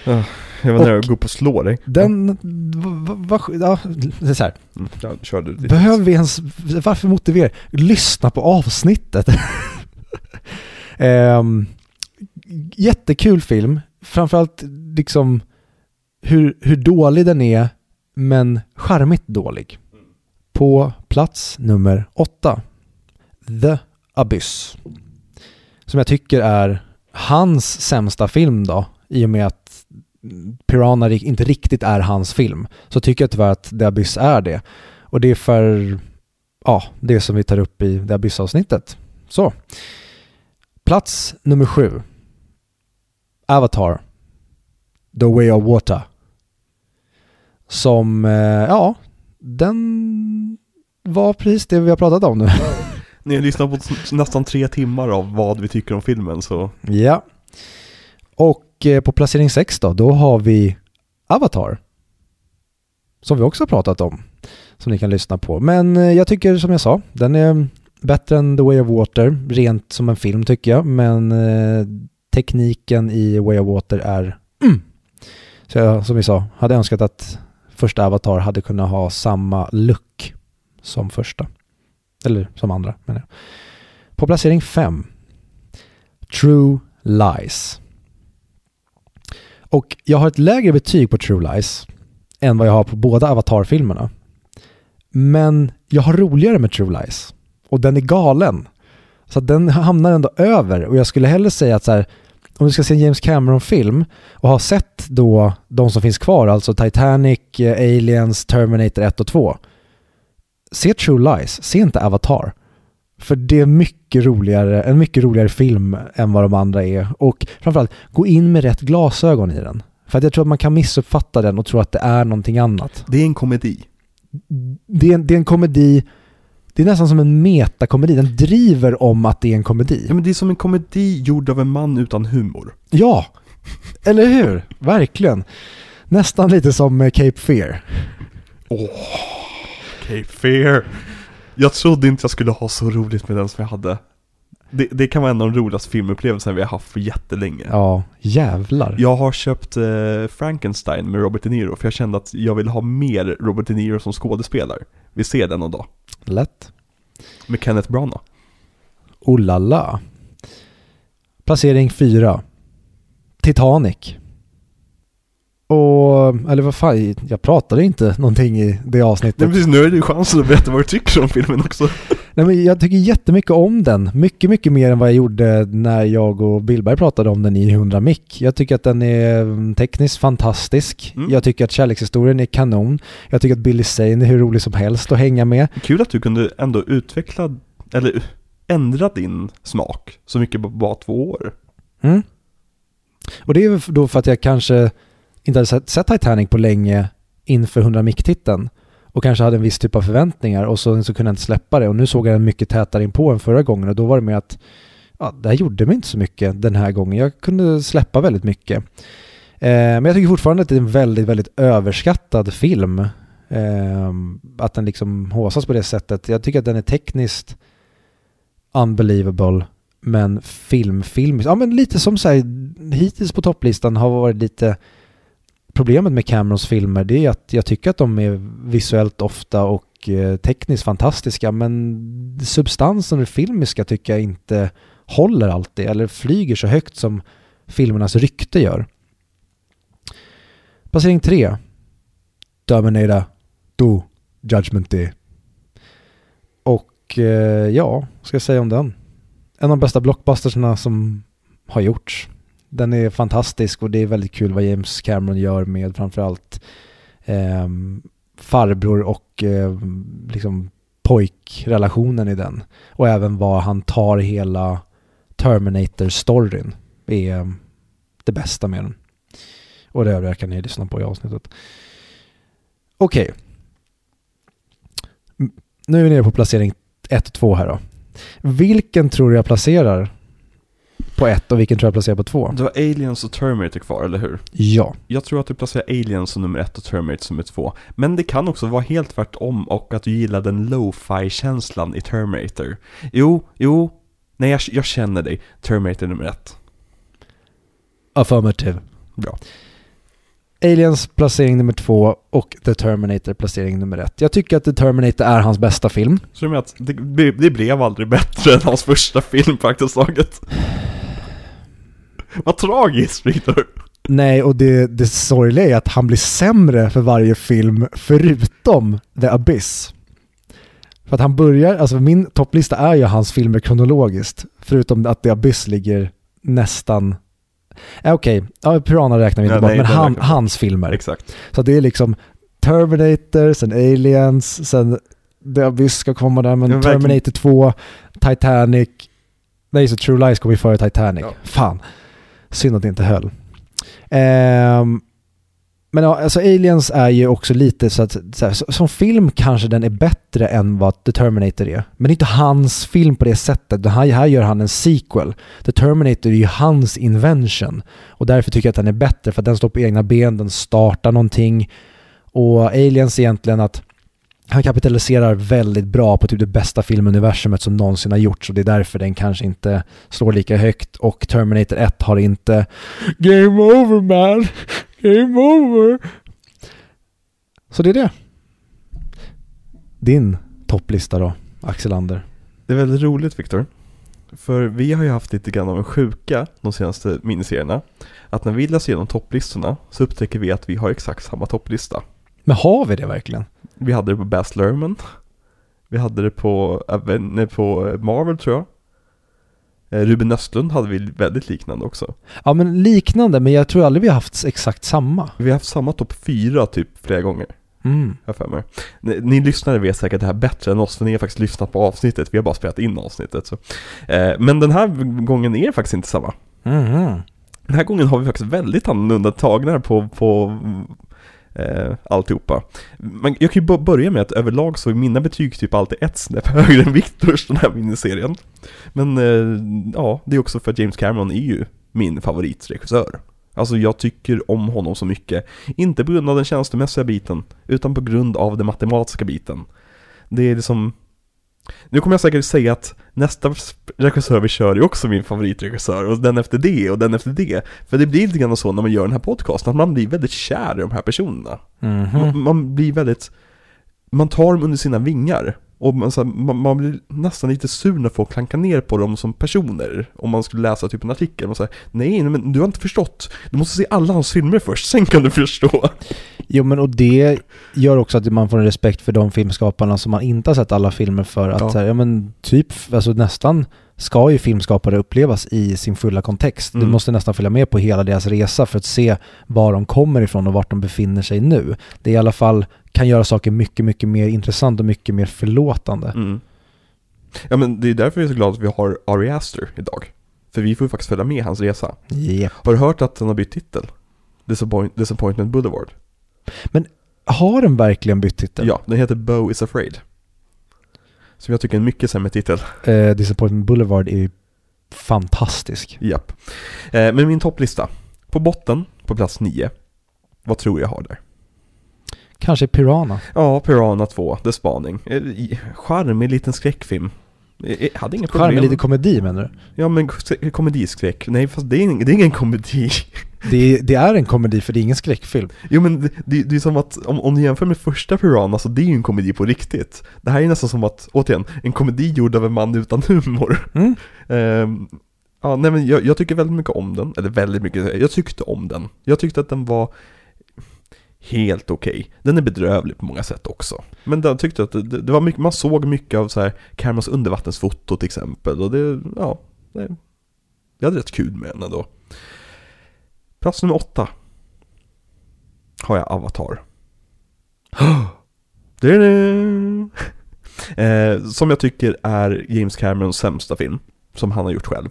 Jag var nära att gå upp och slå dig. Den, va, va, ja, det är så här. Mm. Behöver vi ens, varför motivera? Lyssna på avsnittet. Ehm, jättekul film. Framförallt liksom hur, hur dålig den är, men charmigt dålig. På plats nummer åtta. The Abyss. Som jag tycker är hans sämsta film då, i och med att Piranha inte riktigt är hans film. Så tycker jag tyvärr att The Abyss är det. Och det är för, ja, det som vi tar upp i The Abyss-avsnittet. Så. Plats nummer sju. Avatar. The Way of Water. Som, eh, ja, den var precis det vi har pratat om nu. Ni har lyssnat på nästan tre timmar av vad vi tycker om filmen så ja. Och eh, på placering sex då, då har vi Avatar. Som vi också har pratat om. Som ni kan lyssna på. Men eh, jag tycker som jag sa, den är bättre än The Way of Water. Rent som en film tycker jag. Men tekniken i Way of Water är mm. Så jag, som vi sa, hade önskat att första Avatar hade kunnat ha samma look som första. Eller som andra menar jag. På placering fem. True Lies. Och jag har ett lägre betyg på True Lies än vad jag har på båda Avatar-filmerna. Men jag har roligare med True Lies. Och den är galen. Så att den hamnar ändå över. Och jag skulle hellre säga att så här, om du ska se en James Cameron-film och har sett då de som finns kvar, alltså Titanic, eh, Aliens, Terminator 1 och 2. Se True Lies, se inte Avatar. För det är mycket roligare, en mycket roligare film än vad de andra är. Och framförallt, gå in med rätt glasögon i den. För att jag tror att man kan missuppfatta den och tro att det är någonting annat. det är en komedi. Det är en, det är en komedi, det är nästan som en metakomedi. Den driver om att det är en komedi. Ja men det är som en komedi gjord av en man utan humor. Ja, eller hur? Verkligen. Nästan lite som eh, Cape Fear. Cape Fear. Jag trodde inte jag skulle ha så roligt med den som jag hade. Det, det kan vara en av de roligaste filmupplevelserna vi har haft för jättelänge. Ja, jävlar. Jag har köpt eh, Frankenstein med Robert De Niro för jag kände att jag vill ha mer Robert De Niro som skådespelare. Vi ser den någon dag. Lätt. Med Kenneth Branagh. Oh la la. Placering fyra. Titanic. Och, eller vad fan, jag pratade inte någonting i det avsnittet. Nej, precis, nu är det ju chansen att berätta vad du tycker om filmen också. Nej men jag tycker jättemycket om den. Mycket, mycket mer än vad jag gjorde när jag och Billberg pratade om den i 100 mick. Jag tycker att den är mm, tekniskt fantastisk. Mm. Jag tycker att kärlekshistorien är kanon. Jag tycker att Billy Zane är hur rolig som helst att hänga med. Kul att du kunde ändå utveckla, eller ändra din smak så mycket på bara två år. Mm. Och det är då för att jag kanske inte hade sett, sett Titanic på länge inför 100 mick-titeln och kanske hade en viss typ av förväntningar och så, så kunde jag inte släppa det och nu såg jag den mycket tätare in på än förra gången och då var det med att ja, det här gjorde mig inte så mycket den här gången. Jag kunde släppa väldigt mycket. Eh, men jag tycker fortfarande att det är en väldigt, väldigt överskattad film. Eh, att den liksom håsas på det sättet. Jag tycker att den är tekniskt unbelievable men film, film, ja men lite som så här, hittills på topplistan har varit lite problemet med Camerons filmer det är att jag tycker att de är visuellt ofta och eh, tekniskt fantastiska men substansen och det filmiska tycker jag inte håller alltid eller flyger så högt som filmernas rykte gör. Placering 3. Terminator 2 Judgment Day. Och eh, ja, vad ska jag säga om den? En av de bästa blockbustersna som har gjorts. Den är fantastisk och det är väldigt kul vad James Cameron gör med framförallt eh, farbror och eh, liksom pojkrelationen i den. Och även vad han tar hela Terminator-storyn är ehm, det bästa med den. Och det övriga kan ni lyssna på i avsnittet. Okej. Nu är vi nere på placering 1 och 2 här då. Vilken tror du jag placerar på 1 och vilken tror jag placerar på 2? Du har Aliens och Terminator kvar, eller hur? Ja. Jag tror att du placerar Aliens som nummer ett och Terminator som nummer två. Men det kan också vara helt tvärtom och att du gillar den lo-fi-känslan i Terminator. Jo, jo, nej jag, jag känner dig. Terminator nummer ett. Affirmative. Bra. Aliens placering nummer två och The Terminator placering nummer ett. Jag tycker att The Terminator är hans bästa film. Så du menar att det, det blev aldrig bättre än hans första film praktiskt taget? Vad tragiskt Victor! Nej, och det, det sorgliga är att han blir sämre för varje film förutom The Abyss. För att han börjar, alltså min topplista är ju hans filmer kronologiskt. Förutom att The Abyss ligger nästan... Äh, Okej, ja, Piranha räknar vi inte Ja, bort, nej, men han, hans filmer. Exakt. Så det är liksom Terminator, sen Aliens, sen The Abyss ska komma där, men verkligen. Terminator 2, Titanic. Nej, så True Lies kom ju före Titanic. Ja. Fan. Synd att det inte höll. Um, men ja, alltså Aliens är ju också lite så att så här, som film kanske den är bättre än vad The Terminator är. Men det är inte hans film på det sättet. Det här, här gör han en sequel. The Terminator är ju hans invention. Och därför tycker jag att den är bättre för att den står på egna ben, den startar någonting. Och Aliens egentligen att han kapitaliserar väldigt bra på typ det bästa filmuniversumet som någonsin har gjorts och det är därför den kanske inte slår lika högt och Terminator 1 har inte Game over man! Game over! Så det är det. Din topplista då, Axel Ander. Det är väldigt roligt Victor. För vi har ju haft lite grann av en sjuka de senaste miniserierna. Att när vi läser igenom topplistorna så upptäcker vi att vi har exakt samma topplista. Men har vi det verkligen? Vi hade det på Baz Luhrmann. Vi hade det på, Aven- nej, på Marvel tror jag. Eh, Ruben Östlund hade vi väldigt liknande också. Ja men liknande, men jag tror aldrig vi har haft exakt samma. Vi har haft samma topp fyra typ flera gånger. Mm. jag för mig. Ni, ni lyssnare vet säkert det här bättre än oss för ni har faktiskt lyssnat på avsnittet. Vi har bara spelat in avsnittet. Så. Eh, men den här gången är det faktiskt inte samma. Mhm. Den här gången har vi faktiskt väldigt annorlunda tagningar på, på eh, alltihopa. Men jag kan ju börja med att överlag så är mina betyg typ alltid ett snäpp högre än Viktors den här miniserien. Men eh, ja, det är också för att James Cameron är ju min favoritregissör. Alltså jag tycker om honom så mycket. Inte på grund av den känslomässiga biten, utan på grund av den matematiska biten. Det är liksom nu kommer jag säkert säga att nästa regissör vi kör är också min favoritregissör och den efter det och den efter det. För det blir lite grann så när man gör den här podcasten, att man blir väldigt kär i de här personerna. Mhm. Man, man blir väldigt, man tar dem under sina vingar. Och man, så här, man, man blir nästan lite sur när folk klankar ner på dem som personer. Om man skulle läsa typ en artikel och säga Nej, men du har inte förstått. Du måste se alla hans filmer först, sen kan du förstå. Jo men och det gör också att man får en respekt för de filmskaparna som man inte har sett alla filmer för. Att Ja. så här, ja men typ, alltså nästan ska ju filmskapare upplevas i sin fulla kontext. Du Mm. måste nästan följa med på hela deras resa för att se var de kommer ifrån och vart de befinner sig nu. Det i alla fall kan göra saker mycket, mycket mer intressant och mycket mer förlåtande. Mm. Ja men det är därför jag är så glad att vi har Ari Aster idag. För vi får ju faktiskt följa med hans resa. Yep. Har du hört att den har bytt titel? Disappoint, Disappointment Boulevard. Har den verkligen bytt titel? Ja, den heter Bo is afraid. Som jag tycker är en mycket sämre titel. Eh, Disappointment Boulevard är fantastisk. Japp. Eh, men min topplista. På botten, på plats 9. Vad tror jag har där? Kanske Piranha. Ja, Piranha 2, The Spaning. Eh, Charmig liten skräckfilm. Eh, eh, hade inga problem. Charmig lite komedi menar du? Ja men sk- komediskräck. Nej fast det är, ing- det är ingen komedi. Det, det är en komedi för det är ingen skräckfilm. Jo men det, det, det är som att, om, om du jämför med första Piranha så det är ju en komedi på riktigt. Det här är nästan som att, återigen, en komedi gjord av en man utan humor. Mm. Ehm, ja, nej men jag, jag tycker väldigt mycket om den, eller väldigt mycket, jag tyckte om den. Jag tyckte att den var helt okej. Den är bedrövlig på många sätt också. Men den tyckte att det, det det var mycket, man såg mycket av så här Camerons undervattensfoto till exempel och det, ja, det, jag hade rätt kul med den ändå. Plats nummer åtta har jag Avatar. Eh, som jag tycker är James Camerons sämsta film, som han har gjort själv.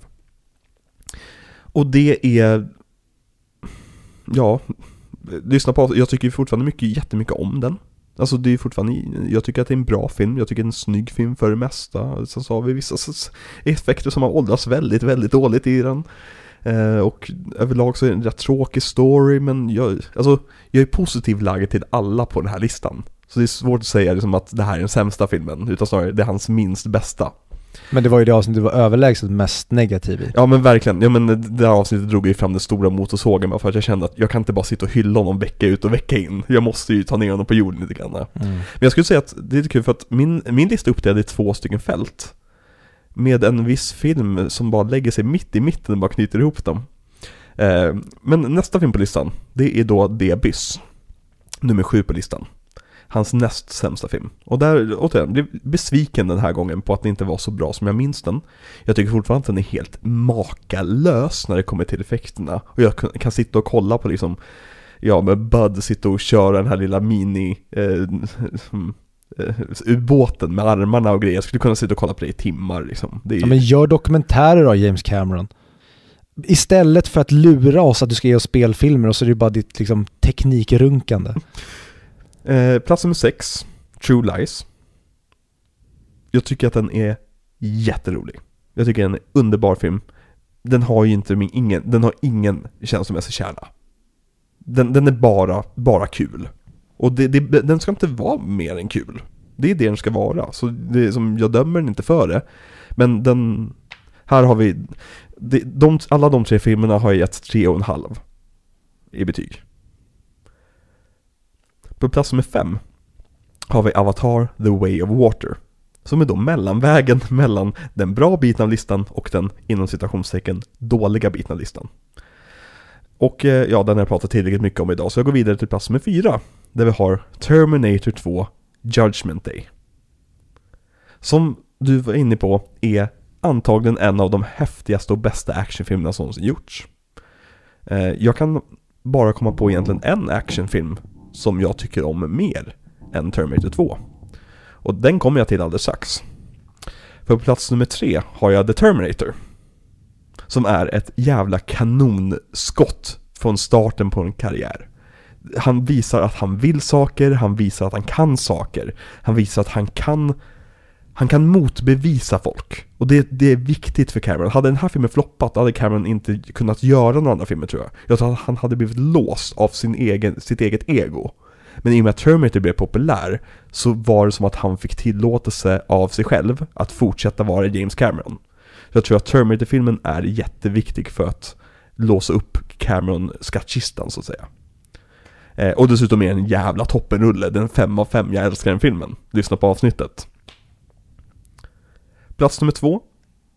Och det är, ja, lyssna på, jag tycker fortfarande mycket, jättemycket om den. Alltså det är fortfarande, jag tycker att det är en bra film, jag tycker det är en snygg film för det mesta. Sen så har vi vissa effekter som har åldrats väldigt, väldigt dåligt i den. Eh, och överlag så är det en rätt tråkig story, men jag, alltså, jag är positiv lagd till alla på den här listan. Så det är svårt att säga liksom att det här är den sämsta filmen, utan snarare det är hans minst bästa. Men det var ju det avsnitt du var överlägset mest negativ i. Ja men verkligen, ja men det här avsnittet drog ju fram den stora motorsågen bara för att jag kände att jag kan inte bara sitta och hylla honom vecka ut och vecka in. Jag måste ju ta ner honom på jorden lite grann. Mm. Men jag skulle säga att det är lite kul för att min, min lista är uppdelad i två stycken fält. Med en viss film som bara lägger sig mitt i mitten och bara knyter ihop dem. Eh, men nästa film på listan, det är då The Abyss. Nummer sju på listan. Hans näst sämsta film. Och där, återigen, blev besviken den här gången på att det inte var så bra som jag minns den. Jag tycker fortfarande att den är helt makalös när det kommer till effekterna. Och jag kan, sitta och kolla på liksom, ja med Bud sitta och köra den här lilla mini, eh, som, eh, ubåten med armarna och grejer. Jag skulle kunna sitta och kolla på det i timmar liksom. Är, Ja, men gör dokumentärer då James Cameron. Istället för att lura oss att du ska ge oss spelfilmer och så är det bara ditt liksom teknikrunkande. Eh, plats nummer sex, True Lies. Jag tycker att den är jätterolig. Jag tycker den är en underbar film. Den har ju inte min, ingen, den har ingen känslomässig kärna. Den, den är bara, bara kul. Och det, det, den ska inte vara mer än kul. Det är det den ska vara. Så det är som, jag dömer den inte för det. Men den, här har vi, de, de, alla de tre filmerna har jag gett tre och en halv i betyg. På plats nummer fem har vi Avatar The Way of Water. Som är då mellanvägen mellan den bra biten av listan och den inom citationstecken dåliga biten av listan. Och eh, ja, den har jag pratat tillräckligt mycket om idag så jag går vidare till plats nummer fyra. Där vi har Terminator 2 Judgment Day. Som du var inne på är antagligen en av de häftigaste och bästa actionfilmerna som någonsin gjorts. Eh, jag kan bara komma på egentligen en actionfilm som jag tycker om mer än Terminator 2. Och den kommer jag till alldeles strax. För på plats nummer tre har jag The Terminator. Som är ett jävla kanonskott från starten på en karriär. Han visar att han vill saker, han visar att han kan saker. Han visar att han kan han kan motbevisa folk. Och det, det är viktigt för Cameron. Hade den här filmen floppat, då hade Cameron inte kunnat göra några andra filmer tror jag. Jag tror att han hade blivit låst av sin egen, sitt eget ego. Men i och med att Terminator blev populär så var det som att han fick tillåtelse av sig själv att fortsätta vara James Cameron. Jag tror att Terminator-filmen är jätteviktig för att låsa upp Cameron-skattkistan så att säga. Eh, och dessutom är den en jävla toppenrulle, den 5 av 5, jag älskar den filmen. Lyssna på avsnittet. Plats nummer två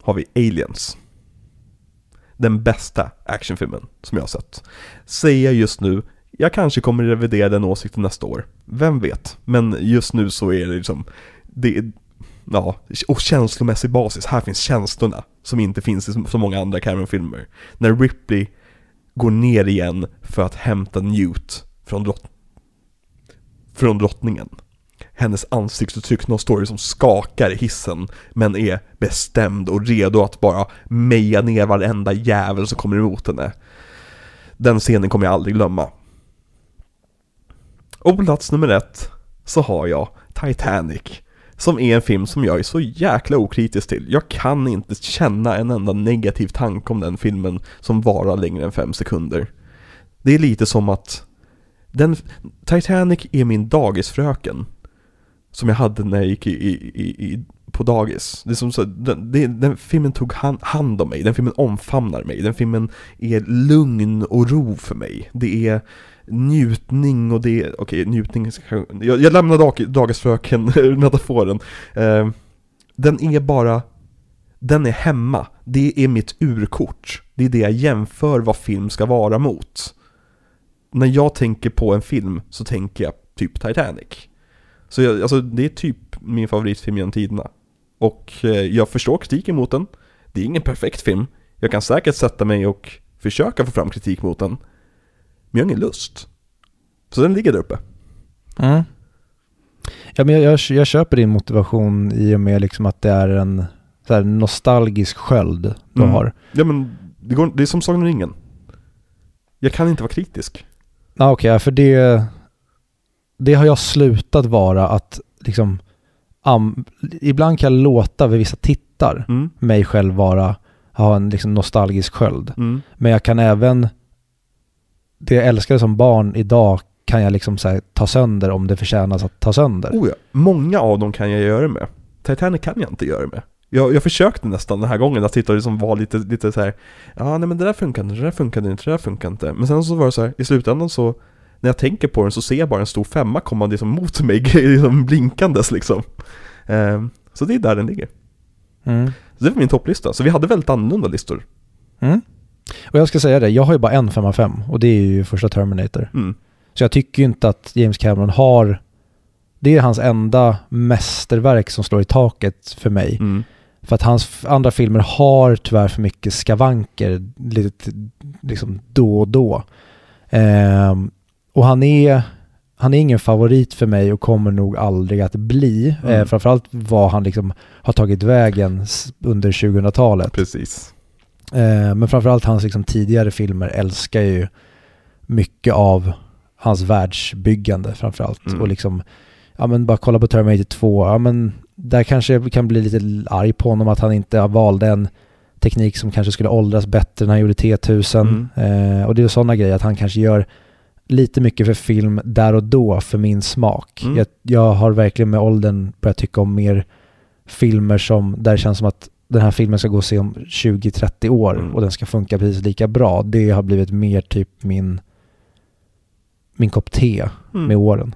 har vi Aliens. Den bästa actionfilmen som jag har sett. Säger jag just nu, jag kanske kommer revidera den åsikten nästa år. Vem vet? Men just nu så är det liksom, det är, ja, och känslomässig basis. Här finns känslorna som inte finns i så många andra Cameron-filmer. När Ripley går ner igen för att hämta Newt från, drott från drottningen. Hennes ansiktsuttryck, någon story som skakar i hissen men är bestämd och redo att bara meja ner varenda jävel som kommer emot henne. Den scenen kommer jag aldrig glömma. Och på plats nummer ett så har jag Titanic. Som är en film som jag är så jäkla okritisk till. Jag kan inte känna en enda negativ tanke om den filmen som varar längre än fem sekunder. Det är lite som att den, Titanic är min dagisfröken. Som jag hade när jag gick i, i, i, på dagis. Det är som så, den, den filmen tog hand, hand om mig, den filmen omfamnar mig, den filmen är lugn och ro för mig. Det är njutning och det, okej okay, njutning, jag, jag lämnar dag, dagisfröken-metaforen. Eh, den är bara, den är hemma. Det är mitt urkort. Det är det jag jämför vad film ska vara mot. När jag tänker på en film så tänker jag typ Titanic. Så jag, alltså det är typ min favoritfilm genom tiderna. Och eh, jag förstår kritiken mot den. Det är ingen perfekt film. Jag kan säkert sätta mig och försöka få fram kritik mot den. Men jag har ingen lust. Så den ligger där uppe. Mm. Ja, men jag, jag, jag, köper din motivation i och med liksom att det är en så här, nostalgisk sköld du mm. har. Ja men det, går, det är som Sagan om ringen. Jag kan inte vara kritisk. Ja, Okej, okay, för det, det har jag slutat vara att liksom um, ibland kan jag låta vid vissa tittar mm. mig själv vara, ha en liksom nostalgisk sköld. Mm. Men jag kan även det jag älskade som barn idag kan jag liksom så ta sönder om det förtjänas att ta sönder. Oh ja. Många av dem kan jag göra med. Titanic kan jag inte göra med. Jag, jag försökte nästan den här gången att sitta och liksom vara lite, lite så här. Ja, nej men det där funkar inte, det där funkar inte, det där funkar inte. Men sen så var det så här, i slutändan så, när jag tänker på den så ser jag bara en stor femma komma liksom mot mig, liksom blinkandes liksom. Um, så det är där den ligger. Mm. Så det var min topplista. Så vi hade väldigt annorlunda listor. Mm. Och jag ska säga det, jag har ju bara en 5 av 5 och det är ju första Terminator. Mm. Så jag tycker ju inte att James Cameron har... Det är hans enda mästerverk som slår i taket för mig. Mm. För att hans andra filmer har tyvärr för mycket skavanker lite liksom då och då. Ehm, och han är, han är ingen favorit för mig och kommer nog aldrig att bli. Mm. Ehm, framförallt vad han liksom har tagit vägen under 2000-talet. Precis. Eh, men framförallt hans liksom tidigare filmer älskar ju mycket av hans världsbyggande framförallt. Mm. Och liksom, ja men bara kolla på Terminator 2, ja men där kanske jag kan bli lite arg på honom att han inte valde en teknik som kanske skulle åldras bättre när han gjorde T1000. Mm. Eh, och det är sådana grejer, att han kanske gör lite mycket för film där och då för min smak. Mm. Jag, jag, har verkligen med åldern börjat tycka om mer filmer som, där det känns som att den här filmen ska gå och se om 20-30 år mm. och den ska funka precis lika bra. Det har blivit mer typ min, min kopp te mm. med åren.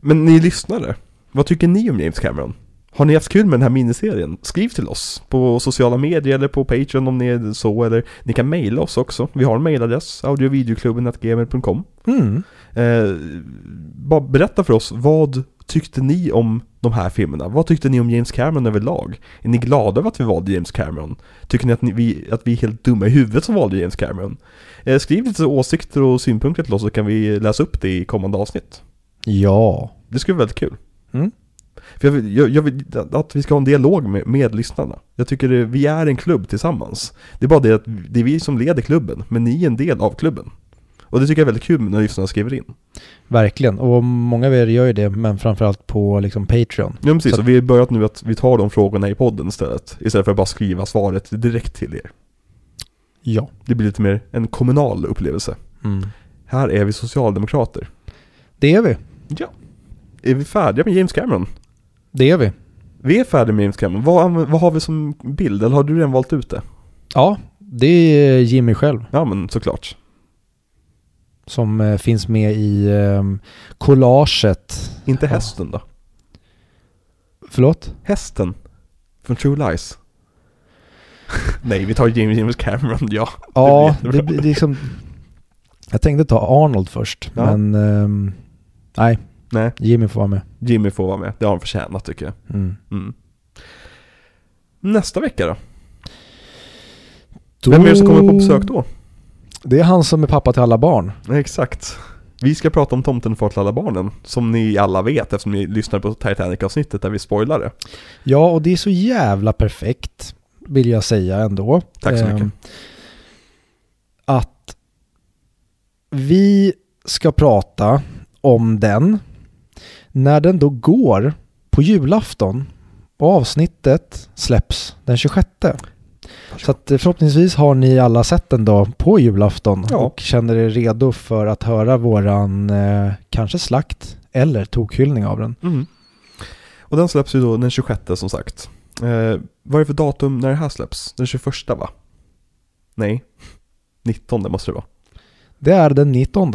Men ni lyssnare, vad tycker ni om James Cameron? Har ni haft kul med den här miniserien? Skriv till oss på sociala medier eller på Patreon om ni är så eller ni kan mejla oss också. Vi har en mejladress, audiovideoklubben.gmail.com mm. eh, Bara berätta för oss, vad tyckte ni om de här filmerna? Vad tyckte ni om James Cameron överlag? Är ni glada över att vi valde James Cameron? Tycker ni att, ni, vi, att vi är helt dumma i huvudet som valde James Cameron? Eh, skriv lite åsikter och synpunkter till oss så kan vi läsa upp det i kommande avsnitt. Ja. Det skulle vara väldigt kul. Mm. För jag vill, jag, jag vill, att vi ska ha en dialog med, med lyssnarna. Jag tycker det, vi är en klubb tillsammans. Det är bara det att det är vi som leder klubben, men ni är en del av klubben. Och det tycker jag är väldigt kul när lyssnarna skriver in. Verkligen, och många av er gör ju det, men framförallt på liksom Patreon. Ja precis, så och vi har börjat nu att vi tar de frågorna i podden istället. Istället för att bara skriva svaret direkt till er. Ja. Det blir lite mer en kommunal upplevelse. Mm. Här är vi socialdemokrater. Det är vi. Ja. Är vi färdiga med James Cameron? Det är vi. Vi är färdiga med James Cameron. Vad, vad har vi som bild? Eller har du redan valt ut det? Ja, det är Jimmy själv. Ja men såklart som eh, finns med i eh, collaget. Inte hästen då? Förlåt? Hästen. Från True Lies? Nej, vi tar James, James Cameron, ja. Ja, blir det blir liksom... Jag tänkte ta Arnold först, Ja. men... ehm, nej, Nej, Jimmy får vara med. Jimmy får vara med. Det har han förtjänat tycker jag. Mm. Mm. Nästa vecka då? Då- Vem är det som kommer på besök då? Det är han som är pappa till alla barn. Exakt. Vi ska prata om Tomten far till alla barnen, som ni alla vet eftersom ni lyssnar på Titanic-avsnittet där vi spoilar det. Ja, och det är så jävla perfekt, vill jag säga ändå. Tack så Ehm, mycket. Att vi ska prata om den när den då går på julafton och avsnittet släpps den 26. Så att eh, förhoppningsvis har ni alla sett den då på julafton Ja. och känner er redo för att höra våran eh, kanske slakt eller tokhyllning av den. Mm. Och den släpps ju då den 26 som sagt. Eh, vad är det för datum när det här släpps? Den 21 va? Nej, 19 måste det vara. Det är den 19.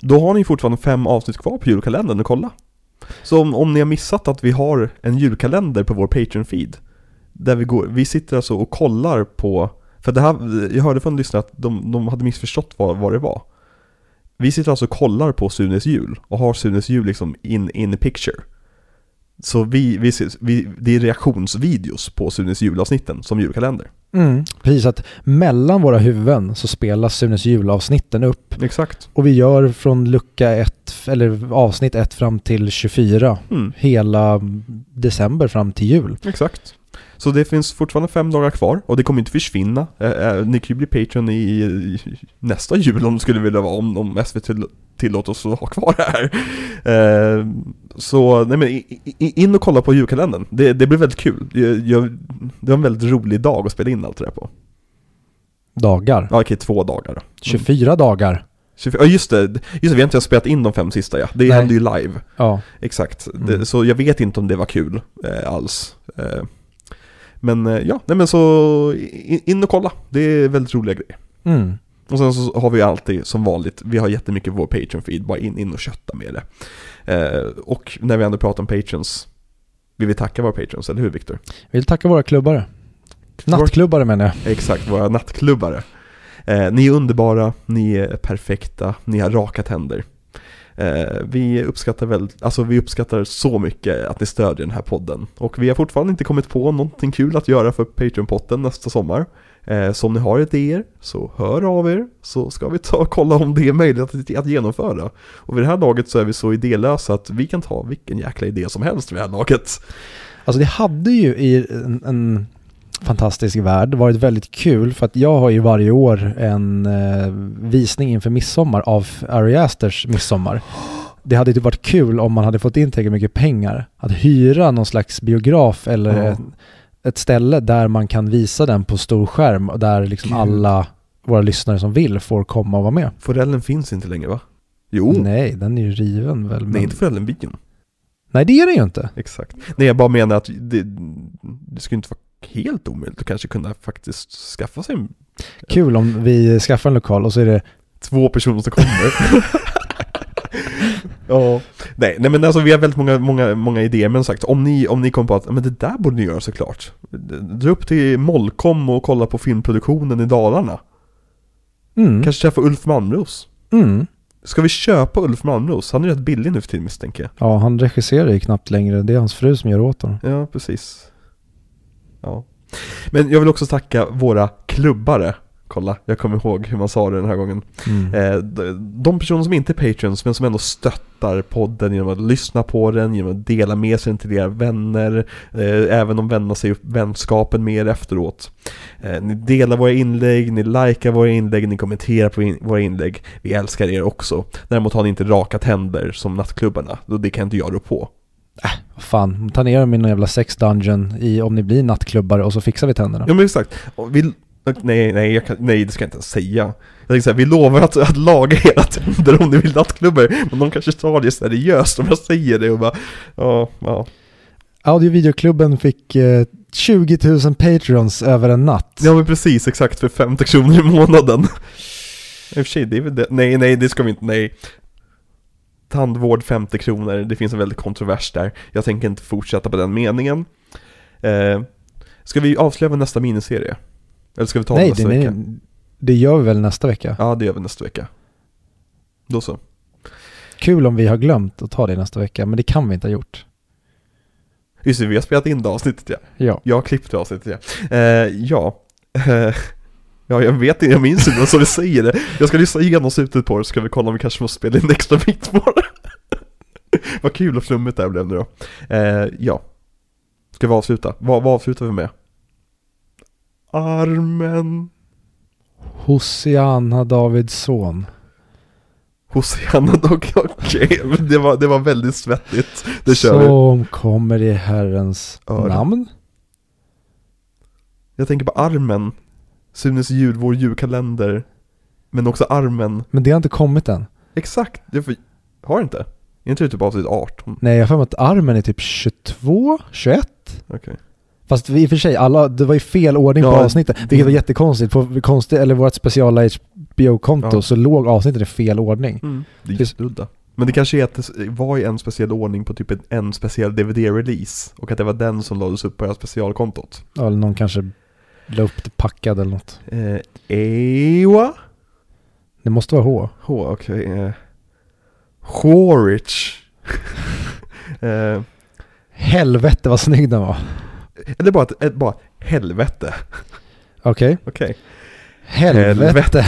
Då har ni fortfarande fem avsnitt kvar på julkalendern att kolla. Så om, om ni har missat att vi har en julkalender på vår Patreon-feed Där vi går, vi sitter alltså och kollar på För det här, jag hörde från lyssnare att de, de hade missförstått vad, vad det var. Vi sitter alltså och kollar på Sunes jul och har Sunes jul liksom in, in the picture. Så vi, vi, vi, det är reaktionsvideos på Sunes julavsnitten som julkalender Mm. Precis, att mellan våra huvuden så spelas Sunes julavsnitten upp Exakt och vi gör från lucka 1, eller avsnitt 1 fram till 24 mm. hela december fram till jul. Exakt. Så det finns fortfarande fem dagar kvar och det kommer inte försvinna. Eh, eh, ni kan ju bli Patreon i, i nästa jul om det skulle vilja vara, om, om SVT till, tillåter oss att ha kvar det här. Eh, så, nej men in och kolla på julkalendern. Det, det blir väldigt kul. Jag, det var en väldigt rolig dag att spela in allt det där på. Dagar. Ja, okej, två dagar då. 24 dagar. 24, ja just det, just det, vi har inte spelat in de fem sista ja. Det Nej. hände ju live. Ja. Exakt, Mm. det, så jag vet inte om det var kul eh, alls. Eh, men eh, ja, nej men så in, in och kolla. Det är väldigt roliga grejer. Mm. Och sen så har vi alltid som vanligt, vi har jättemycket på vår Patreon-feed, bara in, in och kötta med det. Eh, och när vi ändå pratar om Patreons, vill vi tacka våra Patreons, eller hur Viktor? Vi vill tacka våra klubbare. Nattklubbare menar jag. Exakt, våra nattklubbare. Eh, ni är underbara, ni är perfekta, ni har raka tänder. Eh, vi uppskattar väl, alltså vi uppskattar så mycket att ni stödjer den här podden. Och vi har fortfarande inte kommit på någonting kul att göra för Patreon-potten nästa sommar. Eh, så om ni har idéer, så hör av er, så ska vi ta och kolla om det är möjligt att, att genomföra. Och vid det här laget så är vi så idélösa att vi kan ta vilken jäkla idé som helst vid det här laget. Alltså det hade ju i en, en fantastisk värld varit väldigt kul för att jag har ju varje år en eh, visning inför midsommar av Ari Asters midsommar. Det hade ju varit kul om man hade fått in tillräckligt mycket pengar att hyra någon slags biograf eller Ja. ett, ett ställe där man kan visa den på stor skärm och där liksom Gud. alla våra lyssnare som vill får komma och vara med. Forellen finns inte längre va? Jo, nej, Nej, den är ju riven väl. Men... inte Forellen-bion. Nej, det är den ju inte. Exakt. Nej, jag bara menar att det, det skulle inte vara helt omöjligt att kanske kunna faktiskt skaffa sig en- Kul om vi skaffar en lokal och så är det två personer som kommer. ja. Nej, nej men alltså vi har väldigt många, många, många idéer, men sagt, om ni, om ni kommer på att men det där borde ni göra såklart. Dra upp till Mollkom och kolla på filmproduktionen i Dalarna. mm, Kanske träffa Ulf Malmros. mm. Ska vi köpa Ulf Malmros? Han är rätt billig nu för tiden misstänker jag. Ja, han regisserar ju knappt längre. Det är hans fru som gör åt honom. Ja, precis. Ja. Men jag vill också tacka våra klubbare. Kolla, jag kommer ihåg hur man sa det den här gången. Mm. Eh, de- personer som inte är patrons men som ändå stöttar podden genom att lyssna på den, genom att dela med sig till era vänner, eh, även om vännerna säger upp vänskapen med er efteråt. Eh, ni delar våra inlägg, ni likar våra inlägg, ni kommenterar på våra inlägg. Vi älskar er också. Däremot har ni inte raka tänder som nattklubbarna, det kan inte jag rå på. Vad Fan, ta ner dem i någon jävla sex dungeon i, om ni blir nattklubbare och så fixar vi tänderna. Ja men exakt. Vi, nej, nej, kan, nej det ska jag inte ens säga. Jag tänkte säga, vi lovar att, att laga era tänder om ni vill nattklubbor. Men de kanske tar det seriöst om jag säger det och bara, ja, ja. Audiovideoklubben fick eh, 20 000 patrons över en natt. Ja men precis, exakt för 50 kronor i månaden. I och för sig, det är väl det. Nej, nej, det ska vi inte, nej. Tandvård 50 kronor, det finns en väldigt kontrovers där. Jag tänker inte fortsätta på den meningen. Eh, Ska vi avslöja nästa miniserie? Eller ska vi ta nej, nästa det, vecka? nej, det gör vi väl nästa vecka. Ja, det gör vi nästa vecka. Då så. Kul om vi har glömt att ta det nästa vecka, men det kan vi inte ha gjort. Just det, vi har spelat in det avsnittet ja. Ja. Jag har klippt det avsnittet ja. Eh, ja. Ja, jag vet inte, jag minns inte vad som vi säger det. Jag ska lyssna igenom slutet på det så ska vi kolla om vi kanske måste spela in en extra bit på det. vad kul och flummigt det här blev nu då. Eh, ja. Ska vi avsluta? Vad, vad avslutar vi med? Armen. Hosianna Davids son. Hosianna dock, okej. Det, var, det var väldigt svettigt. Det kör vi. Som kommer i Herrens Öra. namn. Jag tänker på armen. Sunes jul, vår julkalender. Men också armen. Men det har inte kommit än. Exakt, det får, har det inte? Är inte det typ avsnitt 18? Nej, jag har för mig att armen är typ 22, 21. Okej. Fast vi, i och för sig, alla, det var ju fel ordning på Ja, avsnittet. det- Vilket var jättekonstigt. På konstigt, eller vårt speciala HBO-konto Ja. så låg avsnittet i fel ordning. Mm. Det är jätteudda. Men det kanske är att det var i en speciell ordning på typ en, en speciell DVD-release. Och att det var den som lades upp på det här specialkontot. Ja, Eller någon kanske la upp det packad eller något. Eh, Ewa? Det måste vara H. H, okej. Eh, Horich. eh, Helvete vad snygg den var. eller bara, ett, bara helvete. Okej. Okej. Helvete. Helvete.